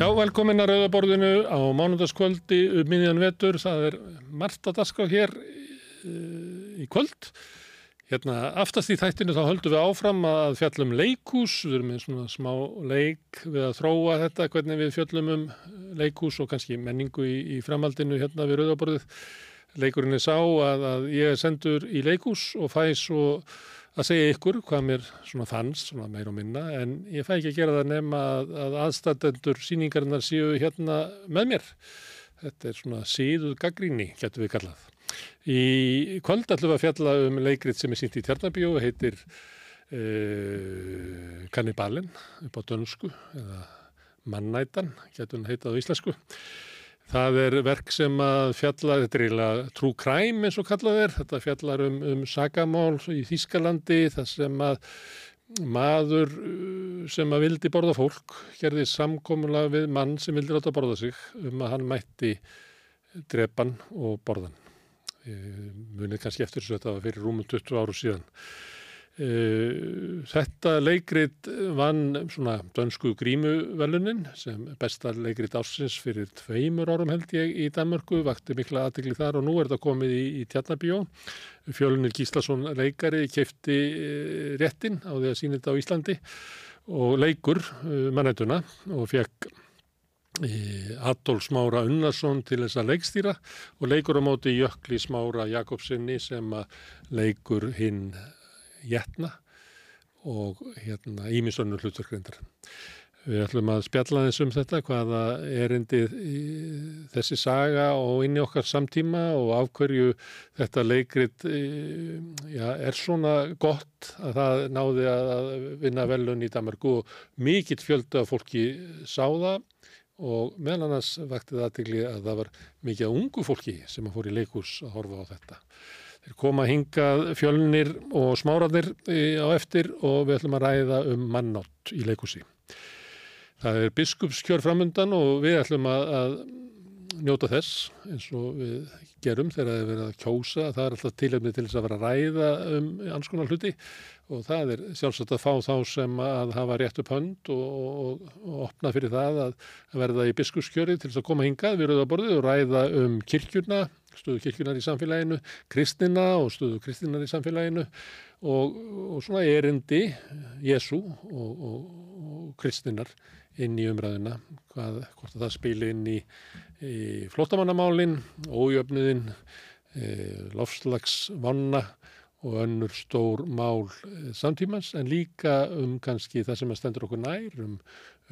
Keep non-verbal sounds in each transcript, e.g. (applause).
Já, velkomin að Rauðaborðinu á mánundaskvöldi um miðjan vetur. Það er margt að daska hér uh, í kvöld. Hérna, aftast í þættinu þá höldum við áfram að fjallum leikús. Við erum með svona smá leik við að þróa þetta, hvernig við fjallum um leikús og kannski menningu í, í framhaldinu hérna við Rauðaborðið. Leikurinn er sá að, að ég er sendur í leikús og fæ svo að segja ykkur hvað mér svona fannst, svona meir og minna, en ég fæ ekki að gera það nema að, að aðstættendur síningarinnar séu hérna með mér. Þetta er svona síðuð gaggríni, getur við kallað. Í kvöld ætlum við að fjalla um leikrið sem er sínt í Tjarnabíu, heitir uh, Kannibalin upp á dönsku, eða Mannætan, getur hann heitað á íslensku. Það er verk sem að fjalla, þetta er eiginlega true crime eins og kallað er, þetta fjallar um, um sagamál í Þýskalandi þar sem að maður sem að vildi borða fólk gerði samkomulega við mann sem vildi ráta að borða sig um að hann mætti drepan og borðan. Munið kannski eftir þess að þetta var fyrir rúmum 20 áru síðan. Þetta leikrit vann svona dönsku grímuvelunin sem besta leikrit ársins fyrir tveimur árum held ég í Danmörku, vakti mikla aðtegli þar og nú er þetta komið í, í Tjarnabíó. Fjölunir Gíslason leikari kefti réttin á því að sína þetta á Íslandi og leikur mannætuna og fekk Adolf Smára Unnarsson til þess að leikstýra og leikur á móti Jökli Smára Jakobsinni sem að leikur hinn Jætna og hérna Ímisönnur hlutverkrindar. Við ætlum að spjalla þess um þetta, hvaða erindi þessi saga og inn í okkar samtíma og af hverju þetta leikrit já, er svona gott að það náði að vinna velun í Danmarku og mikill fjöldu af fólki sá það og meðal annars vakti það aðtegli að það var mikið ungu fólki sem að fór í leikús að horfa á þetta. Þeir koma hingað fjölnir og smáraðir á eftir og við ætlum að ræða um mannátt í leikúsi. Það er biskupskjör framundan og við ætlum að, að njóta þess eins og við gerum þegar það er verið að kjósa. Það er alltaf tilöfni til þess að vera að ræða um anskonar hluti og það er sjálfsagt að fá þá sem að hafa rétt upp hönd og, og, og opna fyrir það að, að verða í biskupskjöri til þess að koma hingað við rauðaborðið og ræða um kirkjurna stöðu kirkjunar í samfélaginu, kristina og stöðu kristinar í samfélaginu og, og svona erindi Jésu og, og, og kristinar inn í umræðina, hvað, hvort það spili inn í, í flottamannamálin, ójöfnuðin, e, lofslagsvanna og önnur stór mál samtímans en líka um kannski það sem að stendur okkur nær, um,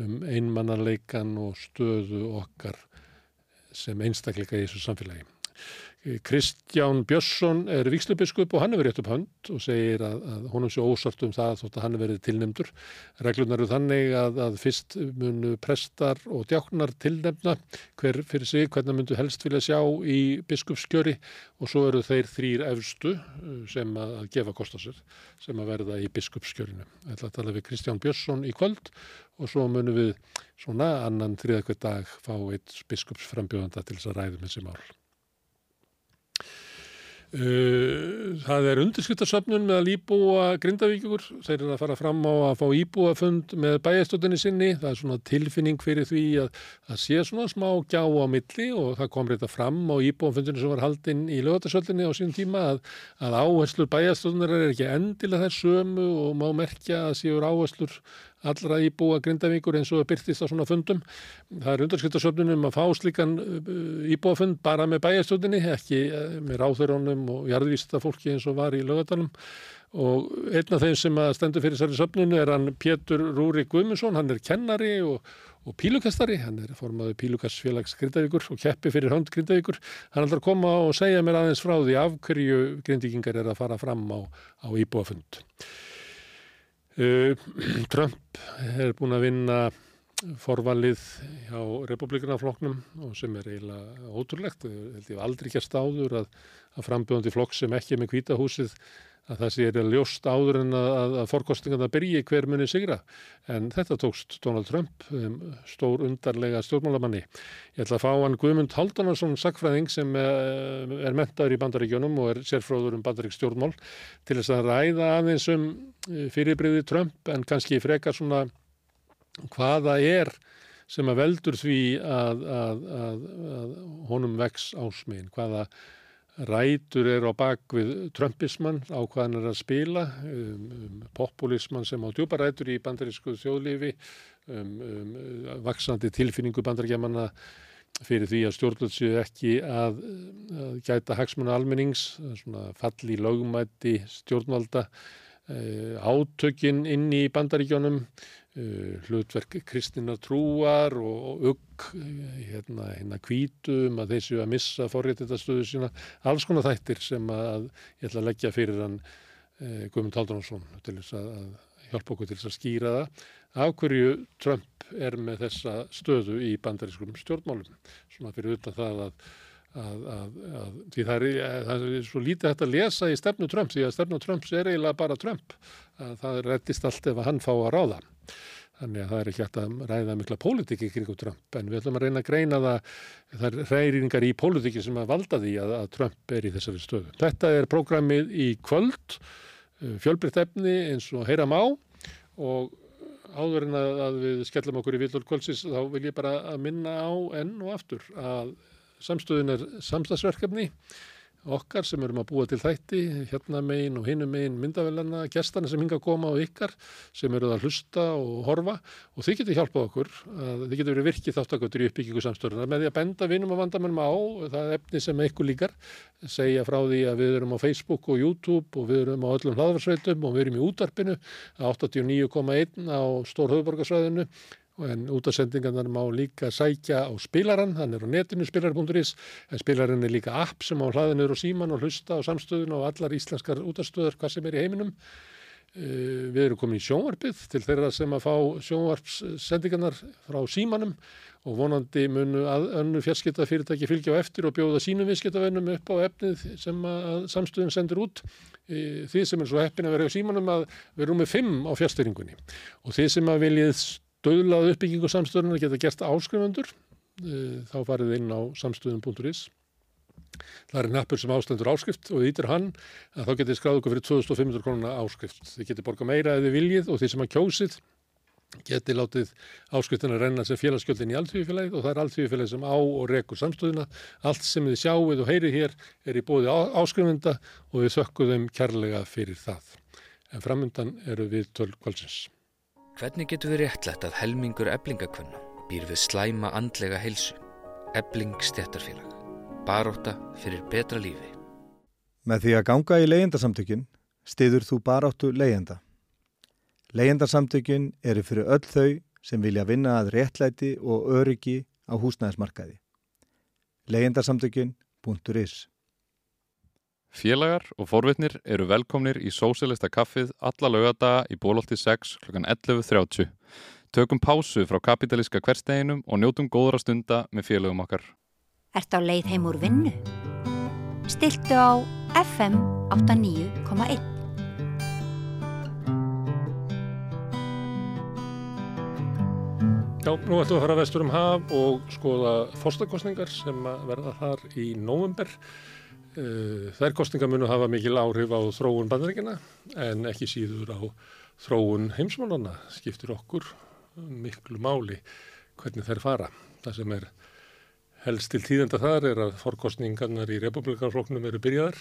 um einmannarleikan og stöðu okkar sem einstakleika í þessu samfélagi. Kristján Björnsson er vikslubiskup og hann hefur rétt upp hönd og segir að, að honum sé ósart um það þótt að hann verið tilnemdur. Reglunar eru þannig að, að fyrst munu prestar og djáknar tilnemna hver fyrir sig hvernig myndu helst vilja sjá í biskupskjöri og svo eru þeir þrýr efstu sem að, gefa kost á sér sem að verða í biskupskjörinu. Að tala við Kristján Björnsson í kvöld og svo munum við svona annan þriðakveit dag fá eitt biskupsframbjóðanda til þess að ræðum þessi mál. Uh, það er undirskriftarsöfnun með að íbúa grindavíkjur, þeir eru að fara fram á að fá íbúafund með bæjastöldinni sinni, það er svona tilfinning fyrir því að það sé svona smá gjá á milli og það kom reyta fram á íbúafundinu sem var haldinn í lögatarsöldinni á sín tíma að, að áherslur bæjastöldinnar er ekki endilega þess sömu og má merkja að séur áherslur allra íbúa grindavíkur eins og byrtist á svona fundum. Það er undarskiptarsöfnunum að fá slíkan íbúafund bara með bæjastöldinni, ekki með ráþurónum og jarðvísta fólki eins og var í lögadalum og einn af þeim sem stendur fyrir særi söfnunu er hann Pétur Rúri Guðmundsson, hann er kennari og, og pílukastari, hann er formaður pílukastfélags Grindavíkur og keppi fyrir hönd Grindavíkur, hann ætlar að koma og segja mér aðeins frá því af hverju grindíkingar er að fara fram á, á íbúafund. Uh, (clears throat) Trump er búin að vinna forvalið hjá republikanafloknum og sem er eiginlega ótrúlegt, held ég aldrei ekki að stáður að, að frambjóðandi flokk sem ekki er með kvítahúsið að það sé er ljóst áður en að, að fórkostingarna byrji hver muni sigra. En þetta tókst Donald Trump um, stór undarlega stjórnmálamanni. Ég ætla að fá hann Guðmund Haldunarsson sakfræðing sem er, er mentaður í bandaríkjónum og er sérfróður um bandarík stjórnmál til þess að ræða aðeins um fyrirbriði Trump en kannski frekar svona hvaða er sem að veldur því að, að, að, að honum vex ásmegin, hvaða rætur er á bakvið trömpismann á hvaðan er að spila, um, um, populismann sem á djúparætur í bandarísku þjóðlífi, um, um, vaksandi tilfinningu bandaríkjamanna fyrir því að stjórnvöld séu ekki að, að gæta hagsmuna almennings, svona falli lögumætti stjórnvalda, e, átökin inn í bandaríkjónum, hlutverk kristina trúar og ugg hérna, hérna kvítum að þeir séu að missa forréttitastöðu sína, alls konar þættir sem að ég ætla að leggja fyrir hann e, Guðmund Haldunarsson til þess að, að hjálpa okkur til þess að skýra það. Af hverju Trump er með þessa stöðu í bandarískum stjórnmálum? Svona fyrir utan það að, að, að, að því það er, það er svo lítið hægt að lesa í stefnu Trump því að stefnu Trumps er eiginlega bara Trump. Að það reddist allt ef hann fá að ráða þannig að það er ekki hægt að ræða mikla pólitíki kring Trump en við ætlum að reyna að greina það er reyringar í pólitíki sem að valda því að Trump er í þessari stöðu. Þetta er prógramið í kvöld fjölbreytt efni eins og heyra má og áður en að, að við skellum okkur í villur kvöldsins þá vil ég bara að minna á enn og aftur að samstöðun er samstagsverkefni okkar sem erum að búa til þætti hérna megin og hinum megin myndavelana gestana sem hinga að koma og ykkar sem eru að hlusta og horfa. Og þið getur hjálpað okkur að þið getur verið virkið þáttakötur í uppbyggingu samstöðuna með því að benda vinum og vandamennum á það efni sem eitthvað líkar segja frá því að við erum á Facebook og YouTube og við erum á öllum hlaðvarsveitum og við erum í útarpinu 89,1 á Stór höfuborgarsvæðinu en útasendingarnar má líka sækja á spilaran, hann er á netinu spilar.is, en spilaran er líka app sem á hlaðinur og síman og hlusta á samstöðun og allar íslenskar útastöður hvað sem er í heiminum. Eh, við erum komin í sjónvarpið til þeirra sem að fá sjónvarpssendingarnar frá símanum og vonandi munu að önnu fjarskiptafyrirtæki fylgja á eftir og bjóða sínum viðskiptavennum upp á efnið sem að samstöðun sendur út. Eh, þið sem er svo heppin að vera á símanum að við erum með fimm á fjárstyrningunni og þið sem að viljið döðlað uppbyggingu samstöðunar geta gert áskrifundur e, þá farið inn á samstöðun.is það er nappur sem ástendur áskrift og þýttir hann að þá getur skráð okkur fyrir 2500 krónuna áskrift. Þið getur borgað meira eða viljið og því sem að kjósið geti látið áskriftin að renna sem félagsgjöldin í alltífifélagið og það er alltífifélagið sem á og rekur samstöðuna. Allt sem þið sjáuð og heyrið hér er í bóði áskrifenda og við þökkum þeim kærlega fyrir það. En framöndan eru við tölv kválsins Hvernig getur við réttlætt að helmingur eblingakvönna býr við slæma andlega heilsu? Ebling stjættarfélag. Baróta fyrir betra lífi. Með því að ganga í leyendasamtökin stiður þú baróttu leyenda. Leyendasamtökin eru fyrir öll þau sem vilja vinna að réttlæti og öryggi á húsnæðismarkaði. leyendasamtökin.is Félagar og forvitnir eru velkomnir í Sósilista kaffið alla lögadaga í bólólti 6 kl. 11.30. Tökum pásu frá kapitalíska hversteginum og njótum góðra stunda með félagum okkar. Ert á leið heim úr vinnu? Stiltu á FM 89.1 Já, nú ættum við að fara vestur um haf og skoða fórstakostningar sem verða þar í nóvember. Eh, þær kostningar munu hafa mikil áhrif á þróun bandaríkina en ekki síður á þróun heimsmálana skiptir okkur miklu máli hvernig þær fara. Það sem er helst til tíðenda þar er að fórkostningarnar í republikanfloknum eru byrjaðar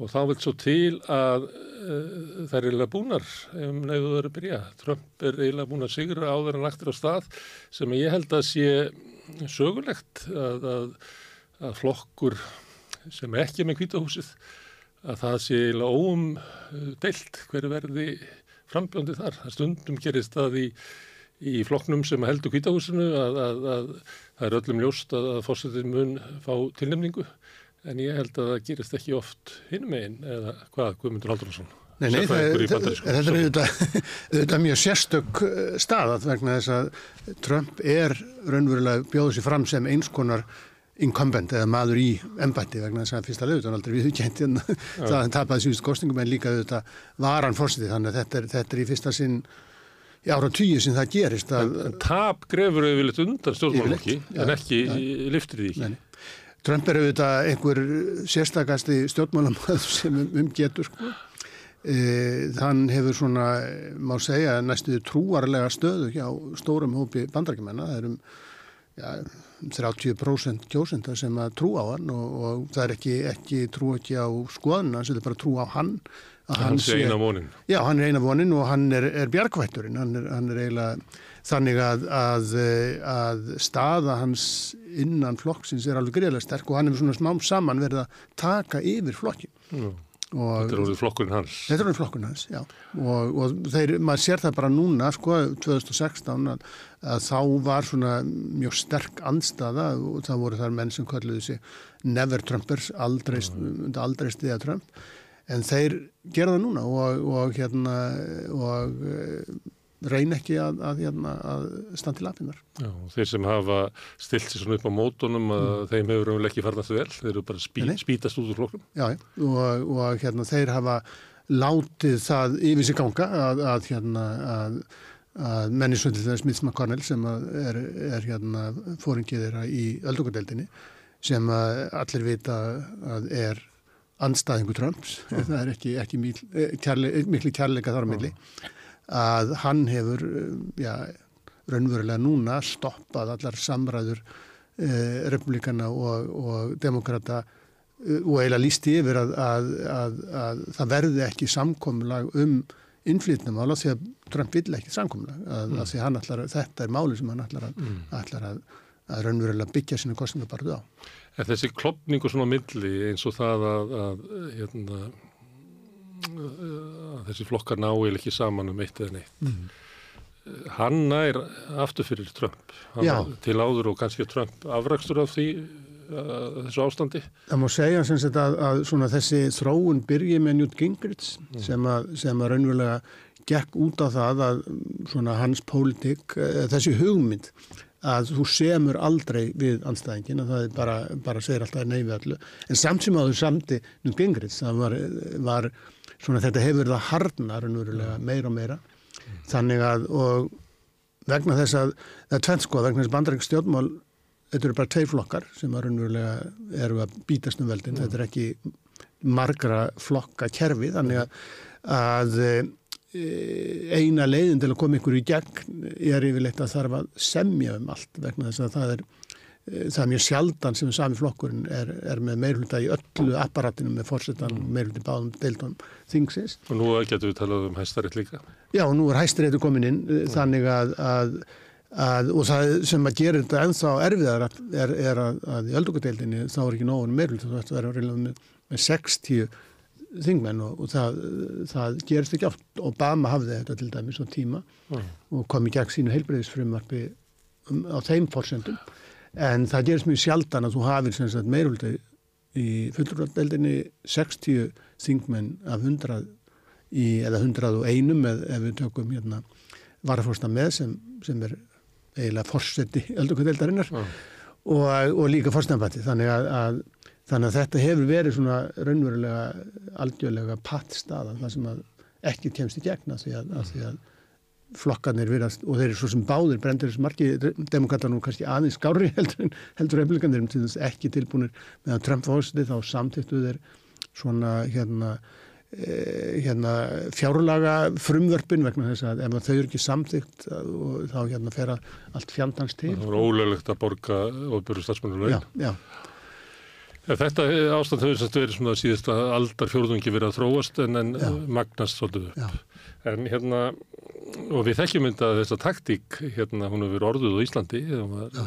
og þá vil svo til að uh, þær er eiginlega búnar um nefðu þau eru byrjað. Trump er eiginlega búin að sigra áður en lagtir á stað sem ég held að sé sögulegt að, að, að flokkur sem er ekki með kvítahúsið að það sé óum deilt hverju verði frambjóndi þar. Það stundum gerist það í, í floknum sem heldur kvítahúsinu að, að, að það er öllum ljóst að, að fórsetin mun fá tilnefningu en ég held að það gerist ekki oft hinum einn eða hvað, Guðmundur Haldunarsson? Nei, nei, það, það, þetta er (laughs) auðvitað, mjög sérstök eh, staðat vegna þess að Trump er raunverulega bjóðið sér fram sem eins konar incumbent eða maður í ennbætti vegna þess að fyrsta lögutan aldrei viðkjent en það hann tapaði síðust kostningum en líka auðvitað varan fórstið þannig að þetta er, þetta er í fyrsta sinn í ára tíu sem það gerist að, en, en tap grefur auðvitað undan stjórnmálokki en ekki ja, liftir því ekki. Nei. Trump er auðvitað einhver sérstakasti stjórnmálamöð sem um, um getur sko. E, þann hefur svona, má segja, næstuði trúarlega stöðu hjá stórum hópi bandarækjumenna. Það er um ja, 30% kjósenda sem að trú á hann og, og það er ekki, ekki trú ekki á skoðuna, það er bara trú á hann. Hann sé eina vonin. Já, hann er eina vonin og hann er, er bjargvætturinn. Hann er, hann er eiginlega þannig að, að, að staða hans innan flokksins er alveg greiðlega sterk og hann hefur svona smám saman verið að taka yfir flokkin. Mm. Þetta er orðið flokkurinn hans. Þetta er orðið flokkurinn hans, já. Og, og þeir, maður sér það bara núna, sko, 2016, að, að þá var svona mjög sterk andstaða og það voru þar menn sem kalluði sig never Trumpers, aldrei, aldrei stiða Trump. En þeir gera það núna og, og hérna, og reyn ekki að, að, hérna, að, að standa til lafinnar. Já, þeir sem hafa stilt sér svona upp á mótunum að mm. þeim hefur umvel ekki farnast vel, þeir eru bara spí, spítast út úr flokkum. Já, og, og hérna, þeir hafa látið það yfir sig ganga að hérna, mennisvöndið þess Smith McConnell sem er, er hérna, fóringið þeirra í öldungadeildinni sem allir vita að er anstæðingu Trumps, mm. (laughs) það er ekki, ekki miklu kærleika þar milli. Mm að hann hefur já, raunverulega núna stoppað allar samræður eh, republikana og, og demokrata eh, og eiginlega lísti yfir að, að, að, að það verði ekki samkomlag um innflýtnamála því að Trump vill ekki samkomlag mm. því að allar, þetta er máli sem hann ætlar að mm. raunverulega byggja sína kostningabarðu á. Er þessi klopningu svona milli eins og það að hérna þessi flokkar náil ekki saman um eitt eða neitt mm. hann nær aftur fyrir Trump til áður og kannski Trump afrakstur af því þessu ástandi Það má segja sagt, að, að þessi þróun byrji með Newt Gingrich mm. sem, að, sem að raunverulega gekk út á það að hans pólitík, eh, þessi hugmynd að þú semur aldrei við anstæðingin og það bara, bara segir alltaf neyfi allu en samt sem að þú samti Newt Gingrich það var, var svona þetta hefur það harnar meira og meira mm. þannig að og vegna þess að það er tvennsko vegna þess að bandarækst stjórnmál þetta eru bara tveir flokkar sem að eru að bítast um veldin mm. þetta er ekki margra flokka kerfi þannig að, að eina leiðin til að koma ykkur í gegn er yfirleitt að þarf að semja um allt vegna þess að það er Eh, það er mjög sjaldan sem sami flokkurinn er, er með meirhulda í öllu apparatinu með fórsetan meirhuldi báðum deildum þingsins. Og nú getur við talað um hæstarétt líka? Já, nú er hæstaréttu komin inn eh, mm. þannig að, að, að og það sem að gera þetta ennþá erfiðar er, er að, að í öldungadeildinni þá er ekki nógun meirhuldi, þú ætti að vera með, með 60 þingmenn og, og það, það gerist ekki átt. Obama hafði þetta til dæmis á tíma mm. og kom í gegn sínu heilbreyðisfrumvarfi um, á þeim fórsendum en það gerist mjög sjaldan að þú hafið meiruldi í fulluröldeldinni 60 þingmenn af 100 í, eða 101 með, ef við tökum hérna varafórsta með sem, sem er eiginlega fórsetti (laughs) öldungadeildarinnar mm. og, og líka fórstnafætti þannig að, að, þannig að þetta hefur verið svona raunverulega algjörlega pattstaða það sem ekki kemst í gegna því að, að því að flokkarnir virast og þeir eru svo sem báðir brendur þessu marki, demokrata nú kannski aðeins skári (laughs) heldur en heldur republikanir til þess ekki tilbúinir meðan Trump fóðsiti þá samtittu þeir svona hérna, e, hérna fjárlaga frumvörpin vegna þess að ef þau eru ekki samtitt og þá hérna fer allt fjandans til. Það voru ólöglegt að borga ofbjörðu stafsmennur laun. Já, já. Þetta ástand hefur verið svona síðast að aldar fjórðungi verið að þróast en, en magnast svolítið upp. Já. En hérna og við þekkjum mynda þessa taktík hérna hún hefur verið orðuð á Íslandi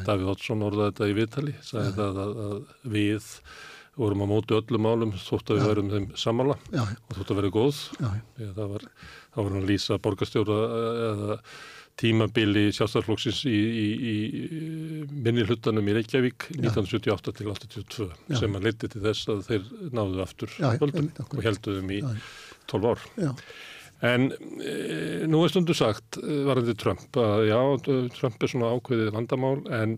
Davíð Oddsson orðaði þetta í viðtali sagði þetta að, að við vorum á móti öllum málum þótt að við verðum þeim samála og þótt að verði góð. Það var, var hann að lýsa borgastjóra eða tímabili sjálfstæðarflokksins í, í, í minni hlutanum í Reykjavík 1978 til 82 Já. sem að leiti til þess að þeir náðu aftur Já, völdum og helduðum í 12 ár Já. En e, nú er stundu sagt e, varðandi Trump að já, Trump er svona ákveðið vandamál en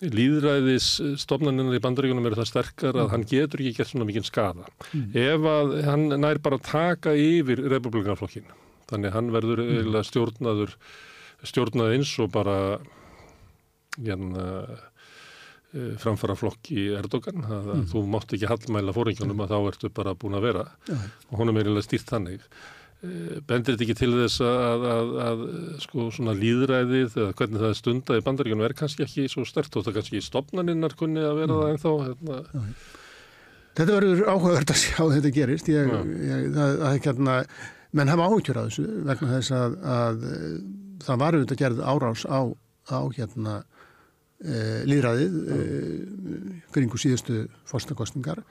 líðræðis stofnaninn í bandaríkunum eru það sterkar að mm. hann getur ekki gett svona mikið skada. Mm. Ef að hann nær bara taka yfir republikanflokkin, þannig hann verður mm. stjórnaður, stjórnað eins og bara hérna Eh, framfara flokki Erdogan að, að mm. þú mátt ekki hallmæla fóringjónum að þá ertu bara búin að vera ja. og honum er eiginlega stýrt þannig eh, bendir þetta ekki til þess að, að, að sko svona líðræðið eða hvernig það er stunda í bandaríkunum er kannski ekki svo stert og það kannski stopnaninnar kunni að vera mm. það ennþá hérna. ja. Þetta verður áhugavert að sjá þetta gerist ég, ja. ég, það, er hérna menn hafa áhugjur á þessu vegna þess að það var auðvitað gerð árás á, á hérna e, líðræðið e, kringu síðustu fórstakostningar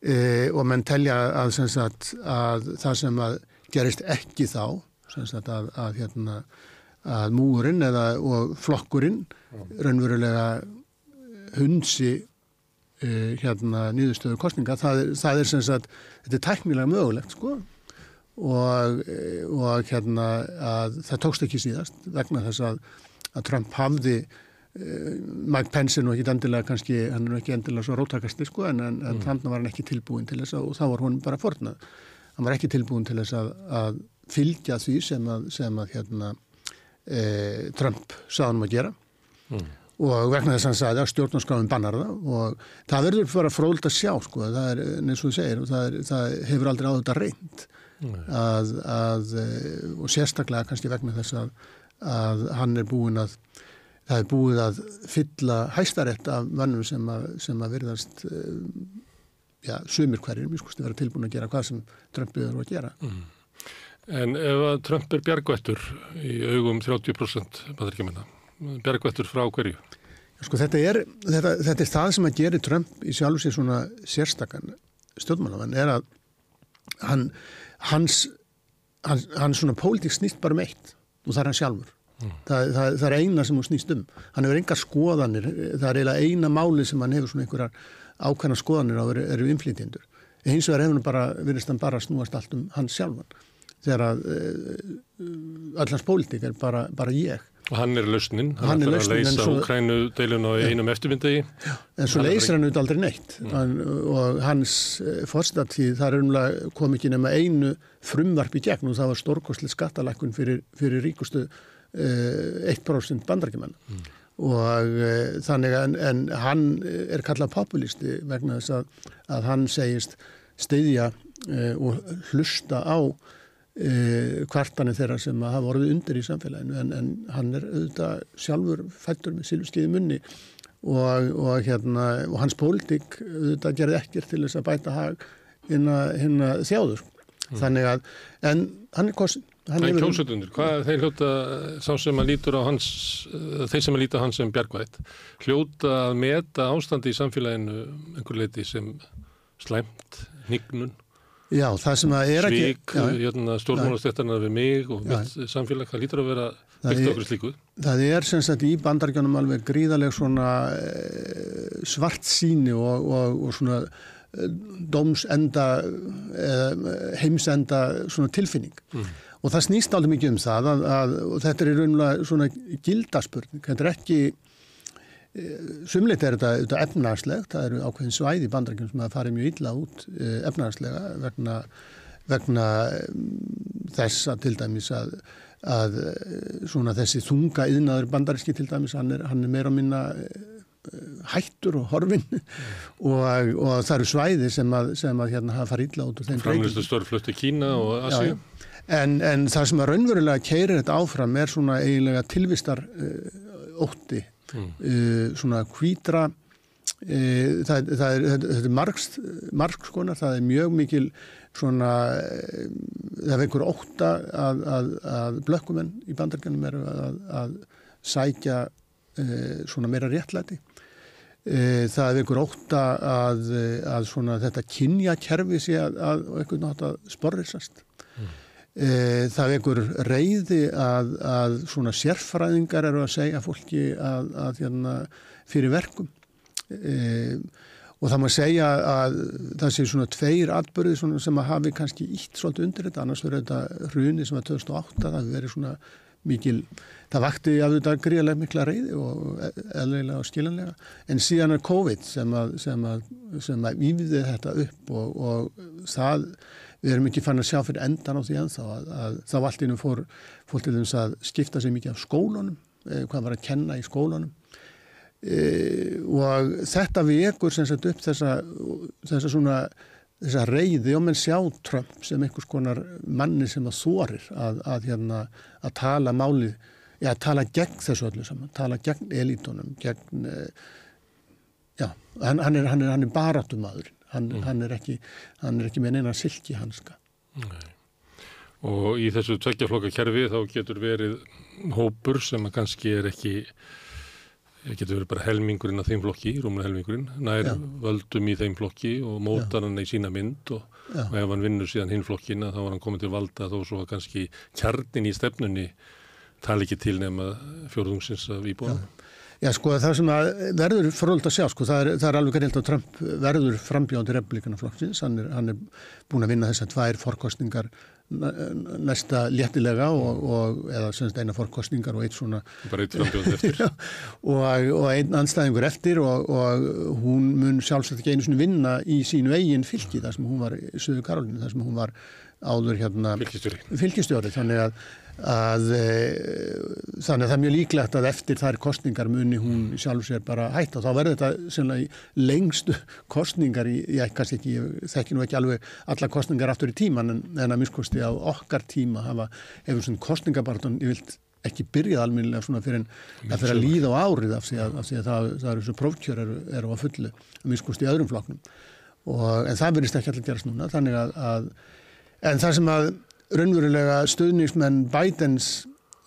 e, og menn telja að, sagt, að það sem að gerist ekki þá sagt, að, að, hérna, að múurinn eða, og flokkurinn raunverulega hunsi hérna nýðustöðu kostninga það það er sem sagt, þetta er teknilega mögulegt sko og, og hérna að það tókst ekki síðast vegna þess að, að Trump hafði Eh, Mike Pence er nú ekki endilega kannski, hann er nú ekki endilega svo róttakasti sko en, en, mm. þannig var hann ekki tilbúin til þess að og þá var hún bara fornað. Hann var ekki tilbúin til þess að, að fylgja því sem að, sem að hérna, e, Trump saðan um að gera mm. og vegna þess að hann saði að stjórnarskráðin bannar það og það verður bara fróld að sjá sko, það er eins og þú segir það, er, það hefur aldrei á þetta reynd. Að, að eh, og sérstaklega kannski vegna þess að hann er búin að það er búið að fylla hæstarétt af mannum sem að, sem að verðast eh, já, sumir hverjir, mér skusti vera tilbúin að gera hvað sem Trump er að gera. Mm. En ef að Trump er bjargvættur í augum 30% maðurkjöminna, bjargvættur frá hverju? Sko þetta er, þetta, þetta er það sem að gera Trump í sjálf sér svona sérstakann stjórnmálafann er að hann, hans, hans, hans svona pólitík snýst bara um og það er hann sjálfur. Mm. Það, það, það er eina sem hún snýst um hann hefur enga skoðanir það er eiginlega eina máli sem hann hefur svona einhverjar ákveðna skoðanir á eru, eru inflytjendur hins vegar hefur hann bara verist hann bara snúast allt um hans sjálfan þegar að allans pólitík er bara, bara ég hann er lausnin, hann, hann er að leysa Ukrænu deilun á einum eftirmyndegi en svo leysir hann auðvitað aldrei neitt mm. hann, og hans uh, fórstatíð það er umlega kom ekki nema einu frumvarp í gegn og það var stórkoslega skattalækkun fyrir, fyrir ríkustu 1% eh, bandarækjumann mm. og uh, þannig en, en hann er kallað populisti vegna þess að, að hann segist steyðja eh, og hlusta á uh, kvartanir þeirra sem hafa orðið undir í samfélaginu en, en hann er auðvitað sjálfur fættur með silfskeiði munni og, og, hérna, og hans pólitík auðvitað gerði ekkert til þess að bæta hag hinn að þjáður. Mm. þannig að en hann er kosin Það er kjósutundur, hvað þeir hljóta sá sem að lítur á hans eh, þeir sem að líta hans sem bjargvætt hljóta að meta ástandi í samfélaginu einhver leiti sem slæmt, nignun Já, það sem að er ekki Svík, hérna, stjórnmálastættarnar við mig og mitt samfélag, það lítur að vera byggt okkur slíkuð Það er sem sagt í bandargjónum alveg gríðaleg svona eh, svart síni og, og, og svona eh, dómsenda heimsenda svona tilfinning. Mm. Og það snýst alveg mikið um það að, að, þetta er raunlega svona gildaspurning, þetta er ekki sumleitt er þetta, þetta efnarslegt, það eru ákveðin svæði í bandrækjum sem að fara mjög illa út e, efnarslega vegna, vegna þess að til dæmis að, að e, svona þessi þunga yðnaður bandaríski til dæmis, hann er, hann er meira að minna hættur og horfin mm. og, og það eru svæði sem að, sem að hérna hafa farið illa út Framlistu stórflötti Kína og Asíu. En, en það sem að raunverulega keirir þetta áfram er svona eiginlega tilvistar uh, ótti, mm. uh, svona hvítra, uh, það, það er, þetta er margst, margskonar, það er mjög mikil svona, það er einhver ótta að, að, að blökkumenn í bandarganum eru að, að sækja svona meira réttlæti. Það er einhver óta að, að þetta kynjakerfi sé að, að eitthvað nátt að sporrisast. E, það er einhver reyði að, að svona sérfræðingar eru að segja fólki að, að hérna, fyrir verkum. E, og það má segja að það sé svona tveir atbyrði svona sem að hafi kannski ítt svolítið undir þetta. Annars verður þetta hruni sem var 2008 það verið svona mikil það vakti af þetta gríðarlega mikla reyði og eðlilega og skiljanlega. En síðan er COVID sem að, sem að, sem að íviði þetta upp og, og það við erum ekki fann að sjá fyrir endan á því ennþá að, að þá allt innum fór, fór til þess að skipta sig mikið af skólunum, eh, hvað var að kenna í skólunum. E, og þetta vekur sem sagt upp þessa, þessa svona þessa reyði og menn sjá Trump sem einhvers konar manni sem að þorir að, að, hérna, að tala máli, já, að tala gegn þessu öllu saman, tala gegn elítunum, gegn, e, já, hann, hann er, er, er baratumæður, hann, mm. hann er ekki, hann er ekki með neina silki hanska. Nei. Og í þessu tveggjaflokka kerfi þá getur verið hópur sem kannski er ekki getur verið bara helmingurinn af þeim flokki, rúmlega helmingurinn, nær Já. völdum í þeim flokki og mótar hann í sína mynd og, og ef hann vinnur síðan hinn flokkina þá var hann komið til valda þó svo kannski kjarnin í stefnunni tala ekki til nefna fjórðungsins af íbúanum. Já sko það sem verður fróld að sjá sko það er, það er alveg gætilt að Trump verður frambjóðandi republikana flokksins, hann er, hann er búin að vinna þessar tvær forkostningar næsta léttilega og, og eða semst eina fórkostningar og eitt svona. Bara eitt eftir. (laughs) Og, og einn anstæðingur eftir og, og hún mun sjálfsagt ekki einu svona vinna í sínu eigin fylki þar sem hún var í Suðu Karolínu, þar sem hún var áður hérna fylkistjóri þannig að að e, þannig að það er mjög líklegt að eftir þær kostningar muni hún sjálf sér bara hætt og þá verður þetta lengstu (laughs) kostningar í, ég kannski ekki, ég þekki nú ekki alveg alla kostningar aftur í tíman en, en að miskosti á okkar tíma hafa hefur svona kostningabartun, ég vilt ekki byrjað alminlega svona fyrir að fyrir að líða á árið af því að, af því að það, það eru svo prófkjör eru, eru á fullu að miskosti í öðrum floknum og, en það verðist ekki allir gerast núna þannig að, að en það sem að raunverulega stöðnismenn Bidens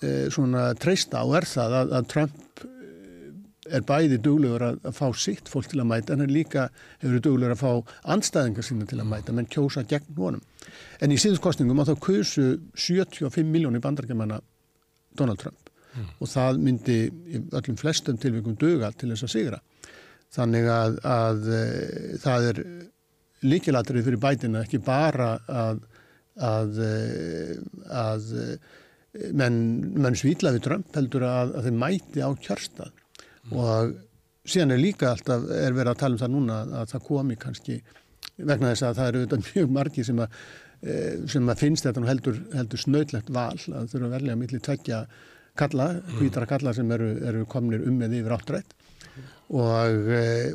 eh, svona treysta og er það að, að Trump eh, er bæði duglegur að, að fá sitt fólk til að mæta en hann líka hefur duglegur að fá anstæðingar sína til að mæta menn kjósa gegn honum. En í síðuskostningum að þá kausu 75 miljónir bandargemanna Donald Trump mm. og það myndi öllum flestum tilvíkum duga til þess að sigra. Þannig að, að e, það er líkilatrið fyrir bætina ekki bara að að, eh, að eh, menn, menn svítla við Trump heldur að, að þeir mæti á kjörstað mm. og síðan er líka alltaf, er verið að tala um það núna að það komi kannski vegna þess að það eru auðvitað (laughs) mjög margi sem að, eh, sem að finnst þetta heldur, heldur snöðlegt val að þurfa að velja millir tveggja kalla, mm. hvítara kalla sem eru, eru komnir um með yfir áttrætt og,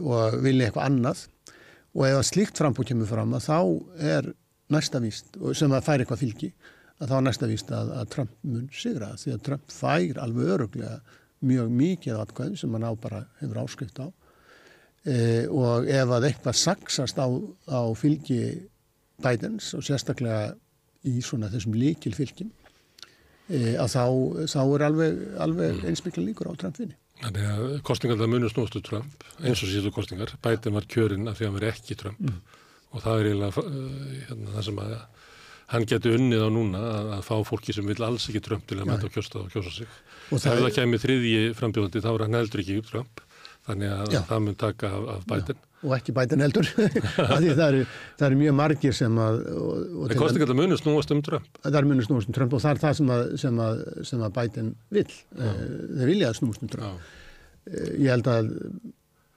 og vilja eitthvað annað og ef að slíkt frambúð kemur fram að þá er næsta víst sem að færi eitthvað fylgi að þá næsta víst að, að Trump mun sigra því að Trump fær alveg öruglega mjög mikið atkvæð sem hann á bara hefur áskrift á e, og ef að eitthvað saksast á, á fylgi Bidens og sérstaklega í svona þessum líkil fylgjum e, að þá, þá er alveg, alveg mm. einsmikla líkur á Trump vinni. Þannig að kostningar það munur snústu Trump eins og síðu kostningar. Biden var kjörinn af því að hann veri ekki Trump. Mm og það er eiginlega uh, hérna, það sem að hann getur unnið á núna að, að fá fólki sem vil alls ekki Trump til að mæta og kjósta og kjósa sig. Og það Ef það kemur þriðji frambjóðandi þá er hann heldur ekki Trump þannig að já. það mun taka af, af. Já. Og ekki Biden heldur. (laughs) það, eru, eru mjög margir sem að... Það kosti ekki að munið snúast um Trump. Það er munið snúast um Trump og það er það sem að, sem að, sem að Biden vil. Eh, þeir vilja að snúast um Trump. Já. Eh, ég held að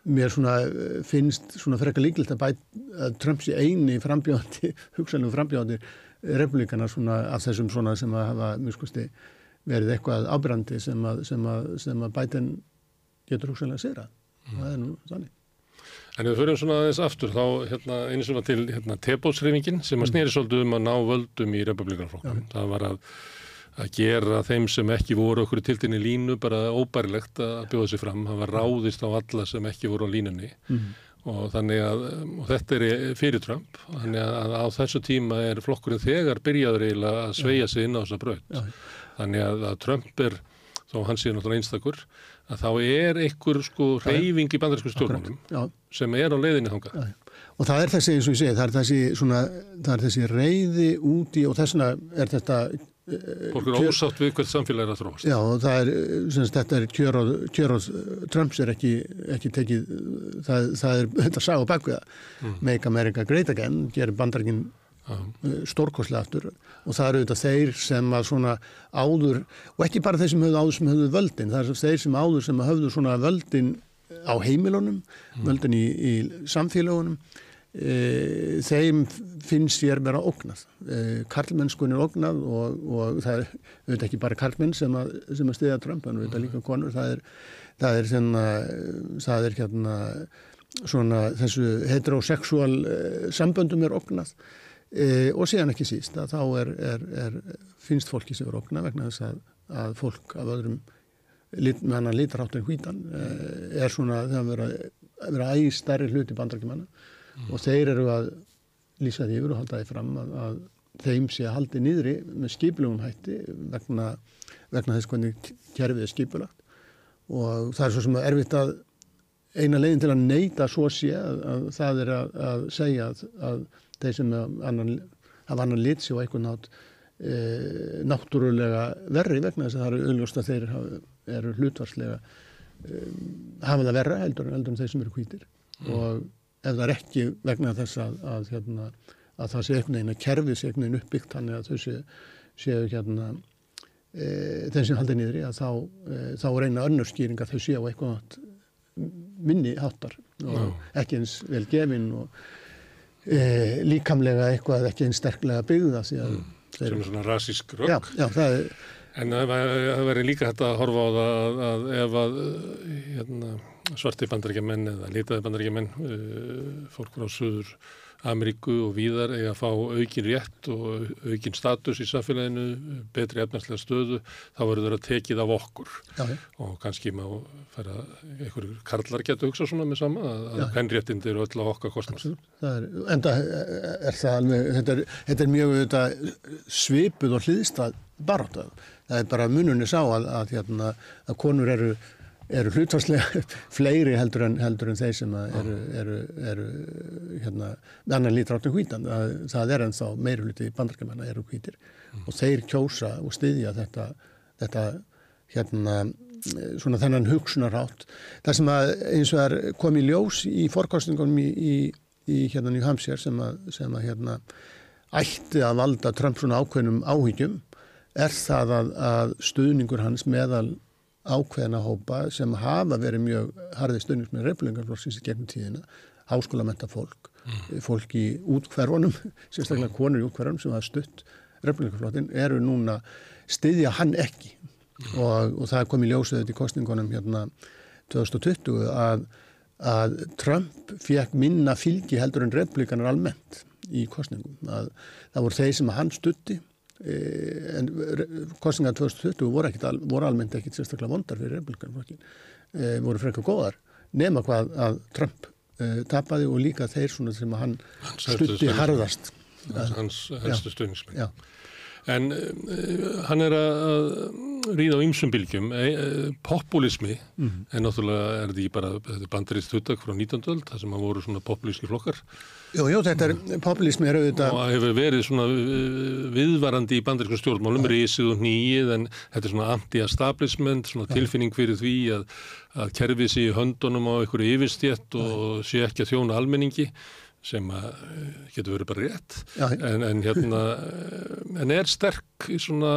mér svona eh, finnst svona frekka líkilt að, að Trump sé eini frambjóðandi, (laughs) hugsanlega frambjóðandi republikana svona af þessum svona sem að hafa mjög skusti verið eitthvað ábyrgandi sem að, sem að, sem að Biden getur hugsanlega að segja. Mm. Það er nú þannig. En ef við förum svona aðeins aftur þá hérna, einu svona til hérna, tebótsreyfingin sem að mm. snýri svolítið um að ná völdum í republikanflokkum. Það var að að gera þeim sem ekki voru okkur til dynni línu bara óbærilegt að bjóða sér fram. Það var ráðist á alla sem ekki voru á línunni mm. og þannig að og þetta er fyrir Trump þannig að á þessu tíma er flokkurinn þegar byrjaður eiginlega að sveia sig inn á þessa. Já. Þannig að, að Trump er, þó hann sé náttúrulega einstakur, að þá er einhver sko reyfing í bandarísku stjórnum sem er á leiðinni þánga. Og það er þessi, eins og ég segi, það er þessi, svona, það er þessi reyði úti og þessuna er þetta Fólk er ósátt við hvert samfélag er að þróast. Já, það er, semst, þetta er kjöróð, kjöróð, Trumps er ekki, ekki tekið, það, það er, (laughs) þetta sá bakviða, mm. Make America Great Again, gerir bandarinn uh, stórkoslega aftur og það eru auðvitað þeir sem að svona áður, og ekki bara þeir sem höfðu áður sem höfðu völdin, það er þeir sem áður sem höfðu svona völdin á heimilunum, mm. völdin í, í samfélagunum, e, þeim finnst sér vera ógnað. E, karlmennskun er ógnað og, og það er auðvitað ekki bara karlmenn sem að, sem að stiðja Trump, en auðvitað líka konur. Það er, það er, svona, það er hérna svona þessu heterosexual e, samböndum er ógnað og síðan ekki síst að þá er, er, er finnst fólki sem er ógnað vegna þess að, að fólk af öðrum lit, með hann litráttur hvítan e, er svona þegar vera, vera æg starri hluti bandrækjumanna mm. Og þeir eru að lýsa því yfir og halda því fram að, að þeim sé að haldi niðri með skiplegum hætti vegna, vegna þess hvernig kerfið er skipulagt og það er svo sem er erfitt að eina leginn til að neyta svo sé að, að það er að, að segja að þeir sem annan, hafa annan litsi og eitthvað nátt e, náttúrulega verri vegna þess að það eru auðljóst að þeir eru hlutvarslega e, hafa það verra heldur, heldur en þeir sem eru hvítir mm. og ef það er ekki vegna þess að, að, hérna, að það sé einhvern veginn að kerfið sé einhvern veginn uppbyggt þannig að þau séu sé, hérna, e, þeim sem haldir niður í að þá, e, þá reyna önnurskýring að þau séu á eitthvað minni háttar og Já. ekki eins vel gefin og e, líkamlega eitthvað ekki eins sterklega byggða mm. sem er svona rasísk rögg já, já, það er En það verður líka hægt að horfa á það að, að ef að hérna, svarti bandarækjumenn eða litaði bandarækjumenn, uh, fólk frá Suður Ameríku og víðar eiga að fá aukin rétt og aukin status í samfélaginu, betri efnarslega stöðu, þá verður það að tekið af okkur já, og kannski má færa einhverjur karlar geta hugsa svona með sama að hennréttindi eru öll á okkar kostnast. En það er það alveg, þetta er, þetta er mjög þetta, svipuð og hlýðstað baráttað. Það er bara mununni sá að, að, hérna, að konur eru eru hlutvarslega (laughs) fleiri heldur en, heldur en þeir sem eru, eru, eru hérna, annan lítráttin hvítan. Það, það er ennþá meiri hluti bandarkjumanna eru hvítir mm. og þeir kjósa og styðja þetta, þetta hérna, svona þennan hugsunarátt. Það sem að eins og er komið ljós í forkostningunum í, í, í hérna New Hampshire sem að, sem að hérna, ætti að valda Trump svona ákveðnum áhyggjum er það að, að stuðningur hans meðal ákveðna hópa sem hafa verið mjög harðið stundins með reyflingarflokksins í gegnum tíðina, háskólamenta fólk, mm. fólk í útkverfunum, (laughs) sérstaklega mm. konur í útkverfunum sem hafa stutt reyflingarflokkin, eru núna stiðja hann ekki mm. og, og það kom í ljósið þetta í kostningunum hérna 2020 að, að Trump fekk minna fylgi heldur en reyflingarnar almennt í kostningum, að það voru þeir sem hann stutti en kostningar 2020 voru, al, voru almennt ekkit sérstaklega vondar fyrir republikanflokkin e, voru frekka góðar nema hvað að Trump e, tapaði og líka þeir svona sem hann stutti harðast. Hans helstu stuðnismenn en e, hann er að ríða á ymsum bylgjum. Populismi mm -hmm. en náttúrulega er þetta ekki bara bandarist huttak frá 19. öld það sem að voru svona populíski flokkar Jú, jú, þetta er, populismi er auðvitað... Og hefur verið svona uh, viðvarandi í bandarískum stjórnmálum, risið og nýið, en þetta er svona anti-establishment, svona tilfinning fyrir því að, að kerfið sé í höndunum á einhverju yfirstjett og sé ekki að þjóna almenningi sem að uh, getur verið bara rétt. En, en hérna uh, en er sterk svona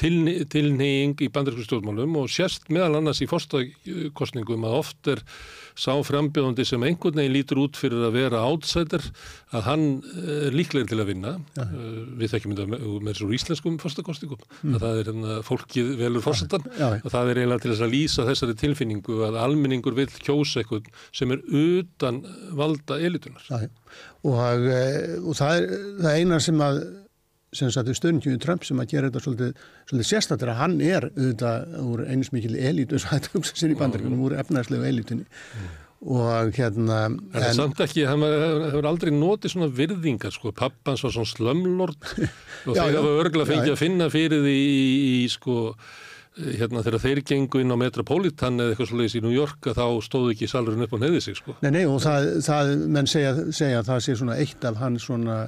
tilneying í bandarískum stjórnmálum og sérst meðal annars í fórstakostningum að oft er sá frambjóðandi sem einhvern veginn lítur út fyrir að vera átsættir að hann eh, er líklegin til að vinna ja. Eh, við þekkjum þetta með, með svo íslenskum fyrstakostingum mm. að það er hérna fólkið velur fórsetan ja. og það er eiginlega til þess að lýsa þessari tilfinningu að almenningur vil kjósa eitthvað sem er utan valda elitunar ja. og, eh, og það er það eina sem að sem sagt stöðningjöðu Trump sem að gera þetta svolítið, svolítið sérstaklega að hann er auðvitað úr eins mikil eins og þetta hugsa sér í bandaríkunum úr efnarslegu elítunni. Mm. og hérna en það er samt ekki, hann hefur aldrei notið svona virðingar sko, pappans var svona slömlord (laughs) og þeir hafa örgla fengið að finna fyrir því í, í sko hérna þegar þeir gengu inn á Metropolitan eða eitthvað svolítið í New York þá stóðu ekki salurinn upp á neði sig sko. Nei, nei og það, það menn segja, segja að það sé svona eitt af hann svona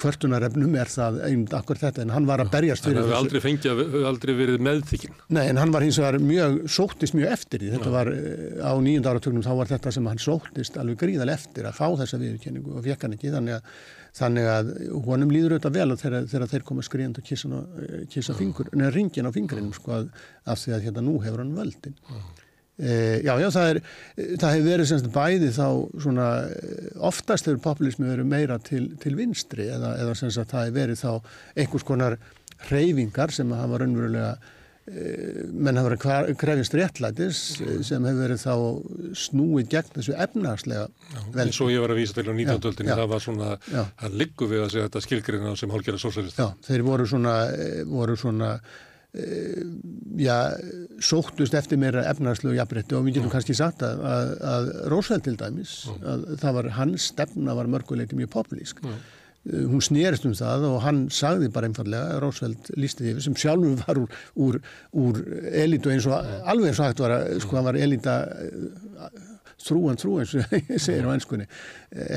kvörtunarefnum er það einmitt akkur þetta en hann var að berjast fyrir þessu. Það hefur aldrei fengið, hefur aldrei verið meðþykinn. Nei en hann var hins vegar mjög, sóttist mjög eftir því. Þetta Já. var eh, á nýjunda áratögnum þá var þetta sem hann sóttist alveg gríðal eftir að fá þessa viðurkenningu og fekk hann ekki þannig að, þannig að honum líður auðvitað vel þegar, þegar þeir koma skriðand og kissa, kissa fingur, neða ringin á fingrinum sko að, af því að hérna nú hefur hann völdin. E, já, já, það, er, það hefur verið semst bæði þá svona oftast hefur populismi verið meira til, til vinstri eða, eða semst að það hefur verið þá einhvers konar reyfingar sem hafa raunverulega menn hafa verið krefist réttlætis sem hefur verið þá snúið gegn þessu efnarslega vel. Svo ég var að vísa til á 19. öldinni, það var svona já. að liggu við að segja þetta skilgreina sem hálfgerða sósælist. Já, þeir voru svona, voru svona já, sóttust eftir meira efnarslegu jafnrétti og við getum kannski sagt að, að, að Rósveld til dæmis, að það var hans stefna var mörguleiti mjög populísk. Já Eh, hún snýrist um það og hann sagði bara einfallega, Rósveld lísti yfir sem sjálfur var úr, úr, úr elitu eins og alveg eins og hægt var að sko hann var elita þrúan þrú eins og (laughs) segir á ennskunni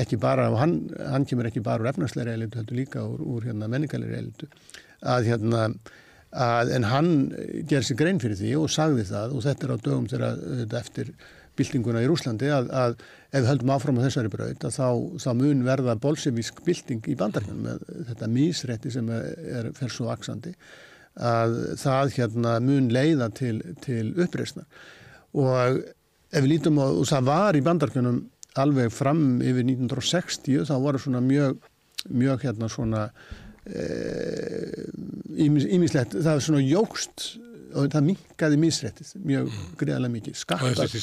ekki bara, og hann, hann kemur ekki bara úr efnarsleiri elitu, heldur líka úr, úr hérna, menningalegri elitu að hérna að, en hann ger sér grein fyrir því og sagði það og þetta er á dögum þegar eftir byltinguna í Rúslandi að, að ef höldum áfram á þessari braut að þá, þá mun verða bolsevísk bylting í bandarinn með þetta mísrætti sem er, er fer svo vaksandi að það hérna mun leiða til, til uppreysnar og ef við lítum á, og það var í bandarkunum alveg fram yfir 1960 þá voru svona mjög, mjög hérna svona ímislegt, e, það er svona jógst og það minkaði misrættið mjög mm. greiðarlega mikið. Skattar,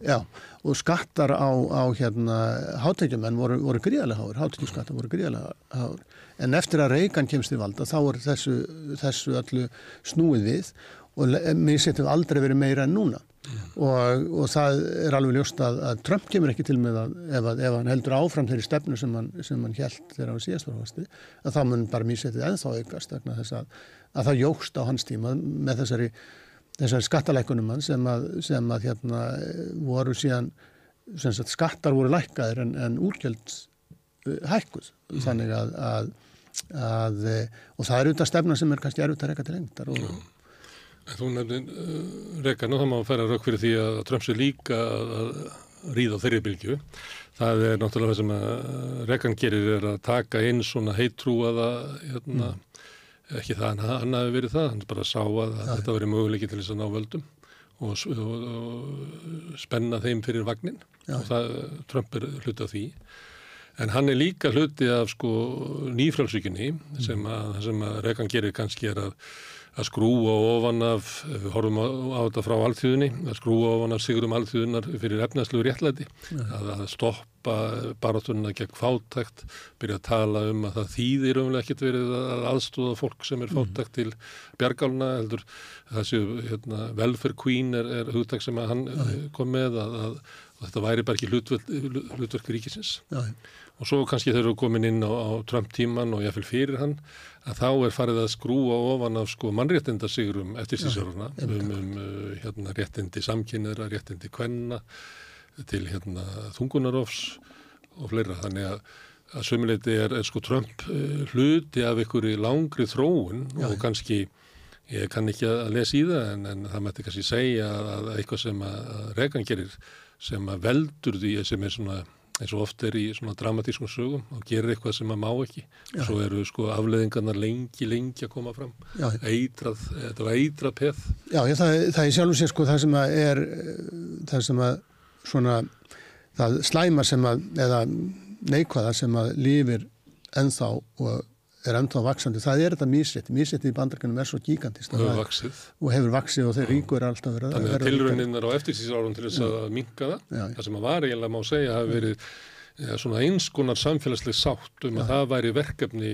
já, og skattar á, á hérna, hátækjumenn voru, voru greiðarlega háur hátækjuskattar voru greiðarlega háur en eftir að Reykján kemst í valda þá er þessu, þessu öllu snúið við og misrættið aldrei verið meira en núna. mm. Og, og það er alveg ljóst að, að Trump kemur ekki til með að ef, að, ef hann heldur áfram þeirri stefnu sem hann, sem hann held þegar hann síðast var fasti að þá mun bara misrættið ennþá aukast vegna þess að að það jógst á hans tíma með þessari, þessari skattalækunum sem að, sem að hérna, voru síðan sagt, skattar voru lækkaðir en, en úrgjöld uh, hækkuð mm. þannig að, að, að og það er auðvitað stefna sem er kannski erfitt að reyka til lengtar og mm. Þú nefnir uh, reyka nú þá má færa rauk fyrir því að Trump sé líka að ríða á þeirri bylgju það er náttúrulega það sem að Rekan gerir er að taka inn svona heitrúaða hérna mm ekki það, en hann hafi verið það, hann bara sá að ja. þetta verið möguleiki til þess að ná völdum og, og, og spenna þeim fyrir vagnin ja. og það, Trump er hluti af því en hann er líka hluti af sko nýfrálsvíkinni mm. sem að, að Rekan gerir kannski er að að skrúa ofan af, við horfum á, á þetta frá alþjóðinni, að skrúa ofan af sigurum alþjóðinar fyrir efnæslu réttlæti, að, að stoppa barátunna gegn fátækt, byrja að tala um að það þýðir umlega ekkert verið að aðstóða fólk sem er mm. fátækt til bjargálna, heldur þessi hérna, welfare queen er, er hugtak sem hann kom með að, að þetta væri bara ekki hlutverk ríkisins. Já, og svo kannski þeir eru komin inn á, á Trump tíman og jáfnveil fyrir hann að þá er farið að skrúa ofan af sko mannréttindasigurum eftir sísjórna um, um uh, hérna réttindi samkynniðra, réttindi kvenna til hérna þungunarofs og fleira. Þannig að að sömuleiti er, er sko Trump uh, hluti af einhverju langri þróun Já, og kannski ég kann ekki að lesa í það en, en það mætti kannski segja að, að eitthvað sem að Reagan gerir sem að veldur því sem er svona eins og oft er í svona dramatískum sögum og gerir eitthvað sem maður má ekki Já. svo eru sko afleðingarna lengi, lengi að koma fram Já. eitrað, þetta var eitrað peð Já, ég, það, það er sjálf og sér sko það sem að er það sem að svona það slæma sem að eða neikvæða sem að lífir ennþá og er ennþá vaksandi, það er þetta mísrétti mísrétti í bandarkanum er svo gíkantist og hefur vaksið og hefur vaksið og þeir ríkur er alltaf verið Þannig að tilrauninnar á eftirsýsárun til þess að minka það, já, já. það sem að var eiginlega má segja hafi verið ja, svona einskonar samfélagsleg sátt um að það væri verkefni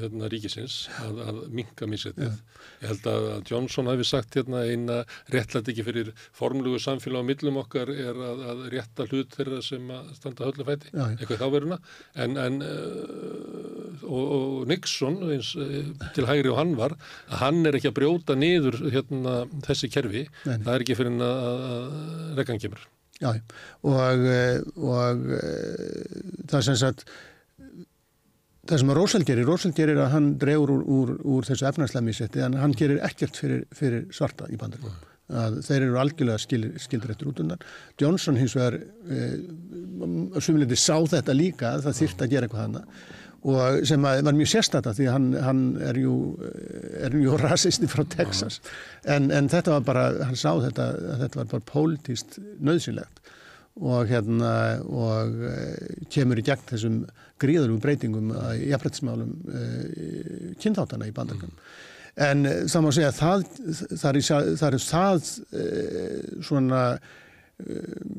hérna, ríkisins að, að minka mísettið. Ég held að Johnson hafi sagt hérna eina réttlætt ekki fyrir formlugu samfélag á millum okkar er að, að rétta hlut þeirra sem að standa höllafæti, eitthvað þáveruna en, en uh, og, og Nixon eins, uh, til hægri og hann var að hann er ekki að brjóta niður hérna, þessi kerfi, Nei. það er ekki fyrir að, að rekkan kemur. Já, og, eh, og eh, það sem sagt það sem að Rósald gerir, Rósald gerir að hann drefur úr, úr, úr þessu efnarslæmisetti en hann gerir ekkert fyrir, fyrir svarta í bandaríkum. Að þeir eru algjörlega skildir eftir út undan. Johnson hins vegar e, sumleiti sá þetta líka að það þýrt að gera eitthvað hana og sem var mjög sérstata því hann, hann er jú, er jú rasisti frá Texas. En, en þetta var bara, hann sá þetta þetta var bara pólitíst nöðsynlegt og hérna og e, kemur í gegn þessum gríðalum breytingum í jafnrættismálum e, kynþáttana í bandarkum mm. en það má segja það það er það, er það e, svona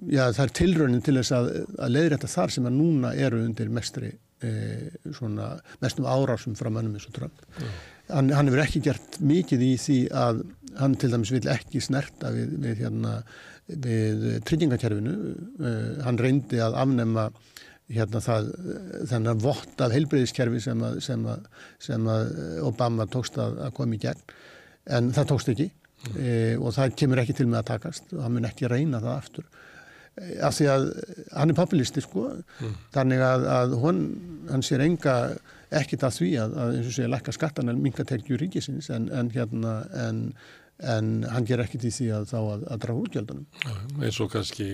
já það er tilraunin til þess að, að leiðrætta þar sem að núna eru undir mestri e, svona, mestum árásum frá mannum eins og Trump. Hann, hann hefur ekki gert mikið í því að hann til dæmis vil ekki snerta við, við, hérna, við tryggingakerfinu. E, hann reyndi að afnema hérna það, þennan vott af heilbreyðiskerfi sem, sem, sem að Obama tókst að, að koma í gegn. En það tókst ekki mm. e, og það kemur ekki til með að takast og hann mun ekki reyna það aftur af því að hann er populisti sko mm. þannig að, að hon, hann sér enga ekkit að því að, að eins og segja lækka skattan en minga tekju ríkisins en, en hérna en, en hann ger ekkit í því að þá að, að draga útgjaldunum eins og kannski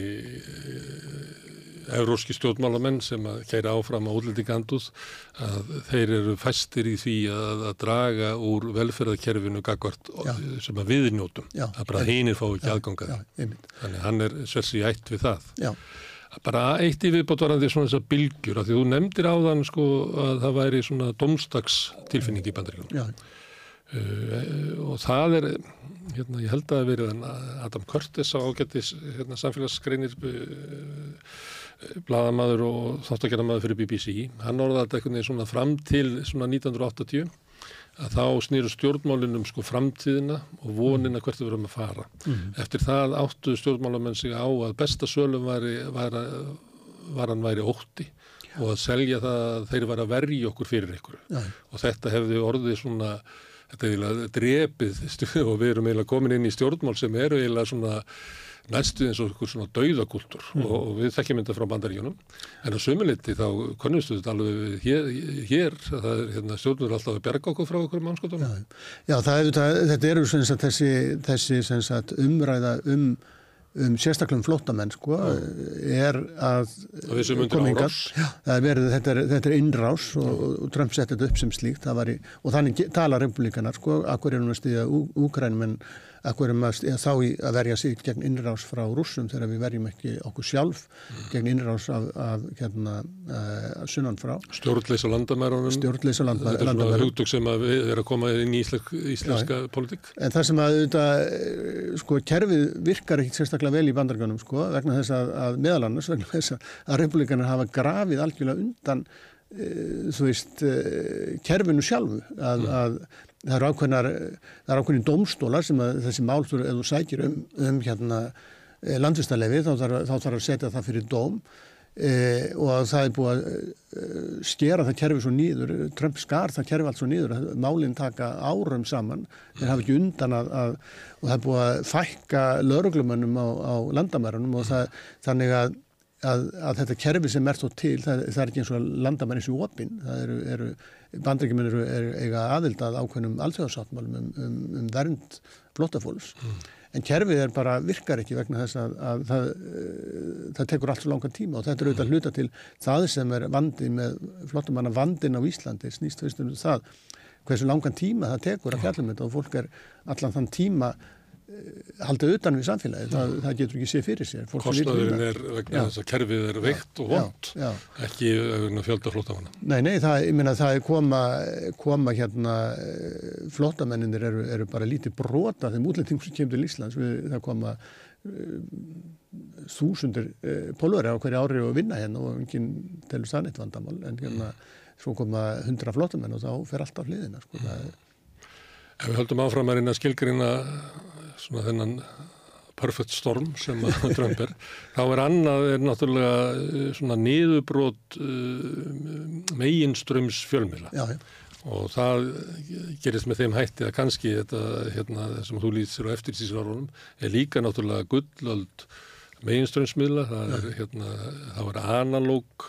euróski stjórnmálamenn sem að kæra áfram á útlendinganduð að þeir eru fæstir í því að, að draga úr velferðarkerfinu gagvart sem að viðnjótum að bara heinir fá ekki aðgangað þannig hann er sversi ætt við það. Já. bara eitt í viðbáttvarandi svona þessar bylgjur að því þú nefndir á þann sko að það væri svona domstagstilfinning í bandaríkunum Uh, og það er hérna, ég held að það verið Adam Curtis á ágættis hérna, samfélagsgreinir uh, bladamadur og þáttakaramadur fyrir BBC hann orðaði þetta einhvern veginn svona fram til svona 1980 að þá snýru stjórnmálinum sko framtíðina og vonina hvert við verum að fara mm. eftir það áttu stjórnmálamenn sig á að besta sölum var, var, var hann væri ótti og að selja það að þeir var að verja okkur fyrir ykkur ja. og þetta hefði orðið svona þetta er eiginlega drepið (laughs) og við erum eiginlega komin inn í stjórnmál sem eru eiginlega svona næstu eins og eitthvað svona dauðakultur mm. og, og við þekkjum þetta frá bandaríunum en á sömuliti þá konumstu þetta alveg hér, hér það er hérna, stjórnur alltaf að berga okkur frá okkur mannskotunum. Já, já það það, þetta eru sagt, þessi, þessi sagt, umræða um um sérstaklega um flótamenn sko, er að komingar, þetta, er, þetta er innrás og, og Trump setti þetta upp sem slíkt í, og þannig tala republikanar sko, akkur er hún að stiðja úkrænum en Akkur erum að þá í að verja sig gegn innrás frá rússum þegar við verjum ekki okkur sjálf mm. gegn innrás af, af hérna, uh, sunnan frá. Stjórnleisa landamærunum. Stjórnleisa landamærunum. Þetta er svona hugtök sem að erum að koma inn í íslensk, íslenska Já, politík. En það sem að þetta, eh, sko, kerfið virkar ekki sérstaklega vel í bandarganum, sko, vegna þess að, að meðal annars, vegna þess að republikanar hafa grafið algjörlega undan uh, þú veist, kerfinu sjálfu að, mm. að það eru ákveðnar, það eru ákveðin domstólar sem að þessi málstur, ef þú sækir um, um hérna eh, landvistarlefi þá þarf, þarf að setja það fyrir dóm. E, og það er búið að e, skera það kerfi svo nýður, Trump skar það kerfi allt svo nýður, málinn taka árum saman, þeir hafa ekki undan að, að og það er búið að fækka lauruglumönnum á, á landamærunum og það, þannig að Að, að þetta kerfi sem er þó til, það, það er ekki eins og landamenn eins og opinn, það eru, eru bandrækjuminn eru, eru eiga aðild að ákveðnum alþjóðsáttmálum um, um, um vernd flótafólks, mm. en kerfið er bara virkar ekki vegna þess að, að það, uh, það tekur allt svo langan tíma og þetta er auðvitað hluta til það sem er vandi með flótamanna vandin á Íslandi, snýst fyrstum það hversu langan tíma það tekur að fjallum þetta og fólk er allan þann tíma haldið utan við samfélagi, það, það getur ekki séð fyrir sér. Kostnaðurinn er vegna þess að kerfið er veikt og vond, ekki vegna fjöldaflótamanna. Nei, nei, það, minna það er koma, koma hérna, flótamennir eru, eru bara lítið brota þeim útlendingum sem kemur til Íslands, við, það koma uh, þúsundir uh, pólveri á hverju ári og vinna hérna og enginn telur sanneitt vandamál, en hérna svo koma hundra flótamenn og þá fer allt af hliðina, sko, mm. Ef við höldum áfram að reyna að skilgreina svona þennan perfect storm sem að (laughs) Trump er þá er annað er náttúrulega eh, svona niðubrót uh, eh, meginströms fjölmila já, já. og það gerist með þeim hætti að kannski þetta hérna, sem þú lýtsir á eftirsísarunum er líka náttúrulega gullöld meginströmsmiðla, það er, hérna, það er analóg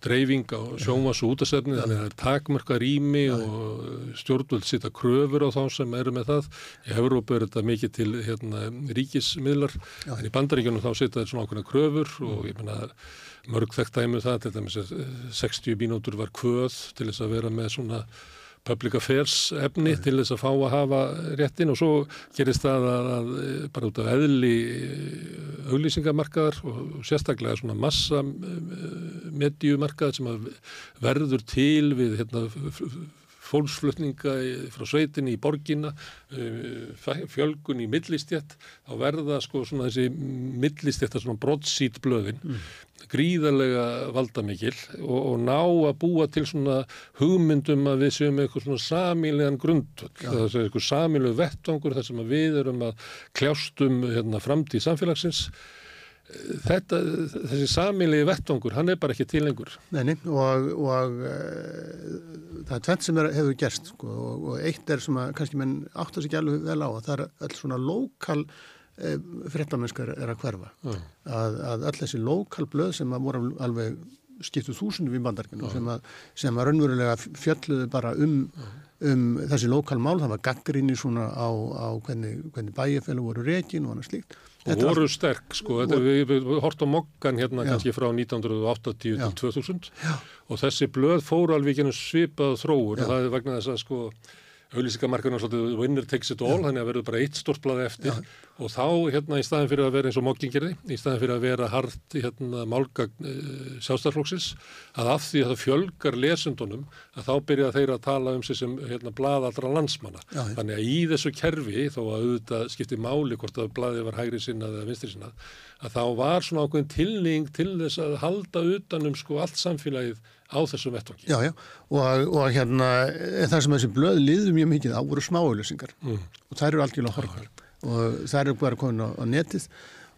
dreifing á sjómas og útasefni, þannig að það er takmörka rými og stjórnvöld sita kröfur á þá sem eru með það. Í Európa er þetta mikið til hérna, ríkismiðlar, en í bandaríkjunum þá sita þetta svona ákveðna kröfur og ég menna mörg þekkt dæmu um það, þetta með 60 mínútur var kvöð til þess að vera með svona public affairs efni til þess að fá að hafa réttin og svo gerist það að, að bara út af eðli eh, auglýsingamarkaðar og sérstaklega svona massa eh, medjumarkaðar sem verður til við hérna, fólksflutninga frá sveitinni í borginna, eh, fjölgun í millistjætt, þá verða sko svona þessi millistjættar svona broadsít blöðin, mm. Gríðarlega valdamikil og, og ná að búa til svona hugmyndum að við séum eitthvað svona samílegan grundvöld, það er eitthvað samílegu vettvangur þar sem við erum að kljástum hérna, framtíð samfélagsins Þetta, þessi samilegi vettvangur, hann er bara ekki til lengur. Neini, og, og e, það er tvent sem er, hefur gerst sko, og, og eitt er sem að kannski menn átt að sig alveg vel á að það er öll svona lokal frettamennskar er að hverfa. Uh. Að, að öll þessi lokal blöð sem að voru alveg skiptu þúsundu við bandarkinu uh. sem, að, sem að raunverulega fjalluðu bara um, um þessi lokal mál, það var gaggrinni svona á, á hvernig, hvernig bæjarfélag voru reygin og annað slíkt og voru sterk sko, þetta, við, við, við hortum mokkan hérna já. kannski frá 1980 já. til 2000 já. og þessi blöð fóru alveg svipað þróur og það er vegna þess að sko auðlýsingamarkarinn er svolítið winner takes it all, þannig að verður bara eitt stort blað eftir Já. og þá hérna í staðin fyrir að vera eins og mokkingirði, í staðin fyrir að vera hart hérna málga e, sjálfstæðarflóksis, að af því að það fjölgar lesundunum, að þá byrja þeir að tala um sig sem hérna blaðaldra landsmanna. Já, þannig að í þessu kerfi, þó að auðvitað skipti máli hvort að blaðið var hægri sinnað eða vinstri sinnað, að þá var svona ákveðin tilning til þess að halda utanum sko allt samfélagið á þessum vettvangi. Já, já, og, og hérna það sem þessi blöð liður mjög mikið á voru smáauðlýsingar mm. og það eru algjörlega horfar og það eru bara komin á, á netið.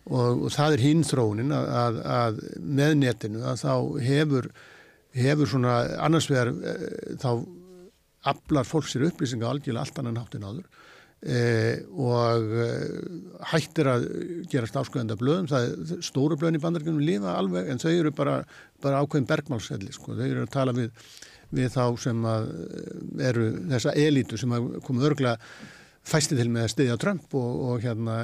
Og, og það er hinn þróunin að, að, að með netinu að þá hefur, hefur svona annars vegar e, þá aflar fólk sér upplýsinga algjörlega allt annan háttin áður Eh, og eh, hættir að gerast ásköðanda blöðum, það er stóru blöðin í bandargegnum lífa alveg en þau eru bara, bara ákveðin bergmálsselli sko. þau eru að tala við, við þá sem að eh, eru þessa elítu sem að koma örgla fæsti til með að styðja Trump og, og hérna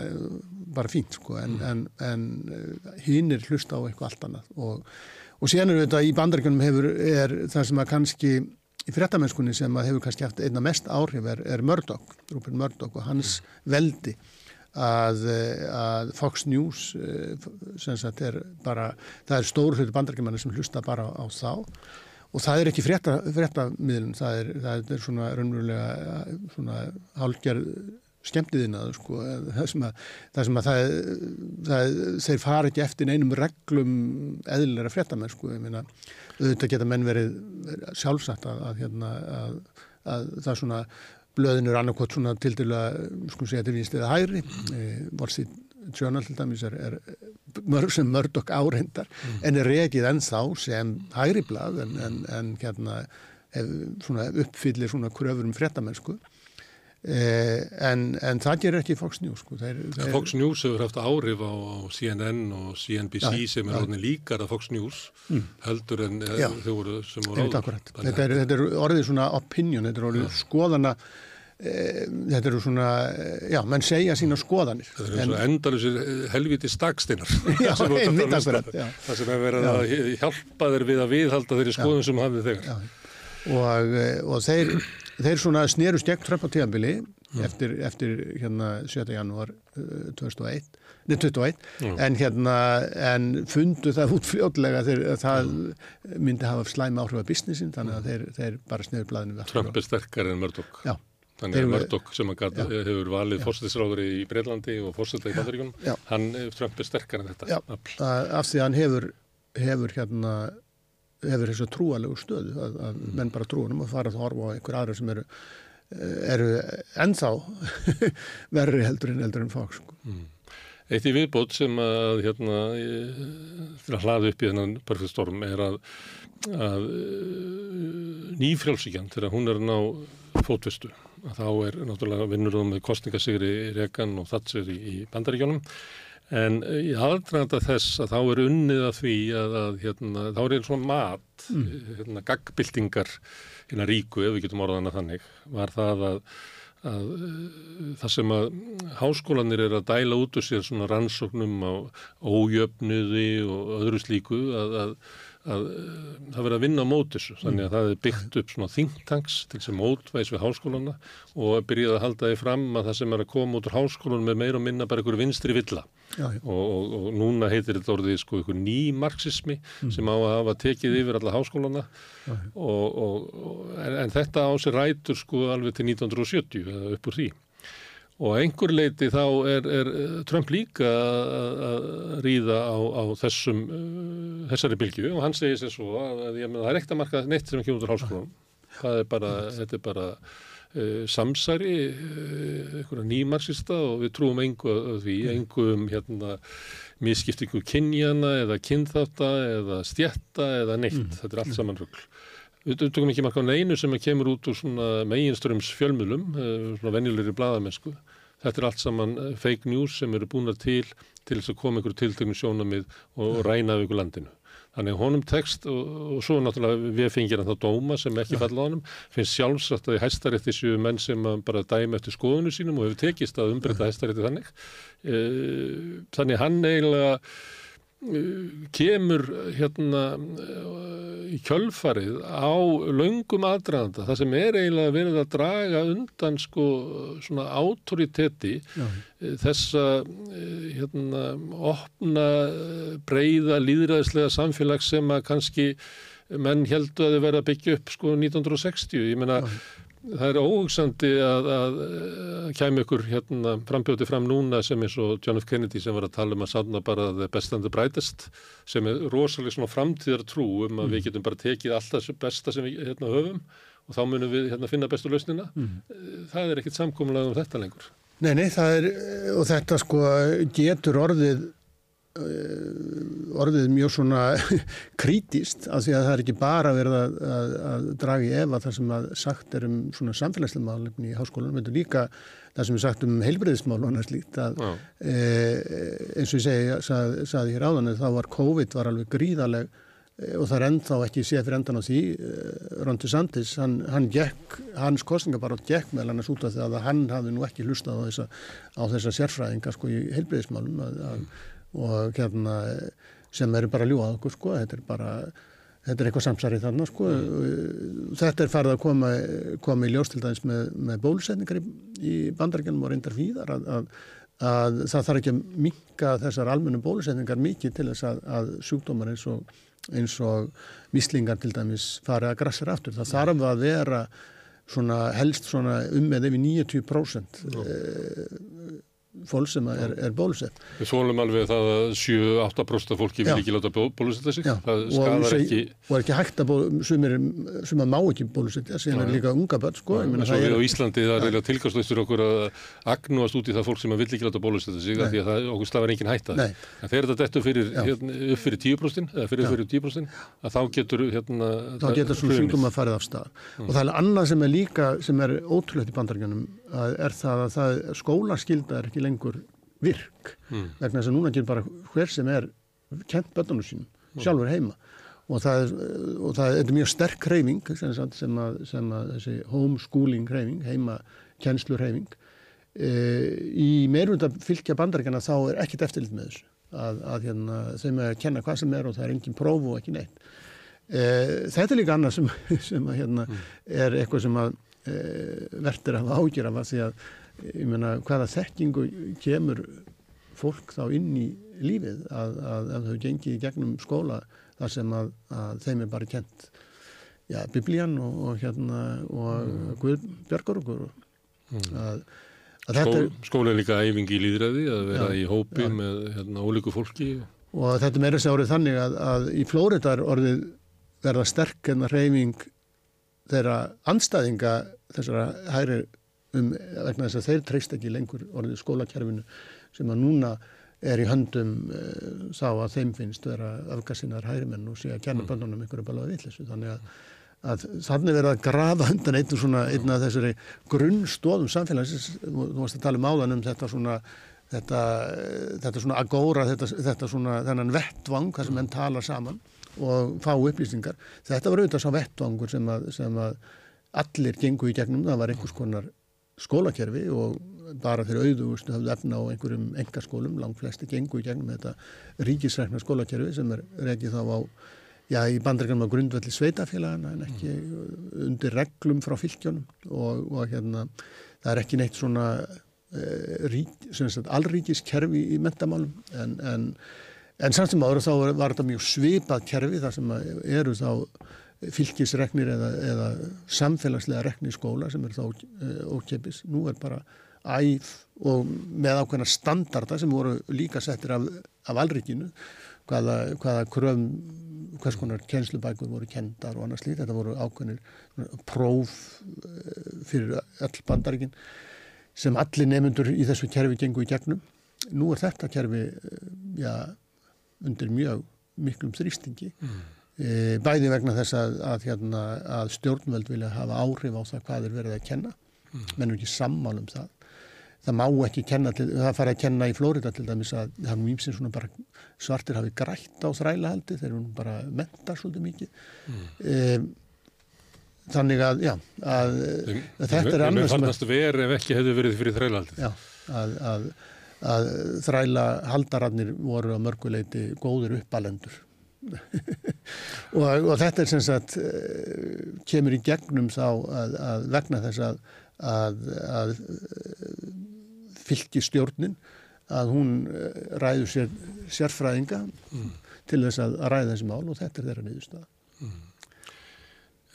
bara fínt sko en, mm. en, en hinn er hlusta á eitthvað allt annað og, og síðan er þetta í bandargegnum hefur er það sem að kannski í fréttamennskunni sem hefur kannski haft einna mest áhrif er, er Murdoch, Rupert Murdoch og hans veldi að, að Fox News eh, sagt er bara, það er stór hluti bandargemanni sem hlusta bara á þá. Og það er ekki fréttamiðlun, það það er svona raunverulega svona hálfgerð skemmtiðinaður sko, það sem að, það, sem að það, það, þeir fara ekki eftir einum reglum eðlilega fréttamenn sko, ég meina auðvitað geta menn verið sjálfsagt að, að, hérna, að, að það er svona blöðinur annarkot svona til dæla sko segja til vinst eða hægri e, Wall Journal til dæmis er, er mörg sem mörg okk áreindar mm. en er reikið ennþá sem hægri blað en, en, en hérna ef, svona uppfyllir svona kröfur um fréttamennsku Eh, en, en það gerir ekki Fox News sko. þeir, þeir... Fox News hefur haft áhrif á, á CNN og CNBC ja, sem er ja. líkar að Fox News mm. heldur en eh, ja. þau voru sem voru áður. þetta er, þetta er orðið svona opinion þetta er orðið skoðana e, þetta eru svona já, menn segja sína skoðanir. Þetta er eins og endalusir helviti staksteinar það sem hefur verið að hjálpa þeir við að viðhalda þeirri skoðun sem hafið þegar. Og, og þeir þeir svona snerust gegn Trump á tíðanbili mm. eftir, eftir hérna 7. janúar uh, 2001, nei 21 mm. en hérna en fundu það út fljótlega þegar það myndi hafa slæmi áhrif af businessin þannig að þeir, þeir bara snerur blæðinu Trump er sterkar en Murdoch Já Þannig að Murdoch sem gata, hefur valið fórstæðisráður í Breitlandi og fórstæði í Bandaríkunum, hann eh, Trump er sterkar en þetta. Já, af því að hann hefur, hefur hérna hefur þessu trúalegu stöðu að, að mm. menn bara trúanum og fara að horfa á einhver aðra sem eru, eru ennþá (laughs) verri heldur en heldur en fóks sko. mm. Eitt í viðbót sem að hérna til að hlaða upp í þennan perfektstorm er að, að nýfrjálfsíkjan þegar hún er ná fótvistu að þá er náttúrulega vinnur um kostningasigri í Rekan og Thatcher í, í Bandaríkjónum En í aðdraganda þess að þá er unnið að því að, að hérna, þá er einn svona mat, mm. hérna, gaggbildingar hérna ríku, ef við getum orðana þannig, var það að, að það sem að háskólanir er að dæla út úr sér svona rannsóknum á ójöfnuði og öðru slíku að, að að eh, það verið að vinna á mótis þannig að það er byggt upp svona think tanks til sem mótvæs við háskólana og byrjaði að halda því fram að það sem er að koma út úr háskólanum er meira og minna bara einhverju vinstri villa. Já, já. Og, og, og núna heitir þetta orðið sko einhver ný marxismi mm. sem á að hafa tekið yfir alla háskólana. Og, en þetta á sér rætur sko alveg til 1970 eða upp úr því Og einhver leiti þá er, er eh, Trump líka að ríða á, á þessum, uh, þessari bylgju og hann segir sér svo að, að ég, það er ekkert að marka neitt sem kemur út á háskólanum. Það er bara, þetta er bara uh, samsari, uh, einhverja nýmarsista og við trúum einhverju því, einhverjum hérna miskiptingu kynjana eða kynþáta eða stjætta eða neitt. Mm. Þetta er allt saman ruggl. Við tökum ekki marka á neinu sem kemur út úr svona meginströms fjölmjölum, svona venjulegri bladamennsku. Þetta er allt saman eh, fake news sem eru búin að til til þess að koma ykkur tiltöknum sjónamið og, ræna af ykkur landinu. Þannig honum tekst og, og svo náttúrulega við fengir hann þá dóma sem ekki falla á honum, finnst sjálfsagt að í hæstarétti séu menn sem bara dæma eftir skoðunu sínum og hefur tekist að umbreyta hæstarétti þannig. Eh, þannig hann eiginlega kemur hérna í kjölfarið á laungum aðdraðanda það sem er eiginlega verið að draga undan sko svona autoriteti þessa hérna opna breyða líðræðislega samfélag sem að kannski menn heldu að þau verða að byggja upp sko 1960 ég menna það er óhugsandi að, að, að kæmi ykkur hérna frambjóti fram núna sem eins og John F. Kennedy sem var að tala um að sanna bara the best and the brightest sem er rosalega svona framtíðar trú um að mm. við getum bara tekið alltaf besta sem við hérna höfum og þá munum við hérna finna bestu lausnina. Mm. Það er ekkit samkómulega um þetta lengur. Nei, nei, það er, og þetta sko getur orðið orðið mjög svona (laughs) krítist af því að það er ekki bara verið að, að, að draga í efa það sem að sagt er um svona samfélagslega málefni í háskólanum, er líka það sem er sagt um heilbreyðismál og annars líkt að e, eins og ég segi, sað, saði hér áðan þá var COVID var alveg gríðaleg e, og það er ennþá ekki séð fyrir endan á því e, Rondi Sandis, hann, hann gekk, hans kostninga bara gekk með hann að súta því að hann hafði nú ekki hlustað á þessa, á þessa sérfræðinga sko í heilbreyðismálum að, að og hérna sem eru bara ljúað okkur sko, þetta er bara þetta er eitthvað samsarið þarna sko. Mm. þetta er farið að koma, koma í ljós til dæmis með, með bólusetningar í, í bandarækjanum og reyndar víðar að, að, að það þarf ekki að minka þessar almennu bólusetningar mikið til þess að, að sjúkdómar eins og, eins og mislingar til dæmis farið að grassir aftur, það þarf að vera svona helst svona um með yfir 90% mm fólk sem er, er bólusett. Við þólum alveg það að 7-8% af fólki vil ekki láta bólusetta sig, það skadar ekki. Og er ekki hægt að sem að má ekki bólusetta, sem er líka unga börn, sko. En svo við á Íslandi, það er reyna tilkastlöstur okkur að agnúast út í það fólk sem vil ekki láta bólusetta sig, því að það, okkur slafar engin hætta. Nei. En þegar þetta dettur fyrir, hérna, upp fyrir 10%, eða fyrir, fyrir 10%, að þá getur, hérna, þá getur svona sjúkdóma að farið af stað. Mm. Og það er annað sem er líka, sem er ótrúlegt í bandaríkjanum, er það að það, skólaskylda er ekki lengur virk mm. vegna þess að núna getur bara hver sem er kent börnunum sínum mm. sjálfur heima og það er, og það er mjög sterk hreyfing sem, sem, að, sem að þessi homeschooling hreyfing, heima kjenslur hreyfing e, í meirunda fylgja bandaríkjana þá er ekkit eftirlit með þessu að, að hérna, þeim að kenna hvað sem er og það er engin próf og ekki neitt e, þetta er líka annað sem, (laughs) sem að, hérna, mm. er eitthvað sem að verður að hafa ágjur af að því að ég meina hvaða þekkingu kemur fólk þá inn í lífið að, að, að þau gengið í gegnum skóla þar sem að, að þeim er bara kent ja, biblían og, og hérna og mm. Guð bjargar okkur mm. Skó, Skóla er líka æfingi í líðræði að vera ja, í hópi ja. með hérna, ólíku fólki og þetta meira sér árið þannig að í Flóriðar orðið verða sterk en að reyfing þeirra anstæðinga þessara hægri um, vegna þess að þeir treyst ekki lengur orðið skólakerfinu sem að núna er í höndum uh, sá að þeim finnst vera afgassinnar hægrimenn og sé að kenna mm. bönnunum ykkur að bala við þessu þannig að, að þannig verða að grafa undan einn svona, einn af þessari grunnstóðum samfélagsins, þú varst að tala um áðan um þetta svona þetta, þetta svona agóra, þetta, þetta svona þennan vettvang, það sem menn tala saman og fá upplýsingar. Þetta var auðvitað svo vettvangur sem að, sem að allir gengu í gegnum, það var einhvers konar skólakerfi og bara þegar auðvustu hafðu efna á einhverjum engaskólum, langt flesti gengu í gegnum þetta ríkisrækna skólakerfi sem er reygið þá á, já í bandreganum á grundvelli sveitafélagana en ekki undir reglum frá fylgjónum og, og hérna það er ekki neitt svona rík, allríkiskerfi í mentamálum en, en, en samt sem ára þá var þetta mjög svipað kerfi þar sem eru þá fylgisregnir eða, eða samfélagslega regnir skóla sem er þá uh, ókipis. Nú er bara æf og með ákveðna standarda sem voru líka settir af, af allríkinu hvaða, hvaða kröfum hvers konar kjenslubækur voru kendar og annars lítið. Þetta voru ákveðnir próf uh, fyrir all bandaríkinn sem allir nefnundur í þessu kerfi gengur í gegnum. Nú er þetta kerfi eh, já, undir mjög miklum þrýstingi mm. E, bæði vegna þess að, að, hérna, að stjórnveld vilja hafa áhrif á það hvað er verið að kenna mm. menn er ekki sammál um það það má ekki kenna til, það fara að kenna í Flórida til dæmis að það er mjög sem svona bara svartir hafi grætt á þrælahaldi þeir eru bara mentar svolítið mikið mm. e, þannig að, já, að, að þetta er annars... Það fannast verið ef ekki hefði verið fyrir þrælahaldið. Já, að, að þræla haldararnir voru á mörguleiti góður uppalendur. Og, og þetta er sem sagt, eh, kemur í gegnum þá að vegna þess að fylgistjórnin að hún eh, ræður sér sérfræðinga mm. til þess að ræða þessi mál og þetta er þeirra niðurstaða. Mm.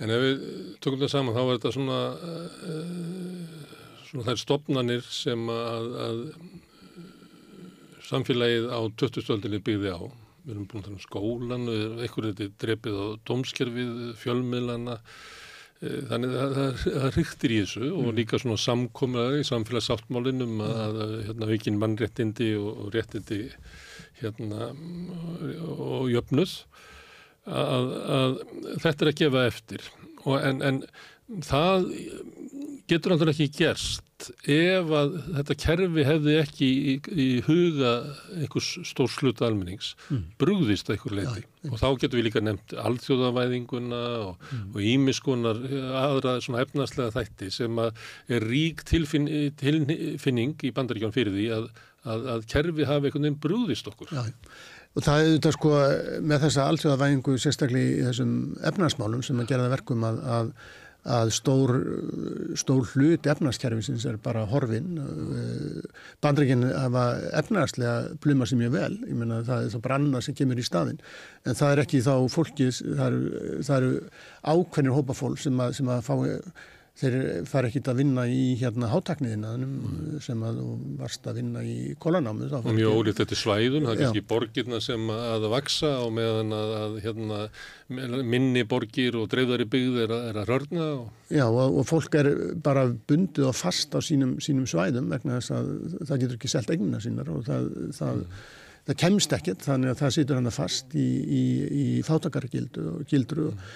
En ef við tökum það saman þá er þetta svona, uh, svona þær stopnarnir sem að, að samfélagið á 2000-öldinni byggði á. Við erum búin að tala um skólan, eitthvað er þetta drefið á domskerfið, fjölmiðlana, uh, þannig að það, það ríktir í þessu mm. og líka svona samkomraði í samfélagsáttmálinum mm. að, hérna, vikinn mannréttindi og, og réttindi hérna, og jöfnuð að, að þetta er að gefa eftir og en, en það getur náttúrulega ekki gerst ef að þetta kerfi hefði ekki í, í huga einhvers stór sluta almennings mm. brúðist að einhver leiti ja, og þá getur við líka nefnt alþjóðavæðinguna og ímiskunar mm. aðra svona efnarslega þætti sem að er rík tilfin, tilfinning í bandaríkján fyrir því að, að, að kerfi hafi einhvern veginn brúðist okkur. Já, Og það er auðvitað sko með þessa allsjóðavæðingu sérstaklega í þessum efnarsmálum sem að gera það verkum að, að, að stór, stór hlut efnarskerfisins er bara horfin. Bandreikin hafa efnarslega pluma sem ég vel, ég menna það er þá branna sem kemur í staðin. En það er ekki þá fólkið, það eru er ákveðnir hópafól sem að, sem að fá þeir fara ekkit að vinna í hérna hátakniðina mm. sem að varst að vinna í kólanámi Mjög ólíkt þetta svæðun, það er kannski borgirna sem að vaksa og meðan að, að hérna, minni borgir og dreifðari byggð er að, er að rörna og... Já og, og fólk er bara bundið og fast á sínum, sínum svæðum vegna þess að það getur ekki selgt eignina sínar og það, það, mm. það kemst ekkert þannig að það situr hann að fast í, í, í fátakargildru og gildru og mm.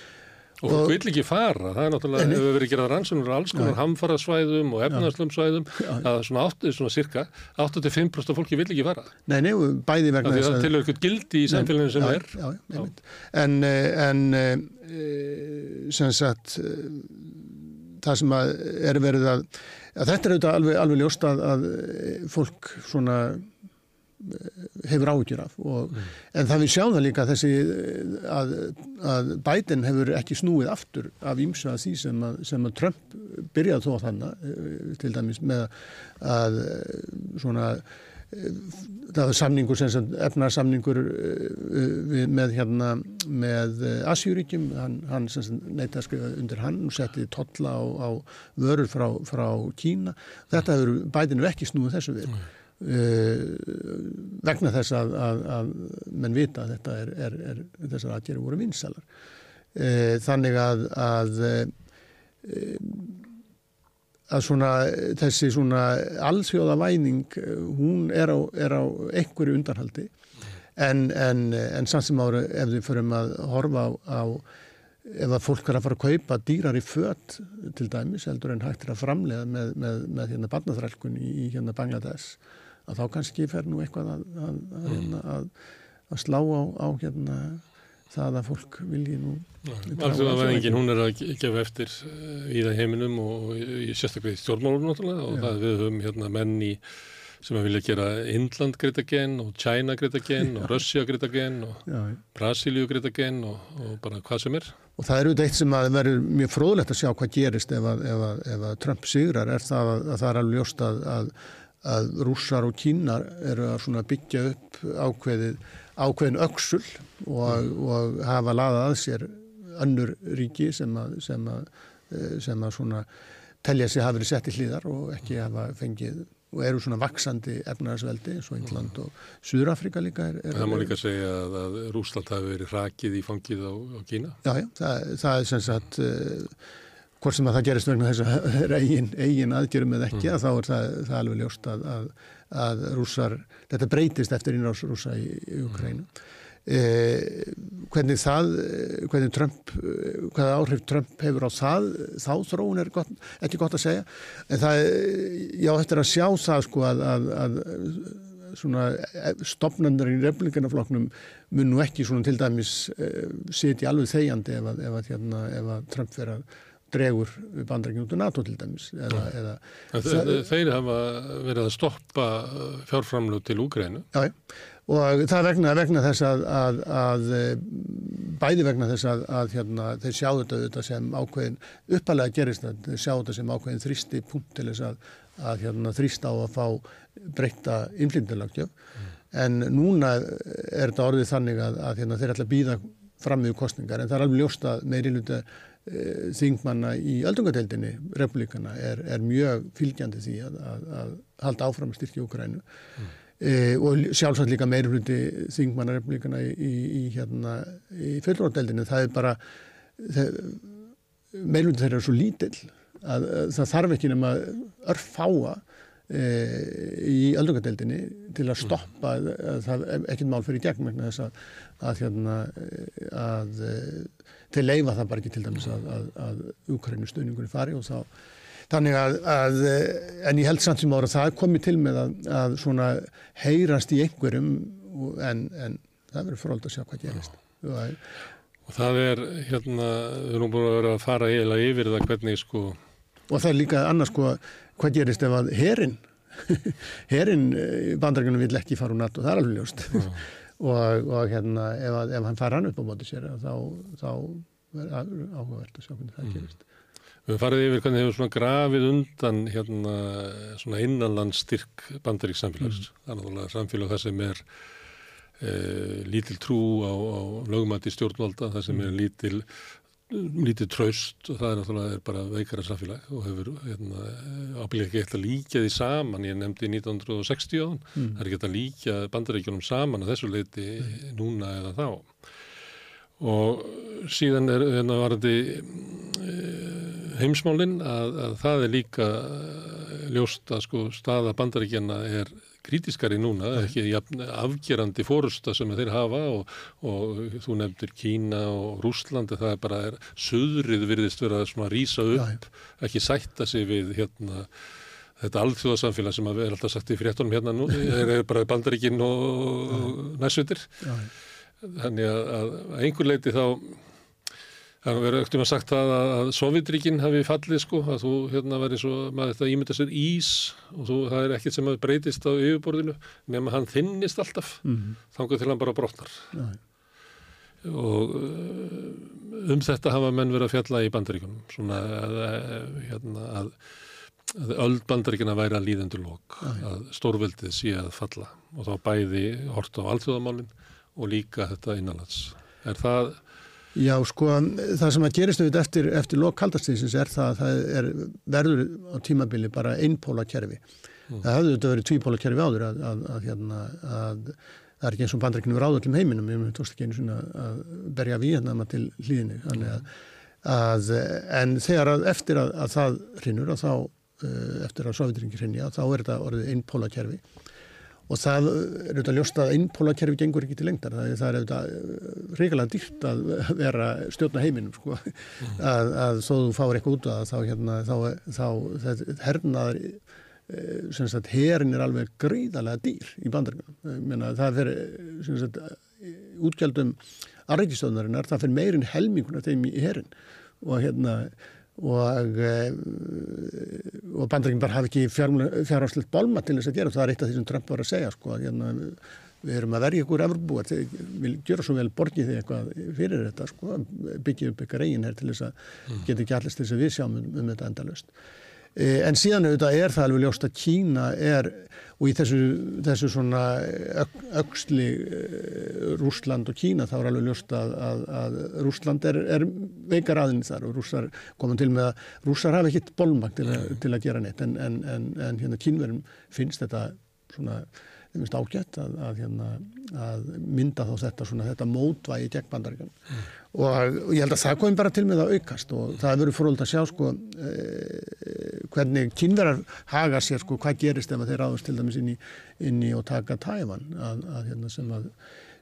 Og þú vil ekki fara, það er náttúrulega, hefur verið gerað rannsóknur á alls konar hamfarasvæðum og efnarslumsvæðum, að svona, átti, svona cirka 85% af fólki vil ekki fara. Nei, nei, bæði vegna þess að... Það tilur eitthvað gildi í samfélaginu sem já, er. Já, já. En, eh, en e, sem sagt, það sem er verið að, að þetta er auðvitað alveg, alveg ljóst að, að fólk svona hefur ágjur af og, mm. en það við sjáum það líka þessi að, að Biden hefur ekki snúið aftur af ímsu að því sem að, sem að Trump byrjaði þó þannig eh, til dæmis með að eh, svona eh, það var samningur sem efnarsamningur með hérna með Asjúríkjum, hann, hann neytti að skrifa undir hann og setti totla á, á vörur frá, frá Kína þetta hefur Biden ekki snúið þessu við mm. Uh, vegna þess að, að, að menn vita að þetta er, er, er þessar aðgerið voru vinsalar uh, þannig að að, uh, að svona þessi svona allsjóðavæning hún er á, á einhverju undanhaldi. En, en, en samt sem ára ef við förum að horfa á, á ef að fólk er að fara að kaupa dýrar í fött til dæmis heldur en hægt er að framlega með, með, með hérna barnaþrælkun í, í hérna Bangladesh að þá kannski fer nú eitthvað að, að, að, hérna, að, að slá á, á hérna, það að fólk vilji nú Alþjóða veðingin, hún er að gefa eftir í það heiminum og í sérstaklega í stjórnmálunum náttúrulega og Já. það við höfum hérna menn í sem að vilja gera Indland greitagen og China greitagen og Russia greitagen og Brasilíu greitagen og, og bara hvað sem er. Og það eru eitt sem að verður mjög fróðlegt að sjá hvað gerist ef að, ef að, ef að Trump sigrar. Er það að, að það er alveg ljóst að að rússar og kínar eru að byggja upp ákveðið, ákveðin öksul og, mm. og hafa laðað að sér önnur ríki sem að, sem að, eh, sem að svona telja sig hafa verið sett í hlýðar og ekki hafa fengið og eru svona vaksandi efnaðarsveldi eins og England mm. og Súrafrika líka er, er, Það má líka segja að, að Rúsland hafi verið rakið í fangið á, á Kína Já, já, það, það er sem sagt uh, hvort sem að það gerist vegna þess að eigin, eigin aðgjörum eða ekki mm. þá er það, það alveg ljóst að, að, að rússar, þetta breytist eftir innráðs rússa í, í Ukrænu mm. eh, hvernig það hvernig Trump, hvaða áhrif Trump hefur á það, þá þróun er gott, ekki gott að segja en það, já þetta er að sjá það sko að, að svona stopnandar í republikanafloknum mun nú ekki svona til dæmis eh, sitja alveg þegjandi ef að, ef að, hérna, ef að Trump fer að dregur bandrækjum út á NATO til dæmis eða, eða, það, Þeir hafa verið að stoppa fjárframlu til Úgrænu Já, og það vegna, vegna þess að, að, að bæði vegna þess að, að hérna, þeir sjá þetta sem ákveðin uppalega gerist það, þeir sjá þetta sem ákveðin þrýsti punkt til þess að hérna, þrýsta á að fá breyta innflýndilagjöf mm. en núna er þetta orðið þannig að hérna, þeir ætla að býða fram með kostningar en það er alveg ljósta meiri luta Eh, þingmanna í öldungadeildinni republikana er, er mjög fylgjandi því að, að, að halda áfram styrkja Úkrænu mm. e, og sjálfsagt líka meiri hluti þingmanna republikana í, í, í hérna í fjöldróndeildinni það er bara meiri hluti þeirra er svo lítill að, að það þarf ekki nema örfáa e, í öldungadeildinni til að stoppa mm. að það er ekkert mál fyrir gegn með þess að hérna að þeir leifa það bara ekki til dæmis að, að, að Ukrænu stöðningunni fari og þá þannig að, að en ég held samt sem ára það komi til með að svona heyrast í einhverjum en, en það verður fróld að sjá hvað gerist. Og, og það er hérna við erum búin að vera að fara eiginlega yfir það hvernig sko og það er líka annars sko hvað gerist ef að herin (laughs) herin bandarækjunum vil ekki fara úr natt og það er alveg ljóst og, og hérna ef, ef hann fara hann upp á móti sér þá, þá verður áhugavert að sjá hvernig það mm. gerist. Við höfum farið yfir hvernig hefur svona grafið undan hérna svona innanlandsstyrk bandarík samfélags. Mm. Það er náttúrulega samfélag það sem er e, lítil trú á, á lögumætti stjórnvalda, það sem er mm. lítil lítið traust og það er náttúrulega bara veikara samfélag og hefur hérna, ábyggilega ekki eftir að líka því saman ég nefndi 1960 án mm. það er ekki eftir að líka bandaríkjunum saman að þessu leiti mm. núna eða þá og síðan er hérna varandi eh, heimsmálinn að, að það er líka ljóst að sko staða bandaríkjana er krítiskari núna, ekki afgerandi fórusta sem þeir hafa og, og þú nefndir Kína og Rúslandi, það er bara, er, söðrið virðist svona að rýsa upp, ekki sætta sig við hérna þetta alþjóðarsamfélag sem vera alltaf sagt í fréttunum hérna nú, er bara bandaríkinn og næssutir. Þannig að, að einhver leiti þá Það verður ekkert um að sagt það að Sovjetríkinn hafi fallið sko, að þú hérna verður svo, maður þetta ímynda sér ís og þú, það er ekkert sem að breytist á yfirborðinu nema hann þinnist alltaf, mm -hmm. þangar til hann bara brotnar. Ja. Og uh, um þetta hafa menn verið að fjalla í bandaríkunum, svona að, hérna, að, að öll bandaríkina væri að líðendur lók, ja, ja. að stórveldið sé að falla og þá bæði hort á alþjóðamálinn og líka þetta innanlands. Er það Já, sko, það sem að gerist auðvitað eftir, eftir lok kaldastíðsins er það að það er, verður á tímabili bara einpóla kerfi. Mm. Það hafði auðvitað verið tvípóla kerfi áður að, að, að, hérna, að það er ekki eins og bandrækinu verið áður til heiminum, ég tókst ekki einu svona að berja Víðnama til hlýðinu. Mm. En þegar eftir að það hrinur og þá eh, eftir að Sovjetringir hrinja, þá er þetta orðið einpóla kerfi og það er auðvitað ljóst að innpólakerfi gengur ekki til lengdar það er, það er auðvitað eh, reyngalega dýrt að vera stjórna heiminum sko. mm. að, að þó þú fáir eitthvað út að þá, hérna, þá, þá hernaðar sem sagt, herin er alveg greiðalega dýr í bandaríkunum. Það fyrir, sem sagt, útgjaldum aðrækistöðunarinnar, það fyrir meirinn helmingunar þeim í herin og hérna og, og bandaríkinn bara hafi ekki fjárháslegt bolma til þess að gera það er eitt af því sem Trump var að segja sko að hérna við erum að verja ykkur efrurbúar, við gera svo vel borgið því eitthvað fyrir þetta sko, byggja upp eitthvað reygin her til þess að mm. geta ekki allast þess að við sjáum um, um þetta endalust. E, en síðan auðvitað er það alveg ljóst að Kína er, og í þessu, þessu svona auksli e, Rúsland og Kína þá er alveg ljóst að, að, að Rúsland er, er veikar aðeins þar og rússar komum til með að rússar hafa ekkit bólmakt til, til að gera neitt en, en, en, en hérna kínverðum finnst þetta svona ágætt að, að, hérna, mynda þá þetta, svona, þetta mótvægi gegn bandaríkan mm. Og, ég held að það komum bara til með að aukast og það hefur verið fóröld að sjá sko, eh, hvernig kynverðar haga sér sko, hvað gerist ef þeir áðast til dæmis inn í, inn í og taka tæfan að, að hérna, sem að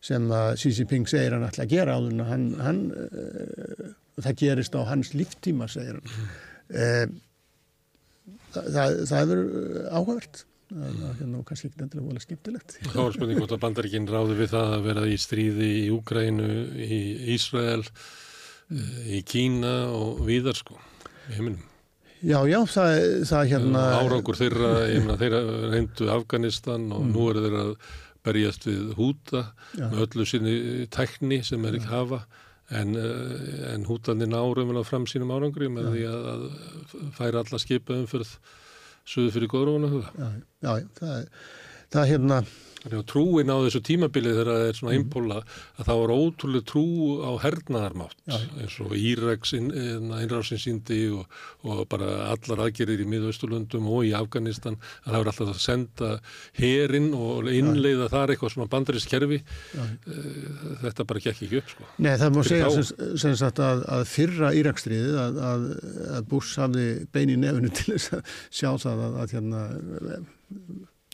sem að Xi Jinping segir hann ætla að gera áður hann, hann uh, það gerist á hans líftíma segir hann mm. uh, það, það hefur áhugavert er hérna kannski ekki endilega volið skemmtilegt. Þá er spurning hvort að bandaríkinn ráði við það að vera í stríði í Úgrænu, í Ísrael, mm. í Kína og viðar sko, í heiminum. Já, já, það, það hérna... Árangur þeirra, einna, þeirra reyndu Afganistan og mm. nú eru þeirra að berjast við húta já. með öllu sinni tækni sem er ekki hafa en, eh, en hútandi nárum fram sínum árangri með já. því að, að færa alla skipa umfyrð suðu fyrir góðrónu huga. Já, já, það er, það er hérna... Þannig að trúin á þessu tímabilið þegar það er svona impóla mm. að það var ótrúlega trú á hernaðarmátt já. eins og Íraks innrásin síndi og, og bara allar aðgerðir í miðausturlundum og í Afganistan að það var alltaf að senda herin og innleiða þar eitthvað svona bandarískerfi eh, þetta bara gekk ekki upp sko. Nei það má segja sem, sem sagt að, að fyrra Írakstriðið að, að, að Bush hafði bein í nefnu til þess að sjá það að hérna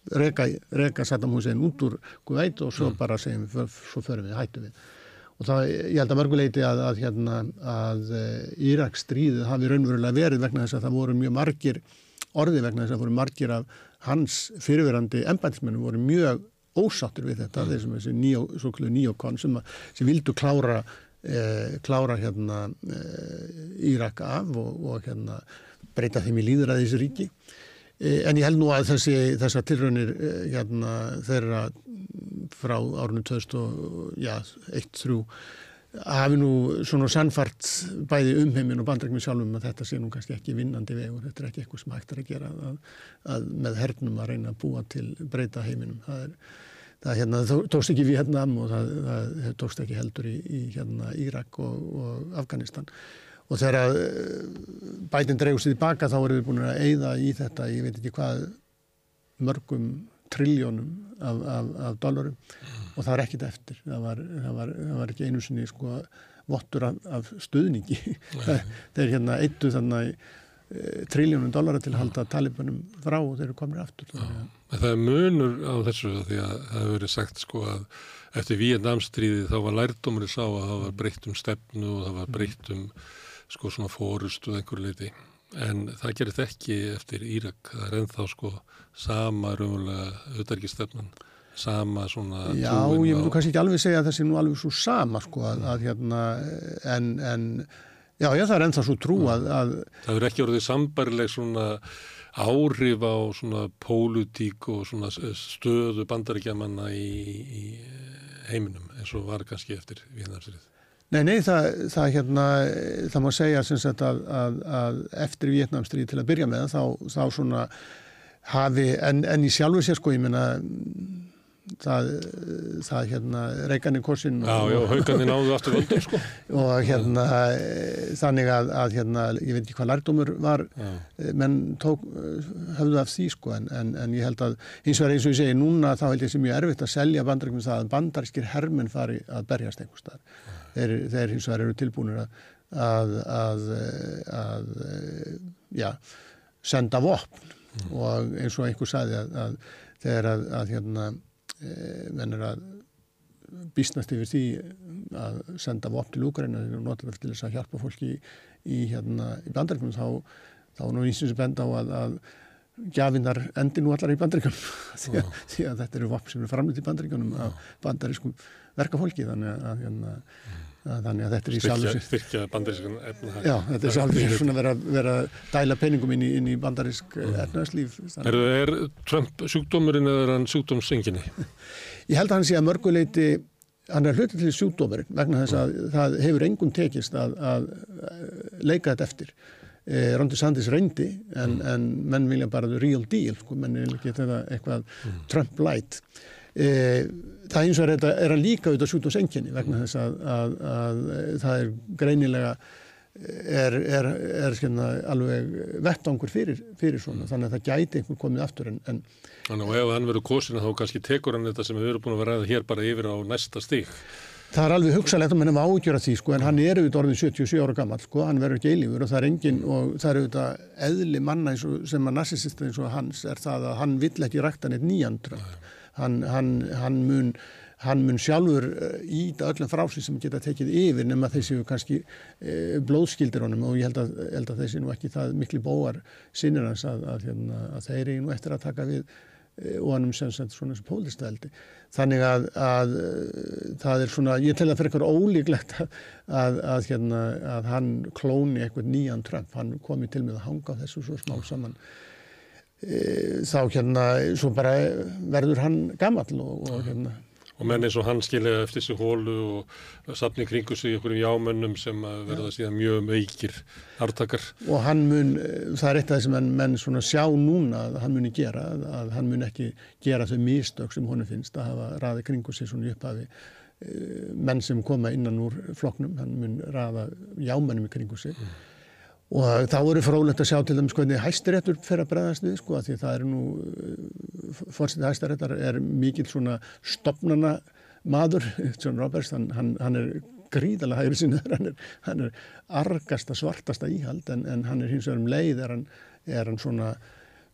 reka, reka Saddam Hussein út úr Kuwait og svo mm. bara segjum við, svo förum við, hættu við. Og það, ég held að mörguleiti að, að, hérna, að eh, stríðið hafi raunverulega verið vegna þess að það voru mjög margir orði vegna þess að það voru margir af hans fyrirverandi embætismennum voru mjög ósáttur við þetta, mm. þessum þessi nýjó, svo klúið nýjókon sem, sem vildu klára, eh, klára hérna, eh, Írak af og, og hérna, breyta þeim í líðræðis ríki en ég held nú að þessi, þessar tilraunir eh, hérna, þeirra frá árunum 2001-3 hafi nú svona sannfart bæði umheimin og bandrækmi sjálfum að þetta sé nú kannski ekki vinnandi vegur, þetta er ekki eitthvað sem hægt er að gera að, að með hernum að reyna að búa til breyta heiminum. Það, er, það hérna, tókst ekki Vietnam og það, það tókst ekki heldur í, í hérna, Írak og, og Afganistan og þegar eh, bætinn dregur sér tilbaka þá erum við búin að eigða í þetta, ég veit ekki hvað mörgum triljónum af, af, af dólarum. Mm. og það var ekkit eftir. Það var, það var, það var ekki einu sinni sko vottur af, af stuðningi. (laughs) Þeir hérna eittu þannig e, triljónum dólara til að halda talibanum frá og þeir eru komin aftur. Já, Það er munur á þessu því að það hefur verið sagt sko að eftir Víendamstríði þá var lærdómurinn sá að það var breytt um stefnu og það var breytt um sko svona fórustu einhver leiti en það gerir þetta ekki eftir Írak. Það er ennþá sko sama raunverulega auðverkistefnan sama svona Já, ég myndu kannski ekki alveg segja að það sé nú alveg svo sama sko að, að hérna en, en já, já það er ennþá svo trú að, að Það er ekki orðið sambarileg svona áhrif á svona pólutík og svona stöðu bandaríkjamanna í, í heiminum eins og var kannski eftir Víðnarsrið Nei, nei, það, það, hérna, það má segja sagt, að, að, að eftir Vietnamstríð til að byrja með þá, þá svona hafi, en, en í sjálfu sér sko, ég menna það, það hérna Reykjavík korsin Já, já, haugarnir náðu aftur völdum (laughs) sko og hérna þannig að, að hérna, ég veit ekki hvað lærdómur var já. menn tók höfðu af því sko en, en, en ég held að eins og er eins og ég segi núna þá held ég sem mjög erfitt að selja bandaríkjum það að bandarískir hermin fari að berjast einhver starf þeir, þeir hins vegar eru tilbúinir að, að, að, að já, senda vopn. Mm. og eins og einhver saði að þegar að hérna e, menn er að bísnast yfir því að senda vopn til Úgræna og nota það til þess að hjálpa fólki í, í, hérna, í bandaríkunum þá, þá nú eins og sem benda á að gafinnar endi nú allar í bandaríkanum (laughs) því, því að þetta eru vopn sem eru framlýtt í bandaríkanum af bandarískum verkafólki þannig að, að, hérna, að, þannig að þetta er í sjálf styrkja bandarískan efnahag Já, þetta er sjálf svona vera, vera dæla peningum inn í, inn í bandarísk efnahagslíf er, er Trump sjúkdómurinn eða er hann sjúkdómsenginni? Ég held að hann sé að mörguleiti hann er hluti til sjúkdómurinn vegna þess að það hefur engum tekist að leika þetta eftir Eh, Rondi Sandis reyndi en, mm. en menn vilja bara real deal sko, menn vilja geta eitthvað mm. Trump light eh, það eins og er, er að líka auðvitað sjút og senginni vegna þess að, að, að, að það er greinilega er, er, er skilna, alveg vettangur fyrir, fyrir svona þannig að það gæti einhver komið aftur en, en Þannig að ef hann verður kosina þá kannski tekur hann þetta sem við erum búin að vera hér bara yfir á næsta stík Það er alveg hugsalegt að mann hefur ágjörað því sko en hann er auðvitað orðin 77 ára gammal sko, hann verður ekki eilífur og það er engin og það er auðvitað eðli manna sem að narsisista eins og hans er það að hann vill ekki rækta neitt nýjandra. Hann, hann, hann, mun, hann mun sjálfur íta eh, öllum frásið sem geta tekið yfir nema þessi kannski e, blóðskildir honum. Og ég held að, held að þessi nú ekki það miklu bóar sinnir hans að, að, hérna, að þeir eru nú eftir að taka við e, og hann um sem svona sem pólistældi þannig að, að það er svona, ég tel að fyrir eitthvað ólíklegt hérna, að hann klóni eitthvað nýjan Trump, hann komi til með að hanga þessu svo smá saman þá hérna svo bara verður hann gammal og, og hérna. Og menn eins og hann skilja eftir þessu hólu og safni kringu sig ykkur um jámönnum sem verða síðan mjög meikir hartakar. Og hann mun, það er eitt af þessum menn, menn svona sjá núna að hann muni gera, að hann mun ekki gera þau mistök sem honum finnst að hafa raði kringu sig svona upphafi. Eh, menn sem koma innan úr floknum, hann mun raða jámönnum í kringu sig. Mm og þá eru frólægt að sjá til dæmis hvernig hæstiréttur fer að bregðast við sko að því það er nú fórstæði hæstiréttar er mikil svona stopnana maður (laughs) John Roberts, hann, hann, hann er gríðalega hægri sinni (laughs) hann hann er argasta svartasta íhald en, en hann er hins vegar um leið er hann, er svona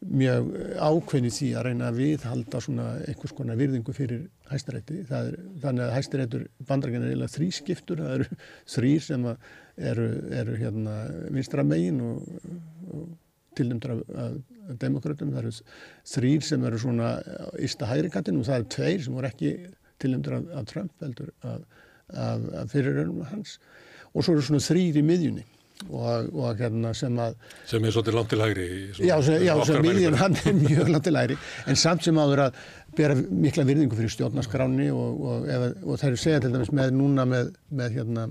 mjög ákveðni því að reyna að viðhalda svona einhvers konar virðingu fyrir hæstarétti. Þannig að hæstaréttur bandrækjan er eiginlega þrískiptur það eru (laughs) þrýr sem eru, eru hérna vinstra megin og, og tilnumdur af, af demokrautum það eru þrýr sem eru svona ísta hægrikattin og það eru tveir sem voru ekki tilnumdur af, af Trump heldur af, af fyrirörnum hans. Og svo eru svona þrýr í miðjunni og, og hérna sem að sem er svolítið langt til hægri já, sem, já, sem miðjum hann er mjög langt til hægri en samt sem áður að bera mikla virðingu fyrir stjórnaskráni og, og, og það er segja til dæmis með núna með, með hérna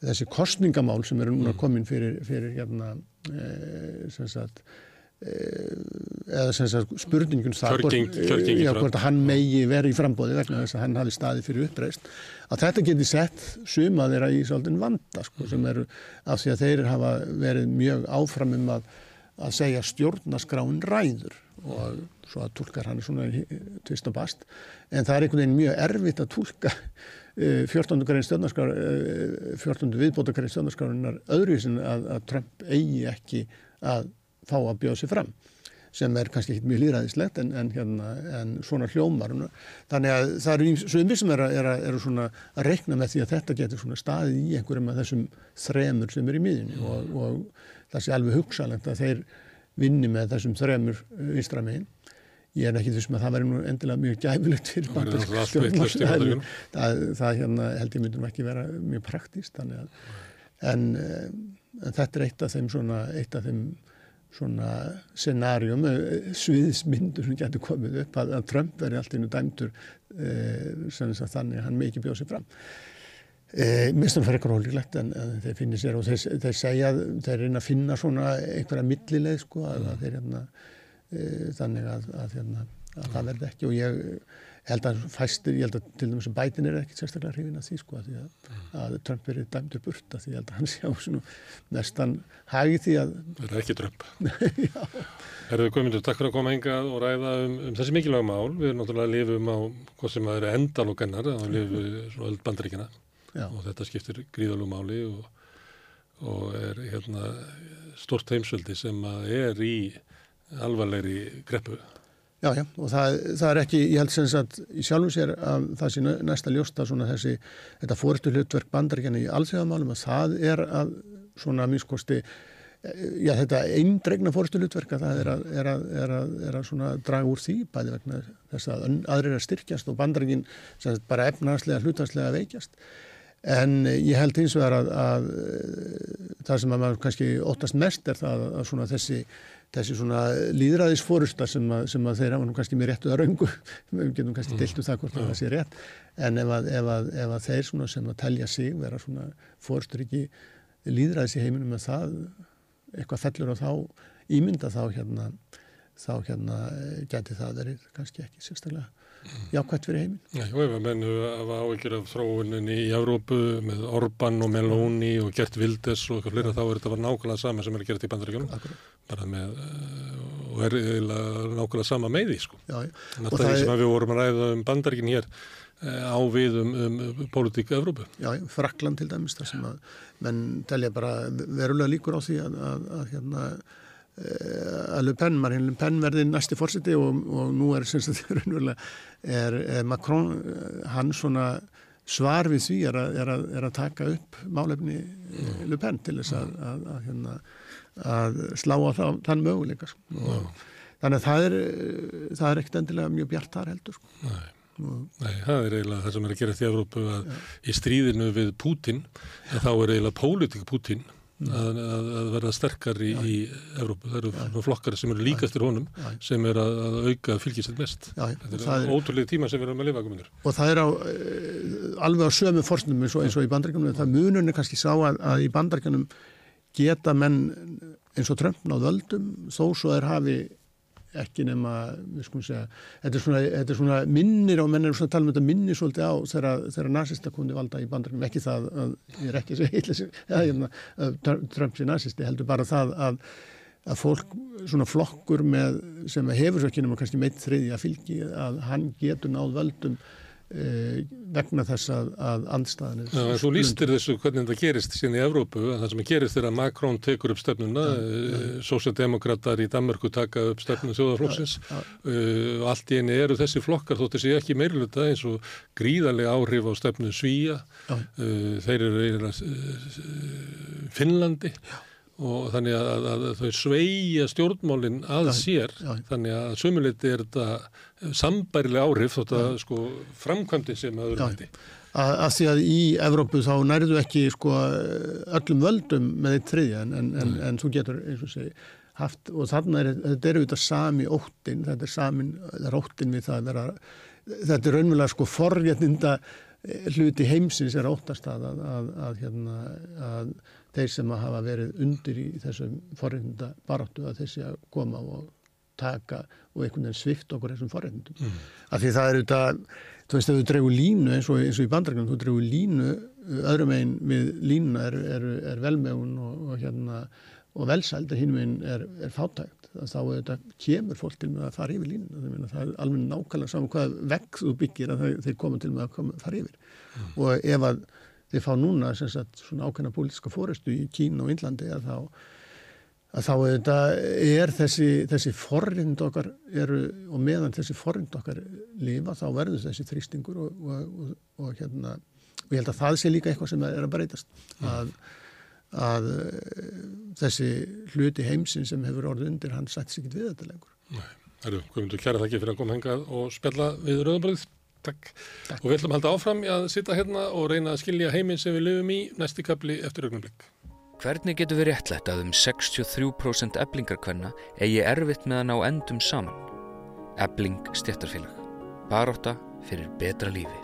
þessi kostningamál sem eru núna mm. komin fyrir, fyrir hérna e, sem sagt eða sem sagt spurningun það Kjörging, hvort, já, hvort hann megi verið í frambóði vegna þess að hann hafi staði fyrir uppreist að þetta geti sett suma þeirra í svolítinn vanda sko, sem eru af því að þeir hafa verið mjög áframum að, að segja stjórnaskráin ræður og svo að tólkar hann er svona tvist og bast en það er einhvern veginn mjög erfitt að tólka 14. grein stjórnaskráin 14. viðbótakarinn stjórnaskráinar öðruvísin að, að Trump eigi ekki að fá að bjóða sig fram sem er kannski ekki mjög líðræðislegt en, en, hérna, en svona hljómar. Þannig að það eru svömi sem eru er, er svona að rekna með því að þetta getur svona staðið í einhverjum af þessum þremur sem eru í miðjunni. Mm. og, og það sé alveg hugsalegt að þeir vinni með þessum þremur vinstramegin ég er ekki þessum að það væri nú endilega mjög gæfilegt fyrir bandarstjórnum það, það, það hérna, held ég myndum ekki vera mjög praktíst en, en þetta er eitt af þeim svona eitt af þeim svona scenarjum, eh, sviðismyndur sem getur komið upp að, að Trump veri allt innu dæmtur e, þannig að hann með ekki bjóð sér fram. E, Mistum fyrir eitthvað ólíklegt en, en þeir finnir sér og þeir, þeir segja, þeir reyna að finna svona einhverja millileið sko að, að þeir hérna, e, þannig að, að hérna, það verði ekki og ég held að fæstir, ég held að til dæmis bætin er ekkert sérstaklega hrifin að því sko að, að, að Trump er dæmdur burt að því ég held að hann (laughs) sé á svona nestan hagi því að Það er ekki Trump. (laughs) Herðu Guðmundur, takk fyrir að koma hinga og ræða um, um þessi mikilvæg mál. Við erum náttúrulega að lifum á hvað sem að eru endalókennar að lifu svona öll bandaríkina og þetta skiptir gríðalú máli og, og er hérna stort heimsöldi sem að er í alvarlegri greppu Já, já, og það, það er ekki, ég held sem sagt í sjálfum sér að það sé næsta ljósta svona þessi, þetta fórstu hlutverk bandaríkjana í allsíðamálum að það er að svona minnskosti já, þetta eindregna fórstu hlutverka það er að, er að, er að, er að svona draga úr því bæði vegna þess að aðrir er styrkjast og bandarækin bara efnarslega, hlutarslega veikjast. En ég held eins og það að það sem að maður kannski óttast mest er það að svona þessi þessi svona líðræðisfórusta sem, sem að þeir hafa nú kannski með réttu að raungu, (laughs) við getum kannski mm. diltu það hvort það sé rétt, en ef að, ef að, ef að þeir svona sem að telja sig vera svona fórustur ekki líðræðis í heiminum með það eitthvað fellur á þá ímynda þá hérna þá hérna geti það verið kannski ekki sérstaklega jákvæmt fyrir heiminn. Já, ef að mennu að áhengir af þróuninni í Európu með Orban og Meloni og Gert Vildes og eitthvað flera þá er þetta nákvæmlega sama sem er þetta í bandaríkjum bara með eh, og er nákvæmlega sama með því sko. Já, og það er sem við vorum að ræða um bandaríkin hér eh, á við um, um pólitíku Evrópu. Já, Frakland til dæmis þar sem að menn telja bara verulega líkur á því að, að, að hérna að Le Pen, Marine Le Pen verði næsti fórseti og, og nú er, (laughs) er, er, er Macron eh, hann svona svar við því er að, er að taka upp málefni mm. Le Pen til þess að, að, að hérna, slá á það, þann möguleika sko. mm. þannig að það er það er ekkert endilega mjög bjart þar heldur sko. Nei. Nei, það er eiginlega það sem er að gera því að að í stríðinu við Pútin þá er eiginlega pólitík Pútin að, að verða sterkar í, í Evrópu. Það eru flokkar sem eru líkastir honum sem er að, að auka fylgisett mest. Já, Þetta er ótrúlega tíma sem við erum að lifa kominir. Og það er á, eh, alveg á sömu fórstundum eins, eins og í bandaríkanum. Það mununni kannski sá að, að í bandaríkanum geta menn eins og trömpn á völdum þó svo er hafi ekki nema, við skulum segja þetta er svona, þetta er svona minnir og menn er svona tala um þetta minnir svolítið á þegar, nazista kundi valda í bandarum ekki það að ég er ekki að segja hérna, að Trump sé nazisti heldur bara það að, að fólk svona flokkur með sem hefur svo ekki nema kannski meitt þriði að fylgi að hann getur náð völdum vegna þess að, að andstaðan er... Ja, þú lístir þessu hvernig þetta gerist síðan í Evrópu, það sem gerist er að Macron tekur upp stefnuna, ja, ja. E, sósjaldemokrater í Danmarku taka upp stefnuna þjóðaflóksins og uh, allt í eini eru þessi flokkar þóttir sé ekki meirluta eins og gríðarlega áhrif á stefnu Svíja, uh, þeir eru Finnlandi. Og þannig að, að, að þau sveia stjórnmálinn að sér, þannig að sömuleyti er þetta sambærilega áhrif þótt að sko, framkvæmdi sem aður hætti. Að, að því að í Evrópu þá nærðu ekki sko, öllum völdum með eitt þriðja en, en, en, en þú getur eins og segi haft og þannig er þetta er auðvitað sami óttin, þetta er samin, það er óttin við það að vera, þetta er raunverulega sko forrétninda hluti heimsins er óttast að að, að hérna að þeir sem að hafa verið undir í þessum forreynda baráttu að þessi að koma og taka og einhvern veginn svift okkur þessum forreyndum. Mm. Af því það er auðvitað, þú veist, ef þú dregur línu eins og, eins og í bandrækjum, þú dregur línu öðrum einn við línuna er, er, er velmegun og, og, hérna, og velsæld og hinn veginn er, er fátækt. Þá auðvitað kemur fólk til með að fara yfir línuna. Það er alveg nákvæmlega saman hvað vekk þú byggir að þeir koma til með að koma, fara yfir. Mm. Og ef að þeir fá núna sagt, svona ákveðna pólítiska fórestu í Kína og Índlandi að þá, að þá þetta er þessi, þessi forrind okkar eru, og meðan þessi forrind okkar lifa þá verður þessi þrýstingur og, og, og, og hérna, ég held að það sé líka eitthvað sem er að breytast að, að þessi hluti heimsin sem hefur orðið undir hann sætt sér ekki við þetta lengur Nei, það eru, komum þú kæra þakki fyrir að koma hengað og spjalla við Rauðabröð Takk. Takk. Og við ætlum að halda áfram að sitta hérna og reyna að skilja heiminn sem við lifum í næsti kapli eftir augnumlik. Hvernig getur við réttlætt að um 63% eblingarkvenna eigi erfitt með að ná endum saman? Ebling stjættarfélag. Baróta fyrir betra lífi.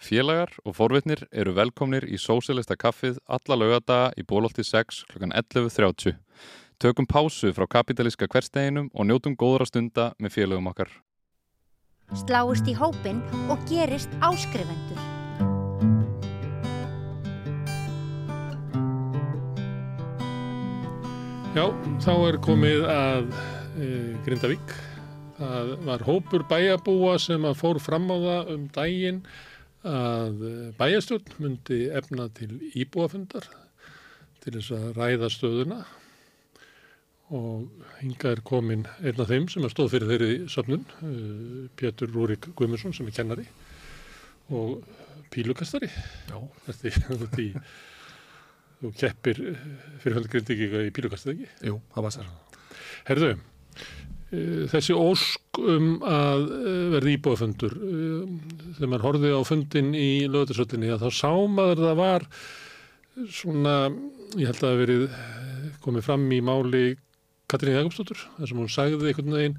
Félagar og forvitnir eru velkomnir í Sósilista kaffið alla laugadaga í bólótti 6 kl. 11.30. Tökum pásu frá kapitalíska hversteginum og njótum góðra stunda með félagum okkar sláist í hópin og gerist áskrifendur. Já, þá er komið að e, Grindavík. Það var hópur bæjabúa sem að fór fram á það um daginn að e, bæjastjórn myndi efna til íbúafundar til þess að ræða stöðuna. Og hinga er komin einn af þeim sem er stóð fyrir þeirri söfnun, uh, Pétur Rúrik Guimundsson sem er kennari og pílukastari. Þetta (laughs) í þú keppir fyrir hönd grindvíkinga í pílukastið ekki? Jú, það var sér. Herðu, þessi ósk um að verði íbúafundur þegar maður horfið á fundin í lögutarsöllinni að þá sá maður það var svona, ég held að það verið komið fram í máli Katrín Jakobsdóttur, þar sem hún sagði einhvern veginn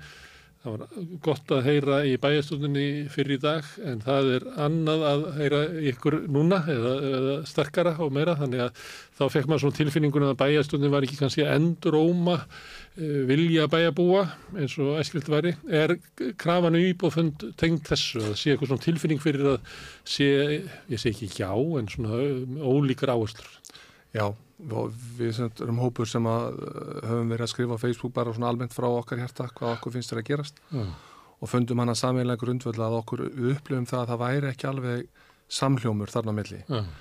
Það var gott að heyra í bæjastofnunni fyrir í dag en það er annað að heyra ykkur núna eða, eða sterkara og meira þannig að þá fekk maður svona tilfinningun að bæjastofnunni var ekki kannski endur óma e, vilja bæjabúa eins og æskilt væri. Er krafanu íbúfund tengt þessu að sé eitthvað svona tilfinning fyrir að sé, ég segi ekki já en svona ólíkar áherslur? Já, við erum hópur sem að uh, höfum verið að skrifa á Facebook bara svona almennt frá okkar hjarta hvað okkur finnst þér að gerast mm. og fundum hann að samveglega grundvöld að okkur upplifum það að það væri ekki alveg samhljómur þarna milli mm.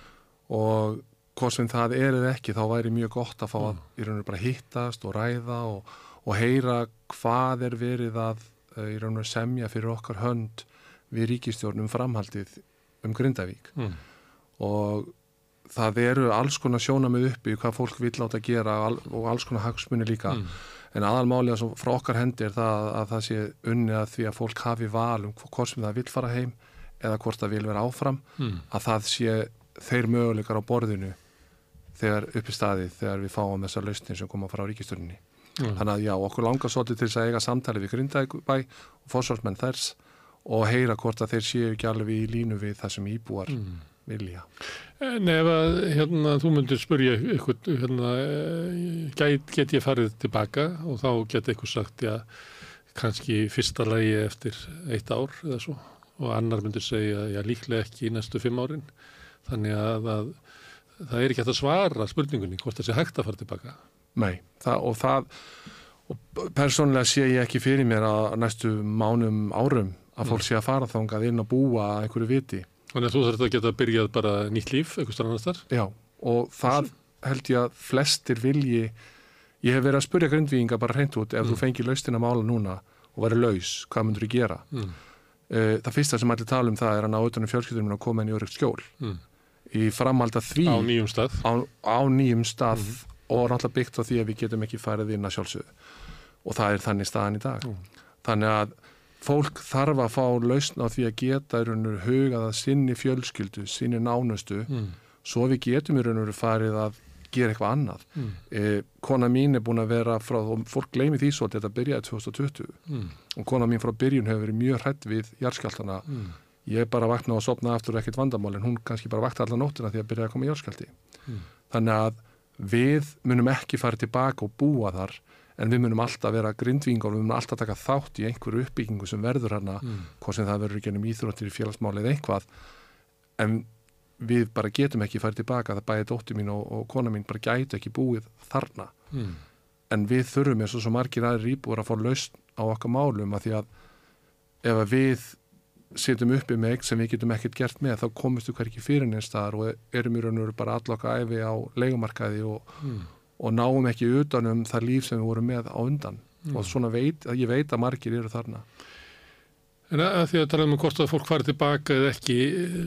og hvort sem það er eða ekki þá væri mjög gott að fá að í raun og bara hittast og ræða og, og heyra hvað er verið að uh, í raun og semja fyrir okkar hönd við ríkistjórnum framhaldið um Grindavík mm. og það eru alls konar sjónamið uppi hvað fólk vil að gera og alls konar hagsmunni líka mm. en aðalmáli að frá okkar hendi er það að það sé unni að því að fólk hafi val um hvort sem það vil fara heim eða hvort það vil vera áfram mm. að það sé þeir möguleikar á borðinu þegar uppi staðið þegar við fáum þessar lausnir sem koma frá ríkisturninni mm. þannig að já, okkur langar svolítið til þess að eiga samtali við Grindækbæ og fórsvarsmenn þess og heyra hvort að þeir séu ekki alveg í línu við það sem íbúar mm. Vilja En ef að hérna, þú myndir spurja ykkur, hérna, get, get ég farið tilbaka og þá get eitthvað sagt, já, kannski fyrsta lagi eftir eitt ár eða svo og annar myndir segja, já, líklega ekki í næstu fimm árin. Þannig að, að það er ekki hægt að svara spurningunni hvort það sé hægt að fara tilbaka. Nei, það, og það, og persónulega sé ég ekki fyrir mér að næstu mánum árum að fólk mm. sé að fara þángað inn og búa einhverju viti. Þannig að þú þarfst að geta byrjað bara nýtt líf, eitthvað starf annars þar? Já, og það held ég að flestir vilji, ég hef verið að spurja gründvíinga bara hreint út, ef mm. þú fengir laustin að mála núna og verið laus, hvað myndur þú gera? Mm. Uh, það fyrsta sem allir tala um það er að ná auðvitað fjölskyldunum að koma inn í öryggt skjól. Mm. Í framhald að því... Á nýjum stað. Á, á nýjum stað mm. og náttúrulega byggt á því að við getum ekki farið inn að sjálfsögðu. Og það er þannig staðan í dag. Mm. Þannig að fólk þarf að fá lausn á því að geta í raun og veru hugaða sinni fjölskyldu, sinni nánustu mm. svo við getum í raun og veru farið að gera eitthvað annað mm. eh, kona mín er búin að vera frá og fólk gleymi því svo að þetta byrjaði 2020 mm. og kona mín frá byrjun hefur verið mjög hrætt við járskjáltana mm. ég bara vakna og sopna aftur ekkert vandamál en hún kannski bara vakta allar nóttina því að byrjaði að koma járskjálti mm. þannig að við munum ekki farið tilbaka og búa þar en við munum alltaf vera grindvingar og við munum alltaf taka þátt í einhverju uppbyggingu sem verður hana, mm. hvort sem það verður gennum íþróttir í félagsmáli eða einhvað en við bara getum ekki farið tilbaka, það bæði dótti mín og, og kona mín bara gætu ekki búið þarna mm. en við þurfum eins og svo margir aðri íbúar að fá laust á okkar málum að því að ef við setjum uppi með eitthvað sem við getum ekkert gert með þá komistu hverki fyrir neinstaðar og erum í raun og veru bara allokka æfi á leikumarkaði og mm og náum ekki utanum það líf sem við vorum með á undan. Mm. og svona veit, ég veit að margir eru þarna. En að því að tala um hvort að fólk fari tilbaka eða ekki eh,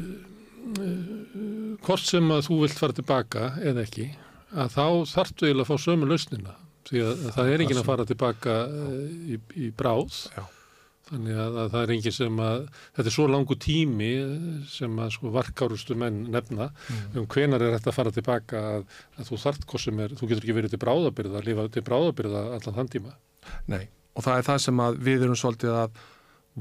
eh, hvort sem að þú vilt fara tilbaka eða ekki að þá þartu eiginlega að fá sömu lausnina. Því að það er engin að fara tilbaka eh, í, í bráð. Já Þannig að, að það er enginn sem að, þetta er svo langu tími sem að sko varkárustu menn nefna mm. um hvenar er þetta að fara tilbaka að, að þú þart hvað sem er, þú getur ekki verið til bráðabyrða, að lifa til bráðabyrða allan þann tíma. Nei, og það er það sem að við erum svolítið að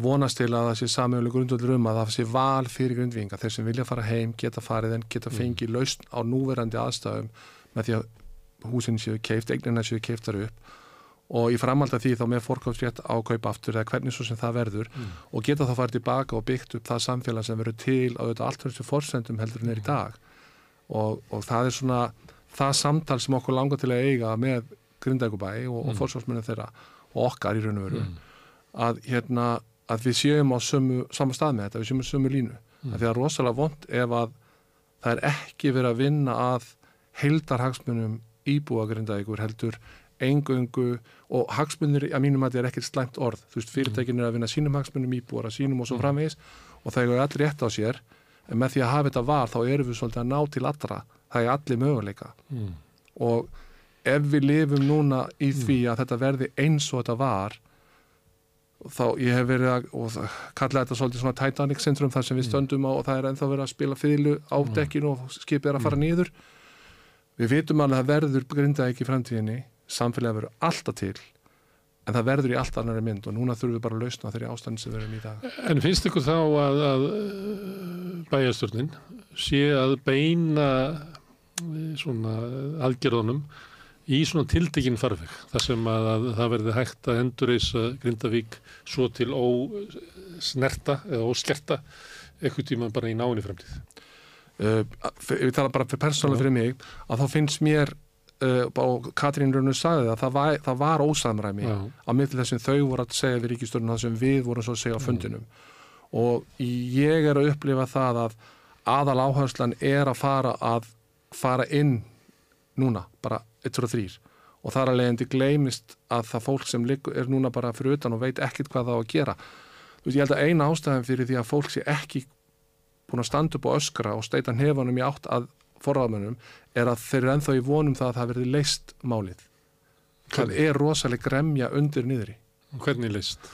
vonast til að það sé samjölu grundvöldur um að það sé val fyrir grundvinga, þeir sem vilja fara heim, geta farið en geta mm. fengið mm. lausn á núverandi aðstæðum með því að húsin séu keift, eignina séu keiftar upp og í framhald af því þá með fórkámsrétt ákaup aftur eða hvernig svo sem það verður mm. og geta þá farið tilbaka og byggt upp það samfélag sem verður til á allt þessu fórsendum heldur en er í dag og, og það er svona það samtal sem okkur langar til að eiga með Grindækubæ og, mm. og fórsvarsmunum þeirra og okkar í raun og veru mm. að, hérna, að við séum á sömu, sama stað með þetta, við séum á sömu línu mm. að því að rosalega vond ef að það er ekki verið að vinna að heildarhagsmunum íbúa Grindækur heldur engöngu og hagsmunir að mínum að þetta er ekkert slæmt orð. Þú veist fyrirtækin er að vinna sínum hagsmunum íbúar að sínum og svo mm. framvegis og það er allir rétt á sér. En með því að hafa þetta var þá erum við svolítið að ná til allra. Það er allir möguleika. Mm. og ef við lifum núna í því að þetta verði eins og þetta var þá ég hef verið að og kalla þetta svolítið svona Titanic syndrom þar sem við stöndum á og það er ennþá verið að spila fiðlu á dekkinu og skipið er að fara niður. Við vitum alveg að verður grinda ekki í framtíðinni samfélagi verður alltaf til en það verður í allt annari mynd og núna þurfum við bara að lausna þeirri ástæðin sem við erum í dag En finnst ykkur þá að, að uh, bæjastjórnin sé að beina uh, svona aðgerðunum í svona tiltekinn farveg þar sem að, að það verði hægt að endurreisa Grindavík svo til ósnerta eða óskerta eitthvað tíma bara í náinni fremtíð. uh, við tala bara fyrir persónulega fyrir mig að þá finnst mér og Katrín Rönnur sagði það það var, það var ósamræmi Já. á milli þess sem þau voru að segja við ríkistörnum það sem við vorum svo að segja á fundinum. Og ég er að upplifa það að aðal áherslan er að fara að fara inn núna, bara 1 og 3 og þar að leiðandi gleymist að það fólk sem er núna bara fyrir utan og veit ekkit hvað það á að gera. Þú veist, ég held að eina ástæðan fyrir því að fólk sé ekki búin að standa upp og öskra og steita nefanum í átt að forraðmönnum er að þeir eru ennþá í vonum það að það verði leist málið. Það er rosalega gremja undir niðri. Hvernig list?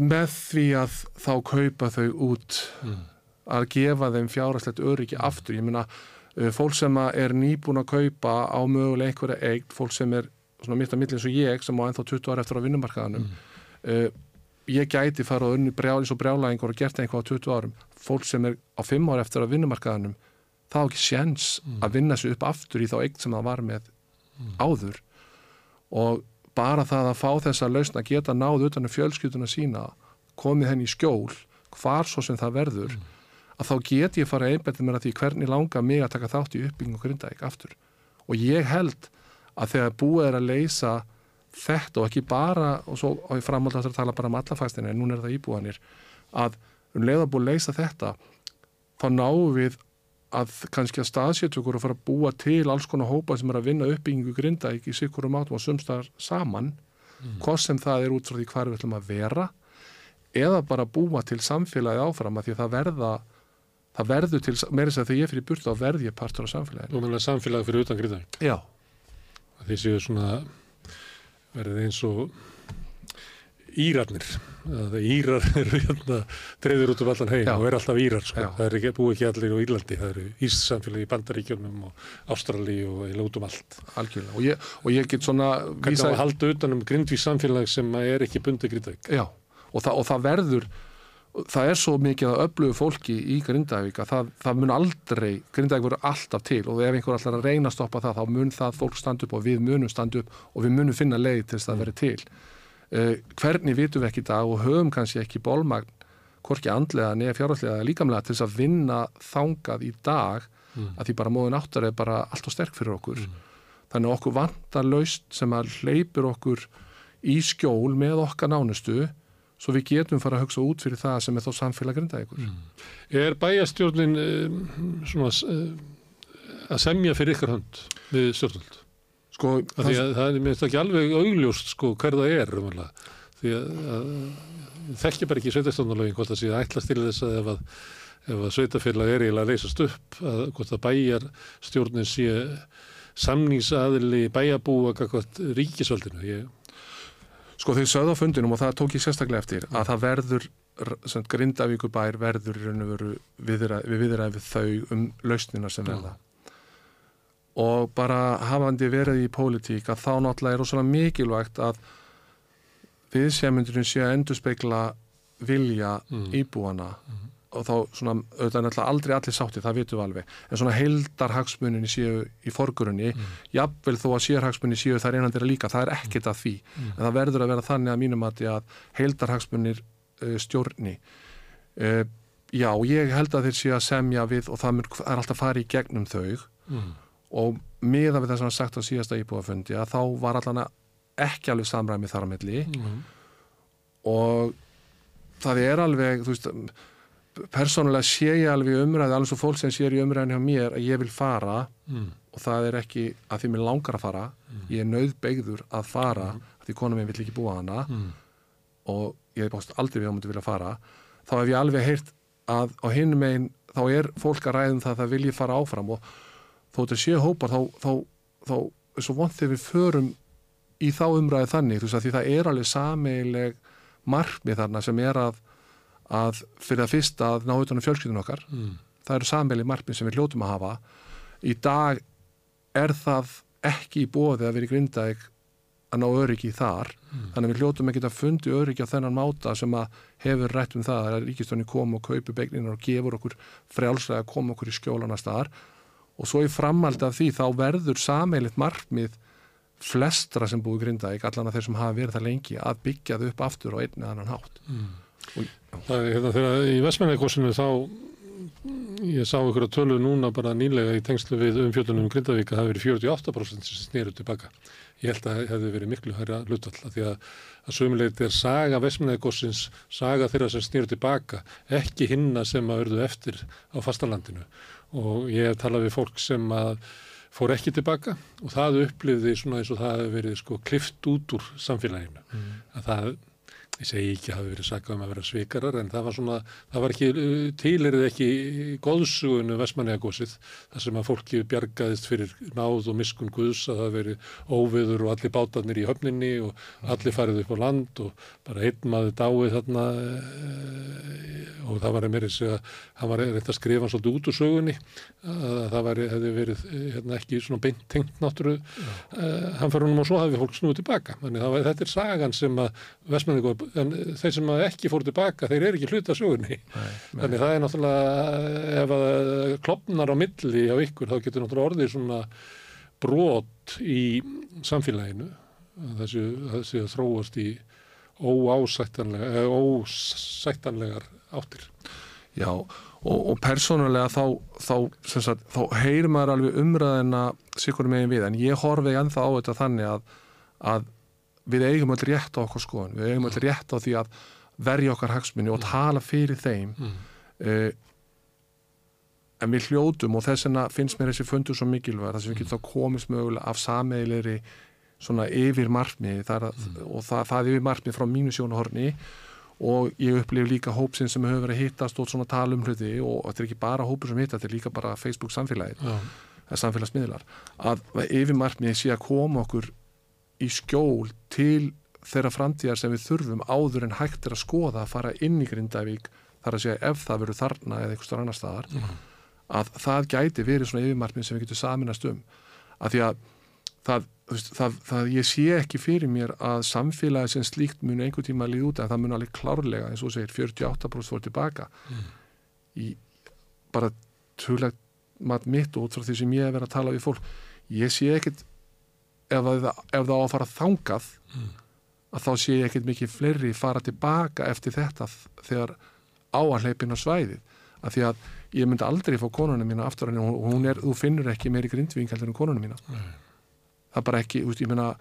með því að þá kaupa þau út Mm. að gefa þeim fjárhastlegt öryggi aftur. Ég meina uh, fólk sem er nýbúin að kaupa á mögulega einhverja eign fólk sem er svona mitt að milli eins og ég sem á ennþá 20 ára eftir á vinnumarkaðanum uh, ég gæti fara unni brjális og brjálæðingur og gert einhvað á 20 árum. Fólk sem er á 5 ára eftir á vinnumarkaðanum það á ekki séns að vinna sig upp aftur í þá eign sem það var með áður. Og bara það að fá þessa lausn að geta náð utan um fjölskylduna sína komið henni í skjól hvar svo sem það verður að þá get ég fara einbættið mér að því hvernig langar mig að taka þátt í uppbyggingu grindaðik aftur. Og ég held að þegar búið er að leysa þetta og ekki bara og svo á ég framhald að tala bara um allafæstina en núna er það íbúanir að um leið að búið að leysa þetta þá náum við að kannski að staðsétu okkur og fara að búa til alls konar hópa sem er að vinna uppbyggingu grindaðik í sikkurum átum og sumstar saman hvað sem það er út frá því hvar við ætlum að vera eða bara búa til samfélagi áfram að því að það verða það verður til, meira þess að þegar ég fyrir burt þá verð ég partur á samfélagi Nú meðlega samfélag fyrir utan Grindavík. Já, Þeir séu svona verið eins og Írarnir. Írar (laughs) eru hérna dreifður út um allan heim Já. og eru alltaf Írar. Sko. Það er ekki, búið ekki allir á Írlandi. Það eru Íssamfélagi í Bandaríkjunum og Ástrali og eiginlega út um allt. algjörlega og ég, og ég get svona Hvernig á að halda utan um Grindvík samfélag sem er ekki bundið Grindavík? Já, og, það, og það verður það er svo mikið að öflugu fólki í Grindavík að það, það mun aldrei Grindavík verður alltaf til og ef einhver allar að reyna að stoppa það, þá mun það fólk standa upp og við munum standa upp og við munum finna leið til þess að það verður til uh, hvernig vitum við ekki í dag og höfum kannski ekki bólmagn hvorki andlega neða fjárhalslega eða líkamlega til þess að vinna þangað í dag að því bara móðun áttar er bara allt og sterk fyrir okkur þannig að okkur vantar laust sem að hleypur okkur í skjól með okkar nánustu svo við getum fara að hugsa út fyrir það sem er þá samfélag grinda ykkur. Er bæjastjórnin um, svona uh, að semja fyrir ykkar hönd við stjórnvöld? Sko, Af Því að það er mér ekki alveg augljóst sko hver það er umhverflega. Því að, þekki bara ekki sveitastofnalögin hvort það sé að ætlast til þess að ef að, að sveitafélag er eiginlega að leysast upp að hvort að bæjar stjórnin sé samningsaðili bæjabúa hvort ríkisvöldinu. Ég, sko þeir sögðu á fundinum og það tók ég sérstaklega eftir að það verður grindavíkubær verður við, viðræð við þau um lausnina sem verða. Og bara hafandi verið í pólitík að þá náttúrulega er rosalega mikilvægt að viðsjæmyndurinn sé að endurspegla vilja íbúana og þá svona, auðvitað er náttúrulega aldrei allir sátti, það vitum við alveg, en svona heildarhagsmuninni séu í forgrunni, jafnvel þó að sérhagsmunni séu þar einan þeirra líka, það er ekkert að því, en það verður að vera þannig að mínum að, að heildarhagsmunir uh, stjórni. Uh, já, ég held að þeir séu að semja við og það, mun, það er alltaf að fara í gegnum þau. Mm. Og miða við það sem var sagt á síðasta íbúafundi að þá var allan ekki alveg samræmi þar á milli. Mm. og það er alveg, þú veist, persónulega sé ég alveg umræði, alveg svo fólk sem sér í umræðin hjá mér að ég vil fara. Mm. og það er ekki að því mér langar að fara. Ég er nöðbeigður að fara að því konum minn vill ekki búa hana. Mm. og ég bást aldrei við að múti vilja fara. Þá hef ég alveg heyrt að á hinum megin þá er fólk að ræðum það að það vilji fara áfram. Og þó þetta séu hópar þá, þá, þá er svo vond þegar við förum í þá umræði þannig þú veist að því það er alveg sameileg markmið þarna sem er að, að fyrir að fyrsta að ná utan um fjölskyldun okkar mm. það eru sameileg markmið sem við hljótum að hafa í dag er það ekki í bóði að vera í grindaðeg að ná öryggi þar Mm. þannig að við hljótum ekki að fundi öryggi á þennan máta sem að hefur rætt um það að ríkistöðni kom og kaupi begninar og gefur okkur frjálslega að koma okkur í skjólana staðar og svo í framhaldi af því þá verður sameilit markmið flestra sem búið grindaðeg allan að þeir sem hafa verið það lengi að byggja þau upp aftur á einn eða annan hátt. Það er hérna þegar í Vestmennarkosinu þá ég sá ykkur að tölu núna bara nýlega í tengslu við umfjöldunum Grindavík að það hefur verið 48% sem snýru tilbaka. Ég held að það hefði verið miklu hærra hlutall því að, að sömulegt er saga Vestmennarkosins, saga þeirra sem snýru tilbaka, ekki hinna sem að verðu eftir á fastalandinu og ég hef talað við fólk sem að fór ekki tilbaka og það upplifði svona eins og það hefði verið sko klift út úr samfélaginu. Að það ég segi ekki að hafi verið sakað um að vera svikarar en það var svona, það var ekki tilirið ekki góðsugunu Vestmanniagósið þar sem að fólki bjargaðist fyrir náð og miskun Guðs að það veri óviður og allir bátarnir í höfninni og allir farið upp á land og bara einn maður dáið þarna e, og það var meira þess að hann var reynd að skrifa svolítið út úr sögunni að það var, hefði verið hérna, ekki svona beint tengt náttúru hann fyrir húnum og svo hefði fólk snúið tilbaka. Þannig að þetta er sagan sem að Vestmanniagósið en þeir sem ekki fór tilbaka þeir eru ekki hluta sögunni. Nei, þannig það er náttúrulega ef að klopnar á milli á ykkur þá getur náttúrulega orðið svona brot í samfélaginu. Þessi, þessi að þróast í óásættanlega ósættanlegar áttir. Já, og, og persónulega þá, þá, sagt, þá heyrir maður alveg umræðina sikur megin við, en ég horfi ennþá á þetta þannig að, að við eigum öll rétt á okkur skoðun, við eigum öll rétt á því að verja okkar hagsmunni og tala fyrir þeim. Mm. uh, en við hljótum og þess vegna finnst mér þessi fundur svo mikilvæg þess að við getum þá komist mögulega af sameigilegri svona yfir markmið þar, og það, það yfir markmið frá mínu sjónahorni og ég upplif líka hópsinn sem hefur verið að hittast og svona tala um hluti og þetta er ekki bara hópur sem hitta, þetta er líka bara Facebook samfélagið, Já, eða samfélagsmiðlar að yfir markmið sé að koma okkur í skjól til þeirra framtíðar sem við þurfum áður en hægt er að skoða að fara inn í Grindavík þar að segja ef það verður þarna eða eitthvað annar staðar að það gæti verið svona yfirmarkmið sem við getum saminast um. Að því að það, veist, það, það ég sé ekki fyrir mér að samfélagi sem slíkt muni einhver tíma að líða út en það muni alveg klárlega eins og segir 48% fór tilbaka í bara mat mitt út frá því sem ég hef verið að tala við fólk ég sé ekkit ef það, ef það á að fara þangað að þá sé ég ekkit mikið fleiri fara tilbaka eftir þetta þegar áanleipin á svæðið. Að því að ég myndi aldrei fá konuna mína aftur en hún er, þú finnur ekki meiri grindvík heldur en konuna mína. Það er bara ekki, úst, ég meina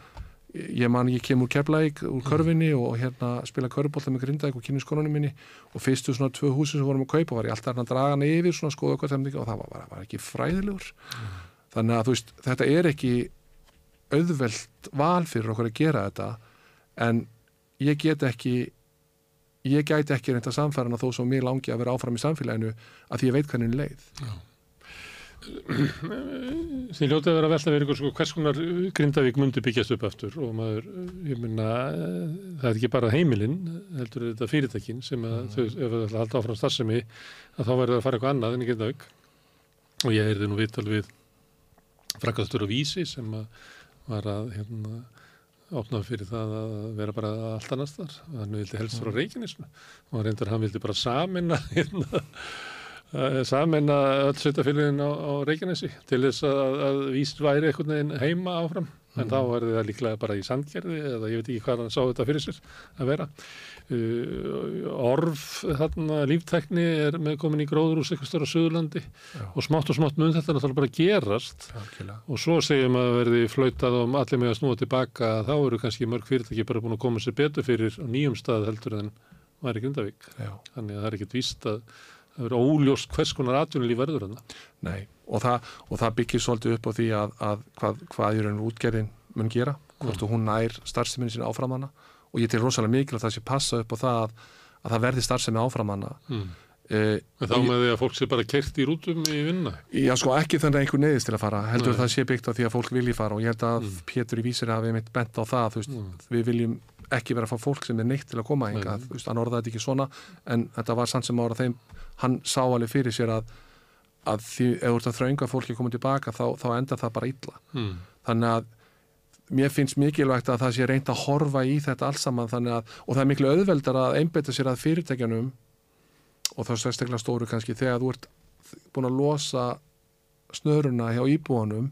ég man ég kem úr Keflæk úr körfinni og hérna spila körbólta með grindaðik og kynnis konunum minni. Og fyrstu svona tvö húsi sem vorum að kaupa var ég alltaf að draga hana yfir svona skoða þeim og það var, var, var ekki fræðilegur. Þannig að þú veist, þetta er ekki auðvelt val fyrir okkur að gera þetta en ég get ekki ég gæti ekki reynda samfærana þó sem mér langi að vera áfram í samfélaginu að því ég veit hvernig hún leið. Því ljótið að vera að velta ykkur sko hvers konar Grindavík myndi byggjast upp aftur? Og maður, ég minna, það er ekki bara heimilinn, heldur þetta fyrirtækin sem að þau, ef það ætla að halda áfram starfsemi, að þá verður það að fara eitthvað annað en Grindavík. Og ég erði nú viðtal við frakastur og vísi sem að var að hérna opnaði fyrir það að vera bara allt annars þar, hann vildi helst frá Reykjanesnu og reyndar hann vildi bara samina (laughs) hérna samin að öll sveitafélagin á, á Reykjanesi til þess að, að víst væri einhvern veginn heima áfram. En þá verði það líklega bara í sandgerði eða ég veit ekki hvað hann sá þetta fyrir sér að vera orf þarna líftækni er með komin í gróðurús eitthvað stóra Suðurlandi Já. og smátt og smátt mun þetta náttúrulega bara gerast Alkjörlega. og svo segjum að verði flautað og allir með að snúa tilbaka þá eru kannski mörg fyrirtæki bara búin að koma sér betur fyrir á nýjum stað heldur en var í Grindavík Já. þannig að það er ekkert víst að það verður óljóst hvers konar atvinnulíf verður þarna. Nei, og það, og það byggir svolítið upp á því að, að hvað, hvað raun og útgerðin mun gera, hvort hún nær starfseminni sín áframanna og ég til rosalega mikil að það sé passa upp á það að, að það verði starfsemi áframanna Mm. Uh, Þá með því að fólk sé bara kert í rútum í vinna. Já, sko, ekki þannig að einhver neyðist til að fara heldur Nei. það sé byggt á því að fólk vilji fara og ég held að Mm. Pétur í vísir hafi mitt bent á það, veist, Mm. við viljum ekki vera að fá fólk sem er neitt til að koma Nei. hingað, þú veist, hann orðaði þetta ekki svona en þetta var samt sem ára þeim hann sá alveg fyrir sér að, að því, ef þú ert að þrönga fólki að koma tilbaka þá, þá enda það bara illa Mm. þannig að mér finnst mikilvægt að það sé reynd að horfa í þetta alls saman þannig að, og það er miklu auðveldar að einbeita sér að fyrirtækjanum og þá sérstaklega stóru kannski þegar þú ert búin að losa snöruna hjá íbúanum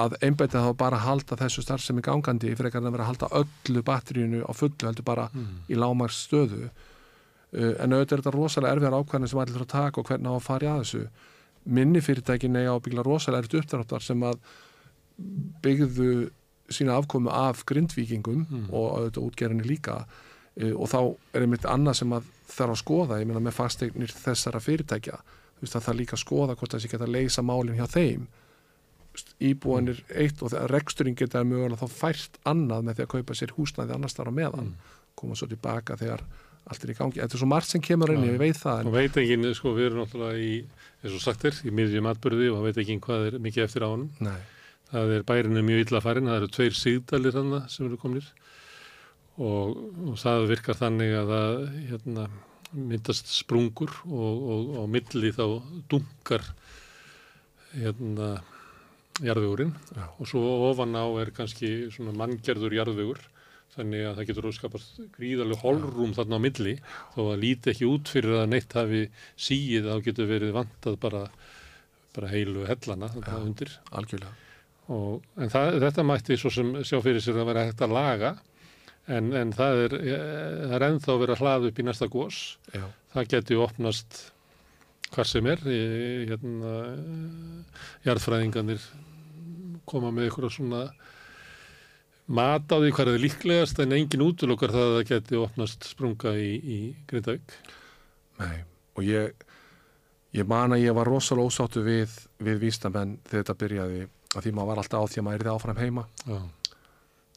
að einbeita þá bara að halda þessu starfsemi gangandi fyrir að vera að halda öllu batteríunu á fullu heldur bara Mm. í lámars stöðu uh, en auðvitað er þetta rosalega erfiðar ákvæðin sem allir þurfa að taka og hvernig á að fara í að þessu minni fyrirtækin eiga að byggla rosalega erfitt uppdráttar sem að byggðu sína afkomu af grindvíkingum Mm. og auðvitað útgerinni líka. Uh, og þá er einmitt annað sem að þarf að skoða, ég meina með fasteignir þessara fyrirtækja, þú veist að það líka skoða hvort þessi geta að leysa málinn hjá þeim. Íbúanir eitt og þegar reksturinn geta mögulega þá fært annað með því að kaupa sér húsnæði annars þar á meðan, koma svo tilbaka þegar allt er í gangi, þetta er svo margt sem kemur inn, Já. ég veit það, Og veit ekki, sko, við erum náttúrulega í, eins og sagt er, í miðjum atbyrði og veit ekki hvað er mikið eftir á honum. nei, Það er bærinu mjög illa farin, það eru tveir sigdalir hann sem eru komnir. Og, og það virkar þannig að það hérna, myndast sprungur og, og, og milli þá dunkar hérna jarðvegurinn. Og svo ofan á er kannski svona manngerður jarðvegur þannig að það getur skapast gríðarlega holrúm þarna á milli. Þó að líti ekki út fyrir að neitt hafi síið þá getur verið vantað bara, bara heilu hellana undir. algjörlega Og, en það, þetta mætti svo sem sjá fyrir sér að vera hægt að laga. En, en það, er, eh, er ennþá verið að hlaða upp í næsta gós já, það geti opnast hvar sem er í- hérna, jarðfræðingarnir koma með ykkur svona mat á því hvað er líklegast en engin útlokkar það að það geti opnast sprunga í, í Grindavík. Nei, og ég ég man að ég var rosalega ósáttu við, við vísnamenn þegar þetta byrjaði að því maður var alltaf á því að maður er áfram heima Já.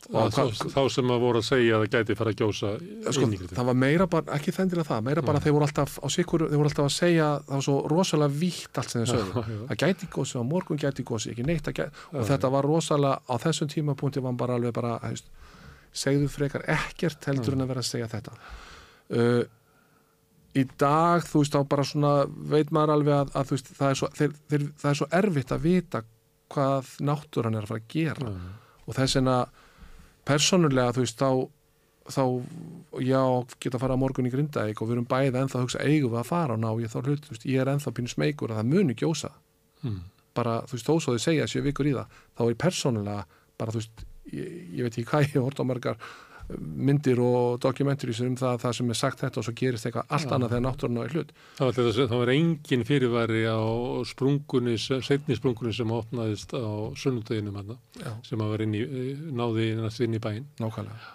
Og Og þá, þá sem að voru að segja að það gæti fara að gjósa sko, í Grindavík. það var meira bara, ekki þendilega það meira bara Já. þeir voru alltaf á sikur þeir voru alltaf að segja, það var svo rosalega vítt allt sem þeir sögðu, það gæti gósi á morgun gæti gósi, ekki neitt að gæti og þetta var rosalega, á þessum tímapunkti var bara alveg bara, hefst, segðu frekar ekkert heldur en að vera að segja þetta uh, í dag, þú veist, þá bara svona veit maður alveg að, að veist, það er svo, þeir, þeir, það er svo erfitt að vita hvað náttúran er að fara að gera Já. og þess vegna persónulega þú veist þá, þá já, geta að fara morgun í Grindavík og við erum bæði ennþá að hugsa eigum við að fara og ná ég þá hlut, veist, ég er ennþá pínu smeykur að það muni gjósa Mm. bara, þú veist, þó svo þau segja sjö vikur í það þá er persónulega, bara þú veist ég, ég veit ekki hvað ég hort á margar myndir og dokumentur um það, það sem er sagt þetta og svo gerist eitthvað allt Já. annað þegar náttúrulega er hlut. Það var, þetta, það var engin fyrirværi á sprungunni, setni sprungunni sem opnaðist á sunnudeginum hann já, sem að inn í, eh, náði næst inn í bæinn. Nákvæmlega.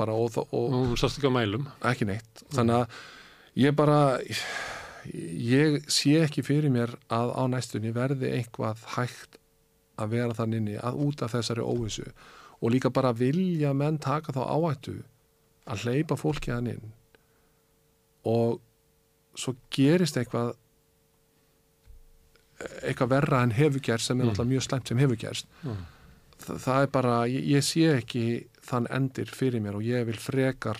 Bara og, og, og hún sást ekki á mælum. ekki neitt. Þannig að ég bara ég sé ekki fyrir mér að á næstunni verði einhvað hægt að vera þann inni að út af þessari óvissu og líka bara vilja menn taka þá áhættu að hleypa fólki hann inn. Og svo gerist eitthvað eitthvað verra en hefur gerst sem er Mm. náttúrulega mjög slæmt sem hefur gerst. Mm. Þa, það er bara, ég, ég sé ekki þann endir fyrir mér og ég vil frekar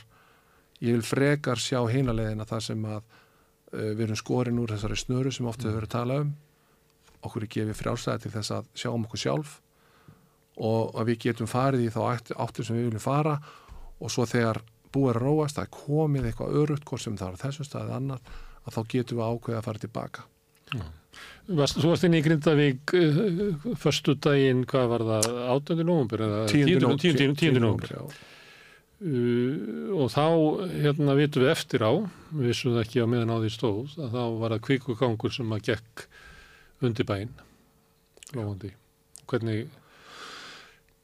ég vil frekar sjá heinalegina það sem að uh, við erum skorin úr þessari snöru sem ofta hefur verið að tala um. Okkur er gefið frjálsæði til þess að sjá um okkur sjálf og að við getum farið í þá átt- áttir sem við viljum fara og svo þegar búið að róast er komið eitthvað örugt hvort sem það er á þessum staðið annar að þá getum við ákveðið að fara tilbaka Varst, þú varst inn í Grindavík uh, förstu daginn, hvað var það, 18. nóvumber eða 10. 10. nóvumber já. uh, og þá hérna vitum við eftir á við vissum það ekki á meðan á því stóð að þá var það kvikugangur sem að gekk undir bæinn hvernig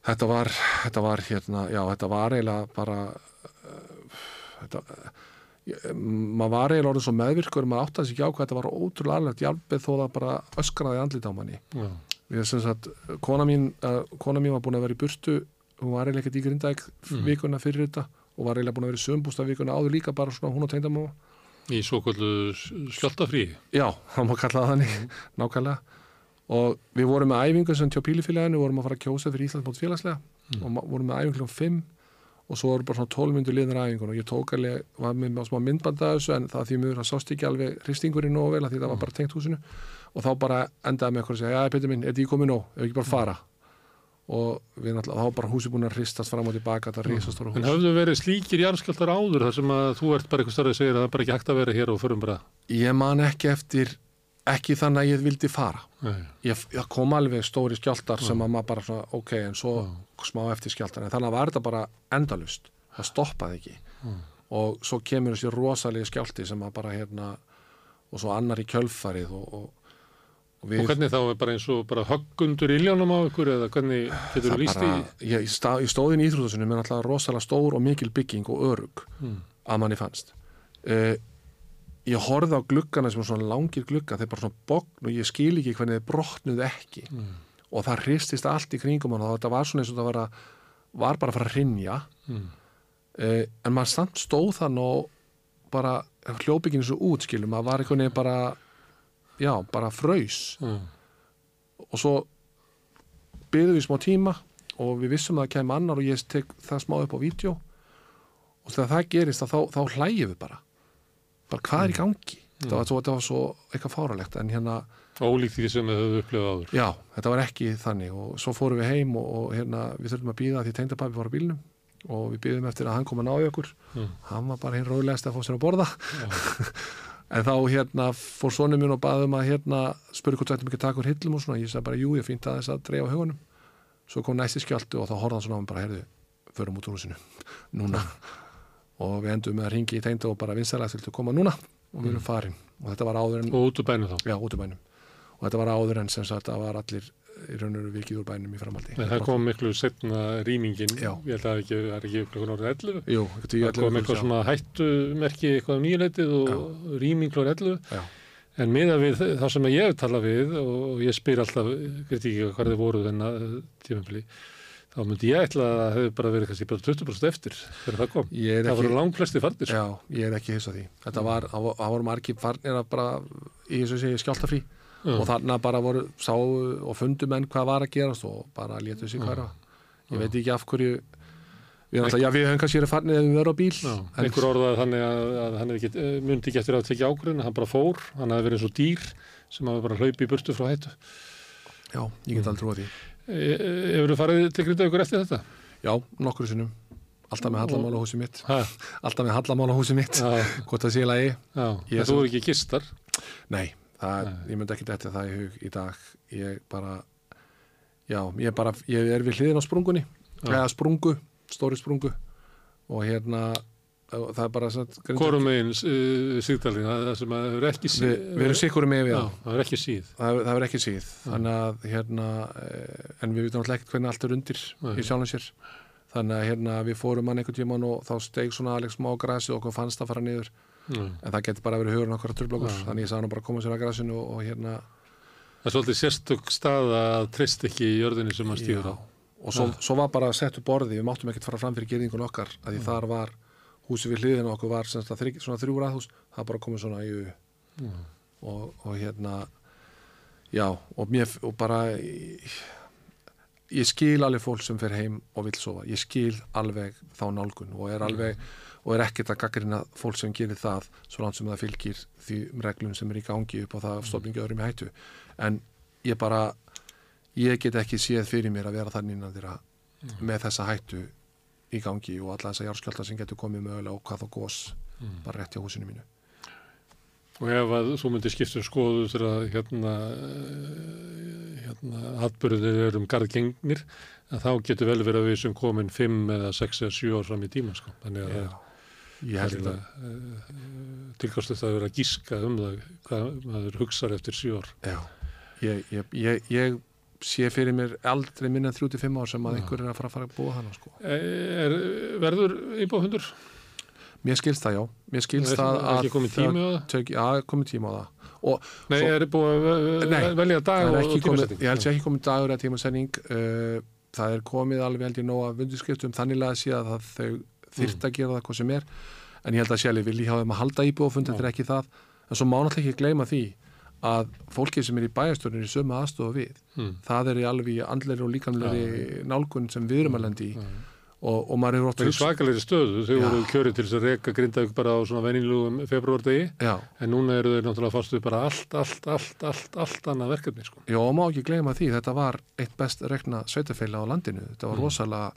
Þetta var, þetta var hérna, já, þetta var eiginlega bara uh, þetta, uh, maður var eiginlega orðið svo meðvirkur maður átti að sig ekki á hvað þetta var ótrúlega alveg jálpið þó það bara öskraði andlit á manni já, við sem sagt, kona mín uh, kona mín var búin að vera í burtu hún var eiginlega ekkert í grindæk Mm. vikuna fyrir þetta og var eiginlega búin að vera í sömbústa vikuna áður líka bara svona hún og tengdamóma Í svo kvöldu skjáltafríi. Já, það má kalla það þannig, nákvæmlega. Og við vorum með æfingu sem tjá pílifélaginu, vorum að fara að kjósa fyrir Íslands mót félagslega og ma- vorum með æfingu klokkan 5 og svo voru bara svona 12 myndur liðnar æfingun og ég tók alveg, var með á smá myndbanda þessu en það því mjög sást ekki alveg hristingurinn nógu vel að því það var bara tengt húsinu. Og þá bara endaði með eitthvað að segja, já, Petur minn, er því komið nóg, ef ekki bara fara. Og við náttúrulega, þá bara húsi búin að hristast fram og tilbaka, þetta risastóra En hús. höfðu verið slíkir jarðskjáltar áður þar sem að þú ert bara eitthvað starfið segir að það er bara ekki hægt að vera hér og förum bara. Ég man ekki eftir, ekki þannig að ég vildi fara. Ég, ég kom alveg stóri skjáltar sem að maður bara svona, ok, en svo smá eftir skjáltar, en þannig að var þetta bara endalust, það stoppaði ekki. Og svo kemur þessi rosalegi skjálti sem að bara hérna og svo annar í kjölfarið og, og, og Og hvernig þá? Er bara eins og bara höggundur iljónum á ykkur eða hvernig getur þú líst í? ég, ég, stað, ég stóð inn í íþróðasunum með náttúrulega rosalega stór og mikil bygging og örug að manni fannst. Uh, ég horfði á gluggana sem var svona langir glugga þeir bara svona bogn og ég skil ekki hvernig þeir brotnuð ekki. Og það hristist allt í kringum hann og þetta var svona eins og það var, að, var bara að fara að rinja Mm. uh, en maður samt stóð þann og bara hljópingin svo út skilum, maður var einhvern veginn bara já, bara fraus. Mm. og svo byggðum við smá tíma og við vissum að það kemur annar og ég tek það smá upp á vídeo. Og þegar það gerist þá, þá hlægjum við bara bara hvað er í gangi? Þetta, var svo, þetta var svo eitthvað fáralegt en hérna, Ólíkt því sem þau höfðu upplifað áður. já, þetta var ekki þannig. Og svo fórum við heim og, og hérna við þurfum að býða því tengdapappi fór á bílnum. Og við býðum eftir að hann kom að ná í okkur. Mm. hann var bara hinn rólegast að fá sér að borða. (laughs) En þá hérna fór sonum minn og baðum að hérna spurði hvort að taka úr hillum og svona. Ég sagði bara jú, ég fínt að þess að dreifa hugunum svo kom næsti skjáltu og þá horfði hann svona á mig bara heyrðu, förum út úr húsinu. (laughs) Núna og við endum með að ringi í tengdu og bara vinsalega viltu koma núna og við erum farin og þetta var áður en Og út úr bænum þá. já, út úr bænum og þetta var áður en sem sagt að var allir í raun og veru vikið úr bænum í framaldi Nei, það kom miklu setna rýmingin. Já. Ég held að það er ekki, klokkan orðið 11. Jú, Það kom eitthvað svona hættumerki eitthvað um nýjuleitið og rýming klokkan 11. Já. En miða við það sem ég hef talað við og ég spyr alltaf, veit ekki hvað þið voru þennan tímafili, þá myndi ég ætla að það hefði bara verið kannski bara 20% eftir þegar það kom. Er Það ekki- voru langt flesti farnir. Já, ég er ekki hissa því. Þetta var, það var- það voru margir farnir að bara í þessu segi skjáltafrí Já. og þarna bara voru, sá og fundu menn hvað var að gerast og bara létu sig hverfa. Ég veit ekki af hverju við, höfum kannski verið farnir ef við verðum á bíl Já, en, einhver orðað þannig að, að hann ekki, eh, myndi ekki eftir að tekja ákvörðin, hann bara fór, hann hefði verið eins og dýr sem hafi bara hlaupi í burtu frá hættu. Já, ég get aldrei trúið því. Hefur þú farið til Grindavíkur eftir þetta? Já, nokkur sinnum. Alltaf með hallamála húsi mitt. Ha, Alltaf með hallamála húsi mitt. já, Hvort það sé lagi. já, en þú er ekki gistar. Nei, það, ég myndi ekki þetta það í hug í dag. Ég bara, já, ég bara, ég er við hliðin á sprungunni. Já. Eða sprungu, stóri sprungu. Og hérna, það er bara Hvorum meginn uh, Sigdalinn, það það sem að er ekki síð. við, við erum sikkurum með við Já, það. er ekki síð. Það það er ekki síð. Þannig að, hérna, eh, en við vitum alltaf ekkert hvernig allt er undir Nei. í sjálfum sér. Þannig að hérna, við fórum hann einhvern tíman og þá steig svona alveg smá grasi og okkur fannst að fara niður. Já. En það getur bara verið hugurinn okkar að. Já. Þannig ég sagði hann bara að koma sér að grasinu og, og hérna, Það er svolítið sérstök stað að treyst ekki í jörðinni sem að stíður á. og svo, svo var bara sett upp borði, við máttum ekkert fara fram fyrir gerðingun okkar, að því þar var húsi við hliðinu okkur var sem sagt, þrygg, svona þrjú ræðhús, það bara komið svona í og, og hérna já, og mér og bara ég, ég skil alveg fólk sem fer heim og vill sofa, ég skil alveg þá nálgun og er alveg og er ekkert að gaggrina fólk sem gerir það svo langt sem það fylgir því reglum sem er í gangi upp á það stofningi öðrum í hættu. En ég bara ég get ekki séð fyrir mér að vera þannig innan þeirra með þessa hættu í gangi og alla þessa járskjálta sem getur komið mögulega og hvað þá gós bara rétt hjá húsinu mínu Og ef að þú myndir skiptum skoðu þegar að hérna, eh, hérna atbyrðir eru um garðgengnir, að þá getur vel verið að við sem komin 5 eða 6 eða 7 ár fram í tíma, sko. Þannig að það ég held er að tilkastið að vera að gíska um það hvað maður hugsar eftir 7 ár. já, ég, ég, ég, ég sé fyrir mér aldrei minna en 35 ár sem að einhver er að fara að fara að búa þannig sko. Er, verður íbúðhundur? mér skilst það já, mér skilst það að ekki komið tími á það? tök, já, komið tíma á það og Nei, Svo- er búið að velja dag það og, er og tímasetning? ég held sér ekki komið dagur eða tímasending uh, það er komið alveg held ég nóg af vundurskiptum þannig að sé að það, þau þyrft að gera það hvað sem er en ég held að sjálf vilji hjá þeim að halda íbúafund þetta er ekki það, en svo má náttúrulega ekki gleyma því að fólkið sem er í bæjastörnir í sömu aðstofa við, Mm. það er í alveg andleri og líkamleri nálgun sem við erum að lendi í. Og, og maður hefur ótt Það er svakalegri stöðu, þau voru kjörið til þess að reka Grindavík bara á svona venilugum februardegi. En núna eru þau náttúrulega fastuð bara allt, allt, allt, allt, allt annað verkefni sko. Já, og má ekki gleyma því, þetta var eitt best rekna sveitafélag á landinu, þetta var rosalega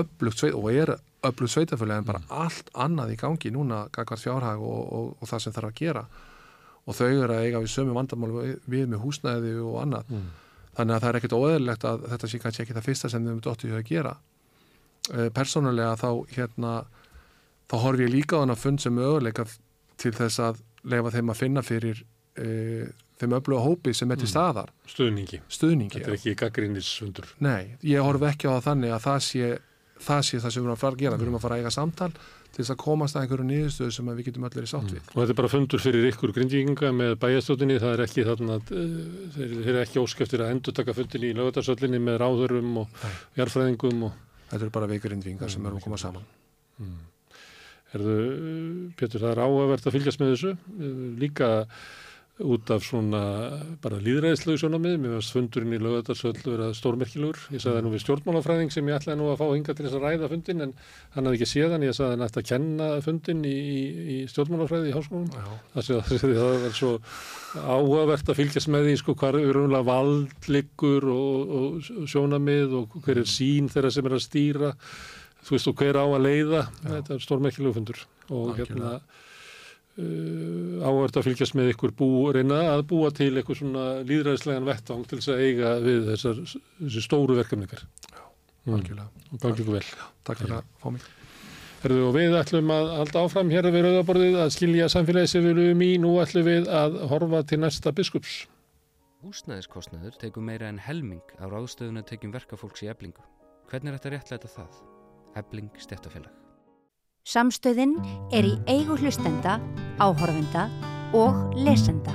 öflugt sveit og er öflugt sveitafélag en bara allt annað í gangi núna gagvart fjárhag og, og, og það sem þarf að gera og þau eru að eiga við sömu vandamál við, með húsnæði og annað. Þannig að það er ekkert óeðlilegt að þetta sé kannski ekki það fyrsta sem þau um dóttu að gera. Uh, persónulega þá hérna þá horf ég líka á þannig að fund sem möguleika til þess að lefa þeim að finna fyrir uh, þeim öfluga hópi sem er til staðar. Stuðningi. stuðningi Þetta er ekki gaggrinnisfundur. Nei, ég horf ekki á þannig að það sé það sé það sem við erum að fara að gera. Við erum að fara að eiga samtal til þess að komast að einhverju niðurstöðu sem við getum allir í sátt við. Og þetta er bara fundur fyrir ykkur grindvíkinga með bæjastóttinni, það er ekki þarna, uh, þeir, eru ekki óskeftir að endur taka fundin í lögutarsöllinni með ráðurum og jarfræðingum og þetta eru bara veikurindvingar sem erum að koma saman. Herðu, Pétur, það er áhugavert að fylgjast með þessu, eh, líka út af svona bara líðræðislegu sjónamið, mér varst fundurinn í lögadarsöll vera stórmerkilegur, ég sagði það nú við stjórnmálafræðing sem ég ætlaði nú að fá hinga til þess að ræða fundin en hann hafði ekki séð hann, ég sagði hann ætti að kenna fundin í, í, í stjórnmálafræði í háskólanum, Já. það (laughs) það var svo áhugavert að fylgjast með því sko hvar eru vald liggur og, og sjónamið og hver er sín þeirra sem er að stýra. Þú veist og hver á að leiða. Þetta er stórmerkilegu fundur. Og hérna uh, áhverð að fylgjast með ykkur bú, reyna að búa til eitthvað svona líðræðislegan vettvang til þess að eiga við þessar þessi stóru verkefningar mm. algjörlega, vel takk fyrir að fá mig Herðu, og við ætlum að halda áfram hér við rauðaborðið að skilja samfélagi sem við erum í nú ætlum við að horfa til næsta biskups Húsnæðiskostnaður tekur meira en helming á ráðstöðuna tekjum verkafólks í eblingu. Hvernig er þetta réttlæta það? Ebling stjættafélag. Samstöðin er í eigu hlustenda, áhorfenda og lesenda.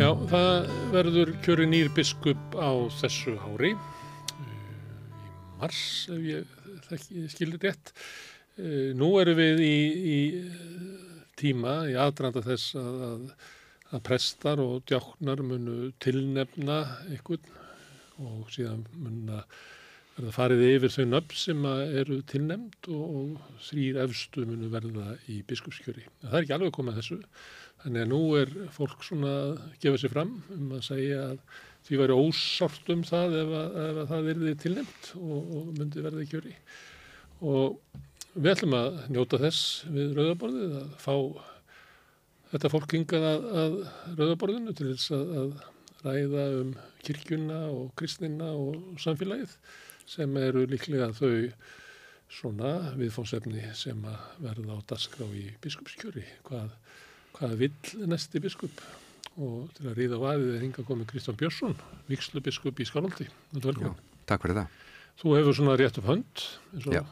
Já, það verður kjöri nýr biskup á þessu ári uh, í mars ef ég þekki, skilir rétt. Uh, Nú erum við í, í tíma, í aðdrandi þess að, að, að prestar og djáknar munu tilnefna einhvern og síðan mun að verða farið yfir þau nöfn sem eru tilnefnd og, og þrýr efstu munu verða í biskupskjöri. Það er ekki alveg komið að þessu. Þannig að nú er fólk svona að gefa sér fram um að segja að því væri ósárt um það ef, að, ef að það verði tilnefnt og, og myndi verði kjöri. Og við ætlum að njóta þess við rauðaborðið að fá þetta fólk hingað að, að rauðaborðinu til þess að, að ræða um kirkjuna og kristina og samfélagið sem eru líklega þau svona viðfónsefni sem að verða á dasgrá í biskupskjöri. Hvað, hvað vill næsti biskup? Og til að ríða á aðið er hinga komið Kristján Björnsson, vikslubiskup í Skaróldi. Já, takk fyrir það. Þú hefur svona rétt upp hönd. Já.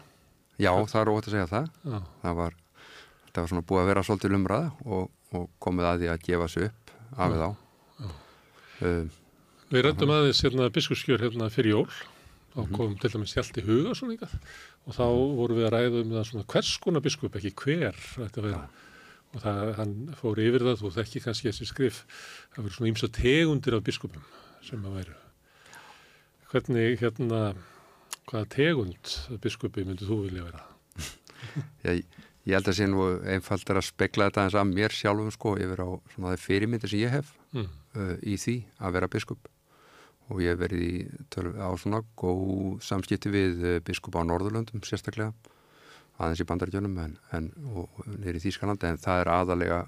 Já, það er ótt að segja það. Það var, það var svona búið að vera svolítið umræða og, og komið að því að gefa sig upp af við á. Um, Við rættum aðeins hérna biskupskjör hérna fyrir jól þá Mhm. kom til dæmis Hjalti Huga svona ykkar og þá vorum við að ræða um það svona hvers konar biskup, ekki hver að vera og það, hann fór yfir það þú þekki kannski þessi skrif það verður svona ýmsa tegundir af biskupum sem að væru hvernig hérna hvaða tegund biskupi myndið þú vilja vera? (laughs) ég, ég held að sé nú einfaldar að spekla þetta eins að mér sjálfum sko yfir á svona það fyrirmyndir sem ég hef Mm. Uh, í því að vera biskup. Og ég hef verið í tölv, á svona góð samskipti við uh, biskup á Norðurlöndum sérstaklega aðeins í bandaríkjunum en, en, í Þýskalandi en það er aðalega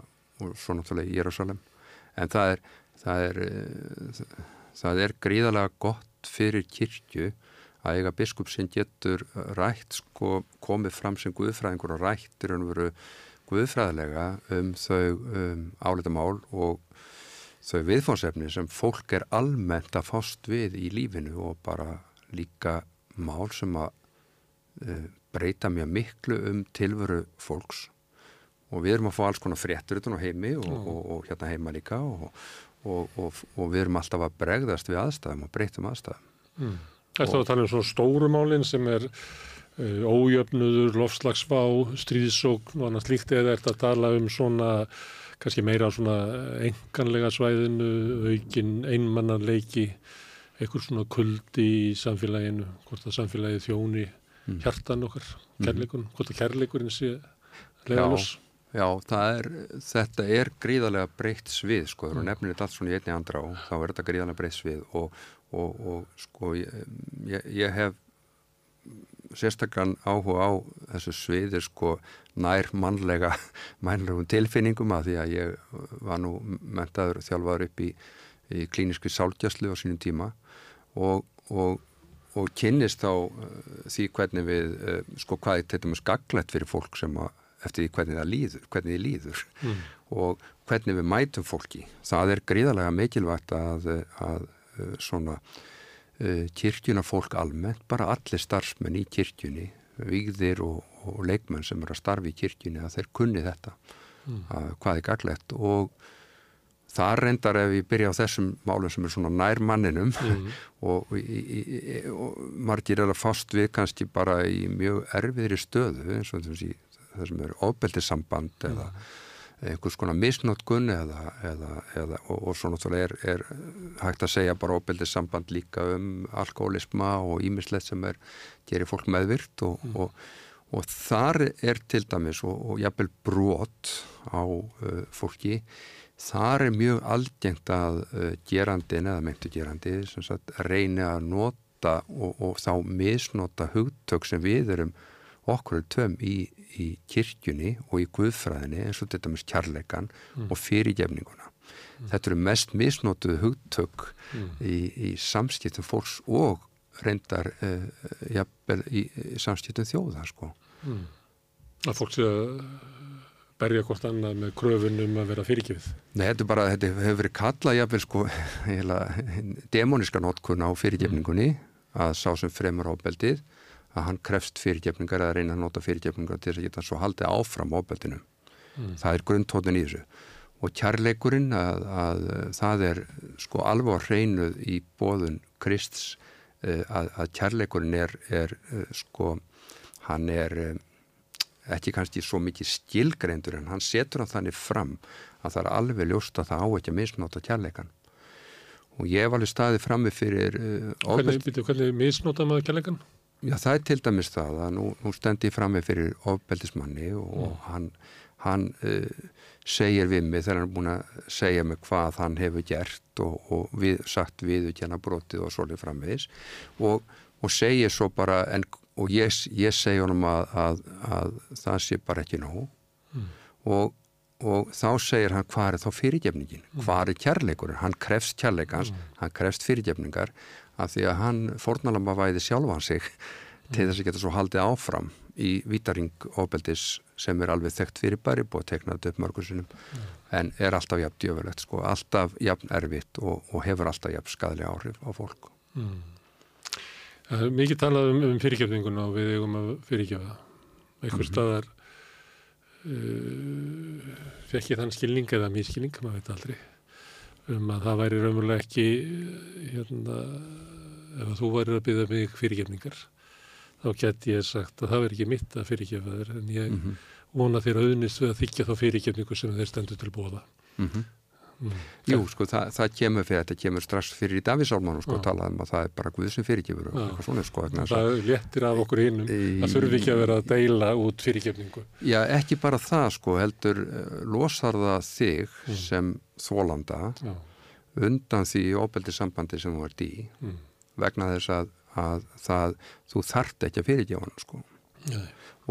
og svo náttúrulega í Jérúsalem en það er það er, uh, það er gríðalega gott fyrir kirkju að eiga biskup sem getur rætt sko komið fram sem guðfræðingur og rættir um veru guðfræðilega um þau um, álitamál og þau viðfónsefni sem fólk er almennt að fást við í lífinu og bara líka mál sem að uh, breyta mjög miklu um tilveru fólks. Og við erum að fá alls konar fréttur utan á heimi og, og, og hérna heima líka og, og, og við erum alltaf að bregðast við aðstæðum og breytum aðstæðum. Mm. Það er þá að tala um svona stórumálinn sem er uh, ójöfnuður, lofslagsvá, stríðsókn og annars líkt eða er þetta að tala um svona kannski meira á svona enganlega svæðinu, aukin einmannanleiki, eitthvað svona kuldi í samfélaginu, hvort að samfélagið þjóni mm. hjartan okkar, kærleikun, hvort að kærleikurinn sé leiðalós. Já, er, þetta er gríðarlega breytt svið, sko, þú mm. nefnir þetta allt svona í einni andra og þá er þetta gríðarlega breytt svið og, og, og sko, ég, ég, ég hef sérstaklega áhuga á þessu sviði, sko, nær mannlega, (laughs) mannlegum tilfinningum að því að ég var nú mentaður þjálfaður upp í, í klíniski sálgjastlu á sínum tíma og, og kynnist á uh, því hvernig við, uh, sko, hvað þetta mjög skaglegt fyrir fólk sem að eftir því hvernig það líður, hvernig þið líður mm. og hvernig við mætum fólki. Það er gríðarlega mikilvægt að, að svona kirkjuna fólk almennt, bara allir starfsmenn í kirkjunni, vigðir og, og leikmenn sem eru að starfi í kirkjunni að þeir kunni þetta, mm. að, hvað er gaglegt og það reyndar ef ég byrja á þessum málum sem er svona nær manninum (laughs) mm. og, í, í, og margir er að fást við kannski bara í mjög erfiðri stöðu eins og þessi það sem eru ofbeldissamband mm. eða einhvers konar misnótkun eða, eða, eða, og, og svo náttúrulega er, er hægt að segja bara ofbeldissamband líka um alkoholisma og ímislegt sem er, gerir fólk meðvirt og, mm. og, og þar er til dæmis og jafnvel brot á uh, fólki þar er mjög algengt að uh, gerandin eða meintu gerandi sagt, reyni að nota og þá misnota hugtök sem við erum okkur töm í, í kirkjunni og í guðfræðinni eins og þetta með kjarleikan mm. og fyrirgefninguna. Mm. Þetta eru mest misnótuð hugtök mm. í, í samskiptum fólks og reyndar uh, jafnvel, í, í samskiptum þjóða sko. Mm. Að fólk sé að berja hvort annað með kröfunum að vera fyrirgefið. Nei, þetta er bara, þetta hefur verið kallað jafnvel sko, (laughs) demoniska notkun á fyrirgefningunni að sá sem fremur ábeldið að hann krefst fyrirgefningar eða reyna að nota fyrirgefningar til þess að geta svo haldið áfram ábeldinu. Mm. Það er grundtótin í þessu. Og kærleikurinn að, að það er sko alveg að reynuð í bóðun Krists eh, að, að kærleikurinn er, er eh, sko, hann er eh, ekki kannski svo mikið skilgreindur en hann setur hann þannig fram að það er alveg ljóst að það á ekki að misnóta kærleikan. Og ég var alveg staðið frammi fyrir... Uh, hvernig, hvernig misnóta maður kærleikan? Já, það er til dæmis það að nú, nú stendi ég fram með fyrir ofbeldismanni og mm. hann, hann uh, segir við mig þegar hann er búin að segja mig hvað hann hefur gert og, og við, sagt viðutjana brotið og svolítið framvegis og, og segir svo bara en, og ég, ég segja honum að, að, að það sé bara ekki nóg mm. og, og þá segir hann hvað er þá fyrirgefningin, mm. hvað er kærleikurinn, hann krefst kærleikans, mm. hann krefst fyrirgefningar af því að hann fórnalamba væði sjálfan sig mm. til þess að geta svo haldið áfram í vítaring ofbeldis sem er alveg þekkt fyrir bæri búið að tekna þetta upp mörgursunum mm. en er alltaf jafn djöfulegt sko, alltaf jafn erfitt og, og hefur alltaf jafn skadlega áhrif á fólk mm. Það er mikið talað um, um fyrirgefninguna og við eigum að fyrirgefa einhver -hmm. staðar uh, fekk ég þann skilning eða mískilning, maður veit aldrei um að það væri raunverulega ekki hérna, ef þú væri að byggja mig fyrirgefningar þá gett ég sagt að það veri ekki mitt að fyrirgefa þér en ég mm -hmm. vona þér að auðnist við að þykja þá fyrirgefningu sem þeir stendur til bóða mm -hmm. Mm. Jú, sko, það, það kemur fyrir þetta kemur strax fyrir í Davísálmanum sko, talaðum að það er bara Guð sem fyrirgefur og svona, sko, það léttir af okkur hinnum það þurfi ekki að vera að deila út fyrirgefningu Já, ekki bara það, sko, heldur uh, losar það þig mm. sem þólanda Já. undan því óbeldissambandi sem þú ert í mm. vegna þess að, að það, þú þart ekki að fyrirgefa hann sko.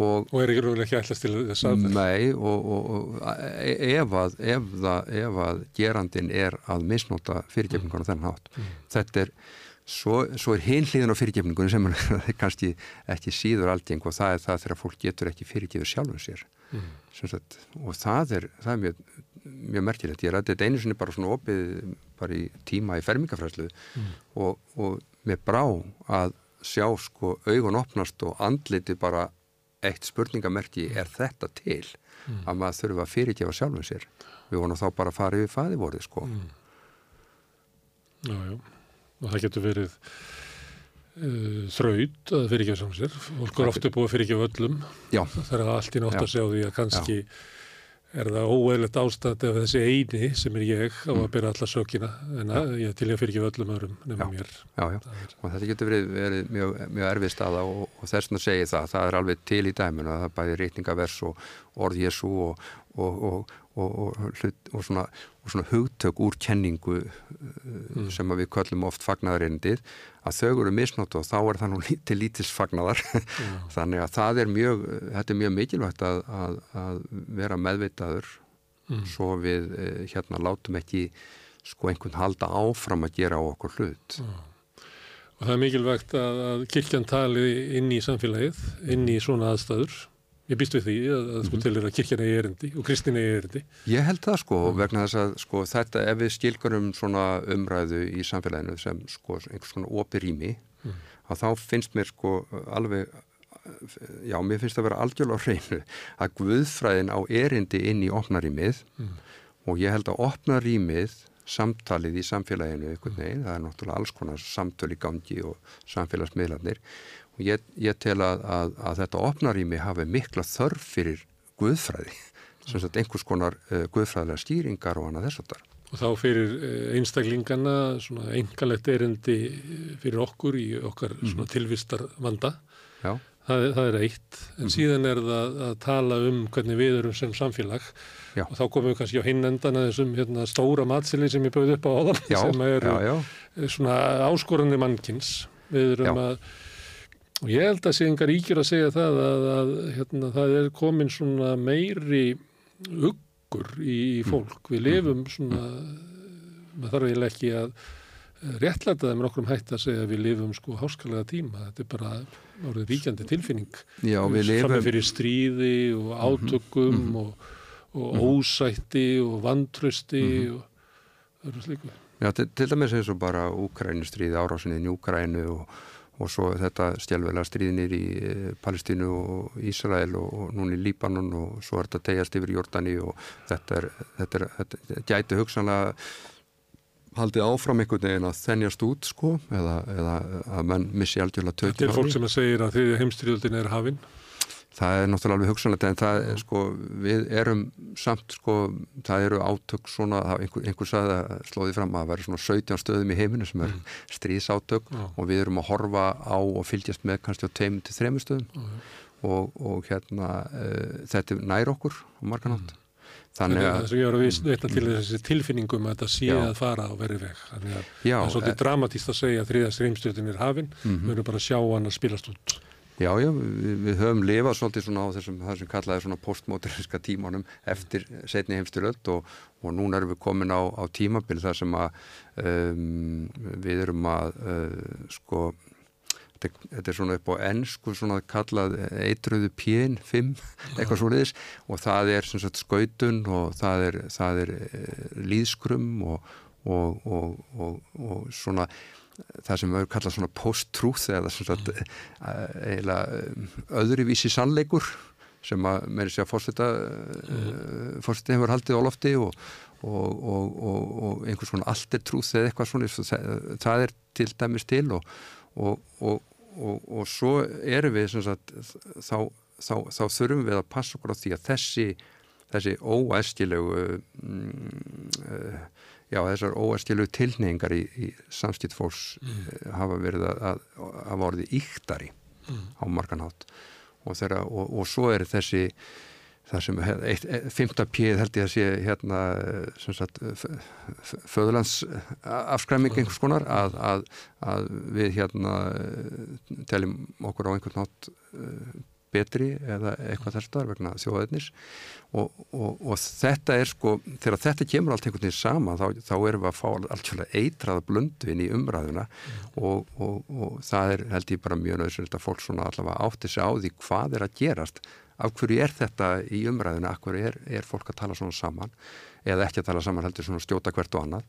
Og, og er ekki rúðilega ekki allast til þess að Nei og, og e, ef að, ef, það, ef að gerandin er að misnóta fyrirgefningun á þennan hátt mm. þetta er Svo, svo er hinliðin á fyrirgefningunni sem er (laughs) kannski ekki síður aldjeng og það er það þegar fólk getur ekki fyrirgefur sjálfum sér mm. sagt, og það er, það er mjög mjög merkilegt. Ég rætti þetta einu sinni bara svona opið bara í tíma í fermingafræslu mm. og, og mér brá að sjá sko augun opnast og andliti bara eitt spurningamerki er þetta til mm. að maður þurfa að fyrirgefa sjálfum sér. Við vonum þá bara að fara yfir fæðivorði sko. Mm. Já, já. Og það getur verið uh, þraut að fyrirgefa saman sér. Fólk er ofta búið að fyrirgefa öllum. Já. Það er allt í nátt að sjá því að kannski Já. Er það óeðlegt ástand ef þessi eini sem er ég á að mm. byrja alla sökina en að ég til að fyrirgefa öllum öðrum nefnum mér. Já, já. Og þetta getur verið, verið mjög, mjög erfið staða og, og þess að segja það. Það er alveg til í dæminu að það bæði reytingavers og orð Jésu og, og, og, hlut, og svona, svona hugtök úr kenningu mm. sem við köllum oft fagnadarindið að þau eru misnótt og þá er það nú (laughs) til lítils fagnaðar mm. (laughs) þannig að það er mjög þetta er mjög mikilvægt að, að, að vera meðvitaður mm. svo við eh, hérna látum ekki sko einhvern halda áfram að gera á okkur hlut og það er mikilvægt að, að kirkjan tali inn í samfélagið inn í svona aðstæður Ég býst við því að, að sko mhm. til er að kirkjana er erindi og kristina er erindi. Ég held það sko vegna þess að sko þetta ef við skilgurum svona umræðu í samfélaginu sem sko einhvers svona opir í mig mm. að þá finnst mér sko alveg, já mér finnst það að vera algjörlega hreinu að guðfræðin á erindi inn í opnarímið mm. og ég held að opnarímið samtalið í samfélaginu einhvern veginn, það er náttúrulega alls konar samtöl í gangi og samfélagsmiðlarnir ég, ég tel að, að, að þetta opnarími hafi mikla þörf fyrir guðfræði, sem sagt einhvers konar uh, guðfræðilega stýringar og annað þess að það. Og þá fyrir eh, einstaklingana svona engalegt erindi eh, fyrir okkur í okkar mm tilvistar vanda. Já. Það, það er eitt, en mm síðan er það að tala um hvernig við erum sem samfélag já. og þá komum við kannski á hinn endan að þessum hérna, stóra matsilin sem ég bauði upp á áðan sem er já, svona áskorandi mannkins. Við erum að Og ég held að sé engar íkjur að segja það að, að hérna, það er komin svona meiri uggur í, í mm. fólk. Við lifum svona, maður þarf eiginlega ekki að réttlæta það með okkur um hætt að segja að við lifum sko háskalega tíma. Þetta er bara orðið ríkjandi tilfinning. Já, við lifum... Frammeð fyrir stríði og mhm, átökum mm -hmm. og, og mm -hmm. ósætti og vantrösti mm -hmm. og öðru sliku. Já, til, til dæmis eins og bara Úkrænustríði, árásinni í Úkrænu og og svo þetta stjálfveila stríðinir í eh, Palestínu og Ísrael og núni Líbanon og svo er þetta tegjast yfir Jordani og þetta er, þetta er, þetta gæti hugsanlega haldið áfram einhvern veginn að þennjast út sko eða, eða að mann missi algjörlega tökja Þetta er fólk sem að segja að því að heimstríðöldin er hafinn það er náttúrulega alveg hugsanlega en það er sko, við erum samt sko, það eru átök svona, einhver, einhver sagði að slóði fram að það væri svona 17 stöðum í heiminu sem er mm. stríðsátök Já. og við erum að horfa á og fylgjast með kannski á 2-3 stöðum mm. og, og hérna uh, þetta nær okkur á marganátt mm. Þannig að það sem ég var að veita til þessi tilfinningum að þetta sé já. að fara á verið veg þannig að já, það er svolítið e dramatíst að segja að þriðast reymstjórnir er hafinn, -hmm. við verðum bara að sjá hann að spilast út Já, já, við, við höfum lifað svolítið svona á þessum, það sem kallaði svona postmoderniska tímanum eftir setni heimstyröld og, og núna erum við komin á, á tímabil þar sem að um, við erum að uh, sko þetta, þetta er svona upp á ennsku svona kallað eitruðu pín 5, (laughs) eitthvað svo leiðis og það er svona skautun og það er, það er uh, líðskrum og, og, og svona það sem við kallað svona post-truth eða svona mm. eiginlega um, öðruvísi sannleikur sem að með þess að fórstita mm. uh, fórstita hefur haldið á lofti og, og, og, og einhvers svona alter truth eða eitthvað svona það, það er til dæmis til og svo erum við sagt, þá, þá, þá þurfum við að passa okkur á því að þessi þessi óæskilegu uh, já, þessar óæskilu tilneyingar í, í samskipt fólks mm. Eh, hafa verið að, hafa orðið íktari mm. á marganhátt og, þeirra, og, og svo er þessi það sem eitt, fymta píð held ég að sé hérna sagt, föðurlands afskræming einhvers konar að, að, að við hérna teljum okkur á einhvern nátt betri eða eitthvað þess að vegna þjóðaðinnis og, og, og þetta er sko, þegar þetta kemur allt einhvern veginn sama þá, þá erum við að fá alltaf eitraða blöndvin í umræðuna. Mm. og, og það er held ég bara mjög nöðsynlegt að fólk svona allavega átti sig á því hvað er að gerast. Af hverju er þetta í umræðuna, af hverju er, er fólk að tala svona saman? Eða ekki að tala saman heldur svona stjóta hvert og annað?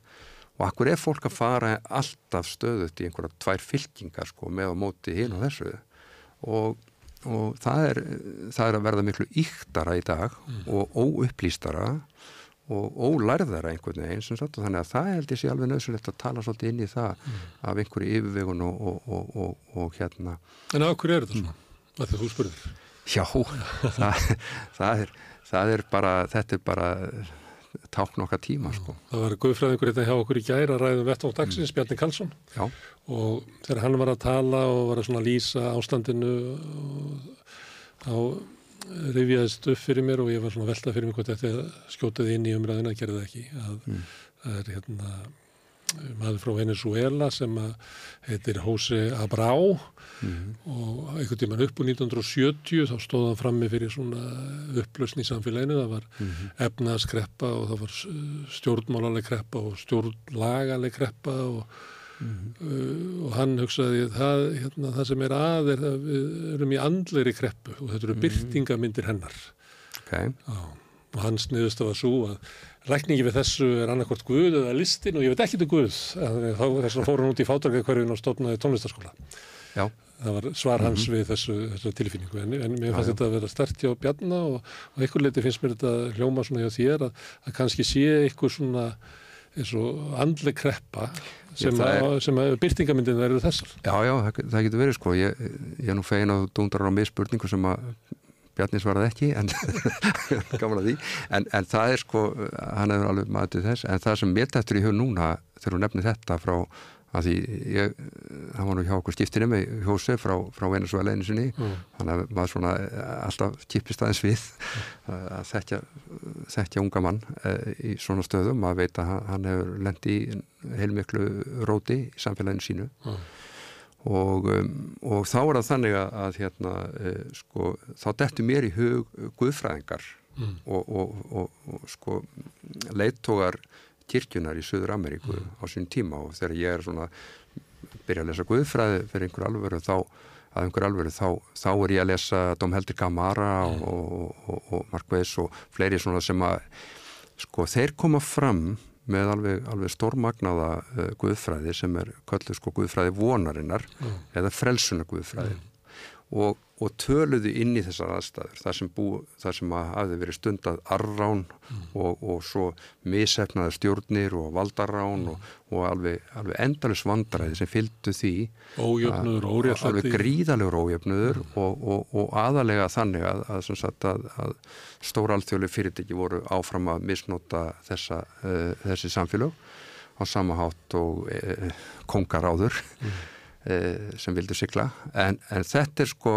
Og hverju er fólk að fara alltaf stöðut í einhverja tvær fylkingar sko með á móti hinn og þessu? Og og það er, það er að verða miklu yktara í dag mm. og óupplýstara og ólærðara einhvern veginn sem sagt og þannig að það held ég sé alveg nöðsulegt að tala svolítið inn í það mm. af einhverju yfirvegun og, og, og, og hérna En af hverju er þetta svona? Það er þú spurður Já, (laughs) það, það, er, það er bara þetta er bara tákn okkar tíma sko. Það var guðfræðingur hérna hjá okkur í gæra ræðum vettvótt dagsins, mm. Bjarni Karlsson Já. og þegar hann var að tala og var að svona lýsa ástandinu þá rifjaðist upp fyrir mér og ég var svona veltað fyrir mig hvort þetta skjótaði inn í umræðina, gerði það ekki að mm. það er hérna maður frá Venezuela sem heitir Jose Abrao mm. og einhvern tíman upp úr 1970 þá stóð hann frammi fyrir svona upplösn í samfélaginu, það var mm. efnaðskreppa og það var stjórnmálaleg kreppa og stjórnlagaleg kreppa og Mm -hmm. uh, og hann hugsaði það, hérna, það sem er að er að við erum í andleiri kreppu og þetta eru mhm. byrtingamindir hennar okay. Á, og hans niðurst að svo að rækningi við þessu er annarkort Guð eða listin og ég veit ekki til Guð þá þess að fóru hann út í fátarkakverfin og stofnaði tónlistaskóla Já. það var svar hans mm -hmm. við þessu, þessu tilfinningu en, en mér fannst þetta að vera stert hjá Bjarna og, og einhver leiti finnst mér þetta hljóma svona hjá þér að, að kannski sé einhver svona eins og andle kreppa sem, er, sem byrtingamindin verður þessar. Já, já, það, það getur verið sko, ég, ég er nú fegin að dúndrar á mig spurningu sem að Bjarni svaraði ekki, en (laughs) að en, en það er sko, hann hefur alveg maður til þess, en það sem mér tættur í hug núna þegar hún nefnir þetta frá að því ég, það var nú hjá okkur skiptinni með hjósi frá, frá Venezuela einu sinni. Mm. þannig að maður svona eh, alltaf kipist aðeins við að þekkja, þekkja unga mann e, í svona stöðum. Að veit að hann hefur lendi í heilmiklu róti í samfélaginu sínu. Mm. Og, um, og þá er það þannig að, hérna, e, sko, þá dettu mér í hug guðfræðingar mm. og, og, og sko leittógar kirkjunar í Suður Ameríku mm. á sín tíma og þegar ég er svona byrja að lesa Guðfræði fyrir einhver alvöru þá, að einhver alvöru þá, þá er ég að lesa Dóm Heldur Kamara mm. og, og, og Mark Weiss og fleiri svona sem að sko þeir koma fram með alveg, alveg stórmagnaða uh, Guðfræði sem er köllu sko Guðfræði vonarinnar mm. eða frelsuna Guðfræði mm. og og töluðu inn í þessar aðstæður þar sem, bú, þar sem að hafi verið stundað arrán mm. og, og svo missefnaði stjórnir og valdarrán mm. og, og alveg, alveg endalus vandræði sem fylgdu því ójöfnuður, óréttlæti alveg gríðalegur ójöfnuður mm. og, og aðalega þannig að, að, að, að stóra alþjóðli fyrirtæki voru áfram að misnota þessa, uh, þessi samfélag á samahátt og uh, kongaráður mm. Sem vildu sigla en, en þetta er sko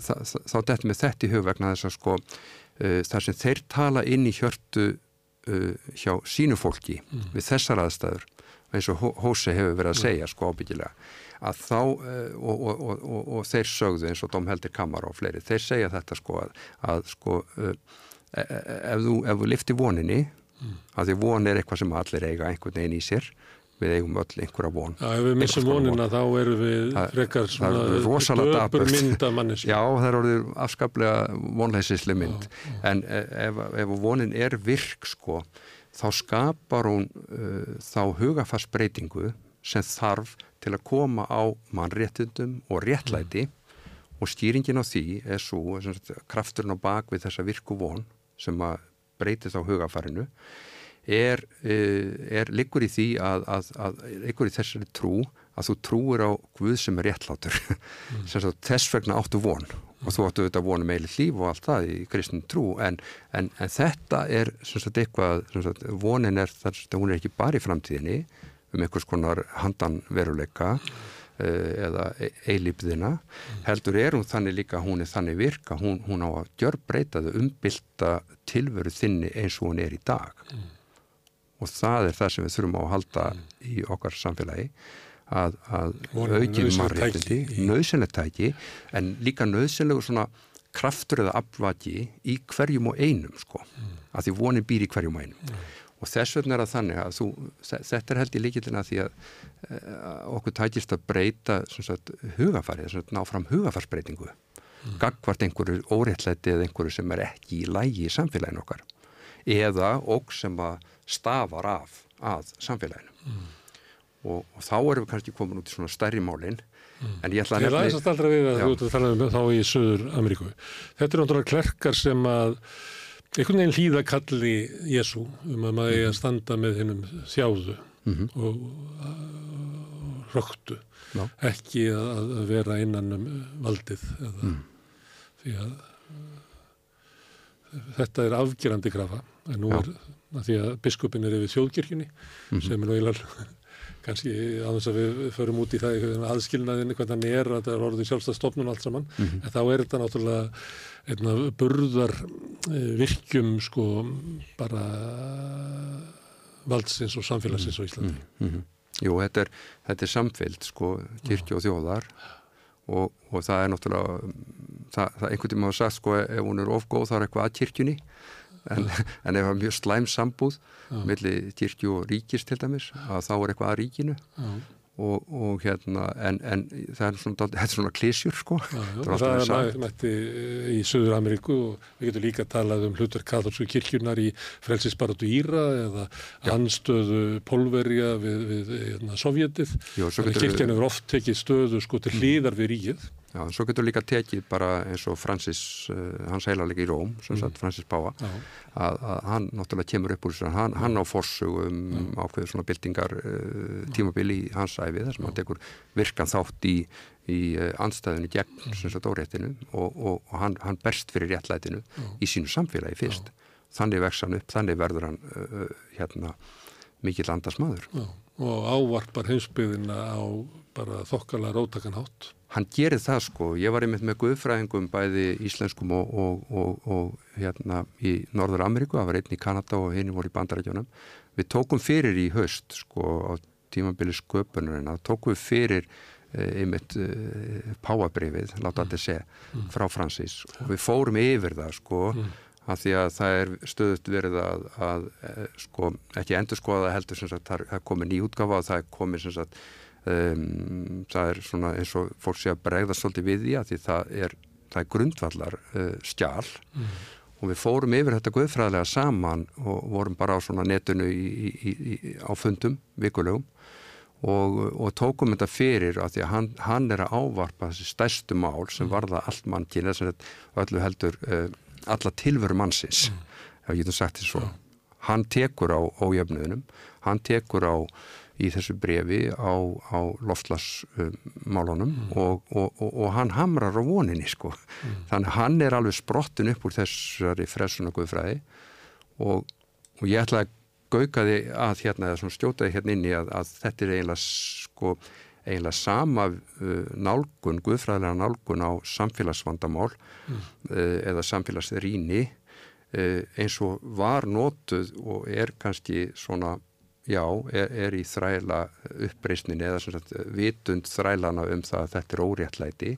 þá dettum við þetta í hug vegna þess að sko uh, þar sem þeir tala inn í hjörtu uh, hjá sínu fólki mm. við þessar aðstæður eins og Hósi hefur verið að segja mm. sko ábyggilega að þá uh, og, og, og, og þeir sögðu eins og Dóm Heldir Kammar og fleiri, þeir segja þetta sko að, að sko e, e, ef þú, ef þú lifti voninni mm. að því von er eitthvað sem allir eiga einhvern veginn í sér við eigum öll einhverja von Já, ef við missum vonina von. þá erum við frekar svona döpur mynd af mannesku Já, það er orðið afskaplega vonleisisli mynd já, já. en e, ef, ef vonin er virk sko, þá skapar hún uh, þá hugafarsbreytingu sem þarf til að koma á mannréttundum og réttlæti mm. og stýringin á því er svo krafturinn á bak við þessa virku von sem að breyti þá hugafarinu er, eh, er liggur í því að, að, að liggur í þessari trú að þú trúir á Guð sem er réttlátur. (laughs) Mm. þess vegna áttu von. Og þú áttu auðvitað vonu meili líf og allt það í kristin trú. En, en, en þetta er sagt, eitthvað, sagt, vonin er þar hún er ekki bara í framtíðinni um einhvers konar handan veruleika uh, eða e, eilífðina mm. heldur er hún þannig líka hún er þannig virka, hún, hún á að gjör breytaðu umbylta tilveru þinni eins og hún er í dag. Mm og það er það sem við þurfum á að halda mm. í okkar samfélagi að, að aukin margirindi nöðsynlegt tæki en líka nöðsynlegu svona kraftur eða afvaki í hverjum og einum sko, mm. að því vonin býr í hverjum og einum mm. og þess vegna er það þannig að þú, þetta er held í líkildina því að e, okkur tækist að breyta sagt, hugafari, þess að ná fram hugafarsbreytingu mm. gagvart einhverju óréttlæti eða einhverju sem er ekki í lægi í samfélaginu okkar eða okk sem að stafar af að samfélaginu mm. og, og þá erum við kannski komin út í svona stærri málinn mm. en ég ætla að nefna... Ég læsast aldrei við að þú ert að tala um þá í Suður Ameríku. Þetta er náttúrulega klerkar sem að einhvern veginn hlýðakalli Jésu um að maður eigi að standa með hennum þjáðu Mhm. og, og röktu Já. ekki að, að vera innan um valdið eða, Mm. því að uh, þetta er afgerandi krafa en nú Já. er að því að biskupin er yfir þjóðkirkjunni Mhm. sem er eiginlega (laughs) kannski á þess að við förum út í það aðskilnaðinni hvernig hann er að það er orðið sjálfstæðstofnun allt saman. Mhm. en þá er þetta náttúrulega einna burðar eh, virkjum sko bara valdsins og samfélagsins á Íslandi. Mm Jú, þetta er, þetta er samfélg, sko, kirkju og þjóðar. Og, og það er náttúrulega, það, það einhvern tíma hafa sagt, sko, ef hún er ofgóð þá er eitthvað að kirkjunni, en, en ef það er mjög slæm sambúð milli kirkju og ríkis til dæmis, að þá er eitthvað að ríkinu Já, og, og hérna, en, en það er svona, er svona klísjur, sko. já, já. Það Það, er mæ- mætti eh, í Suður Ameríku og við getum líka talað um hlutur katholsku kirkjunar í frelsisbaratu Íra eða anstöðu pólverja við, við hérna, sovjetið. Kirkjan hefur oft tekið stöðu sko til hlýðar við ríkið. Já, en svo getur líka tekið bara eins og Francis, uh, hans heilarleiki í Róm, sem sagt Francis Páa, að, að hann náttúrulega kemur upp úr þessu, hann, hann á forsugum um ákveður svona byltingar uh, tímabili í hans æfi þar sem hann tekur virkan þátt í, í uh, andstæðinu gegn sem sagt óréttinu og, og, og hann, hann berst fyrir réttlætinu í sínu samfélagi fyrst. Þannig vex hann upp, þannig verður hann hérna mikill andasmaður. Og ávarpar heimsbyðina á bara þokkala rótakan hátt. Hann gerir það sko, ég var einmitt með guðfræðingum bæði íslenskum og, og, og, og hérna í Norður Ameríku, það var einn í Kanada og hinn voru í Bandarækjunum. Við tókum fyrir í haust sko á tímabili sköpunurinn, þá tókum við fyrir eh, einmitt uh, páabrifið, láta þetta sé, frá Francis. Og við fórum yfir það sko af því að það er stöðut verið að, að eh, sko, ekki endur skoða heldur sem sagt, það það er komið nýjútgafa og það er komið sem sagt um, það er svona eins og fólk sé að bregða svolítið við því að því það er, það er grundvallar uh, skjál og við fórum yfir þetta guðfræðilega saman og vorum bara á svona netinu í, í, í, á fundum vikulegum og, og tókum þetta fyrir að því að hann, hann er að ávarpa þessi stærstu mál sem varða allt mannkyn þess að öllu heldur uh, alla tilveru mannsins. Ef ég getum sagt því svo. Hann tekur á ójöfnuðunum hann tekur á í þessu brefi á, á loftlasmálunum og, og, og, og hann hamrar á voninni sko. Þannig að hann er alveg sprottin upp úr þessari frelsuna guðfræði og, og ég ætla að gauka því að hérna, eða stjóta því hérna inn í að, að þetta er eiginlega sko eiginlega sama uh, nálgun, guðfræðilega nálgun á samfélagsvandamál uh, eða samfélagsrýni uh, eins og var notuð og er kannski svona já, er, er í þræla uppreysninni eða sagt vitund þrælana um það að þetta er óréttlæti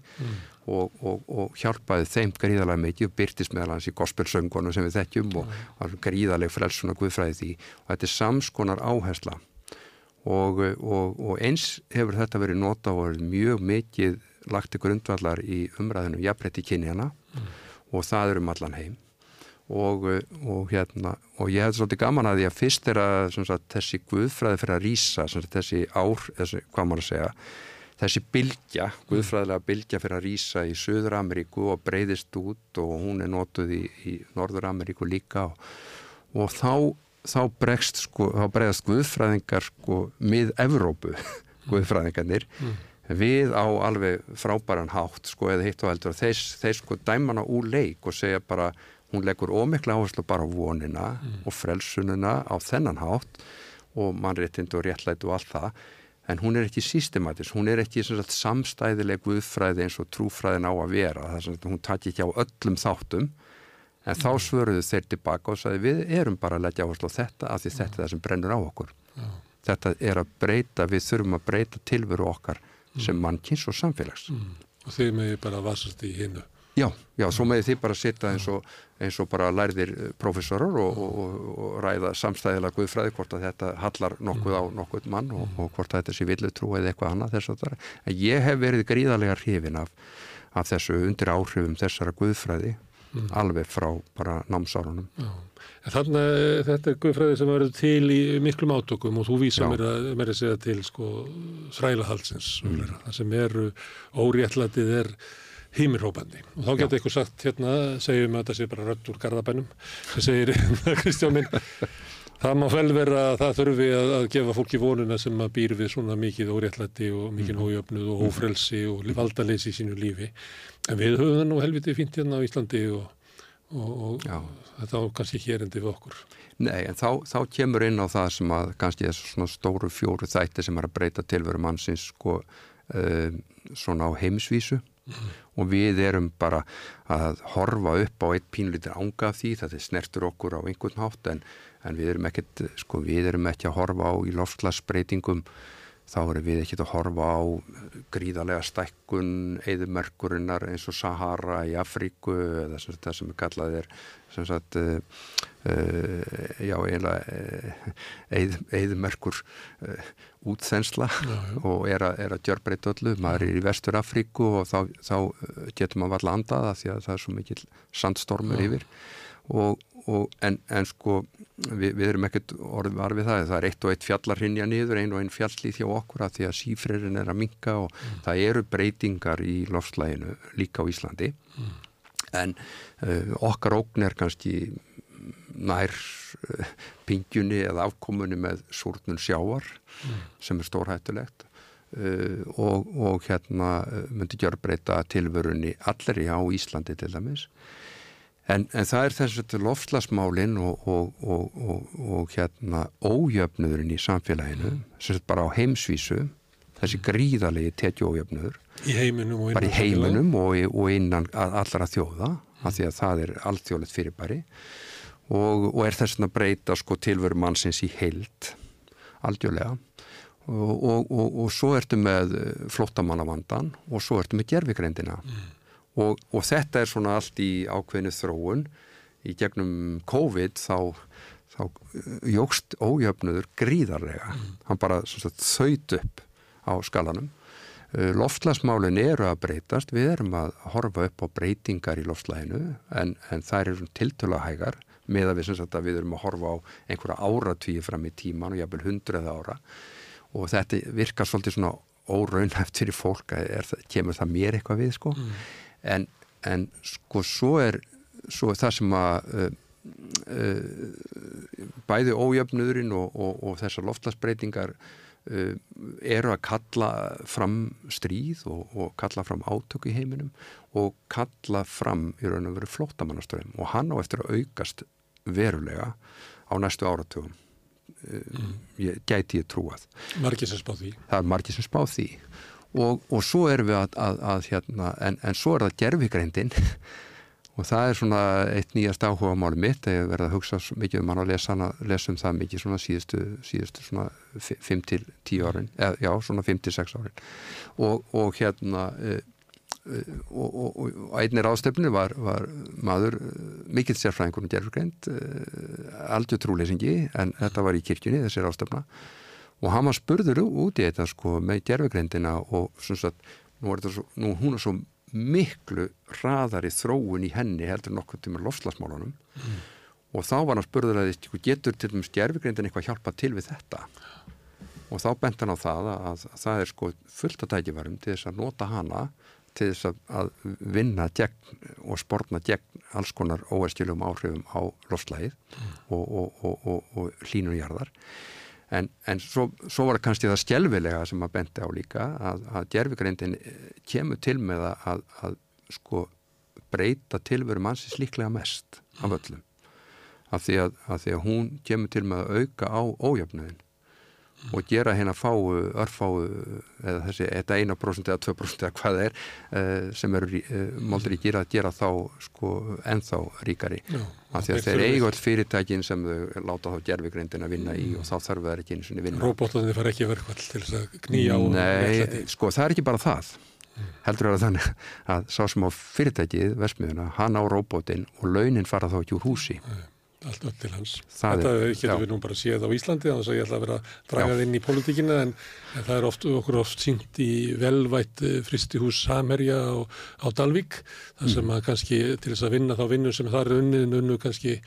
og, og, og hjálpaði þeim gríðarlega mikið og byrtist meðal hans í gospelsöngunum sem við þekkjum og var gríðarleg frelsuna guðfræði því. Og þetta er samskonar áhersla. Og, og, og eins hefur þetta verið nota og verið mjög mikið lagt til grundvallar í umræðinu jafnrætti kynjana og það er um allan heim og, og hérna og ég hef svolítið gaman að því að fyrst er að sagt, þessi guðfræði fyrir að rýsa þessi ár, þessi, hvað maður að segja þessi bylgja, guðfræðilega bylgja fyrir að rýsa í Suður Ameríku og breyðist út og hún er notuð í, í Norður Ameríku líka og, og þá, þá bregst sko, þá bregðast guðfræðingar sko mið Evrópu, (laughs) guðfræðingarnir við á alveg frábæran hátt sko eða hitt og heldur. Þeir sko dæmana úr leik og segja bara hún leggur ómikla áherslu bara á vonina og frelsununa á þennan hátt og mannréttind og réttlætt og allt það. En hún er ekki systematisk, hún er ekki sagt, samstæðileg guðfræði eins og trúfræðin á að vera, það er að hún takki ekki á öllum þáttum. En þá svöruðu þeir tilbaka og sagði við erum bara að leggja áherslu á þetta af því þetta er það sem brennur á okkur. Þetta er að breyta, við þurfum að breyta tilveru okkar sem mannkins og samfélags. Mm. og þið með bara vasast í hinnu Já, já, svo með því bara sitta eins og, eins og bara lærðir professorar og, og, og ræða samstæðilega guðfræði hvort að þetta hallar nokkuð á nokkuð mann og, og hvort að þetta sé villutrú eða eitthvað annað þess að það er. Ég hef verið gríðarlega hrifin af, af þessu undir áhrifum þessara guðfræði mm. alveg frá bara námsárunum. Þannig að þetta er guðfræði sem verður til í miklum átökum og þú vísa mér að, mér að segja til sko þrælahalsins, mm. það sem eru óréttlætið er hímirrópandi og þá getur eitthvað sagt hérna, segjum að þetta sé bara rött úr garðabænum sem segir (laughs) Kristjánin það má vel vera að það þurfi að, að gefa fólki vonuna sem að býr við svona mikið óréttlætti og mikið hójöfnuð og ófrelsi og valdaleysi í sínu lífi. En við höfum það nú helviti fínt hérna á Íslandi og, og, og þetta á kannski hérendi við okkur. Nei, en þá, þá kemur inn á það sem að kannski er svona stóru fjóru þætti sem er að breyta tilveru mannsins sko uh, svona á heimsvísu. Mm. Og við erum bara að horfa upp á eitt pínlítir ánga af því það snertur okkur á einhvern hátt en, en við erum ekkert, sko við erum ekki að horfa á í loftslagsbreytingum þá erum við ekkert að horfa á gríðarlega stækkun eðumerkurinnar eins og Sahara í Afríku eða sem það sem er kallað er sem sagt uh, uh, já eiginlega uh, eðumerkur útþensla og er að, er að gjörbreyta öllu, maður er í vestur Afríku og þá, þá getur maður alltaf andaða því að það er svo mikil sandstormur já. yfir. Og, og en, en sko við, við erum ekkert orðið var við það það er eitt og eitt fjallar hinja niður ein og einn fjallið hjá okkur að því að sífriðin er að minka og mm. það eru breytingar í lofslæginu líka á Íslandi mm. en uh, okkar ógn er kannski nær uh, pingjunni eða afkomunni með súrnun sjáar mm. sem er stórhættulegt uh, og, og hérna myndi gjör breyta tilvörunni allir í á Íslandi til dæmis En, en það er þess að lofslagsmálinn og, og, og, og hérna ójöfnöðurinn í samfélaginu, sem bara á heimsvísu, þessi gríðalegi tetju ójöfnöður. Í heiminum og innan. Bara í heiminum og innan allra þjóða, af því að það er allþjóðlegt fyrirbæri og er þess að breyta sko tilveru mannsins í heilt, aldjóðlega. Og svo ertu með flottamannavandan og svo ertu með gerfikreindina. Mm og, og þetta er svona allt í ákveðinu þróun. Í gegnum COVID þá, þá uh, jógst ójöfnudur gríðarlega. Mm. hann bara þaut upp á skalanum. Uh, loftlagsmálin eru að breytast. Við erum að horfa upp á breytingar í loftlæginu en, en það eru tiltöla hægar með að við, að við erum að horfa á einhverja áratvíi fram í tíman og jafnvel hundruð ára. Og þetta virkar svolítið svona óraunhæft fyrir fólk að er, kemur það mér eitthvað við sko. Mm en, en sko svo er svo er það sem að uh, uh, bæði ójöfnurinn og, og, og þessar loftlagsbreytingar uh, eru að kalla fram stríð og, og kalla fram átök í heiminum og kalla fram í raun og veru flótamannastöðum og hann á eftir að aukast verulega á næstu áratugum. Mm. ég, gæti ég trúað. Margir sem spáð því. Það er margir sem spáð því og, og svo erum við að, að, að hérna, en, en svo er það gerfigreindin (laughs) og það er svona eitt nýjast áhuga máli mitt að ég verða að hugsa mikið um hann og lesa, lesa um það mikið svona síðustu, síðustu svona 5-10 árin, eða já svona 5-6 árin. Og, og hérna e, e, og, og, og einnir ástöfnu var, var maður mikill sérfræðingur um gerfugreind e, aldrei trúleysingi en þetta var í kirkjunni þessir ástöfna og hann var spurður út í þetta sko með gerfugreindina og svona að svo, nú, hún er svo miklu hraðari þróun í henni heldur nokkur tíma lofslagsmálunum mm. og þá var hann spurður að sko, getur til dæmis gerfugreindin eitthvað hjálpa til við þetta og þá bent hann á það að, að, að það er sko fullt að tækifærum til þess að nota hana til þess að, að vinna gegn og spórna gegn alls konar óerstjölum áhrifum á lofslægið mm. og, og, og, og hlínunjarðar En, en svo, svo var það kannski það skjálfilega sem að benda á líka að, að gerfugreindin eh, kemur til með að, að sko breyta tilveru mannsins líklega mest af öllum. Af því að, að því hún kemur til með að auka á ójöfnuðin og gera hérna fáu, örfáu eða þessi, þetta 1% eða 2% eða hvað það er uh, sem eru eh, málduríkir að gera þá sko ennþá ríkari. Já, af því að þeir eigu all fyrirtækin sem þau láta þá gerfigreindin að vinna í og þá þarf það ekki eins og vinna. Róbótaðinni fara ekki verkvall til þess að knýja Nei, sko það er ekki bara það. Mm. heldur að þannig að sá sem á fyrirtækið, Vesmiðuna, hann á róbótin og launin fara þá ekki úr húsi. Nei allt öll til hans. Það Þetta er, getur já. við nú bara séð á Íslandi, þannig að ég ætla að vera að draga það inn í pólitíkina, en, en það er oft, okkur oft syngt í velvætt eh, fristihús Samherja á, á Dalvík, þar sem mm. að kannski til þess að vinna þá vinnu sem það er unnið, unnu kannski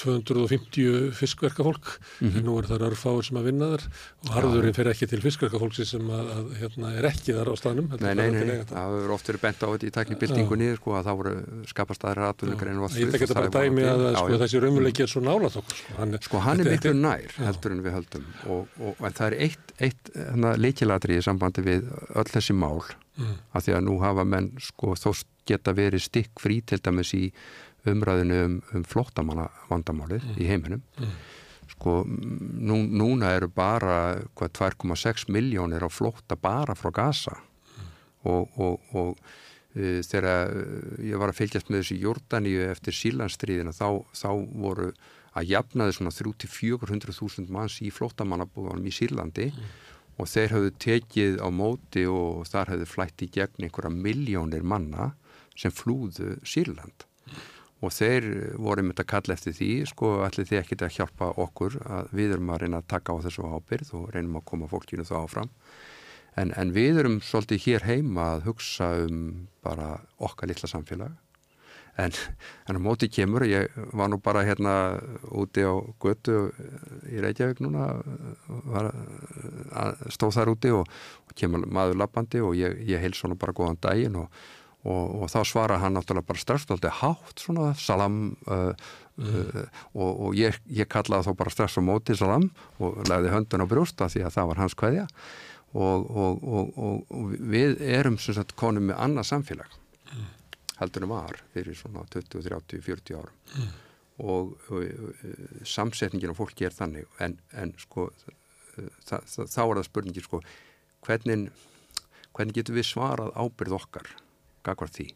250 fiskverkafólk. Mm -hmm. en nú er það örfáir sem að vinna þar og harðurinn fer ekki til fiskverkafólksi sem að, að hérna, er ekki þar á stanum Nei, nei, nei, nei. það hefur oft verið bent á þetta í taknibildingunni sko, að það voru skapast aðra atvinnugrein Ég er ekki bara dæmi að, að sko, þessi raunveruleiki er svo nálat okkur Sko, hann, sko, hann er miklu nær heldur en við höldum og, og, það er eitt, eitt hérna, leikilatri í sambandi við öll þessi mál mm. að því að nú hafa menn sko, þó geta verið stikk frí til dæmis í umræðinu um, um flottamanna vandamálið mm. í heiminum mm. sko nú, núna eru bara 2,6 miljónir á flotta bara frá Gaza mm. og, og, og uh, þegar ég var að fylgjast með þessu Jórdaníu eftir sílandstríðina þá, þá voru að jafnaði svona 3-400.000 manns í flottamannabúðanum í Sýrlandi og þeir hafðu tekið á móti og þar hafðu flætt í gegn einhverja miljónir manna sem flúðu Sýrland og þeir voru myndið að kalla eftir því sko allir þið ekkit að hjálpa okkur að við erum að reyna að taka á þessu ábyrð og reynum að koma fólkinu þá áfram. En, en við erum svolítið hér heima að hugsa um bara okkar litla samfélag. En, en á móti kemur ég var nú bara hérna úti á götu í Reykjavík núna var, stóð þar úti og, og kemur maður lappandi og ég, ég heils svona bara góðan daginn og og, og þá svara hann náttúrulega bara alltaf hátt svona salam uh, mm. uh, og, og ég, ég kallaði þá bara strax á móti salam og legði höndun á brjósta því að það var hans kveðja og, og við erum sem sagt konum með annað samfélag mm. heldunum var fyrir svona 20, 30, 40 árum mm. og samsetningin á fólki er þannig en, en sko þá er það spurningin sko hvernig, hvernig getur við svarað ábyrð okkar gagvar því.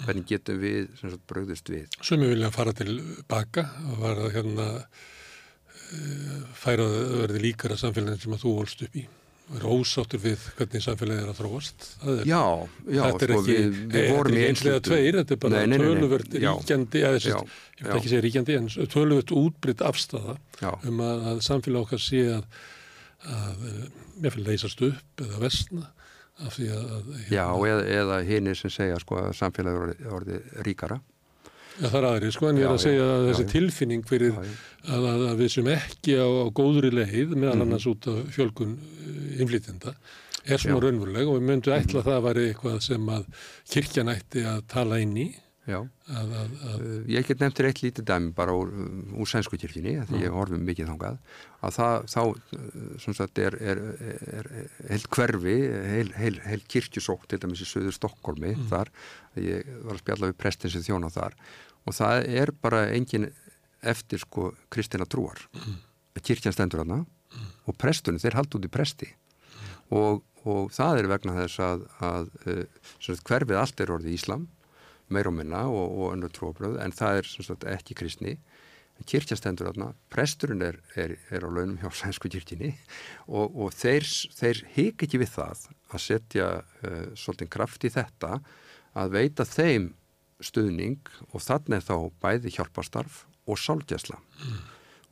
Hvernig getum við sagt, bröðust við? Sumi vilja fara til baka og var að hérna eh, færa að verði líkara samfélagin sem að þú volst upp í. Og er ósáttur við hvernig samfélagið er að þróast. Er, Já, já Þetta er sko, ekki, við, við er ekki einslega tveir þetta er bara töluvert ríkjandi eða ég vil ekki segja ríkjandi en töluvert útbrytt afstafa um að, að samfélag okkar sé að að eh, mér fyrir leysast upp eða vestna að... Hérna, Já, eða, eða hinn sem segja sko að samfélagi er orðið ríkara. Já, það er aðrið sko, en ég er að segja að þessi tilfinning fyrir að, að, við sem ekki á, á góðri leið, meðal mhm. annars út af fjölkun eh, innflytjenda, er svona raunveruleg og við myndum ætla að það væri eitthvað sem að kirkjan ætti að tala inn í Já, að, að, að ég get nefntir eitt lítið dæmi bara úr, úr sænsku kirkjunni því mm. ég horfum mikið þángað að það, þá, sagt, er, er, er, er heilt hverfi heil, heil, heil kirkjusók til dæmis í söður Stokkólmi mm. þar ég var að spjalla við prestin sem þjóna þar og það er bara engin eftir sko kristina trúar mm. kirkjan stendur hana mm. og prestunni, þeir haldi út í presti og, og það er vegna þess að, að hverfið allt er orðið Íslam meir og minna og, og önnur tróbröð en það er sagt, ekki kristni kirkjastendur aðna, presturinn er, er, er á launum hjá sænsku kirkjini og, og þeir, þeir hik ekki við það að setja uh, svolítið kraft í þetta að veita þeim stuðning og þannig þá bæði hjálpastarf og sálgjæsla mm.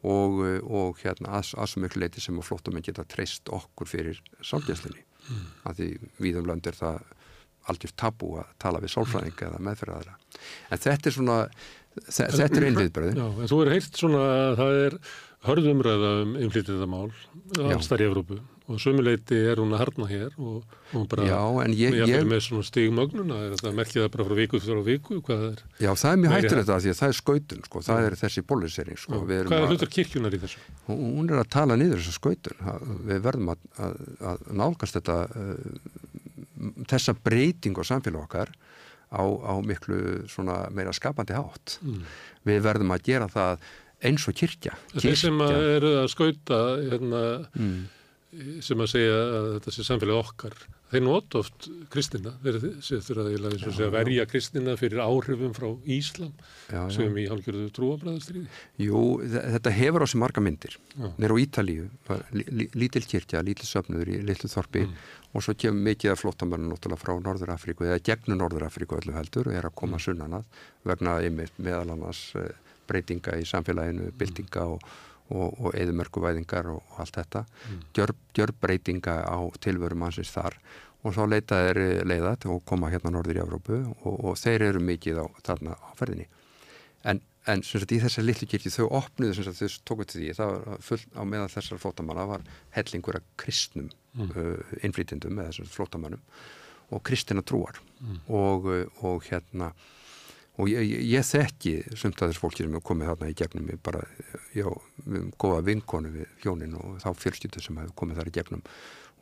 og, eh, og hérna að, að svo miklu leiti sem að flótamenn geta treyst okkur fyrir sálgjæslinni mm. að því viðum lönd er það algjör tabú að tala við sálfræðinga eða meðferðaðara. En þetta er svona, þetta er einviðbröðin. Já, en þú er heilt svona að það er hörðumræða um innflyttiðamál allstar í Evrópu og sömuleiti er hún að harna hér og hún bara, já, ég, ég, ég með svona stigmögnuna, þetta merkið það bara frá viku fyrir viku, hvað er? Já, það er mjög hættur þetta því að það er skautun, sko, það já. er þessi bólisering, sko. Hvað er hlutur kirkjunar í þessu? Hún er að tala niður þessu skautun, við verðum að, að, að nálgast þetta uh, þessa breyting á samfélag okkar á, á miklu meira skapandi hátt. Mm. Við verðum að gera það eins og kirkja. Þeir sem að eru að skauta hérna, mm. sem að segja að þetta sé samfélag okkar þeir nota oft kristina þeir þurfa að verja kristina fyrir áhrifum frá Íslam já, já. sem í hálfgjörðu trúabræðastriði Jú, þetta hefur á sig marga myndir nýra á Ítalíu lítil kirkja, lítil söfnuður í litlu þorpi mm. og svo kemur mikið af flottamörnum náttúrulega frá Norður Afríku eða gegnum Norður Afríku öllu heldur og er að koma mm. sunnanað vegna einmitt meðal annars eh, breytinga í samfélaginu, bildinga og og, og eðumörkuvæðingar og, og allt þetta mm. gjör, gjör breytinga á tilvörum hansins þar og svo leitað er leiðat og koma hérna norður í Evrópu og, og þeir eru mikið á, þarna á ferðinni en, en sagt, í þessar litlu kirkju þau opnuðu sagt, þau tókuð til því það var full á meðan þessar flótamanna var hellingur af kristnum mm. uh, innflýtindum eða þessar flótamannum og kristina trúar mm. og, og hérna og ég, ég, ég þekki sumt að þessu fólki sem hefur komið þarna í gegnum ég bara, já, við hefum góða vinkonu við hjónin og þá fjölskyldu sem hefur komið þar í gegnum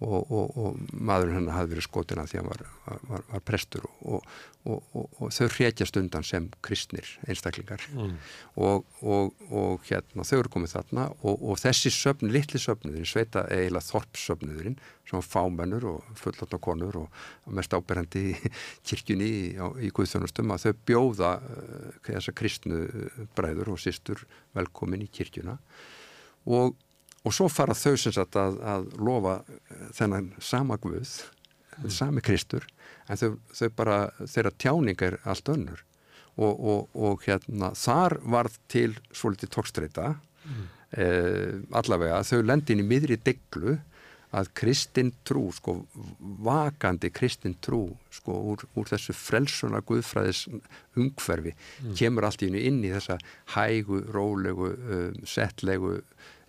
og, og, og maðurinn hennar hafði verið skotina því hann var, var, var prestur og, og þau hrekjast undan sem kristnir einstaklingar mm. og hérna þau eru komið þarna og þessi söfn, litli söfnuðurinn, sveita eiginlega þorpsöfnuðurinn sem fámennur og fullotna konur og mest áberandi í kirkjunni í, í Guðþjónustum að þau bjóða uh, þessa kristnu bræður og sýstur velkomin í kirkjuna og og svo fara þau sem sagt að, að lofa eh, þennan sama Guð mm. sami Kristur en þau, þau bara, þeirra tjáning er allt önnur og, og, og hérna þar varð til svolítið tókstreita mm. eh, allavega þau lendi inn í miðri deglu að kristin trú, sko vakandi kristin trú sko úr, úr þessu frelsuna guðfræðis umhverfi, mm. kemur allt í inn í þessa hægu, rólegu um, settlegu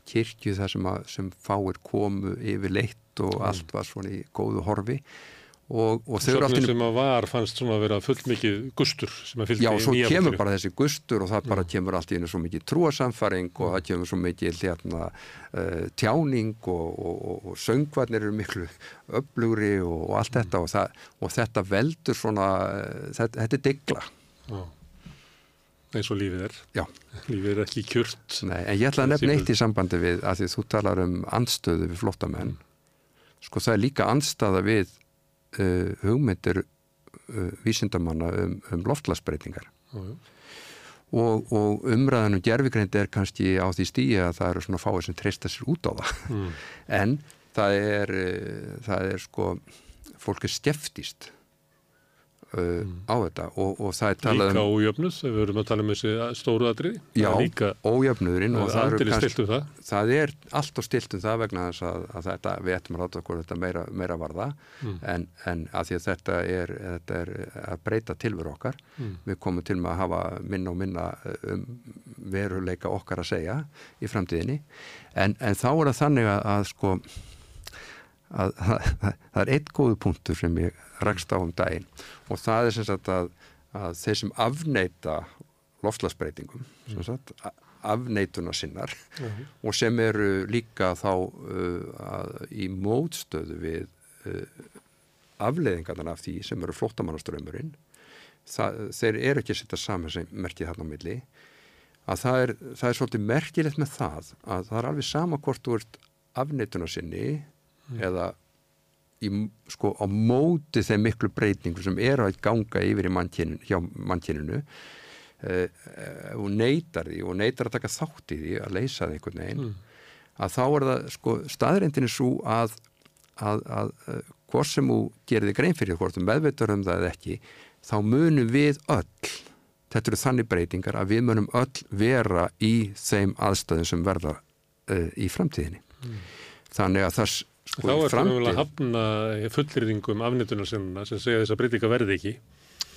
kirkju þar sem, að, sem fáir komu yfir leitt og mm. allt var svona í góðu horfi og, og þau eru alltaf sem að var fannst svona að vera fullt mikið gustur sem að fylgja í nýja já, svo kemur bara þessi gustur og það bara mm. kemur alltaf inn svo mikið trúasamfaring og það kemur svo mikið hérna, uh, tjáning og, og, og söngvarnir eru miklu öflugri og allt mm. þetta það, og þetta veldur svona uh, þetta, þetta er digla já eins og lífið er. Já. lífið er ekki kjört. Nei, en ég ætla að nefna eitt í sambandi við að því þú talar um andstöðu við flottamenn sko það er líka andstaða við uh, hugmyndir uh, vísindamanna um, um loftlagsbreytingar og, og umræðanum gerfigreind er kannski á því stíi að það eru svona fáið sem treysta sér út á það. Mm. (laughs) en það er uh, það er sko fólk er skeftíst Uh, mm. á þetta og, og það er talað líka um ójöfnuð, þegar við höfum að tala um þessi stóru aðrið já, ójöfnuðurinn og það, kannski, það. það er allt og stilt um það vegna þess að, að þetta, við ættum að ráta okkur þetta meira, meira varða mm. en, en að því að þetta er, þetta er að breyta tilveru okkar mm. við komum til með að hafa minna og minna um veruleika okkar að segja í framtíðinni en, en þá er það þannig að, að sko að, (laughs) að það er eitt góðu punktur sem ég rakst á um daginn og það er sem sagt að, að þeir sem afneita loftlagsbreytingum sem sagt, afneituna sinnar uh. -huh. og sem eru líka þá uh, í mótstöðu við uh, afleiðingarna af því sem eru flóttamannaströymurinn þeir eru ekki að setja saman sem merkið þarna á milli að það er, það er svolítið merkilegt með það að það er alveg sama hvort ert afneituna sinni mm. eða í, sko, á móti þeim miklu breytingu sem eru að ganga yfir mannkyninu, hjá mannkyninu eh, eh, og neytar því og neytar að taka þátt í því að leysa það einhvern veginn mm. að þá er það sko, staðrindin er svo að, að, að, eh, hvort sem þú gerir þig grein fyrir hvort þú meðveitur um það eða ekki þá munum við öll þetta eru þannig breytingar að við munum öll vera í þeim aðstöðum sem verða uh, í framtíðinni mm. þannig að það Sko, Þá er það vel að hafna fullriðingum afnittunarsinnuna sem segja þess að breytinga verði ekki.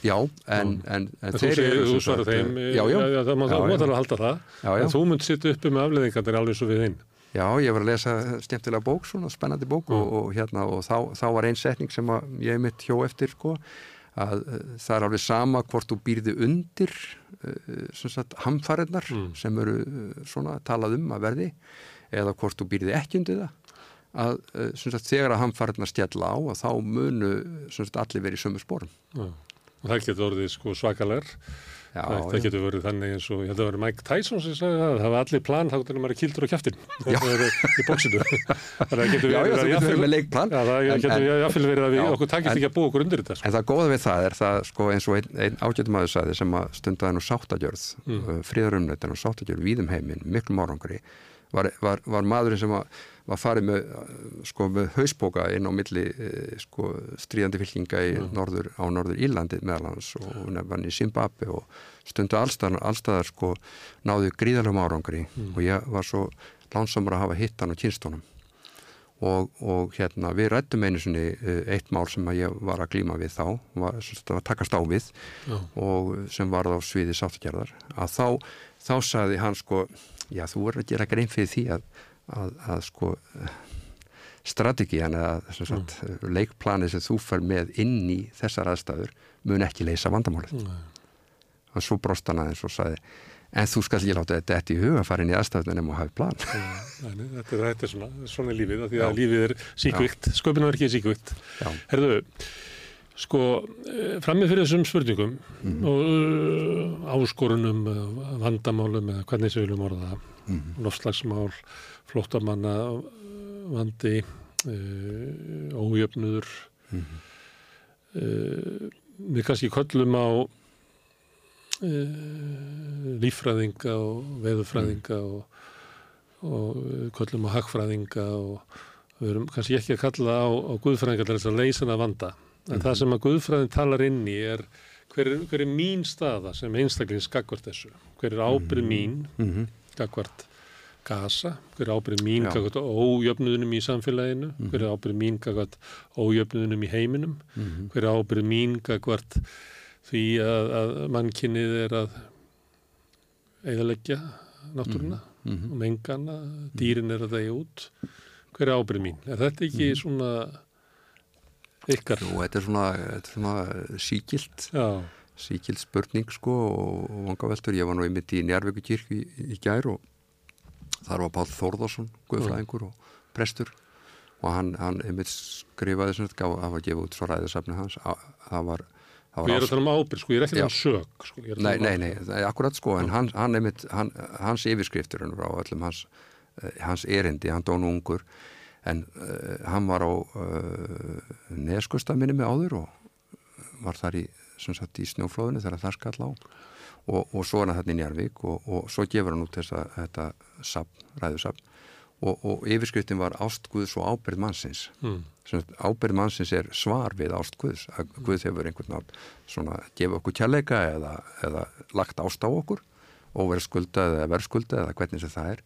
Já, en, en, en þeir eru... Þú svarar þeim, já, já, já, það má það að halda það, en þú munt sitta uppi með afleðingarnir alveg svo við hinn. Já, ég var að lesa stjæmtilega bók, svona spennandi bók og, og, hérna, og þá, þá var einn setning sem ég mitt hjó eftir, sko, að það er alveg sama hvort þú býrði undir uh, hamfarinnar mm. sem eru svona talað um að verði eða hvort þú býrði ekki undir það að eh, sagt, þegar að að stjalla á að þá munu sagt, allir verið í sömu spórum. Það getur orðið sko svakalar. Já, það, það getur verið þannig eins og ég held að verið Mike Tyson sem sagði það, það var allir plan þá getur maður kildur á kæftin það er í bóksinu (laughs) það getur verið að við já, það okkur takist ekki að búa okkur undir þetta sko. En það góða við það er það sko, eins og einn ein ágættum aður sagði sem að stundaði nú sáttagjörð mm. Uh, fríðarumnættin og sáttagjörð víðum heiminn, miklu mórangri var, var, var maðurinn sem að var farið með, sko, með hausbóka inn á milli sko, stríðandi fylkinga mm. norður, á norður Írlandi meðal hans og nefnir í Zimbabwe og stundu allstaðar, allstaðar sko, náðu gríðalegum árangri mm. og ég var svo lánsamur að hafa hittan á kynstónum og, og hérna við rættum einu sinni uh, eitt mál sem ég var að glíma við þá var, var takast á við Já. og sem var á sviði sáttagerðar að þá, þá sagði hann sko já þú verður að gera grein fyrir því að, að, að sko strategían eða sagt, mm. leikplanið sem þú fær með inn í þessar aðstæður mun ekki leysa vandamálið. Mm. og svo brost hann aðeins og sagði en þú skal ekki láta þetta eftir í huga að fara inn í aðstæðunum og hafa plan. Nei, þetta, er, þetta er svona, svona lífið því að lífið er síkvikt, sköpunarverkið er síkvikt. Herðu, sko eh, frammið fyrir þessum spurningum mm. og uh, áskorunum vandamálum eða hvernig við viljum orða það mm. lofslagsmál, flóttamanna vandi uh, ójöfnuður mm. uh, við kannski köllum á uh, líffræðinga og veðufræðinga mm. og, og köllum á hagfræðinga og við erum kannski ekki að kalla á, á guðfræðinga til þess að leysa hana vanda en mm. það sem að guðfræðin talar inn í er hver er, hver er mín staða sem einstaklega skakvart þessu hver er ábyrð mín -hmm. skakvart gasa, hver er ábyrð mín kakvært ójöfnuðunum í samfélaginu, mm -hmm. hver er ábyrð mín kakvært ójöfnuðunum í heiminum, mm -hmm. hver er ábyrð mín kakvært því að, að mannkynnið er að eðalegja náttúruna mm -hmm. og mengana, dýrin er að dæja út, hver er ábyrð mín? Er þetta ekki svona ykkar? Jú, þetta er svona, svona síkilt. Já. síkild spurning sko og, og vangaveltur, ég var nú einmitt í Njárvíkukirk í, í gær og þar var Pál Þórðarsson, guðfræðingur og prestur og hann, hann einmitt skrifaði svona, gaf, það var gefið út svo ræðisafni hans, það var Sko ég er að tala um ábyrg, sko ég er ekki um sög sko, um Nei, nei, nei, er akkurat sko en hann, hann einmitt, hann, hans yfirskriftur á öllum hans, eh, hans erindi. Hann dónu ungur en uh, hann var á uh, neskusta minni með áður og var þar í, sagt, í snjóflóðinu þegar það skall á. Og, og svo er hann þarna í Njarvík og, og svo gefur hann út þessa, þetta sapn, ræðusapn og, og yfirskriftin var ástguðs og ábyrð mannsins. Mm. ábyrð mannsins er svar við ástguðs að Guð hefur einhvern nátt svona gefa okkur kjærleika eða, eða lagt ást á okkur og verið skulda eða verið skulda eða hvernig sem það er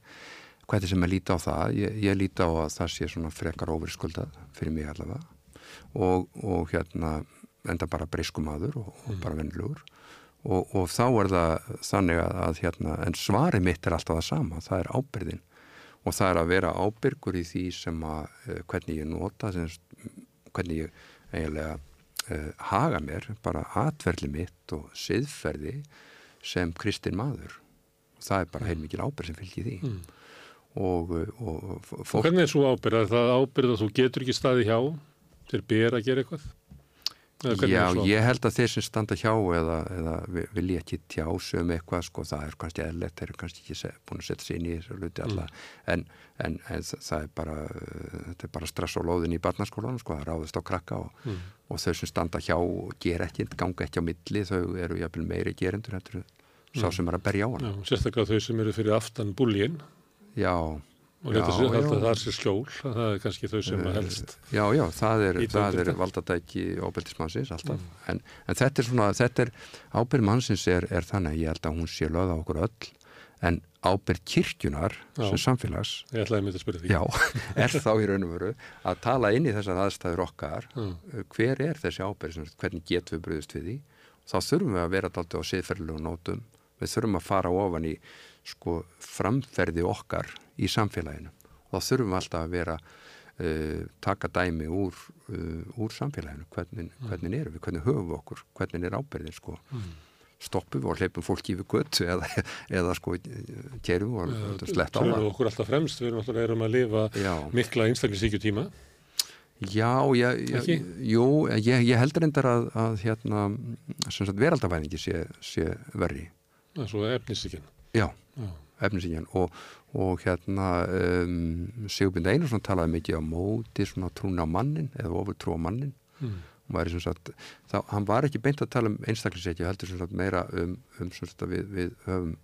hvernig sem ég líti á það? Ég, ég líti á að það sé svona frekar óverið skuldað fyrir mig allavega. Og, og hérna enda bara breyskum aður og, og bara vennlugur og, og þá er það þannig að, að hérna, en svari mitt er alltaf það sama, það er ábyrðin og það er að vera ábyrgur í því sem að uh, hvernig ég nota sem, hvernig ég eiginlega uh, haga mér, bara atverli mitt og siðferði sem kristin maður. Og það er bara heilmikið ábyrð sem fylgir því. Mm. Og, eh, og, og fólk... Hvernig er svo ábyrð? Er það ábyrð að þú getur ekki staði hjá til ber að gera eitthvað? Já, ég held að þeir sem standa hjá eða, eða vilja ekki tjá sögum eitthvað, sko, það er kannski eðlert þeir eru kannski ekki búin að setja sér inn í þessu luti alla, mm. en, en, en það er bara, þetta er bara stress og lóðin í barnaskólanum, sko, það ráðist á krakka og, mm. og þau sem standa hjá ger ekki, ganga ekki á milli, þau eru jafnvel meiri gerendur, þetta eru sá mm. sem er að berja á hann. Já, sérstaklega þau sem eru fyrir aftan búlín. Já, og þetta já, já. það er sér skjól það er kannski þau sem að helst Já, já, það er, er valdadæki ábyrðismannsins alltaf. Mm. en, en þetta er svona, þetta er ábyrðismannsins er, er þannig, ég held að hún sé löða okkur öll, en ábyrð kirkjunar já. sem samfélags Ég ætlaði að mynda að spyrja því. Já, (laughs) er þá í raun og veru að tala inn í þessar aðstæður okkar. Hver er þessi ábyrð, hvernig getum við bröðist við því? Þá þurfum við að vera alltaf á siðferðilegu nótum. Við þurfum að fara ofan í sko framferði okkar í samfélaginu og þá þurfum við alltaf að vera uh, taka dæmi úr, uh, úr samfélaginu hvernig, mm. hvernig erum við, hvernig höfum við okkur hvernig er ábyrðin sko mm. stoppum við og hleypum fólki yfir gött eða, eða sko kerum við og slett á það. Við erum okkur alltaf fremst, við erum erum að lifa Já. mikla einstaklisíkju tíma Já, ég, ég, jú, ég, ég heldur endar að, að hérna, veraldafæningi sé, sé verri. Það er svo efnisíkjan. Já, Já. efnisíkjan og, og hérna um, Sigurbind Einarsson talaði mikið á móti svona trún á mannin eða ofur trú á mannin mm. sagt, þá, hann var ekki beint að tala um einstaklisleiki heldur sagt, meira um, um sagt, við, við höfum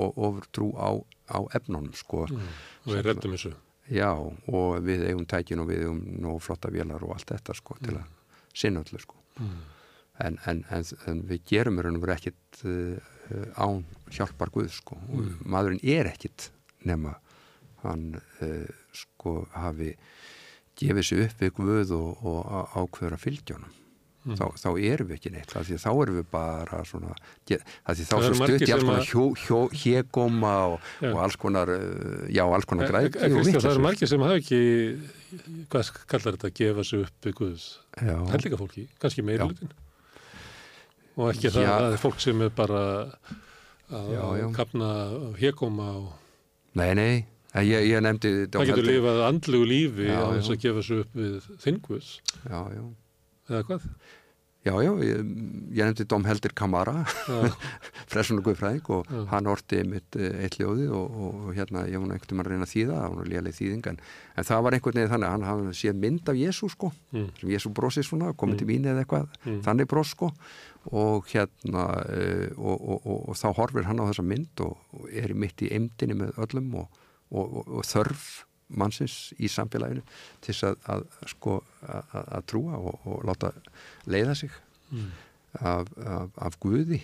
ofur trú á, á efnunum sko. mm. og við reddum þessu já og við eigum tækin og við eigum nóg flotta vélar og allt þetta sko, mm. til að sinna öllu sko. mm. en, en, en, en við gerum raun og veru ekkit uh, án hjálpar Guð sko. mm. maðurinn er ekkit nema hann uh, sko hafi gefið sér upp við Guð og, og ákveður að fylgjónum mm. þá, þá erum við ekki neitt þá erum við bara svona þá svo stutt í alls konar hjó, hjó, hégóma og, og alls konar uh, já, alls konar græk Það eru margir sem hafa ekki hvað kallar þetta að gefa sér upp við Guðs? Hellinga fólki, kannski meirlutin og ekki það að það er fólk sem er bara að já, já. kapna hégóma og Nei, nei. Ég, ég nefndi Það getur lifað andlugu lífi já, á þess að gefa svo upp við þingvus Já, já. Eða hvað? Já, já, ég, ég nefndi Dóm Heldir Kamara (laughs) Fresun og Guðfræðing og já. hann orti mitt eh, eitt ljóði og, og hérna ég var einhvern veginn að reyna að þýða það var lélega þýðing en, en það var einhvern veginn þannig að hann hafði séð mynd af Jésu sko mm. sem Jésu brosi svona, komið mm. til mín eða eitthvað mm. þannig bros sko og hérna uh, og, og, og þá horfir hann á þessa mynd og er mitt í eimdini með öllum og þörf mannsins í samfélaginu til að, að, sko, að, að trúa og, og láta leiða sig mm. af, af, af Guði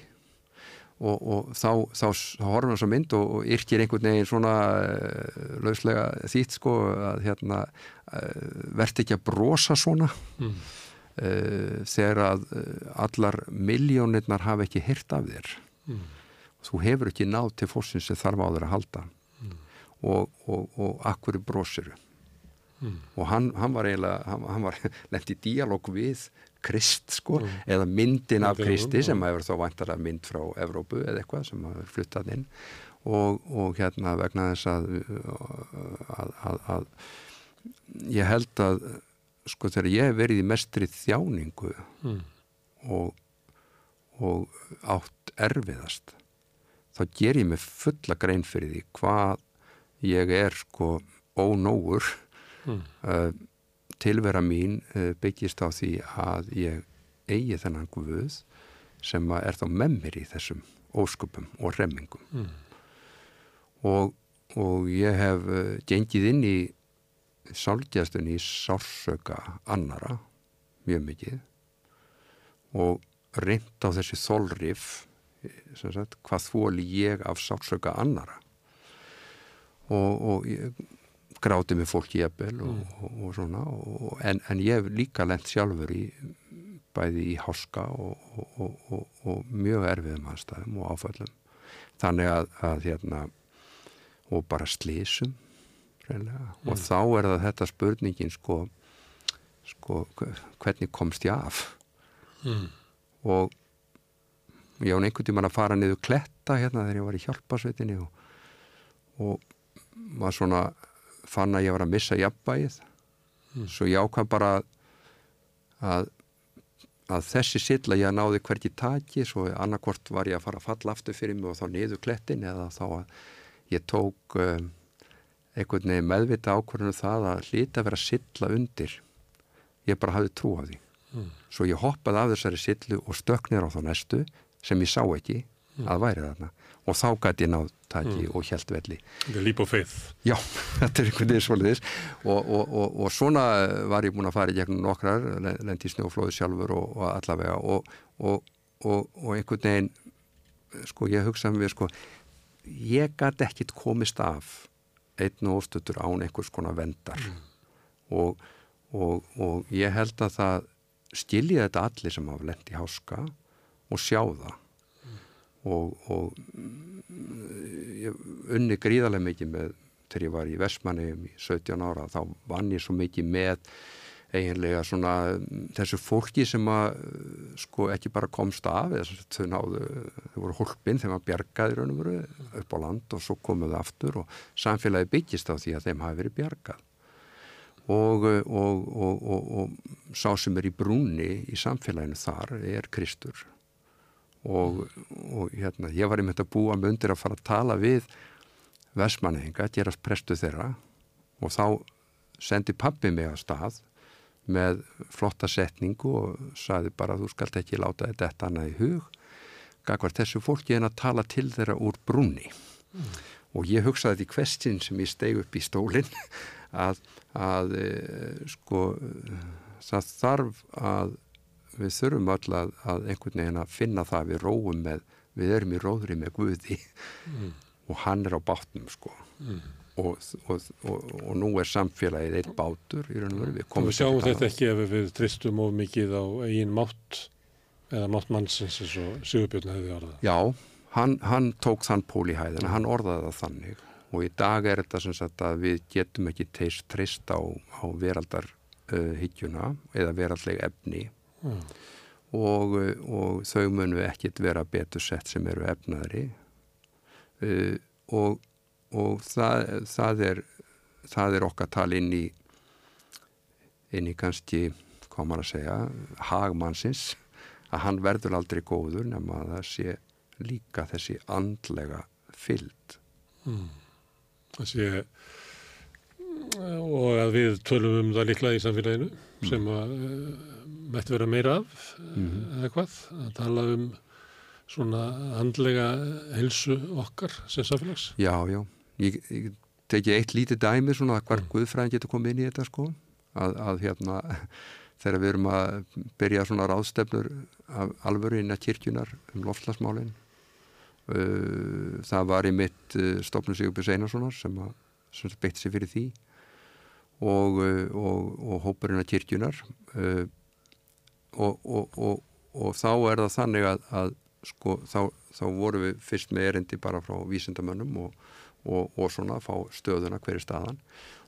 og, og þá, þá, þá horfum við svo mynd og yrkir einhvern veginn svona uh, lauslega þýtt sko að hérna uh, verðt ekki að brosa svona mm. uh, þegar að allar miljónirnar hafa ekki hirt af þér mm. þú hefur ekki nátt til fórsins sem þarf á þér að halda og, og, og akkur brósiru mm. og hann, hann var eiginlega hann, hann var (laughs) lent í díalóg við Krist sko, mm. eða myndin af Kristi sem hefur þá vantar að mynd frá Evrópu eða eitthvað sem hefur fluttað inn og, og hérna vegna þess að, að, að, að ég held að sko þegar ég hef verið í mestri þjáningu mm. og, og átt erfiðast þá ger ég mig fulla grein fyrir því hvað ég er sko ónóur mm. uh, tilvera mín uh, byggist á því að ég eigi þennan guð sem er þá með mér í þessum ósköpum og remmingum mm. og, og ég hef uh, gengið inn í sálgjastunni í sársöka annara mjög mikið og reynd á þessi þólrif sagt, hvað þóli ég af sársöka annara og, og gráti með fólki jafnvel og, mm. og svona en, en ég hef líka lent sjálfur í bæði í háska og mjög erfiðum aðstæðum og áföllum þannig að, að hérna og bara slísum mm. og þá er það þetta spurningin sko, sko hvernig komst ég af mm. og ég á einhvern tíman að fara niður kletta hérna þegar ég var í hjálpasveitinni og, og maður svona fann að ég var að missa jafnbæið mm. svo ég ákvað bara að, að þessi silla ég náði hverki taki svo annarkort var ég að fara að falla aftur fyrir mig og þá niður klettin eða þá að ég tók um, einhvern veginn meðvita ákvörðinu um það að hlita að vera silla undir ég bara hafði trú á því mm. svo ég hoppaði af þessari sillu og stöknir á þá næstu sem ég sá ekki mm. að væri þarna og þá gæti ég náð taki mm. og hjælt velli. Þetta er líp og feið. Já, (laughs) þetta er einhvern veginn svolítið og, og, og, og svona var ég búin að fara í gegnum nokkrar, lendi í snjóflóði sjálfur og allavega og einhvern veginn, sko ég hugsaði mér sko, ég gæti ekkit komist af einn og óstötur án einhvers konar vendar mm. og ég held að það skilji þetta allir sem hafa lendi í háska og sjá það og, og ég unni gríðarlega mikið með þegar ég var í Vestmanniðum í 17 ára þá vann ég svo mikið með eiginlega svona þessu fólki sem að sko ekki bara komst af þau náðu, þau voru hólpinn þegar maður bjargaði raun og veru upp á land og svo komuðu aftur og samfélagi byggist á því að þeim hafi verið bjargað. Og, og, og, og sá sem er í brúni í samfélaginu þar er Kristur og, og hérna, ég var einmitt að búa með undir að fara að tala við Vesmanninga, gerast prestu þeirra og þá sendi pappi mig að stað með flotta setningu og saði bara þú skalt ekki láta þetta annað í hug gagvar þessu fólki en að tala til þeirra úr brúni mm. og ég hugsaði því kvestin sem ég steg upp í stólinn (laughs) að, að e, sko það þarf að við þurfum öll að, að einhvern veginn að finna það við róum með, við erum í róðri með Guði. Mm. og hann er á bátnum sko. Mm. og, og, og, og nú er samfélagið eitt bátur í raun og veru. Við, sjáum þetta ekki ef við tristum of mikið á eigin mátt eða mátt mannsins eins og Sigurbjörn hefði orðað. Já, hann, hann tók þann pól í hæðin hann orðaði það þannig. Og í dag er þetta sem sagt að við getum ekki teist trist á, á veraldarhyggjuna uh, eða veraldleg efni mm. og, og þau munu ekkit vera betur sett sem eru efnaðri uh, og, og það, það, er, það er okkar tal inn í inn í kannski, hvað maður að segja hagmannsins, að hann verður aldrei góður nema að það sé líka þessi andlega fyllt mm. það sé og að við tölum um það líklega í samfélaginu mm. sem að uh, mætti vera meira af mm. eða hvað, að tala um svona andlega helsu okkar sem samfélags? Já, já. Ég, ég teki eitt lítið dæmi svona hver mm. guðfræðin getur komið inn í þetta sko að, að hérna (laughs) þegar við erum að byrja svona ráðstefnur af alvöru inn að kirkjunar um loftlasmálinn uh, það var í mitt uh, stofnum Sigurbjörn Einarssonar sem, sem beitt sér fyrir því og, uh, og, og hópurinn að kirkjunar uh, og, og þá er það þannig að, að sko þá, þá voru við fyrst með erindi bara frá vísindamönnum og, og, og svona fá stöðuna hverju staðan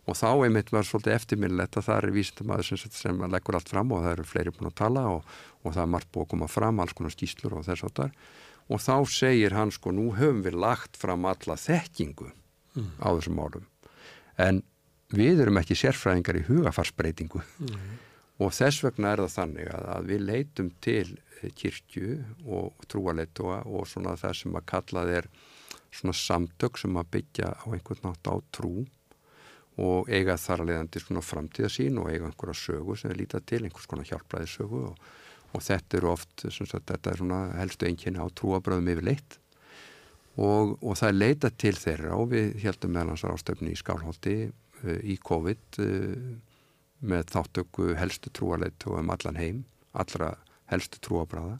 og þá einmitt var svolítið eftirminnlegt að það er vísindamöður sem, sem leggur allt fram og það eru fleiri búin að tala og, og það er margt búin að koma fram, alls konar skýslur og þess að það og þá segir hann sko nú höfum við lagt fram alla þekkingu mm. á þessum málum en við erum ekki sérfræðingar í hugafarsbreytingu mm. Og þess vegna er það þannig að, að við leitum til kirkju og trúaleitua og svona það sem að kallað er svona samtök sem að byggja á einhvern nátt á trú og eiga þar að leiðandi svona framtíðasín og eiga einhverja sögu sem er lítið til, einhvers konar hjálpræði sögu og, og þetta eru oft, sagt, þetta er svona helstu einnkynni á trúabröðum yfir leitt og, og það er leita til þeirra og við heldum meðlansar ástöfni í Skálholti uh, í COVID uh, með þáttöku helstu trúaleitu um allan heim, allra helstu trúabræða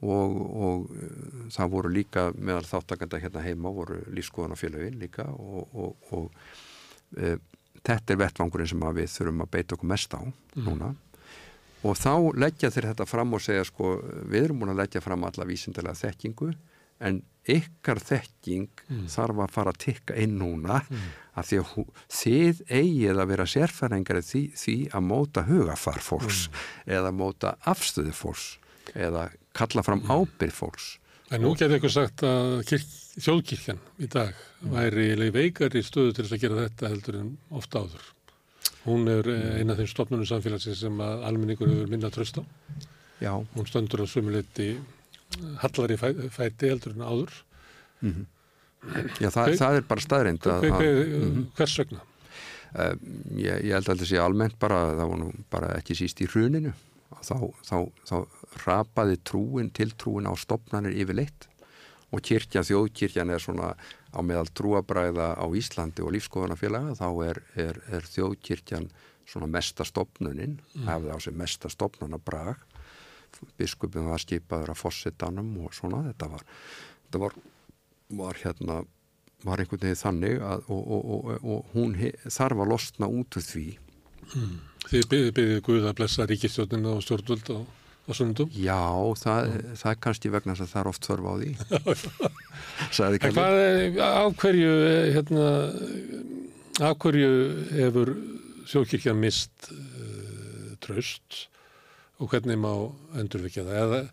og, og uh, það voru líka meðal þáttakanda hérna heima voru lífskoðanafélagin líka og, og, og e, þetta er vettvangurinn sem við þurfum að beita okkur mest á mm. núna. Og þá leggja þeir þetta fram og segja sko við erum búin að leggja fram alla vísindilega þekkingu en ykkar þekking mm. þarf að fara að tikka inn núna mm. að því að þið eigið að vera sérfæringar því, því að móta hugafar fólks mm. eða móta afstöðu fólks eða kalla fram mm. ábyrð fólks En nú getur ykkur sagt að kirk, þjóðkirkjan í dag mm. væri veikar í stöðu til þess að gera þetta heldur en ofta áður. Hún er eh, mm. eina af þeim stofnunum samfélagsins sem almenningur hefur minna tröst á. Já. Hún stöndur á sumuleyti hallari fæti heldur en áður mm -hmm. Já, það, Hver, það er bara staðrind mhm. Hvers vegna? Uh, ég, ég held að þetta sé almennt bara, það var nú bara ekki síst í hruninu þá, þá, þá rapaði trúin til trúin á stopnarnir yfir leitt og kirkja, þjóðkirkjan er svona á meðal trúabræða á Íslandi og lífskoðanafélaga þá er, er, er þjóðkirkjan svona mesta stopnunin, mm. hefði á sig mesta stopnuna brag biskupin var skipaður að fossetanum og svona þetta var, þetta var, var hérna var einhvern veginn þannig að, og, og, og, og hún he, þarf að losna út úr því mm. Þið byggðið byggðið Guð að blessa ríkistjóðinu og stjórnvöld og, og svondum? Já, það, mm. það er kannski vegna að það er oft þörf á því (laughs) hvað er, af hverju hérna, af hverju hefur þjókirkja mist uh, tröst og hvernig má endurvikja það eða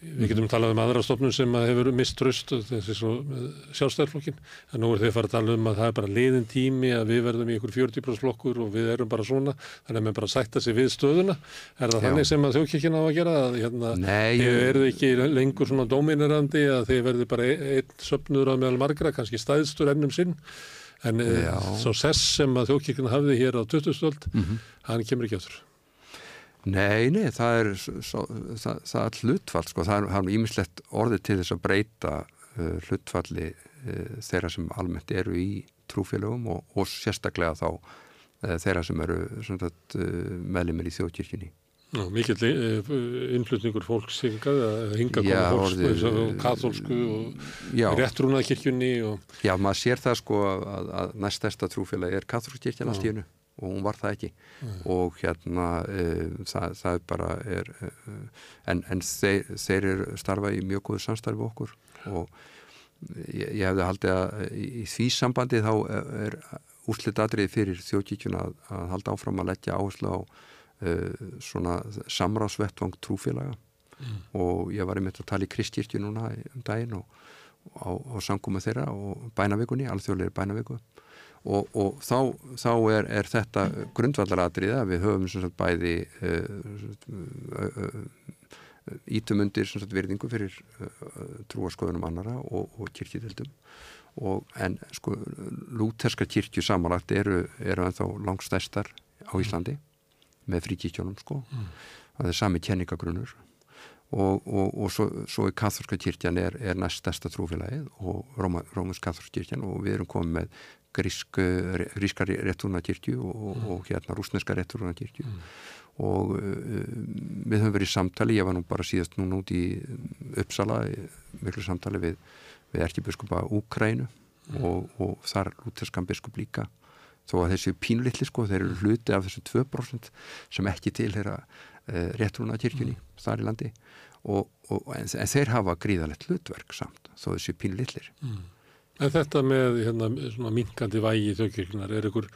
við getum talað um aðra stofnun sem að hefur miströst þessi svo sjálfstæðarflokkin en nú er þeir farið að tala um að það er bara liðin tími að við verðum í ykkur 40% flokkur og við erum bara svona þannig að við bara sætta sig við stöðuna er það Já. þannig sem að þjókirkina á að gera að hérna, Nei, þið verðu ekki lengur svona dominerandi að þið verðu bara e- einn söpnur að meðal margra, kannski stæðstur ennum sinn en eh, Já. svo sess sem að þjókirkina hafði hér á 2000 mm -hmm. hann kemur ekki áttur Nei, nei, það er svo, það, það er hlutfall, sko, það er ímislegt orðið til þess að breyta uh, hlutfalli uh, þeirra sem almennt eru í trúfélögum og, og sérstaklega þá uh, þeirra sem eru uh, meðlumir í þjóðkirkjunni. Ná, mikill uh, innflutningur fólks hingað, hingað koma fólks, orðið, katholsku og réttrúnaðkirkjunni. Og... Já, maður sér það sko að, að næstesta trúfélagi er katholskirkjan allt í hennu og hún var það ekki mm. og hérna e, það, það bara er e, en, en þeir, þeir er starfa í mjög góðu samstarfi okkur og ég, ég hefði haldið að í, því sambandi þá er úrslit aðrið fyrir þjókíkjuna að, að halda áfram að leggja áherslu á uh, svona samráðsvettvang trúfélaga mm. og ég var einmitt að tala í Kristkirkju núna um daginn og á, á sangum þeirra og bænavíkunni, alþjóðleiri bænavíku og, og þá, þá er, er þetta grundvallaratrið að við höfum sagt, bæði uh, uh, ítum undir sagt, virðingu fyrir trúaskoðunum annara og, og kirkjitildum en sko lúterska kirkju samanlagt eru, eru ennþá langstæstar á Íslandi með fríkíkjónum sko. Mm. það er sami tjenningagrunnur og, og, og svo, svo í katholska kyrkjan er, er næst stærsta trúfélagið og Rómans katholska kyrkjan og við erum komið með gríska réttúruna kyrkju og, mm. og hérna rúsneska réttúruna kyrkju mm. og uh, við höfum verið í samtali, ég var nú bara síðast núna út í Uppsala, miklu samtali við, við erkibiskupa Úkrænu mm. og þar lúterskan biskup líka þó að þessi pínlitli sko, þeir eru hluti af þessu 2% sem ekki tilhera uh, réttrúna kirkjunni mm. þar í landi og, og, en, en þeir hafa gríðalegt hlutverk samt þó þessi pínlitlir mm. En þetta með hérna, minkandi vægi í þaukirkjunar, er ykkur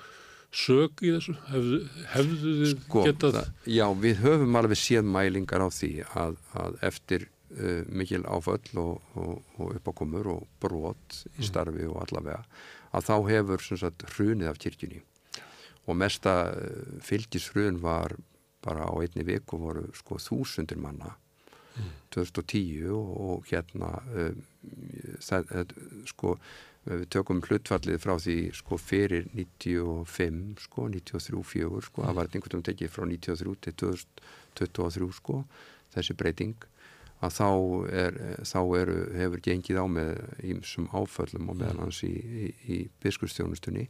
sög í þessu? Hefðu, hefðu þið sko, getað? Það, já, við höfum alveg séð mælingar á því að, að eftir uh, mikil áföll og, og, og uppákomur og brot í mm. starfi og allavega að þá hefur sagt, hrunið af kirkjunni og mesta eh, fylgishrun var bara á einni viku voru sko þúsundir manna. 2010 og, og hérna um, það, sko við tökum hlutfallið frá því sko fyrir 95 sko 93-4 sko, það mm. var einhvern veginn tekið frá 93 til 2023 sko þessi breyting að þá, er, þá eru, hefur gengið á með ímsum áföllum og meðan hans í, í, í biskustjónustunni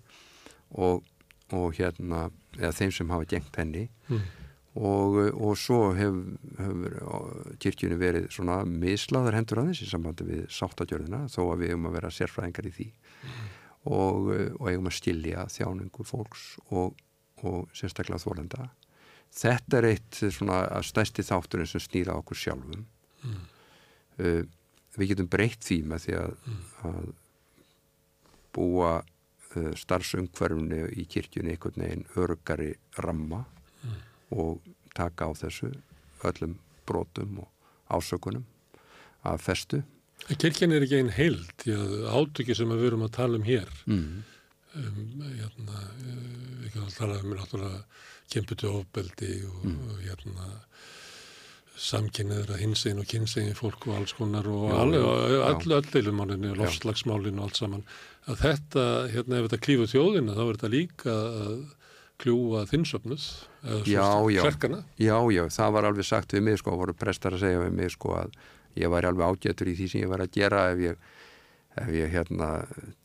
og, og hérna eða þeim sem hafa gengt henni mm. Og, og svo hefur hef kirkjunni verið svona mislaðar hendur aðeins í sambandi við sáttagjörðina þó að við hefum að vera sérfræðingar í því mm. og, og hefum að stilja þjáningu fólks og sérstaklega þólenda þetta er eitt svona stæsti þátturinn sem snýra okkur sjálfum mm. uh, við getum breytt því með því að, mm. að búa uh, starfsumhverfni í kirkjunni einhvern veginn örgari ramma mm. Og taka á þessu öllum brotum og ásökunum að festu Kirkjan er ekki einn heild því að átöki sem við erum að tala um hér mm. um, hérna, uh, við kanum að tala um náttúrulega kemputu ofbeldi og, mm. og hérna samkynniðra hinsegin og kynsegin fólk og alls konar og allu ölldeilumálinu og lofslagsmálinu og allt saman að þetta, hérna ef þetta klífu þjóðina þá er þetta líka að kljúa þinsöfnuð já, já, já, já, það var alveg sagt við mig sko, voru prestar að segja við mig sko að ég væri alveg ágættur í því sem ég var að gera ef ég, ef ég hérna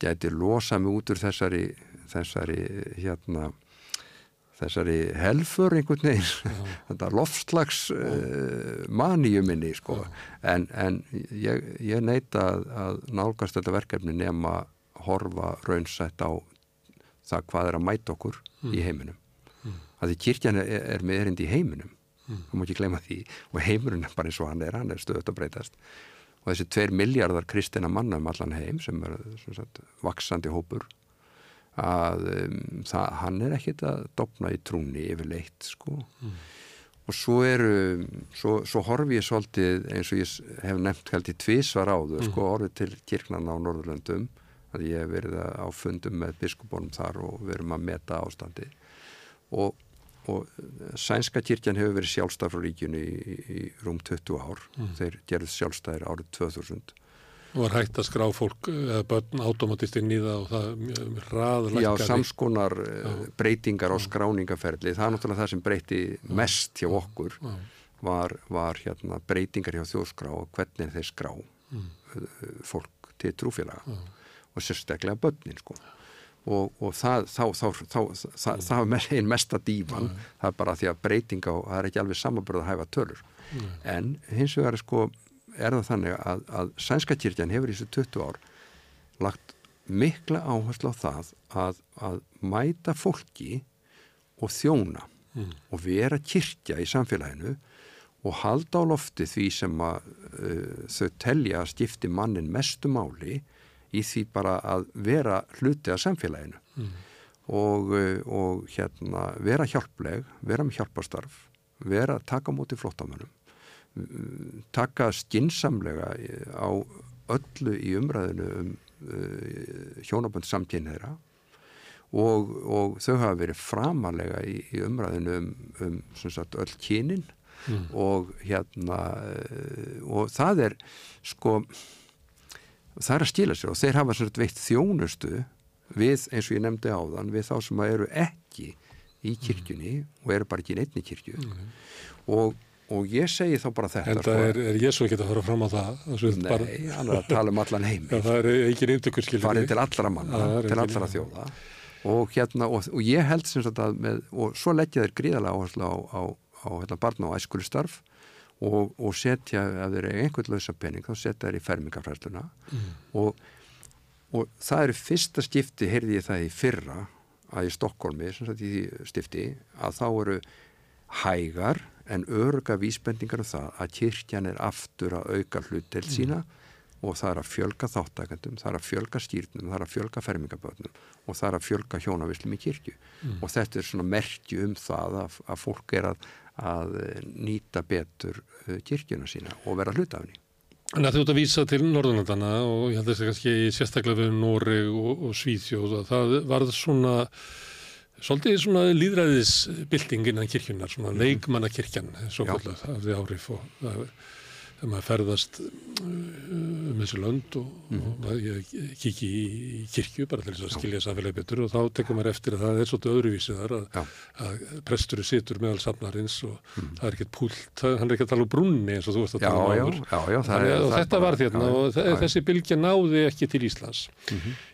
geti losa mig út úr þessari þessari hérna þessari helfur einhvern veginn. (laughs) Þetta lofslags uh, maníu minni sko. En, en ég, ég neita að, að nálgast þetta verkefni nema horfa raunsætt á það hvað er að mæta okkur mm. í heiminum mm. að því kirkjan er, er með erind í heiminum þú má ekki gleyma því og heimurinn er bara eins og hann er, hann er stöðut að breytast og þessi tveir miljardar kristina manna um allan heim sem er sagt, vaksandi hópur að um, það, hann er ekkit að dopna í trúni yfirleitt sko og svo eru svo, svo horfi ég svolítið eins og ég hef nefnt held í tvísvar áður mm. sko orðið til kirknarna á Norðurlöndum að ég hef verið á fundum með biskupónum þar og verum að meta ástandi og, og sænska kirkjan hefur verið sjálfstæð frá ríkjunni í, í, rúm 20 ár mm. þeir gerðið sjálfstæðir árið 2000 og var hægt að skrá fólk eða börn automatist inn í það og það raðlækkaði. Já, samskonar Já. Eh, breytingar á skráningaferli það er náttúrulega það sem breyti mest hjá okkur var, var hérna, breytingar hjá þjóðskrá og hvernig þeir skrá mm. Eh, fólk til trúfélaga Já. Og sérstaklega börnin sko og, og það, þá, þá, þá, það, það er einn mesta díman mm. það er bara því að breyting á það er ekki alveg samanbörð að hæfa tölur mm. en hins vegar sko er það þannig að, að sænska kyrkjan hefur í þessu 20 ár lagt mikla áherslu á það að, að mæta fólki og þjóna mm. og vera kyrkja í samfélaginu og halda á lofti því sem að uh, þau telja að skipti mannin mestu máli í því bara að vera hluti af samfélaginu mm. og, uh, og hérna vera hjálpleg, vera með hjálpastarf vera að taka múti flottamönnum taka skinsamlega á öllu í umræðinu um uh, hjónabönd samkynneira og, og þau hafa verið framalega í, í umræðinu um, um sagt, öll kynin mm. og hérna og það er sko það er að stíla sér og þeir hafa svona veitt þjónustu við eins og ég nefndi á þann við þá sem eru ekki í kirkjunni mm. og eru bara ekki í neittni kirkju mm. og, og ég segi þá bara þetta En það sko, er, er Jésu ekki að fara fram á það? Nei, bara... hann er að tala um allan heim (laughs) ja, Það er ekki reyndugur farið til allra manna, til allra þjóða og hérna, og, og ég held sem sagt að með, og svo leggja þeir gríðarlega áherslu á, á, á hérna, barna og æskulistarf og, og setja, ef þeir eru einhvern lausa pening, þá setja þeir í fermingafræðsluna mm. og, og það eru fyrsta skipti, heyrði ég það í fyrra, að í Stokkólmi sem sagt í stifti, að þá eru hægar en örga vísbendingar um það að kyrkjan er aftur að auka hlutel mm. sína mm. og það er að fjölga þáttakendum, það er að fjölga skýrnum, það er að fjölga fermingabötnum og það er að fjölga hjónavislum í kyrkju mm. og þetta er svona merkju um það að, að fólk er að að eh, nýta betur eh, kirkjuna sína og vera hlut af henni. Þannig að þú ert að vísa til Norðurlandana og ég held að það er kannski sérstaklega við Noreg og, og Svíþjóð og það varð svona svolítið svona líðræðisbilding innan kirkjunar, svona mhm. leikmannakirkjan svo kvöldað af því árif og það þegar maður ferðast uh, um þessu lönd og, mm -hmm. og kiki í kirkju bara til þess að skilja samfélagi betur og þá tekum maður eftir að það er svolítið öðruvísið þar að, að presturinn situr meðal safnarins og mm -hmm. það er ekkert púlt, hann er ekki að tala um brunni eins og þú veist að tala um áður og þetta var þérna og já, þessi bylgja náði ekki til Íslands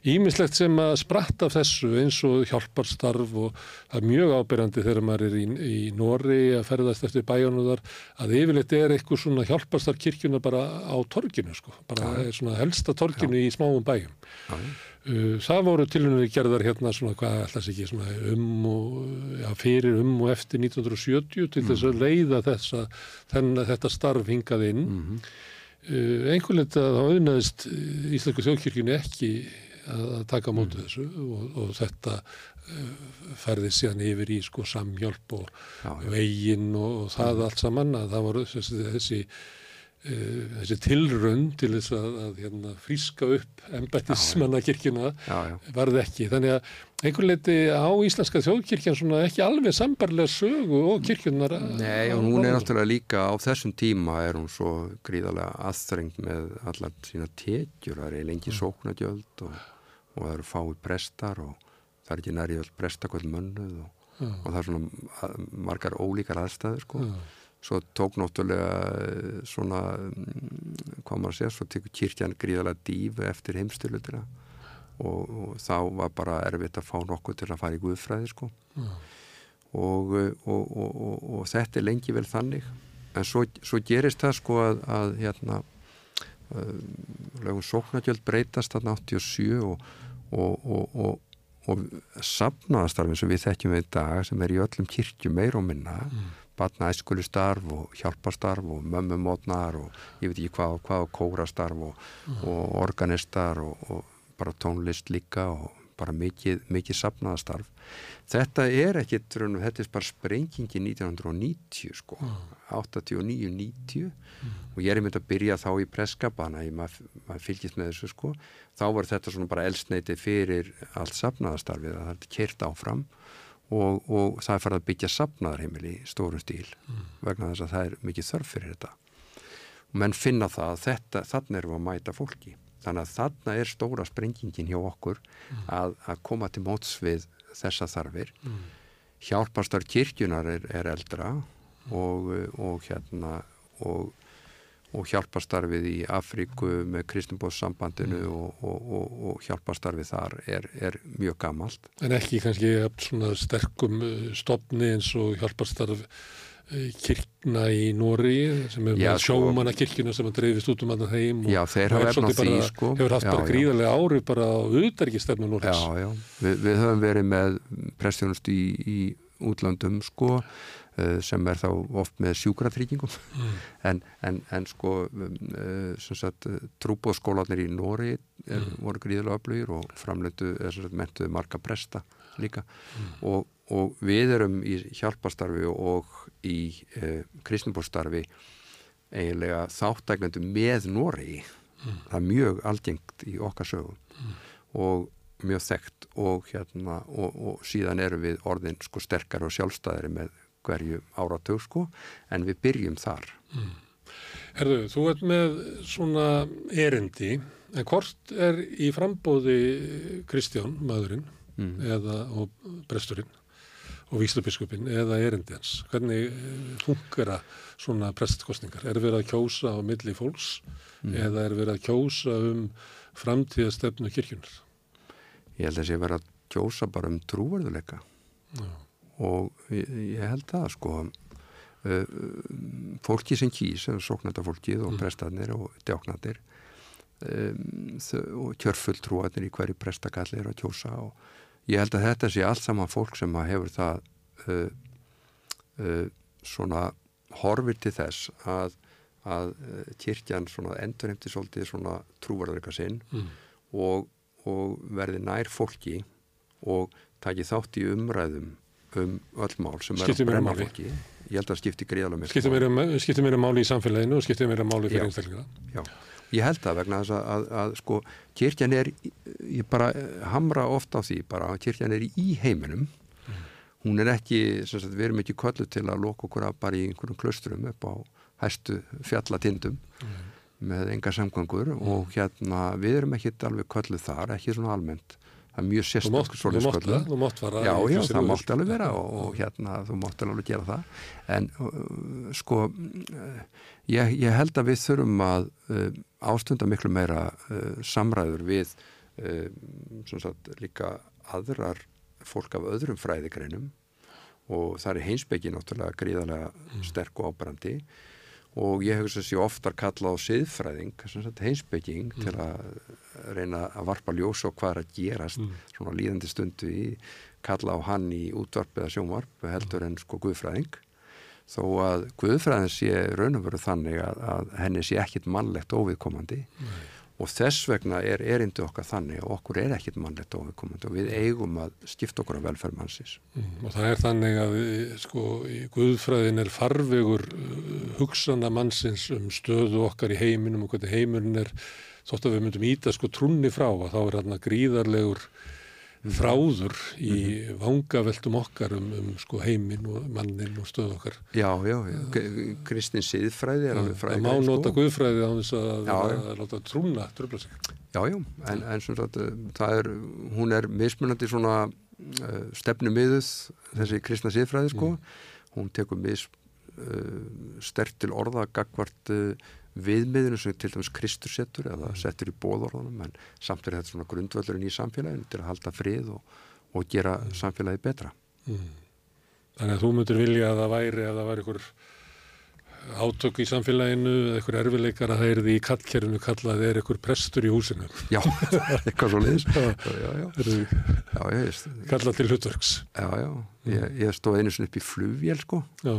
Ímislegt mhm. sem að spratta af þessu eins og hjálparstarf og það er mjög ábyrjandi þegar maður er í, í Nóri að ferðast eftir bæjónuðar að yfirleitt er eitthvað svona hjálparstarf kirkjuna bara á torginu sko, bara ja. svona helsta torginu ja. í smáum bæjum. Ja. Uh, það voru tilhörnir gerðar hérna svona hvað alltaf ekki svona um og fyrir um og eftir 1970 til mm. þess að mm. leiða þessa, þennan þetta starf hingað inn. Mm -hmm. uh, einhvern veginn að það auðnaðist Íslandsku þjóðkirkjunu ekki að taka mótu mm. þessu og, og þetta uh, ferði síðan yfir í sko samhjálp og veginn og, og það mm. allt saman að það voru þessi, þessi þessi tilrönd til þess að, að hérna, fríska upp embættismannakirkjuna varði ekki. Þannig að einhvern leiti á Íslandska þjóðkirkjan svona ekki alveg sambarlega sögu og kirkjunar. Nei og hún er náttúrulega líka á þessum tíma er hún svo gríðarlega aðþrengt með allar sína tekjur. Það er lengi sóknadjöld og, og það eru fái prestar og það er ekki nærið prestakvöld mönnuð og, og það er svona margar ólíkar aðstæður sko. Já svo tók náttúrulega eh, svona, mm, hvað maður segja, svo tekur kyrkjan gríðalega dífu eftir heimstölutina og, og þá var bara erfitt að fá nokkuð til að fara í Guðfræði sko. Mm. og, og, og þetta er lengi vel þannig. En svo, svo gerist það sko að, að hérna uh, lögum sóknargjöld breytast þarna 87 og og safnaðastarfin sem við þekkjum í dag sem er í öllum kirkju meir og minna mm batnaæskulistarf og hjálpastarf og mömmumotnar og ég veit ekki hvað, hvað kórastarf og, mm. og organistar og, og bara tónlist líka og bara mikið, mikið sapnaðastarf. Þetta er ekki, þetta er bara sprengingi 1990 sko, mm. 89-90 mm. og ég er einmitt að byrja þá í preskapana, maður mað fylgist með þessu sko, þá var þetta svona bara elsneiti fyrir allt sapnaðastarfið að það er kert áfram og, og það er farið að byggja sapnaðarheimil í stórum stíl mm. vegna þess að það er mikið þörf fyrir þetta og menn finna það að þetta, þannig erum við að mæta fólki þannig að þannig er stóra sprengingin hjá okkur mm. að, að koma til móts við þessa þarfir mm. hjálparstar kirkjunar er, er eldra og, og hérna og, og hjálpastarfið í Afríku með Kristinbóðssambandinu Mm. og, og, og, og hjálpastarfið þar er, er mjög gamalt. En ekki kannski svona sterkum uh, stofni eins og hjálparstarf uh, kirkna í Nóri sem er Já, sko- sjómanna kirkjuna sem að dreifist út um annan heim og, Já, þeir og því, bara- sko. hefur haft Já, bara já. gríðarlega ári bara á auðverkistefnu Já, Nóris. já, Vi, við höfum verið með prestjónust í, í útlöndum sko sem er þá oft með sjúkratryggingum Mm. (laughs) en, en, en sko um, sem sagt trúbóðskólanir í Nóri er, Mm. voru gríðilega öflugir og sagt mentuðu marga presta líka Mm. og, og við erum í hjálpastarfi og í uh, kristinbóðstarfi eiginlega þáttæklendu með Nóri Mm. það er mjög algengt í okkar sögum og mjög þekkt og hérna og, og síðan erum við orðin sko sterkar og sjálfstæðari með hverju áratug sko en við byrjum þar Herðu, þú ert með svona erindi, en hvort er í frambóði Kristján, maðurinn, mm. eða, og presturinn og víslubiskupin eða erindi hans? Hvernig funkera svona prestkostningar? Er verið að kjósa á milli fólks eða er verið að kjósa um framtíðastefnu kirkjunar? ég held að sé vera að kjósa bara um trúverðuleika Já. Og ég, held það sko uh, fólki sem kýs sóknandafólkið og prestarnir og djáknandir um, og kjörfulltrúarnir í hverju prestakalli er að kjósa og ég held að þetta sé allt saman fólk sem að hefur það uh, uh, svona horfir til þess að, að kirkjan svona endurheimti svolítið svona trúverðuleika sinn Mm. og, og verði nær fólki og taki þátt í umræðum um öll mál sem er að brenna fólki ég held að skipti gríðalega Skiptir máli. meira, skiptir meira máli í samfélaginu og skiptir meira máli fyrir einstaklinga? Ég held það vegna þess að, að, að sko, kirkjan er, ég bara eh, hamra ofta á því bara að kirkjan er í heiminum. Hún er ekki, sagt, við erum ekki köllu til að loka okkur af bara í einhverjum klausturum upp á hæstu fjallatindum með enga samgöngur og hérna, við erum ekki alveg köllu þar, ekki svona almennt það er mjög mátt, sérstaklega mátt kölluð. það, þú mátt fara Já, já, það röð. mátti alveg vera og, og hérna þú mátti alveg gera það en uh, sko uh, ég, ég held að við þurfum að uh, ástunda miklu meira samræður við sem sagt líka aðrar fólk af öðrum fræðigreinum og það er heimsbyggi náttúrulega gríðarlega sterk og ábrandi og ég hef þess að sé oftar kalla á siðfræðing, heimsbygging til að reyna að varpa ljós og hvað er að gerast svona líðandi stundu í kalla á hann í útvarp eða sjónvarp heldur en sko guðfræðing. Þó að guðfræðin sé raun og veru þannig að, að henni sé ekkit mannlegt óviðkomandi og þess vegna er erindi okkar þannig að okkur er ekkit mannlegt óviðkomandi og við eigum að skipta okkur af velferð mannsins. Mm, Og það er þannig að eh, sko, í Guðfræðin er farvegur uh, hugsana mannsins um stöðu okkar í heiminum og hvernig heimurinn er. Þótt að við myndum íta sko trúnni frá að þá er hann gríðarlegur þráður í vangaveltum okkar um, um sko heiminn og mannin og stöðu okkar. Já, já, já. kristin siðfræði er alveg Það fræði má nota Guðfræði á þess að, Já, já. að, láta trúna tröfla sig. Já, já, en, en sem sagt, uh, það er, hún er mismunandi svona uh, stefnumiðuð, þessi kristna siðfræði, sko. Hún tekur mis uh, stert til orða gagvart uh, viðmiðinu sem til dæmis Kristur setur eða settur í bóðorðunum, en samt er þetta svona grundvöldurinn í samfélaginu til að halda frið og, og gera samfélagi betra. Þannig að þú myndir vilja að það væri að það væri ykkur átök í samfélaginu eða ykkur erfileikar að það er því í kallkerfinu kallað er ykkur prestur í húsinu. Já, (laughs) eitthvað svo ég, kallað til hlutverks. já, já. Ég, ég stóð einu sinni upp í flugvél, sko. Já,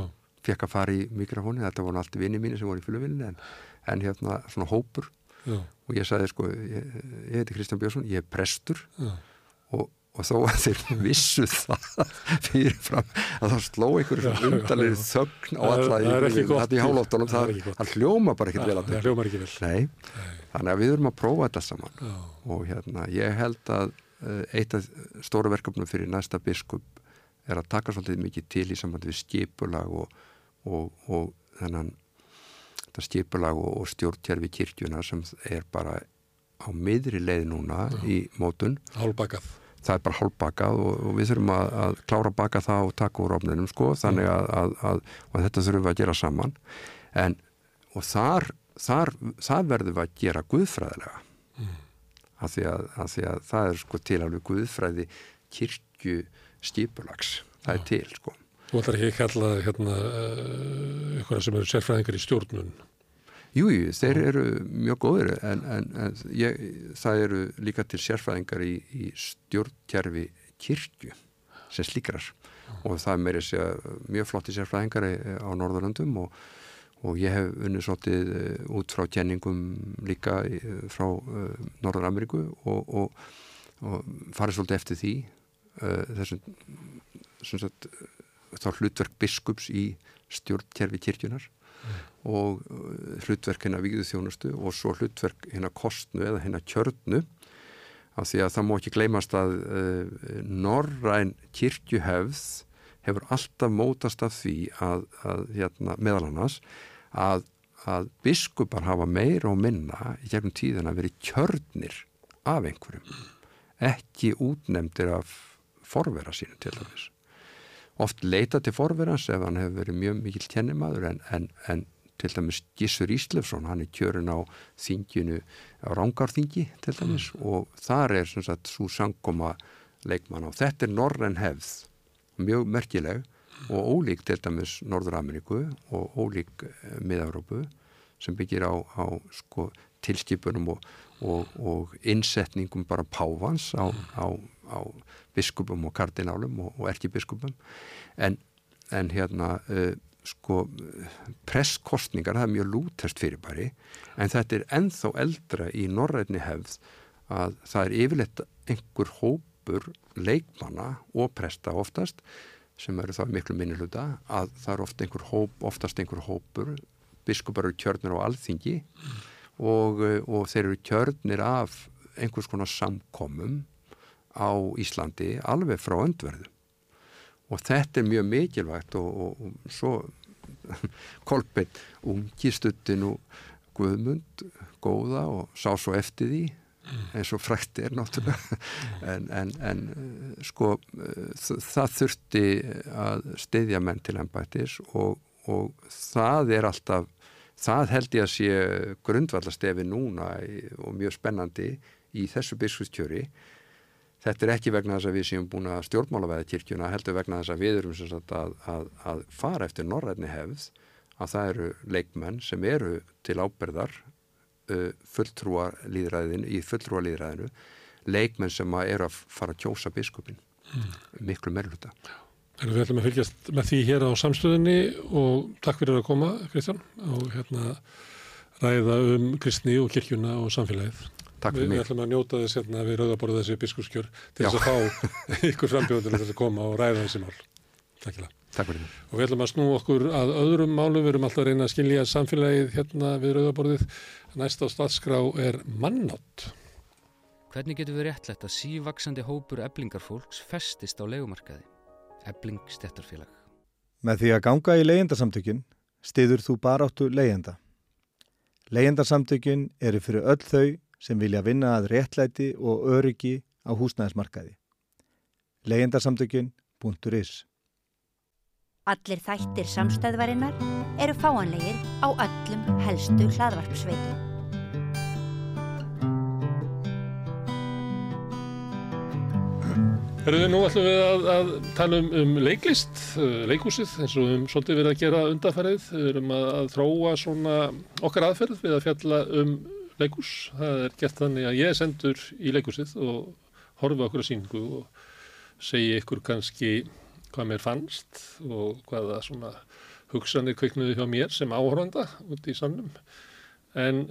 fekk að fara í mikrofóni, þetta voru allt vinni mínu sem voru í flugvélinu en, en hérna svona hópur. Já, og ég sagði sko, ég, ég heiti Kristján Björnsson, ég er prestur. Og, og þó að þeir vissu það (laughs) fyrirfram að þá sló einhverju Já, já, undanlega já. þögn á alla þetta í hálóftunum, Það það, hljóma bara ekkert vel að Það þetta hljómar ekki vel. Nei, þannig að við erum að prófa þetta saman. Já, og hérna, ég held að uh, eitt af stóra verkefnum fyrir næsta biskup er að taka svolítið mikið til í sambandi við skipulag og, og, og þennan þetta skipulag og, og stjórntjærfi kirkjuna sem er bara á miðri leið núna í mótun. Hálbakað. það er bara hálfbakað og, og við þurfum að, að klára að baka það og taka úr ofninum sko, þannig að, að, að þetta þurfum við að gera saman. En, og þar þar, það verðum við að gera guðfræðilega. Mm. af, því að, af því að það er sko til alveg guðfræði kirkju stipulags það er til sko Þú ætlar ekki að kalla hérna ykkur sem eru sérfræðingar í stjórnun. Jújú, þeir eru mjög góður en, en, en ég, það eru líka til sérfræðingar í, í stjórnkjærfi kirkju sem slíkrar. Og það er meiri mjög flotti sérfræðingar á Norðurlandum og, og ég hef unnið svolítið eh, út frá kenningum líka frá uh, Norður-Ameríku og, og, og farið svolítið eftir því þessum sagt, þá hlutverk biskups í stjórnkjærfi kirkjunar mm. og hlutverk hérna víðu þjónustu og svo hlutverk hérna kostnu eða hérna kjörnu af því að það má ekki gleymast að uh, norræn kirkjuhefð hefur alltaf mótast af því að, að hérna, meðal annars að, að biskupar hafa meira og minna í gegnum tíðan að veri kjörnir af einhverjum ekki útnemdir af forvera sínu til dæmis oft leita til forverans ef hann hefur verið mjög mikil tjennimaður en, en, en til dæmis Gissur Íslefsson, hann er kjörin á þinginu, á Rángarþingi til dæmis mm. og þar er svona sagt svo sangkoma leikmann og þetta er norren hefð, mjög merkileg og ólík til dæmis Norður-Ameríku og ólík eh, Mið-Európu sem byggir á, á sko, tilskipunum og, og, og innsetningum bara pávans á, á, á biskupum og kardinálum og, og erkibiskupum. En, en hérna uh, sko presskostningar, það er mjög lútest fyrirbæri en þetta er enþá eldra í norrætni hefð að það er yfirleitt einhver hópur leikmanna og presta oftast sem eru þá miklu minni hluta að það er ofta einhver hóp, oftast einhver hópur. Biskupar eru kjörnir á alþingi og, og þeir eru kjörnir af einhvers konar samkomum á Íslandi alveg frá öndverðu. Og þetta er mjög mikilvægt og, og, og svo (laughs) Kolbett ungistuttin og Guðmund góða og sá svo eftir því eins og frækt er náttúrulega. En, en, en sko það þurfti að steyðja menn til ennbættis og, og það er alltaf það held ég að sé grundvallastefi núna og mjög spennandi í þessu biskustjöri þetta er ekki vegna þess að við séum búin að stjórnmálaveða kirkjuna heldur vegna þess að við erum sagt, að, að, að fara eftir norrætni hefð að það eru leikmenn sem eru til áberðar uh, fulltrúa líðræðinu, í fulltrúa líðræðinu leikmenn sem að eru að fara að kjósa biskupin mm. miklu meirluta En við ætlum að fylgjast með því hér á samstöðinni og takk fyrir að koma Kristján og hérna ræða um kristni og kirkjuna og samfélagið Takk fyrir mig. Við ætlum að njóta þess hérna við rauðaborða þessi biskurskjör til þess að fá ykkur frambjóðunir til þess að koma og ræða þessi mál. Takk fyrir það. Takk fyrir mig. Og við ætlum að snú okkur að öðrum málum, við erum alltaf að reyna að skilja samfélagið hérna við rauðaborðið. Næst á staðskrá er mannátt. Hvernig getur við réttlegt að sívaksandi hópur eblingarfólks festist á legumarkaði? Ebling stettarfélag. Með því að ganga í leyendasamtökin stiður þú baráttu leyenda. Leyendasamtökin eru fyrir öll þau sem vilja vinna að réttlæti og öryggi á húsnæðismarkaði. Leyendarsamtökin.is Allir þættir samstæðvarinnar eru fáanlegir á öllum helstu hlaðvarpsveitum. Herruði, nú ætlum við að, að tala um, um leiklist, uh, leikúsið, eins og við um svolítið verið að gera undarfærið. Við erum að, að þróa svona okkar aðferð við að fjalla um leikús. Það er gert þannig að ég er sendur í leikúsið og horfa okkur á síningu og segja ykkur kannski hvað mér fannst og hvaða svona hugsanir kveiknuði hjá mér sem áhöranda út í sannum. En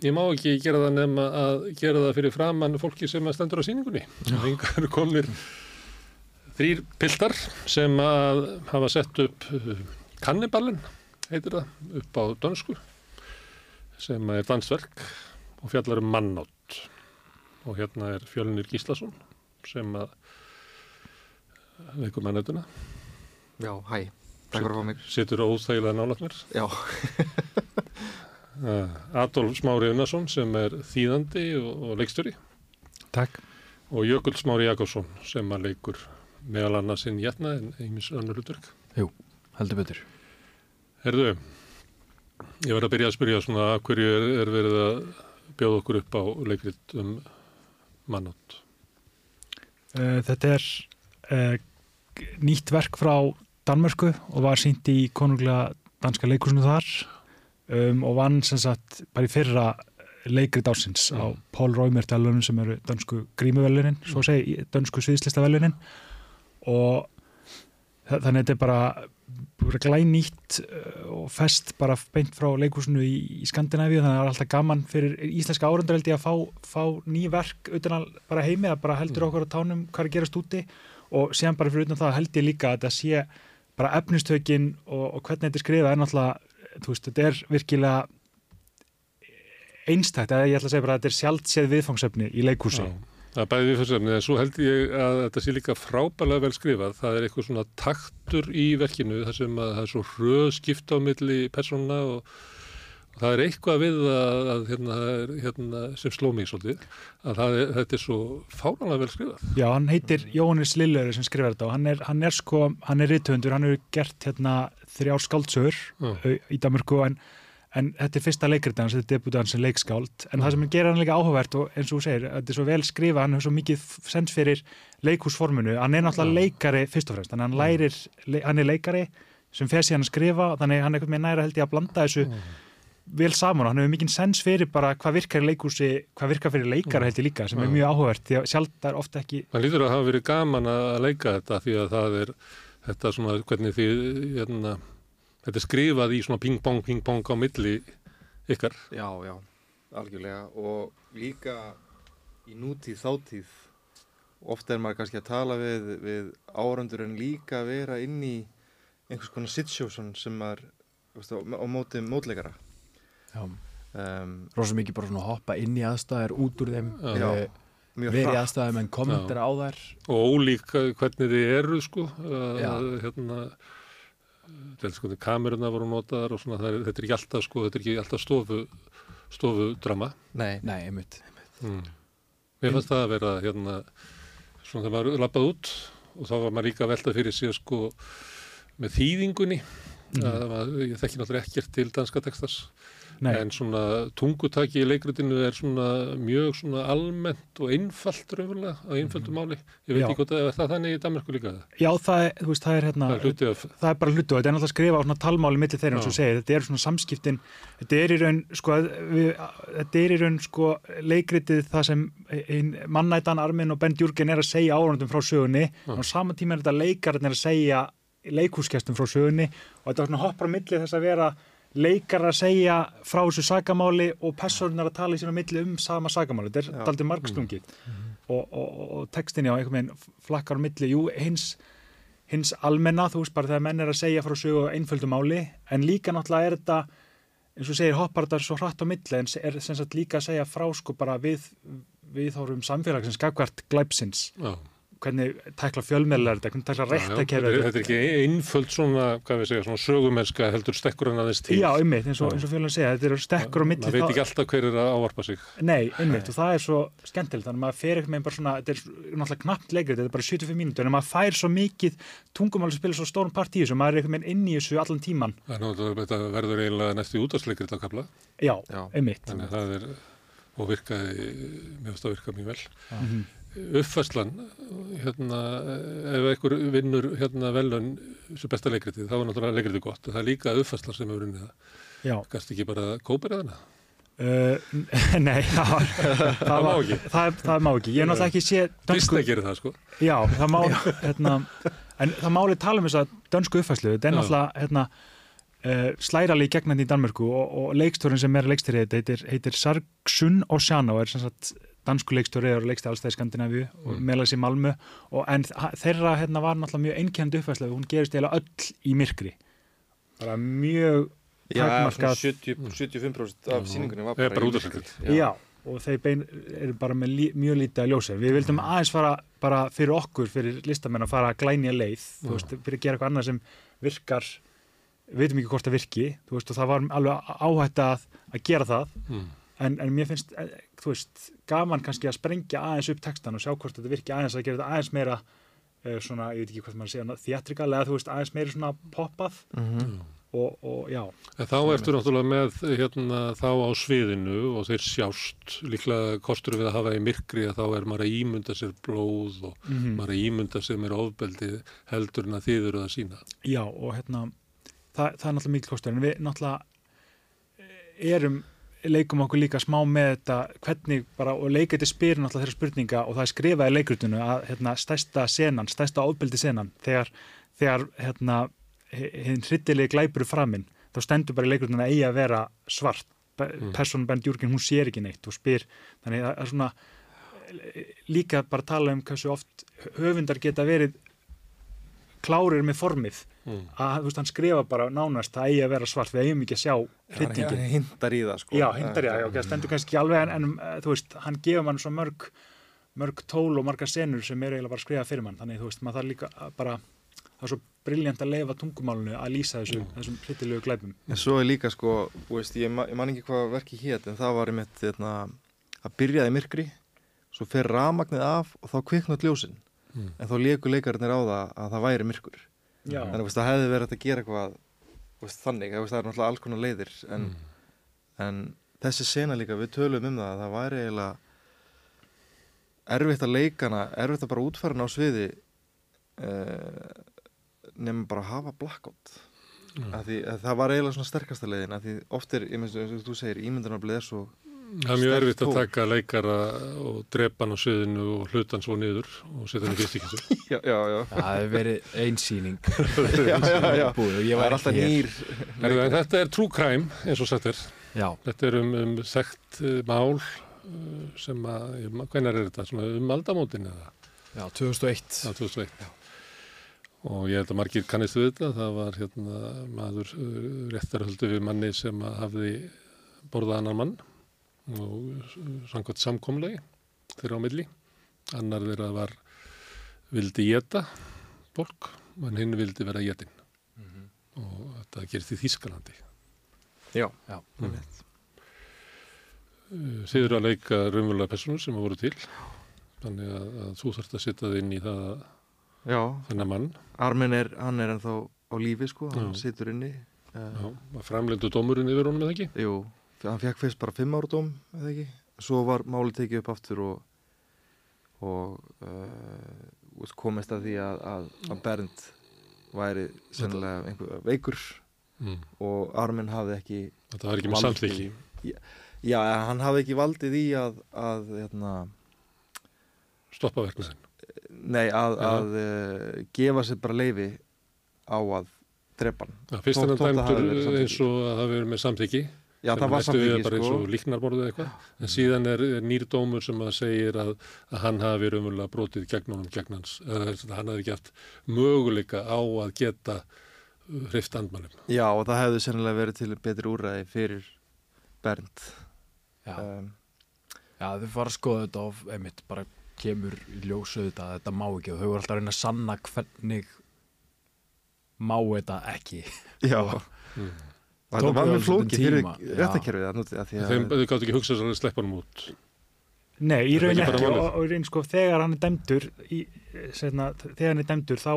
ég má ekki gera það nefn að gera það fyrir framann fólki sem að stendur á síningunni. Það eru komnir þrýr piltar sem að hafa sett upp kanniballin, heitir það, upp á dönsku sem er dansverk og fjallar um mannátt og hérna er Fjölnir Gíslason sem að veikur mannötuna Já, hæ, takk fyrir að fá mig. Sittur óþægilega nálagt mér. Já. (laughs) Adolf Smári Unnarsson sem er þýðandi og, og leikstjóri. Takk. Og Jökull Smári Jakobsson sem að leikur meðal annars inn jætna en einmis önnur hlutverk. Jú, heldur betur. Herðu, Ég verði að byrja að spyrja svona hverju er, er verið að bjóða okkur upp á leikrit um mannótt. Uh, þetta er uh, nýtt verk frá Danmörku og var sínt í konunglega danska leikursinu þar um, og vann sem sagt bara í fyrra leikrit ásins mm. á Pól Róimert-velunin sem eru dansku grímuvelunin, svo segi dansku sviðslistavelunin og þannig að þetta er bara glænýtt og fest bara beint frá leikursinu í, í Skandinavíu þannig að það er alltaf gaman fyrir íslenska árundur held ég að fá, fá ný verk utan að bara heimi að bara heldur okkur á tánum hvað er gerast úti. Og síðan bara fyrir utan það held ég líka að þetta sé bara efnistökin og, og hvernig þetta er skrifað er náttúrulega, þú veist, þetta er virkilega einstækt, eða ég ætla að segja bara að þetta er sjálfséð viðfangsefni í leikúsi. Já, það er bæðið viðfangsefni, en svo held ég að þetta sé líka frábælega vel skrifað. Það er eitthvað svona taktur í verkinu þar sem að það er svo hröð skipt á milli persóna og, og það er eitthvað við að, að hérna, hérna, sem sló mig svolítið, að er, þetta er svo fánalega vel skrifað. Já, hann heitir Jónis Lillöri sem skrifar þetta og hann er, hann er sko, hann er ritthundur, hann hefur gert hérna þrjár skáldsögur í Damurku en en þetta er fyrsta leikritans, þetta er debutans sem leikskáld, en það sem hann gera hann líka áhugavert og eins og þú segir, þetta er svo vel skrifa hann hefur svo mikið sens fyrir leikhúsformunu hann er náttúrulega leikari fyrst og fremst hann lærir, hann er leikari sem fer síðan að skrifa, þannig hann er eitthvað með næra held ég að blanda þessu mm. vel saman. Og hann hefur mikið sens fyrir bara hvað virkar leikhúsi, hvað virkar fyrir leikara held ég líka, sem er mjög áhugavert því að sjálf það er ofta ekki Það lítur að hafa verið gaman að leika þetta er þetta er skrifað í svona ping-pong, ping-pong á milli ykkar. Já, já, algjörlega. Og líka í nútíð, þáttíð ofta er maður kannski að tala við, við árandur en líka að vera inn í einhvers konar situation sem maður veist, á, á móti mótleikara. Já, um, rosa mikið bara svona hoppa inn í aðstæðar, út úr þeim, já, verið í aðstæðar menn kommentar á þær. Og ólík hvernig þið eru sko, að, hérna sko, kameruna voru notaðar og svona, er, þetta er ekki alltaf, sko, þetta er ekki alltaf stofu, stofu drama. Nei, nei, einmitt. Mm. Mér fannst það að vera hérna, svona þegar maður lappað út og þá var maður líka að velta fyrir sig sko með þýðingunni, mm. að, að, ég þekki náttúrulega ekkert til danska textars Nei. en svona tungutaki í leikrutinu er svona mjög svona almennt og einfalt raunverulega á einfaldu máli. Ég veit Já. ekki hvort það er þannig í Danmarku líka Já, það er, veist, það er hérna það er, af... það er bara hlutu og þetta er náttúrulega að skrifa á svona talmáli millir þeirra eins og segir, þetta er svona samskiptin. Þetta er í raun sko, við, þetta er í raun sko leikritið það sem mannætan Armin og Bent Jürgen er að segja árundum frá sögunni. Já. og saman tíma er þetta leikarinn er að segja leikúskestum frá sögunni. Og þetta hoppar millir þess að vera leikar að segja frá þessu sagamáli og personar að tala í sína milli um sama sagamáli, þetta er aldrei margstungið mm. -hmm. og, og, og textin já, einhvern veginn flakkar á milli, jú, hins hins almenna, þú veist bara þegar menn er að segja frá sögu einföldu máli, en líka náttúrulega er þetta, eins og segir hoppar þetta svo hratt á milli, en er sem sagt líka að segja frá sko bara við við þórum samfélagsins skakvært glæpsins. Já hvernig tækla fjölmeðlar þetta, hvernig tækla rektakerfið þetta. Þetta er ekki einföld svona, hvað við segja, svona sögumerska heldur stekkur en aðeins til. Já, einmitt, eins og, og fjölmeðlar segja, þetta eru stekkur á milli. Það veit ekki alltaf hver er að áarpa sig. Nei, einmitt, og það er svo skemmtilegt, þannig að maður fer eitthvað með bara svona, þetta er náttúrulega knappt leikrið, þetta er bara 75 mínútur, en maður fær svo mikið tungumál spila svo stórum partíu sem maður er eitthvað með inn í þessu allan tíman. Það verður eiginlega næstu útastleikrið að kapla. Já, einmitt. Og virkaði, mér finnst það virka mjög vel. Mm -hmm uppfærslan hérna, ef einhver vinnur hérna velun sem besta leikritið, þá er náttúrulega leikritið gott. Það er líka uppfærslan sem hefur unnið það. Kannski ekki bara kópir eða hana uh, Nei, það, (laughs) var, það, það má ekki. það, það má ekki, ég er náttúrulega ekki sé Disney gerir það sko. Já, það má (laughs) hérna, en það máli tala um þess að dönsku uppfærslu, þetta er náttúrulega hérna, uh, slærali í gegnandi í Danmörku og, og leikstjórin sem er leikstyrið þetta heitir, heitir Sargsun Oceano og er sem sagt dansku leikstöri og leikst allstað í Skandinavíu mm. og meðlags í Malmu og en þeirra hérna var náttúrulega mjög einkjöndu uppfæslega hún gerist eða öll í myrkri. Bara mjög Já, 70, 75% af síningunni var bara, bara í myrkri. Já. Já, og þeir bein eru bara með lí, mjög lítið að ljósa við vildum mm. aðeins fara bara fyrir okkur fyrir listamenn að fara að glænja leið mm. veist, fyrir að gera eitthvað annað sem virkar. Við veitum ekki hvort það virki veist, og það var alveg áhætt að, að gera það. Mm en, en mér finnst, eh, þú veist, gaman kannski að sprengja aðeins upp textan og sjá hvort þetta virki aðeins að gera þetta aðeins meira uh, svona, ég veit ekki hvað maður segja, þjætrikal eða þú veist, aðeins meira svona poppað mm -hmm. og, og já. En þá ertu náttúrulega með hérna, þá á sviðinu og þeir sjást líklega kostur við að hafa í myrkri að þá er maður að ímynda sér blóð og mm -hmm. maður að ímynda sér mér ofbeldi heldur en að þið eru að sína. Já og hérna það, það er náttúrulega mikil kostur en við náttúrulega eh, erum leikum okkur líka smá með þetta hvernig bara og leikæti spyrir náttúrulega þeirra spurninga og það er skrifað í leikrutinu að hérna, stærsta senan, stærsta ofbeldi senan þegar, þegar hérna hinn hrittilegi glæpuru framinn þá stendur bara í leikurinn að eigi að vera svart mm. person Bend Júrgen, hún sér ekki neitt og spyr, þannig að er svona líka bara tala um hversu oft höfundar geta verið klárir með formið mm. að þú veist hann skrifa bara nánast að eigi að vera svart, við eigum ekki að sjá hrittingin. Já, hindar í það sko. Já, hindar í það, já, stendur kannski ekki alveg en, en þú veist, hann gefa mann svo mörg mörg tól og marga senur sem er eiginlega bara að skrifa fyrir mann, þannig þú veist, maður þarf líka bara það er svo brilljant að leifa tungumálunu að lýsa þessu, mm. þessum hrittilegu glæpum. En svo er líka sko, veist, ég, ma ég man ekki hvað verki hétt en það var einmitt hérna, að byrjaði myrkri, svo fer ramagnið af og þá kviknut ljósinn mm. en þá leikur leikarinnir á það að það væri myrkur. Já. Þannig að það hefði verið að gera eitthvað veist, þannig, veist, það er náttúrulega alls konar leiðir en, mm. en þessi sena líka, við tölum um það að það væri eiginlega erfitt að leikana, erfitt að bara útfæra á sviði uh, nefnum bara að hafa blackout mm. að því, að það var eiginlega svona sterkasta leiðin að því oft er, ég myndi að þú segir ímyndanarblið er svo Það er mjög erfitt að taka leikara og drepa hann á sviðinu og hluta hann svo niður og setja hann í fyrstíkissu (laughs) Já, já, já. Það hefur verið einsýning (laughs) Já, já, já. Það er alltaf nýr Þetta er true crime eins og sagt er. Já. Þetta er um, um þekkt uh, mál uh, sem að, hvernig er þetta? Svona um aldamótin eða? Já, 2001 Já, 2001, já. Og ég held að margir kannistu þetta. Það var hérna maður uh, réttarhöldu við manni sem hafði borðað annar mann og sangvært samkomlegi þeirra á milli. Annar þeirra var vildi geta fólk, en hinn vildi vera getin mm -hmm. og þetta gerist í Þískalandi Já, já mm. Þið eru að leika raunverulega personur sem hafa voru til. Þannig að, að þú þarfst að setja þið inn í það að þennan mann. Armin er, hann er ennþá á lífi sko, hann Já. situr inni. Já, framlendu dómurinn yfir honum eða ekki? Jú, hann fekk fyrst bara 5 ára dóm eða ekki, svo var máli tekið upp aftur og og uh, komist að því að, að, að Bernd væri sennilega einhver veikur mm. og Armin hafði ekki Þetta var ekki með samþyggi Já, já, hann hafði ekki valdið í að, að hérna, stoppa verkefnin Nei, að, að uh, gefa sér bara leifi á að drepa hann. Fyrst er hann dæmtur eins og að það verður með samþyggi. Já, það var samþyggi, sko. Bara eins og líknarborðið eitthvað. En síðan er, er nýrdómur sem að segir að, að hann hafi verið umvölulega brotið gegn honum gegn hans. Eða hann hafi gert möguleika á að geta uh, hreift andmannum. Já, og það hefði sennilega verið til betri úræði fyrir Bernd. Já, um, Já þau fara að skoða þetta of, einmitt, bara kemur í ljósu þetta að þetta má ekki og þau voru alltaf að reyna að sanna hvernig má þetta ekki Já (laughs) mm. Það var mjög flóki fyrir réttakerfið Þau gátt ekki hugsað að sleppa hann út. Nei, í raun ekki og, og sko þegar hann er dæmdur í, setna, þegar hann er dæmdur þá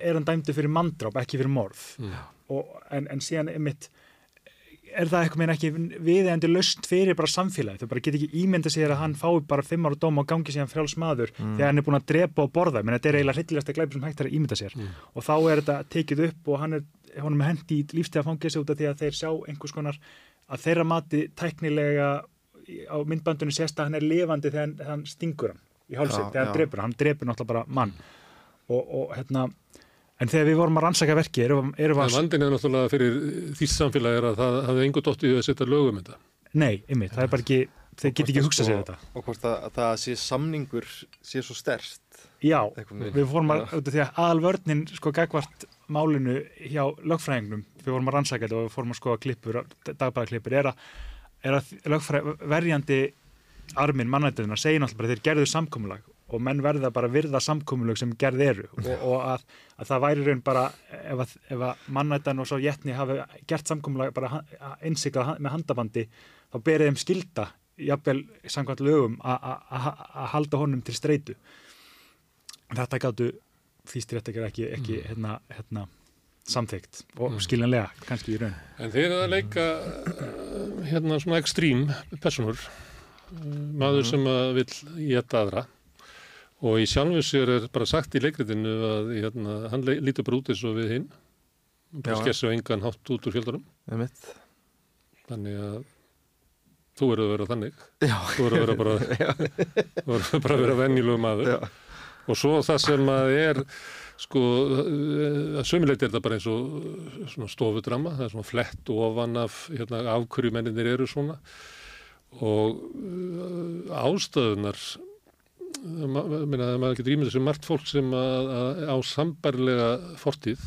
er hann dæmdur fyrir mandráp ekki fyrir morð. Mm. og, en, en síðan er mitt er það eitthvað meina ekki viðeigandi löst fyrir bara samfélagi, þau bara get ekki ímynda sér að hann fái bara fimm ára dóm og gangi síðan frjálsmaður mm. þegar hann er búin að drepa og borða. Menn þetta er eiginlega hryllilegast að glæpa sem hægt er að ímynda sér. Mm. og þá er þetta tekið upp og hann er, honum er hendi í lífstega fangis út af því að þeir sjá einhvers konar að þeirra mati tæknilega á myndbandunum sést að hann er levandi þegar hann stingur hann í hálsinn, þegar hann drefur hann, drefur náttúrulega bara mann. Og, og hérna En þegar við vorum að rannsaka verki, erum við að... Vandin er náttúrulega fyrir því samfélagi er að það hafði engur dóttið að setja lögum þetta. Nei, ymmið, það er bara ekki, þeir get ekki hugsað sér þetta. Og hvort að, að það sé samningur sé svo stærst. Já, við fórum að, því að aðalvörnin sko gagvart málinu hjá lögfræðingnum, við vorum að rannsaka þetta og við fórum að skoða klippur, dagbæðaklippur, er að, er að verjandi armin mannættiðina segir náttúrulega bara þeir gerðu samkómulag og menn verða bara virða samkómulög sem gerð eru. Og, og að, að það væri raun bara ef að, ef að mannættan og svo jætni hafi gert samkómulög bara einsiklað með handabandi þá berið þeim skilda jafnvel samkvæmt lögum að halda honum til streitu. Þetta gáttu þýstir þetta ekki, ekki mm. hérna, hérna samþygt og Mm. skiljanlega kannski í raun. En þeir eru að leika hérna svona ekstrím personur. Maður sem að vill geta aðra og í sjálfu sér er bara sagt í leikritinu að hérna, hann lítur bara út eins og við hinn. Bara skessu engan hátt út úr fjöldunum einmitt. þannig að þú eru að vera þannig. Já. þú eru að vera bara (laughs) þú eru bara að vera venjulegu maður. Já. og svo það sem að er sko, að sömuleit er þetta bara eins og svona stofudrama, það er svona flett ofan af hérna, af hverju menninir eru svona. Og uh, ástæðunar ma- minna, maður getur ímyndið sem margt fólk sem að, að á sambarlega fortíð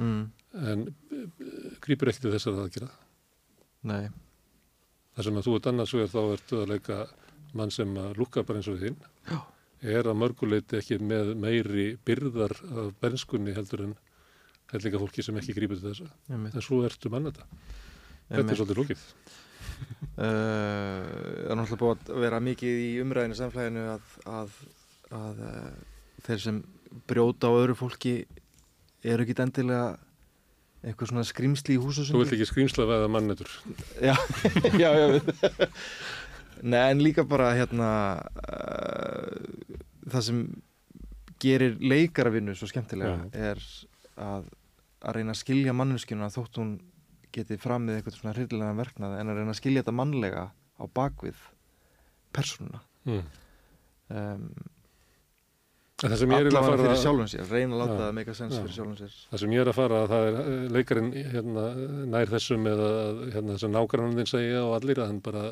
Mm. en grýpur ekki til þessar aðgerða Nei. þar sem að þú ert annars vegar þá ertu að leika mann sem að lúka bara eins og þinn Já. er að mörguleiti ekki með meiri byrðar af bernskunni heldur en hellinga fólki sem ekki grýpur þessa Einmitt. en svo ertu mann þetta þetta er svolítið lókið það er náttúrulega búið að vera mikið í umræðinu samflæðinu að, að, að uh, þeir sem brjóta á öðru fólki eru ekki endilega eitthvað svona skrýmsli í húsu þú vilt ekki skrýmsla veða mannetur Já, (laughs) já, já. Nei, en líka bara hérna uh, það sem gerir leikaravinnu svo skemmtilega er að, að reyna að skilja manneskjuna þótt hún geti framið eitthvað svona hryllilega verknað en að reyna að skilja þetta mannlega á bakvið persónuna Mm. um, það sem ég er að fara það meika sens já. fyrir sjálfum sér það sem ég er að fara það er eh, leikarinn hérna, nær þessum eða hérna, þess að nágrannandinn segja og allir að hann bara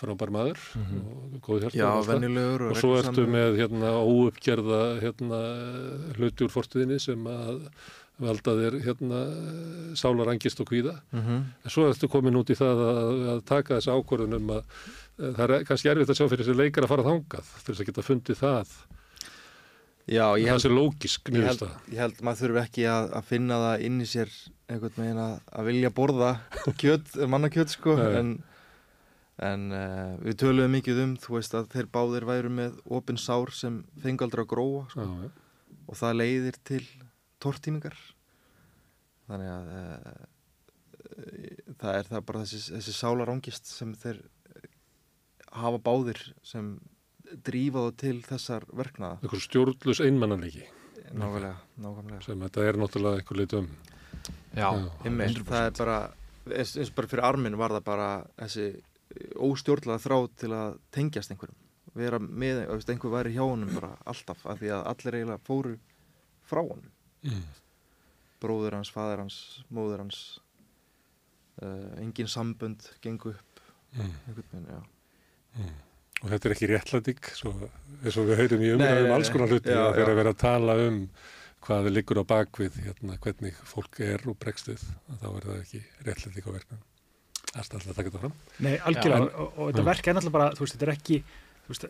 frábær maður góð hjarta Já, og það. venjulegur og og svo ertu með hérna, óuppgerða hérna, hluti úr fortiðinni sem að valda þér hérna, sálarangist og kvíða Mhm. en svo ertu komin út í það að, að taka þessi ákvörðun um að eh, það er kannski erfitt að sjá fyrir þessi leikar að fara þangað til þess að geta fundið það Já, ég það held, sé lógisk ég held, ég held maður þurfi ekki að, að finna það inn í sér einhvern veginn að, að vilja borða kjöt, (laughs) mannakjöt sko en, en uh, við töluðum mikið um þú veist að þeir báðir væru með opin sár sem að gróa sko. Já, já. og það leiðir til tortímingar. Þannig að uh, það er það bara þessi, þessi sálarangist sem þeir hafa báðir sem drífa þá til þessar verknaða. Einhver stjórnlus einmannanleiki nákvæmlega, nákvæmlega. Sem þetta er náttúrulega einhver lit um. Já, Einmitt, það er bara eins, eins og bara fyrir arminn var það bara þessi óstjórnlega þrá til að tengjast einhverjum. Vera með, einhver væri hjá honum bara alltaf, af því að allir eiginlega fóru frá honum Mm. bróður hans, faður hans, móður hans uh, engin sambönd gengu upp Mm. einhvern veginn, já Mm. og þetta er ekki réttlæting svo, eins og við heyrum í umræðum nei, alls konar hluti Já, að þegar já. að vera að tala um hvað liggur á bakvið hérna, hvernig fólk er og bregst við að þá er það ekki réttlæting á verknum Það er alltaf að taka þetta fram Nei, algjörlega, Já, og, og þetta já. verk er náttúrulega bara, þú veist, þetta er ekki þú veist,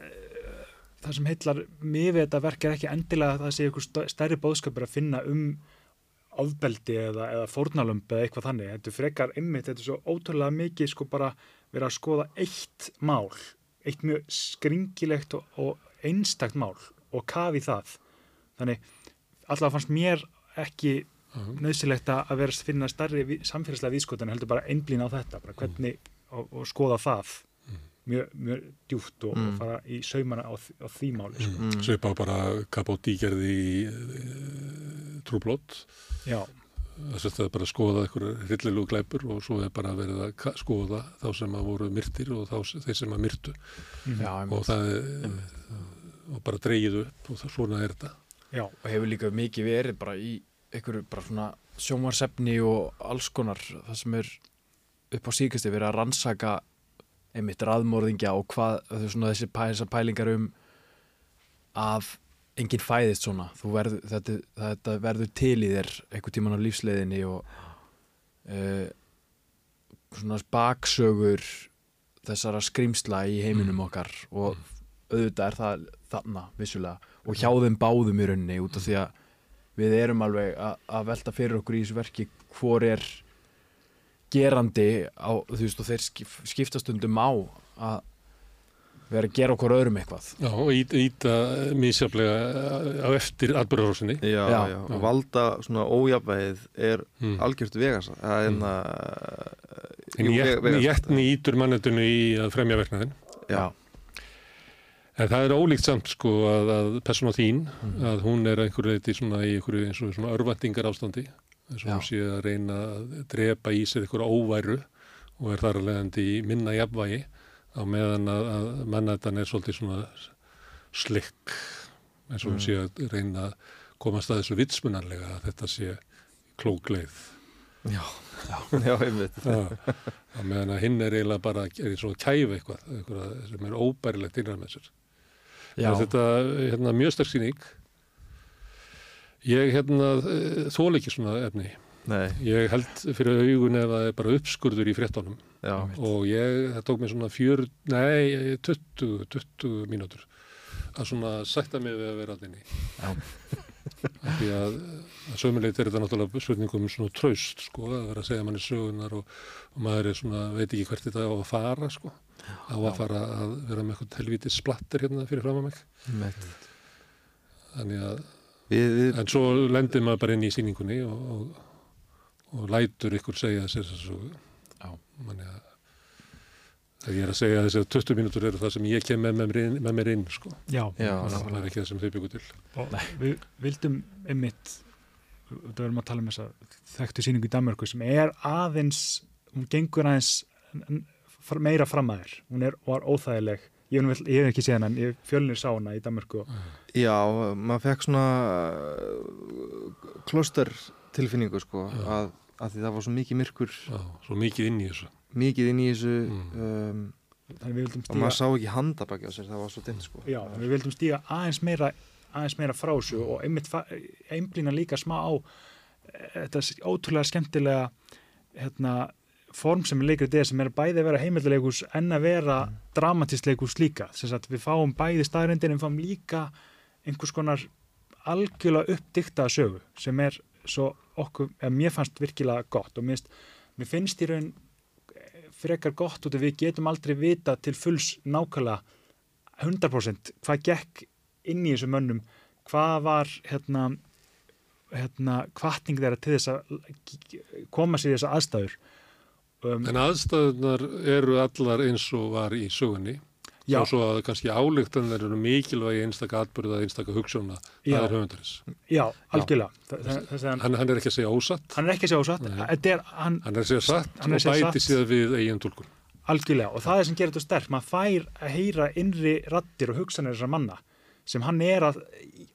það sem heillar mig við þetta verk er ekki endilega að það sé einhver stærri bóðskapur að finna um ofbeldi eða, eða fórnalömb eða eitthvað þannig, þetta frekar einmitt, þetta er svo ótrúlega mikið sko bara vera að skoða eitt mál eitt mjög skringilegt og, og einstakt mál og kafi það. Þannig, allavega fannst mér ekki nöðsilegt að vera að finna stærri vi- samfélagslega vískotan heldur bara einblín á þetta, bara hvernig og, og skoða það mjög, mjög djúft og, Mm. og fara í saumana á, á því máli sko. Mm. Svipa á bara Kapóti gerði í uh, Trúblót Já. þess að það er bara að skoða einhverju hryllilegu glæpur og svo er bara verið að ka- skoða þá sem að voru myrtir og þá, þeir sem að myrtu Já, einmitt. og það er og bara dreigið upp og það, svona er þetta Já. og hefur líka mikið verið bara í einhverju bara svona sjónvarsefni og alls konar það sem er upp á síkasti verið að rannsaka einmitt raðmórðingja og hvað svona þessi pæ, pælingar um að enginn fæðist svona. Þú verð, þetta, þetta verður til í þér einhver tíman á lífsleiðinni og uh, svona baksögur þessara skrimsla í heiminum okkar og auðvitað er það þarna vissulega. Og hjá þeim báðum í rauninni út af því að við erum alveg að, að velta fyrir okkur í þessu verki hvor er gerandi á, þú veist og þeir skip, skiptastundum á að vera að gera okkur öðrum eitthvað. Já, og ít, íta mísjaflega á eftir atbyrðarósinni Já, já, já, og valda svona ójafvæðið er Mm. algjört vegasa það er enna En jættni ítur mannetinu í að fremja verknaðin Já, En það er ólíkt samt sko að, að persóna þín, að hún er einhverju leiti svona í einhverju eins og svona örvæntingar ástandi, þess að hún sé að reyna að drepa í sér einhverju óværu og er þar að leiðandi í minna jafnvægi á meðan að, að mannættan er svolítið svona slikk, eins og hún sé að reyna að komast að þessu vitsmunarlega að þetta sé klókleið. já, já, (laughs) já, einmitt Það, á meðan að hinn er eiginlega bara er svo að kæfa eitthvað, eitthvað sem er óbærilegt innræð með sér. Já, Þetta hérna, mjög sterk síning. Ég hérna, þól ekki svona efni. Nei, Ég held fyrir augun ef það er bara uppskurður í fréttonum já, og ég, það tók mér svona fjör, nei, 20, 20 mínútur að svona sætta mig við að vera að inni. Já. Því að, að sömuleit er þetta náttúrulega spurningum um svona traust, sko, að vera að segja manni sögunar og, og maður er svona, veit ekki hvert þetta á að fara, sko. Á að fara að vera með eitthvað helvítið splattir hérna fyrir fram að mig. einmitt Þannig að, Við, við, en svo lendir maður bara inn í sýningunni og, og, og lætur ykkur segja sér þess að Já. manni að þegar ég er að segja þessi að 20 mínútur eru það sem ég kem með, með, mér inn, með mér inn sko. Já, já, það er ekki það sem þau byggur til. Og við vildum einmitt það verðum að tala um þess að þekktu síningu í Danmörku sem er aðeins hún gengur aðeins meira fram að þér, hún er, var óþægileg ég, hef ekki séð hana en ég fjölnir sá hana í Danmörku og, já, maður fekk svona klóster tilfinningu, sko að, að því það var svo mikið myrkur. Já, svo mikið inn í þessu. Mikið inn í þessu Mm. um, vildum og maður stíga sá ekki handabækja á sér, það var svo dimmt, sko. Já, við vildum stíga aðeins meira aðeins meira frá þessu og einblína líka smá á eh, þetta ótrúlega skemmtilega hérna form sem leikrið er sem er bæði að vera heimildilegus en að vera mm. dramatísleikus líka. Þess að við fáum bæði staðrindin en fáum líka einhvers konar algjörlega uppdiktaða sögu sem er svo okkur, eða mér fannst virkilega gott. Og mér finnst, mér finnst í raun eh, frekar gott út af við getum aldrei vita til fulls nákvæmlega 100% hvað gekk inn í þessum mönnum hvað var hérna, hérna kvartning þeirra til þess að koma sér í þessa aðstæður um, en aðstæðunar eru allar eins og var í sögunni. Já. og svo að kannski álíktanir eru mikilvægi einstaka atbyrða, einstaka hugssjóna Já. það er höfundarins. Já, algjörlega. Þa- þa- þess að hann, hann, er ekki að segja ósatt. Hann er ekki að segja ósatt. Er hann hann er að segja satt og bæti síðan við eigin tólkun algjörlega. Og það er sem gerir þetta sterk maður fær að heyra innri rattir og hugsanir þessar manna sem hann er að,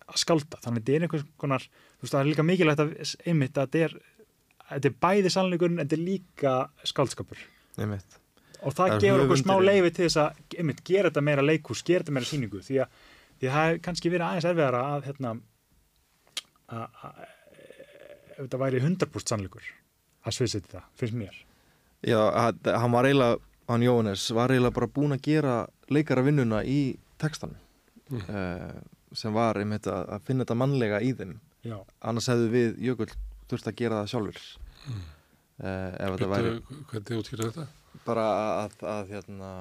að skálda. Þannig að þetta er einhvers konar þú veist það er líka mikilvægt að einmitt að þetta er, þetta er bæði sannleikurinn en þetta er líka skáldskapur. Einmitt. Og það, Það gefur okkur smá leifi til þess að einmitt, gera þetta meira leikhús, gera þetta meira síningu því að, því að það er kannski verið aðeins erfiðara að hérna að, að ef þetta væri 100% sannleikur að sviðsett það, finnst mér. Já, að- hann var eiginlega, hann Jóhannes var eiginlega bara búin að gera leikara vinnuna í textanum Mm. uh, sem var einmitt að, að finna þetta mannlega í þeim. Já, annars hefðu við Jökull þurft að gera það sjálfur Mm. uh, ef þetta væri hvernig, útskýra þetta? bara að, að hérna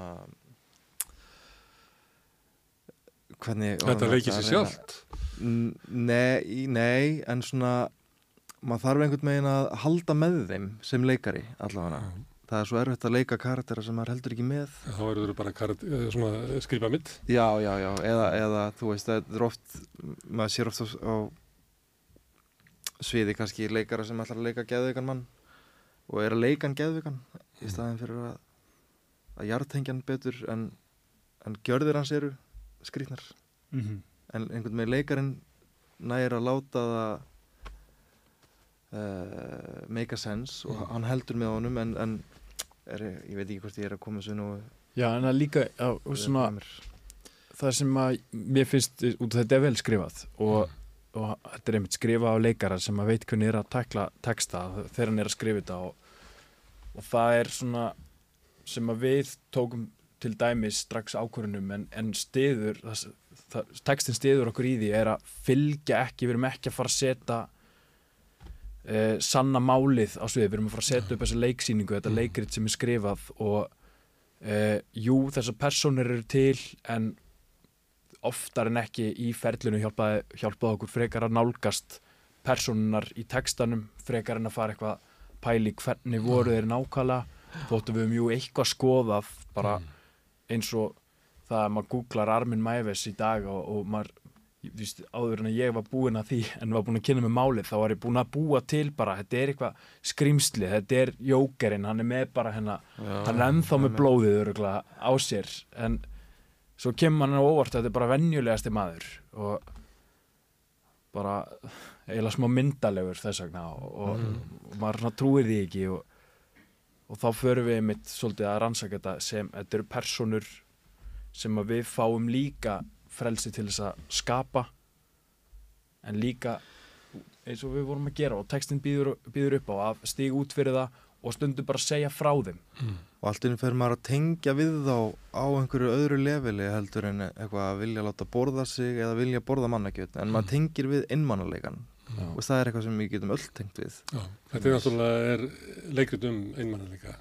hvernig Þetta leikir sér sjálft? Nei, nei, en svona maður þarf einhvern veginn að halda með þeim sem leikari allavega. Það er svo erfitt að leika karaktera sem maður heldur ekki með. Þá eru þau bara karat, eh, svona skrifa mitt Já, já, já, eða, eða þú veist, það er oft maður sér oft á, á sviði kannski leikara sem ætlar að leika geðveikan mann og er að leika hann geðveikan í staðin fyrir að að jartengja hann betur en, en gjörðir hans eru skrýtnar. Mm en einhvern veginn leikarinn nægir að láta það uh, make a sense og hann heldur með honum en, en er, ég veit ekki hvort ég er að koma svo nú Já, en það líka já, og svona, það sem að mér finnst, út af þetta er vel skrifað og, og þetta er einmitt skrifað á leikara sem að veit hvernig er að takla texta þegar hann er að skrifa þetta og, og það er svona sem að við tókum til dæmis strax ákvörunum en, en stiður það, það, textin stiður okkur í því er að fylgja ekki, við erum ekki að fara að setja eh, sanna málið á svið, við erum að fara að setja upp þessa leiksýningu, þetta leikrit sem er skrifað og uh, jú, þessar personur eru til en oftar en ekki í ferlinu hjálpaði, hjálpaði okkur frekar að nálgast personunar í textanum frekar en að fara eitthvað pæli hvernig voru þeir nákvæmlega. Þóttum við um jú eitthvað skoðað bara eins og það að maður googlar Armin Mæves í dag og, og maður Víst, áður en að ég var búinn að því (laughs) en var búinn að kynna með málið þá var ég búinn að búa til bara, þetta er eitthvað skrýmsli þetta er jókerinn, hann er með bara hennar, hann er ennþá með blóðið öruglega á sér en svo kemur hann á óvart að þetta er bara vennjulegasti maður og bara eiginlega smá myndalegur þess vegna og, mm. og maður trúir því ekki og, og þá förum við mitt svolítið að rannsaka þetta sem þetta eru personur sem við fáum líka frelsi til þess að skapa en líka eins og við vorum að gera og textin býður, býður upp á að stíga út fyrir það og stundu bara segja frá þeim mm. Og allt innum fer maður að tengja við þá á einhverju öðru leveli heldur en eitthvað að vilja láta borða sig eða vilja borða mannakjöld en mm. maður tengir við innmannuleikan Já. og það er eitthvað sem við getum öll tengt við Já, þetta er náttúrulega leikrit um einmannuleika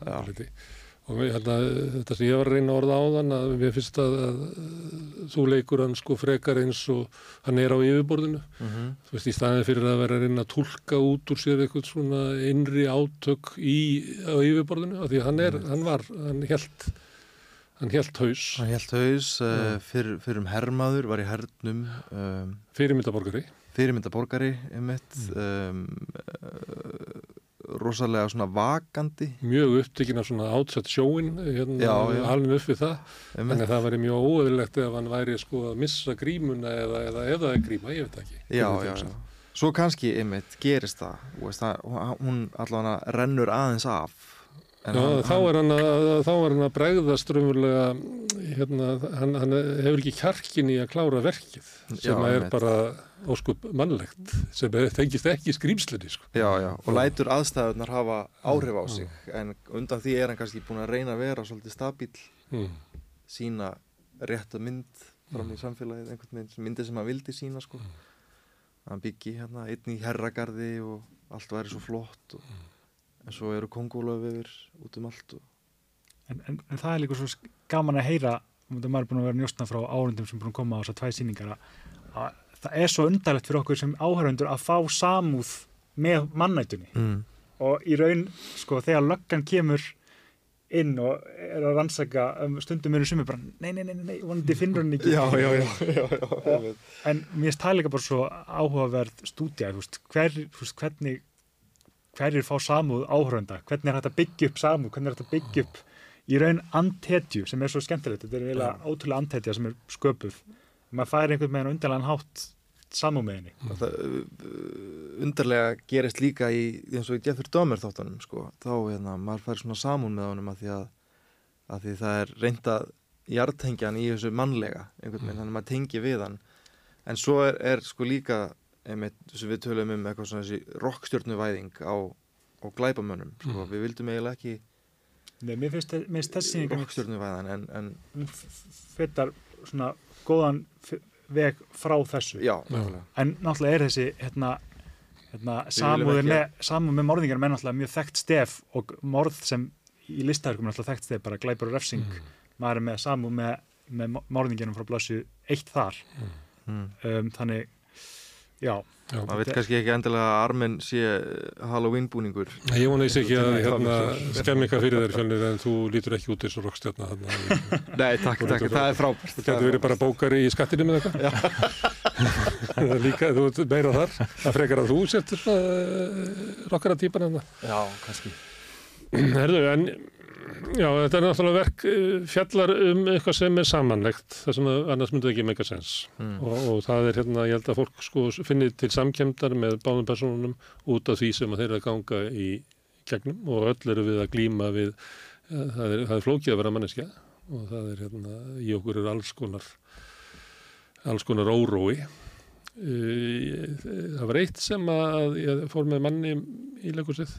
og ég held að þetta sem ég var að reyna að orða á þann að við finnst að, að, að þú leikur hann sko frekar eins og hann er á yfirborðinu. Mm -hmm. þú veist í staðin fyrir að vera að reyna að tólka út úr sér eitthvað svona innri átök í, á yfirborðinu af því hann er, mm. hann var, hann held hann held haus. Hann held haus, uh, fyr, fyrir um herrmaður var í hernum um, fyrirmyndaborgari fyrirmyndaborgari einmitt um, uh, rosalega svona vakandi. Mjög upptikinn af svona átsett sjóin hérna halin upp við það. En það væri mjög óöðilegt ef hann væri sko að missa grímuna eða eða, eða gríma, ég veit ekki. Já, já, já. svo kannski einmitt gerist það, það hún allavega rennur aðeins af Já, hann, þá, er hann að, þá er hann að bregðast raunverulega, hérna, hann, hann hefur ekki kjarkin í að klára verkið sem já, er bara óskup mannlegt, sem tengist ekki skrýmslinni. Sko. Já, já, og lætur aðstæðunar hafa áhrif á sig, já. en undan því er hann kannski búin að reyna að vera svolítið stabíl, mm. sína rétt að mynd fram í samfélagið, einhvern mynd, myndi sem hann vildi sína, sko. Mm. Hann byggi hérna einn í herragarði og allt væri svo flott og mm en svo eru kongólöfur út um allt og... en, en, en það er líka svo gaman að heyra og maður er búin að vera njóstna frá árundum sem er búin að koma á þessar tvæ síningar að það er svo undarlegt fyrir okkur sem áhörundur að fá samúð með mannætunni. Mm. og í raun, sko, þegar löggan kemur inn og er að rannsaka um, stundum eru sumir bara nei, nei, nei, nei, vonandi finnur hann ekki. (laughs) Já, já, já, já, já en mér það líka bara svo áhugaverð stúdja, hver, hvernig hverjir fá samúð áhörönda, hvernig er þetta að byggja upp samúð, hvernig er þetta að byggja upp í raun antetju sem er svo skemmtilegt? Þetta er eiginlega ótrúlega antetja sem er sköpuð. Maður fær einhvern veginn undarlegan hátt samúð með henni. Mm. það, uh, undarlega gerist líka í eins og í Jeffrey Dahmer þáttanum sko. þá hérna, maður fær svona samúð með honum að því að, að því það er reyndað hjartengjan í þessu mannlega einhvern veginn, mm. þannig að maður tengi við hann. En svo er, er sko líka einmitt sem við tölum um eitthvað svona þessi rockstjórnuvæðing á, á glæbamönnum sko, mm. við vildum eiginlega ekki Nei, mér finnst þessi rockstjórnuvæðan en, en fyrir svona góðan veg frá þessu. Já, en náttúrulega er þessi hérna, hérna, samúð með, með morðingar með náttúrulega mjög þekkt stef og morð sem í listaverkum er náttúrulega þekkt stef bara glæpar og refsing. Mm. maður er með samúð með, með morðinginum frá blassu eitt þar. Mm. um, þannig Já, Já. Maður veit kannski ekki endilega að arminn sé Halloween búningur Ég vona þess ekki að hérna, skemmi eitthvað fyrir þér fjölnir en þú lítur ekki út eins og rokkstjárna (laughs) Nei, takk, takk, það er frábært Þú getur verið bara bókari í skattinu með eitthvað? (laughs) Líka, þú veit meira þar. Það frekar að þú setur uh, rokkara típan en það. Já, kannski. (clears throat) Herðu, en Já, þetta er náttúrulega verk eh, fjallar um eitthvað sem er samanlegt þess að annars myndu ekki meika sens mm. og, og það er hérna, ég held að fólk sko finnir til samkemdar með báðum personunum út af því sem þeir eru að ganga í gegnum og öll eru við að glýma við, ja, það er, er flókið að vera manneskja og það er hérna, í okkur er alls konar alls konar órói eh, það var eitt sem að ég fór með manni í leikursið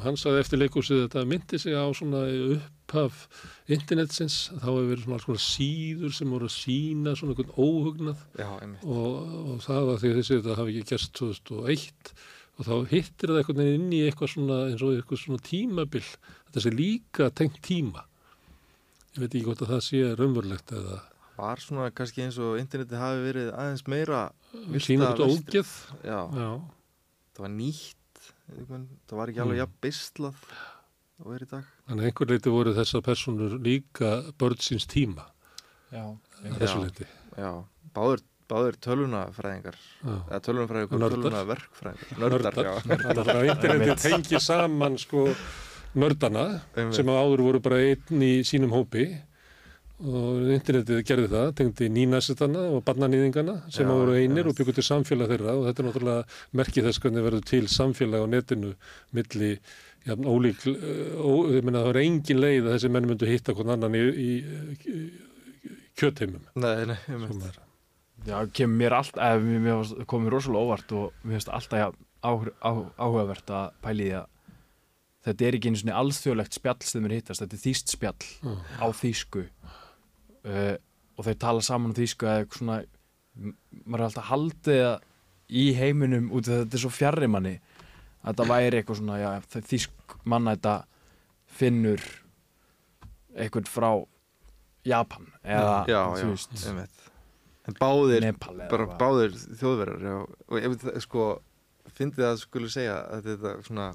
og hann saði eftir leikúsið þetta myndi sig á svona upphaf internetsins. Þá hefur verið svona, svona síður sem voru að sína svona einhvern óhugnað. Já, og, og það var því þessi þetta hafi ekki gerst 2001 og þá hittir það einhvern veginn inn í eitthvað svona eins og eitthvað svona tímabill þetta sé líka tengt tíma. Ég veit ekki hvort að það sé raunverulegt eða var svona kannski eins og interneti hafi verið aðeins meira sínur út ógeð. já. já, það var nýtt það var ekki alveg mm. jafn beislað og er í dag. Þannig að einhver leiti voru þessar personur líka börn síns tíma Já, Já, báður, báður tölunafræðingar eða tölunafræðingar og tölunafverkfræðingar Nördar, já. Þannig að interneti tengi saman sko nördana sem áður voru bara einn í sínum hópi og internetið gerði það, tengdi nýnasetana og barnanýðingana sem já, voru einir ja. og byggur til samfélag þeirra. Og þetta er náttúrulega merkið þess hvernig verður til samfélag á netinu milli já, ólík, ó, ég menna það var engin leið að þessi menn myndu hitta hvern annan í, í, í kjötheimum. Nei, nei, ég mynd Já, kemur mér alltaf, mér komur rosalega óvart og mér finnst alltaf áhugavert að pæli því að þetta er ekki einu svona alþjóðlegt spjall sem er hittast, þetta er þýst spjall mm. á þýsku uh, og þeir tala saman um þýsku eða eitthvað svona maður er alltaf haldið í heiminum út af þetta er svo fjarrir manni að það væri eitthvað svona já, þýsk manna þetta finnur eitthvað frá Japan eða já, þú veist. en báðir, bara báðir þjóðverðar og ef það sko þið að skulle segja að þetta svona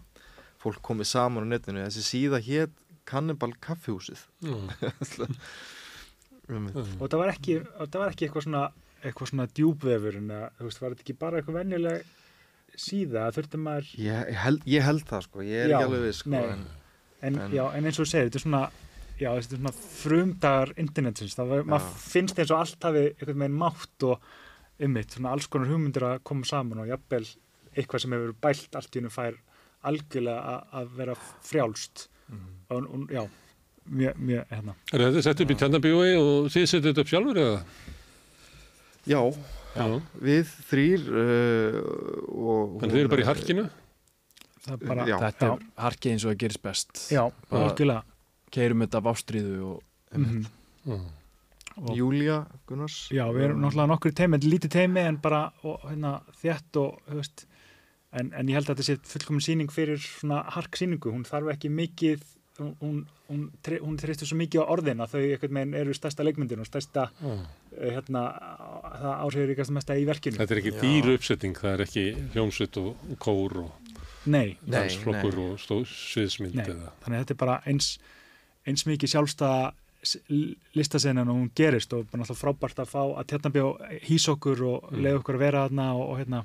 fólk komið saman á netinu þessi síða hétt Cannibal Kaffehúsið mm. (laughs) mm. og það var ekki það var ekki eitthvað svona eitthvað svona djúbvefur en það var þetta ekki bara eitthvað vennileg síða? Þurfti maður ég, ég, held, ég held það sko, ég er já, ekki alveg við sko, en, en, en, já, en eins og þú segir þetta er svona, já, þetta er svona frumdagar internetsins, það var, maður finnst eins og allt hafi eitthvað með mátt og ummitt, svona alls konar hugmyndir að koma saman og jafnvel eitthvað sem hefur bælt allt í húnum fær algjörlega að vera frjálst. Mm. og, og já mjög, mjög hérna. Er þetta sett upp í tjannabíói og þið setjum þetta upp sjálfur eða? Já. Já. við þrýr uh, Þannig þið eru bara í harkinu? Bara, þetta er harki eins og það gerist best. Já, algjörlega. Keirum þetta af ástriðu og, mm -hmm. og Júlia Gunnars. Já, við erum náttúrulega nokkur teimi, lítið teimi en bara og, hérna, þétt og veist, en, en ég held að þetta sé fullkominn síning fyrir svona harksíningu, hún þarf ekki mikið hún, hún, hún þreistur svo mikið á orðina þau einhvern veginn eru stærsta leikmyndin og stærsta mm. hérna, það áhrifir ykkur mest að í verkinu. Þetta er ekki dýru uppsetting, það er ekki hljómsveit og, og kór og dansflokkur og sviðsmynd Þannig að þetta er bara eins, eins mikið sjálfstæða listasennan og hún gerist og bara náttúrulega frábært að fá að tjarnabjá hýs okkur og mm. leiða okkur að vera aðna og, og, hérna,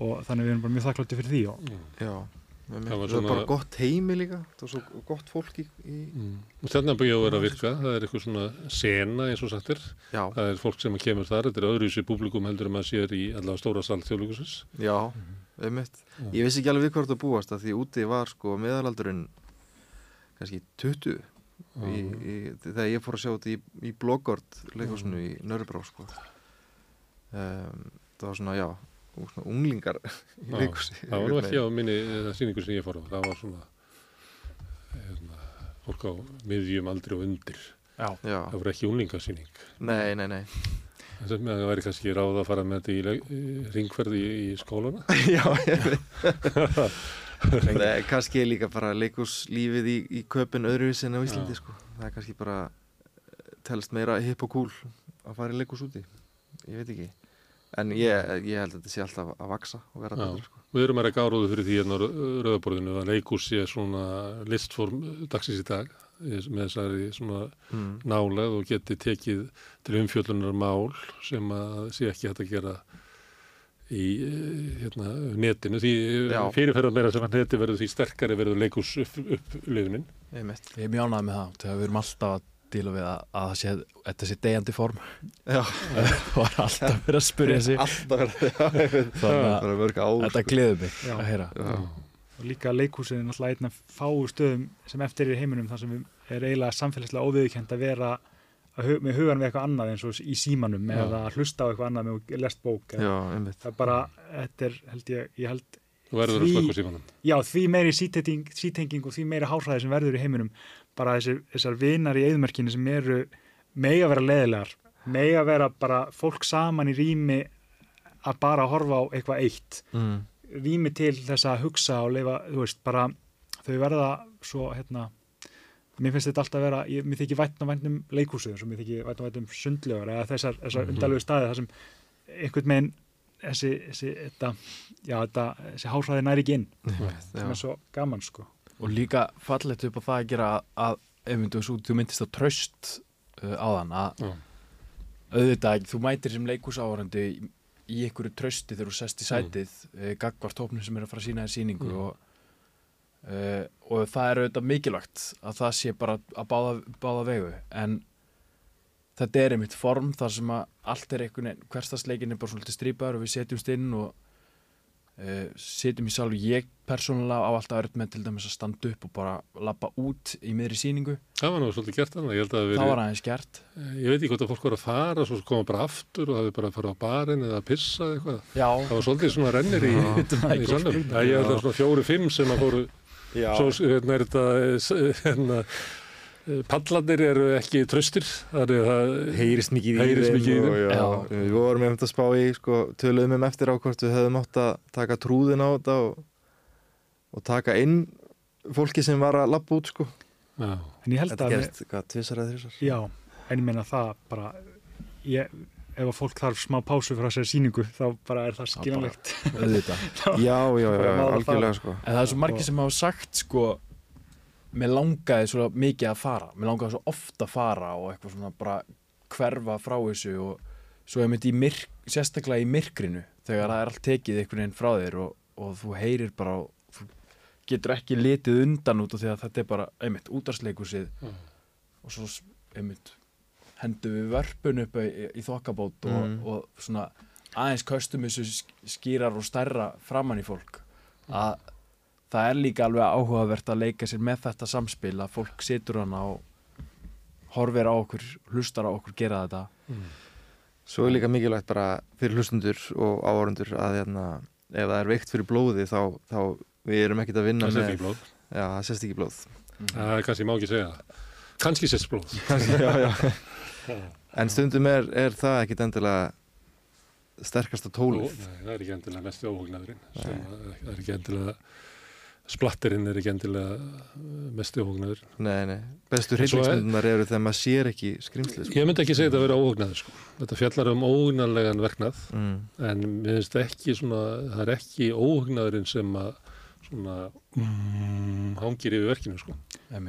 og þannig við erum bara mjög þakklátti fyrir því og, Já það var svona... bara gott heimi líka það var svo gott fólk í, í... Mm. þannig að búið að vera að virka það er eitthvað svona sena eins og sagtir Já. það er fólk sem kemur þar, þetta er öðruvísi publikum heldur en maður sér í allavega stóra sal þjóðlugusis Já, einmitt mm. ég vissi ekki alveg við hvort að búast að því úti var sko meðalaldurinn kannski 20 mm. í, í, þegar ég fór að sjá þetta í, í bloggord leikosinu í Nörðbrá sko. um, það var svona, já unglingar (laughs) í leikursi það var nú ekki á minni síningu sem ég fór á. Það var svona hérna, fólk á miðjum aldri og undir. Já. það voru ekki unglingarsíning nei, nei, nei. Það væri kannski ráð að fara með þetta í ringferði í, í skóluna (laughs) já, ég veit. (laughs) Nei, kannski líka bara leikuslífið í, í köpun öðruvis en á Íslandi sko. það er kannski bara telst meira hip og cool að fara í leikus úti. Ég veit ekki en ég, ég held að þetta sé alltaf að vaksa og vera betur sko. Við erum að reyka áróðu fyrir því hérna rauðaborðinu að leikús sé svona listform dagsins í dag með þessari svona mm. nálega og geti tekið til umfjöldunar mál sem að sé ekki hægt að gera í hérna, netinu. Því fyrirferðar meira sem að neti verður því sterkari verður leikús upp, upplifunin. Ég er mjög ánægð með það þegar við erum alltaf að díla við að, að sé, þetta sé degjandi form. (laughs) Var alltaf verið að spyrja sig. (laughs) Alltaf verið að þetta gleður mig já. að heyra. Já. og líka leikúsin er náttúrulega einn af fáu stöðum sem eftir er heiminum þar sem er eiginlega samfélagslega óviðkjönd að vera að með hugan við eitthvað annað eins og í símanum já. eða að hlusta á eitthvað annað með lest bók það er bara, þetta er held ég, ég held því, já, því meiri sítenging og því meiri hálfræði sem verður í heiminum bara þessir, þessar vinar í eðmerkinu sem eru mega vera leðilegar mega vera bara fólk saman í rými að bara horfa á eitthvað eitt. Mm. rými til þess að hugsa og lifa, þú veist, bara þau verða svo, hérna mér finnst þetta alltaf að vera, ég, mér þykir vætna vætnum og mér þykir vætna vætnum sundlegar eða þessar, þessar Mhm. undalegu staði þar sem einhvern veginn þessi, þessi, þetta, já, þetta, þessi hásræði næri ekki inn. Sem er svo gaman sko og líka fallegt upp á það að gera að, að ef þú, myndist á tröst uh, á þann að Já. auðvitað, þú mætir sem leikúsáhorandi í, í einhverju trösti þegar þú sest í sætið mm. uh, gagvart hópnum sem er að fara að sína þér síningu Mm. og, uh, og það er auðvitað mikilvægt að það sé bara að báða, báða vegu en þetta er einmitt form þar sem að allt er einhvern veginn, hverstasleikin er bara svolítið strípaður og við setjumst inn og uh, setjum í salvu ég persónulega á alltaf öll með til dæmis að standa upp og bara lappa út í miðri síningu Það var nú svolítið gert þannig, það var aðeins gert Ég veit ekki hvort að fólk var að fara, svo koma bara aftur og það hefði bara að fara á barinn eða að pissa eitthvað. já, Það var svolítið svona rennir í, það er í góð salnum. spurning. Já, ég held að svona fjóru-fimm sem að fóru, svo hérna er þetta, eh, pallarnir eru ekki tröstir, það er það, heyrist mikið í Heyrist mikið í og, þeim. já, Já. Við vorum einmitt að spá í, sko, töluðum um eftir á hvort við höfum átt að taka trúðin á þetta og, og taka inn fólki sem var að lappa út, sko. en ég held Þetta að, gerist, hvað, tvissar eða þrissar? já, en ég meina það bara, ég, ef að fólk þarf smá pásu frá þessari síningu þá bara er það skiljanlegt auðvitað (laughs) Já, já, já, já, að algjörlega, sko. en það er svo margir sem hafa sagt sko mér langaði svo mikið að fara mér langaði svo ofta að fara og eitthvað svona bara hverfa frá þessu og svo er mitt í myrk, sérstaklega í myrkrinu þegar það er allt tekið einhvern veginn frá þér og, og þú heyrir bara og þú getur ekki litið undan út og því að þetta er bara einmitt útarsleikusið Mm. og svo einmitt hendum við vörpun upp í, í þokkabót og, Mm. og svona aðeins köstum þessu sk- skýrar og stærra framann í fólk að það er líka alveg áhugavert að leika sér með þetta samspil að fólk situr hana og horfir á okkur, hlustar á okkur gera þetta Svo er líka mikilvægt bara fyrir hlustundur og áhörundur að hérna, ef það er veikt fyrir blóði þá, þá við erum ekkert að vinna það sést með ekki blóð. Já, það sést ekki blóð Það er kannski, ég má ekki segja það. Kannski sést blóð. (laughs) já, já. En stundum er, er það ekkit endilega sterkasta Ó, tólið nei, það er ekki endilega mest óhugnæðurinn. Það er ekki endilega, splatterinn er ekki endilega mest óhugnæður. Nei, nei, bestu hryllingsmyndunar eru þegar maður sér ekki skrimslið sko. Ég myndi ekki segja þetta að vera óhugnæður sko. Þetta fjallar um óhugnarlegan verknað mm. en mér finnst ekki svona, það er ekki óhugnæðurinn sem að svona mm, hangir yfir verkinu sko. Nei,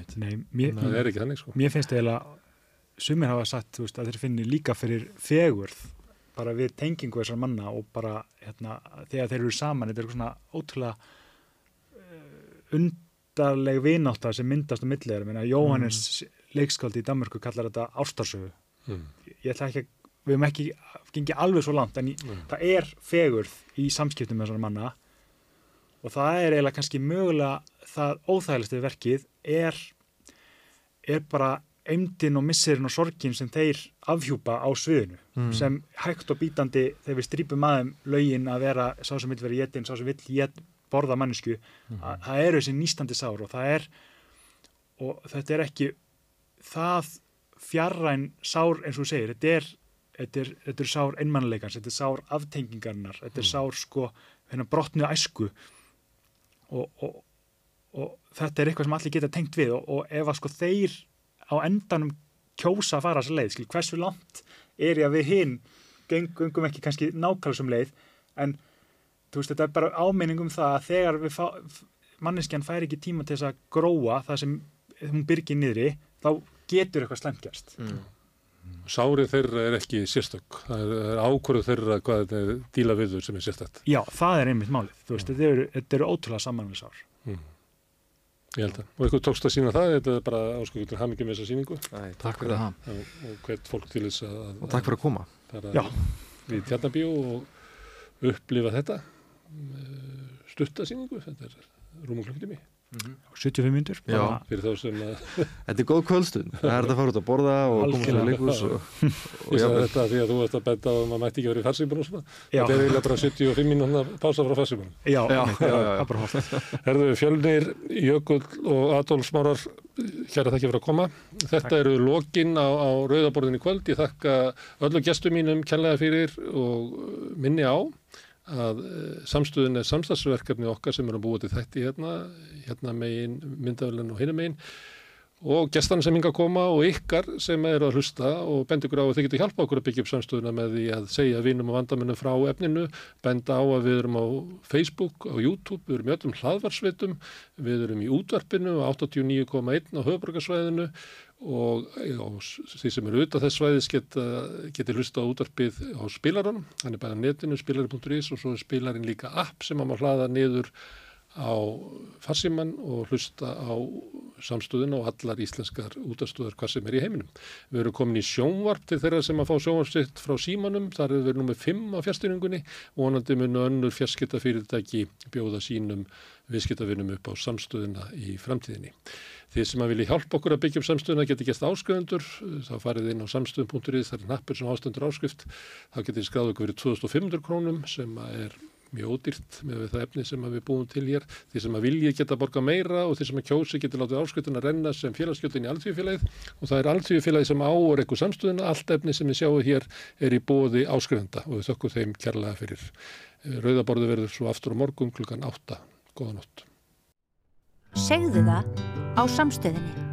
mér, Það er ekki þannig sko. mér finnst eiginlega sumir hafa sagt, þú veist, að þeir finni líka fyrir fegurð bara við tengingu þessar manna og bara hérna, þegar þeir eru saman, þetta er eitthvað svona ótrúlega undarleg vinátta sem myndast á milliður, minna Jóhannes leikskáldi í Danmörku kallar þetta ástarsögu Mm. ég ætla ekki að við hefum ekki gengið alveg svo langt en Mm. það er fegurð í samskiptum með þessar manna og það er eiginlega kannski mögulega það óþægilegst við verkið er, er bara eimdin og missirinn og sorgin sem þeir afhjúpa á sviðinu Mm. sem hægt og bítandi þegar við strípum aðeim lögin að vera sá sem vill vera jétin, sá sem vill borða mannesku, að, það eru þessi nýstandi sár og það er og þetta er ekki það fjarræn sár eins og þú segir, þetta er þetta er, þetta er sár einmannleikans, þetta er sár aftengingarnar, þetta er sár sko hérna brotnu æsku. Og, og, og þetta er eitthvað sem allir geta tengt við og, og ef að sko þeir á endanum kjósa að fara þessa leið, skil, hversu langt er ég að við hinn gengum ekki kannski nákvæmlega sem leið en þú veist, þetta er bara áminning um það að þegar við fá, manneskjan fær ekki tíma til þess að gróa það sem hún byrgir niðri, þá getur eitthvað slæmt gerst. Mm. Sárið þeirra er ekki sérstök. Það er, er ákvörðu þeirra hvað þetta er díla við þau sem er sérstætt. Já, það er einmitt málið, þú veist, þetta eru, þetta eru ótrúlega samanlega sár. Ég held að. Og eitthvað tókst að sína það, þetta er bara áskökutur hamingjum með þessa síningu Æ, takk fyrir það og, og hvert fólk til þess að, og takk fyrir að koma við tjarnabíu og upplifa þetta stutta síningu, þetta er rúmum klukkutími 75 myndur, Já. fyrir þá sem að Þetta er góð kvöldstund, (laughs) það er hægt að fara út að borða og koma til leikus og, og (laughs) ég sagði jafnvel- þetta því að þú ert að benda á að maður mætti ekki verið í farsímun og svona. Þetta er eiginlega bara 75 mínúna pása frá farsímunum. já, Já, já, já, það er bara hótt. (laughs) Herðu Fjölnir, Jökull og Adolf Smárar, hér að þakka fyrir að koma. Þetta eru lokin á, á rauðaborðin í kvöld. Ég þakka öllu gestum mínum kjærlega fyrir og minni á að uh, samstöðin er samstagsverkefni okkar sem eru að búa til þætti hérna, hérna megin myndafélun og hinum megin. Og gestan sem hinga að koma og ykkar sem eru að hlusta og benda ykkur á að þið getur hjálpa okkur að byggja upp samstöðuna með því að segja vinum og vandamennum frá efninu, benda á að við erum á Facebook, á YouTube, við erum í öllum hlaðvarsvitum, við erum í útvarpinu á 89,1 á höfbrukarsvæðinu og, og því sem eru auðvitað þess svæðis geta, geti hlusta á útvarpið á spilaranum, hann er bara netinu spilari.is og svo er spilarin líka app sem maður hlaða niður á farsimann og hlusta á samstöðun og allar íslenskar útastöður hvað sem er í heiminum. Við erum komin í sjónvarp til þeirra sem að fá sjónvarpsitt frá símanum, þar er við nummið 5 á fjárstyrningunni og vonandi munu önnur fjarskiptafyrirtæki bjóða sínum viðskiptafinnum upp á samstöðuna í framtíðinni. Þið sem að vilja hjálpa okkur að byggja upp samstöðuna geti gæst ásköðundur, þá farið inn á samstöðun.ið, það er nappur sem ástöndur áskrift, þá getið skráðu okkur fyrir 2500 krónum sem er mjög ódýrt með það efni sem við búum til hér. Því sem að vilji geta borga meira og því sem að kjósi geta látið áskutun að renna sem félagsgjöldin í alltíðufélagið og það er alltíðufélagið sem á og rekkur samstöðuna. Allt efni sem við sjáum hér er í bóði áskrifenda og við þökkum þeim kærlega fyrir. Rauðaborðu verður svo aftur á morgun klukkan 8. Góða nótt. Segðu það á samstöðinni.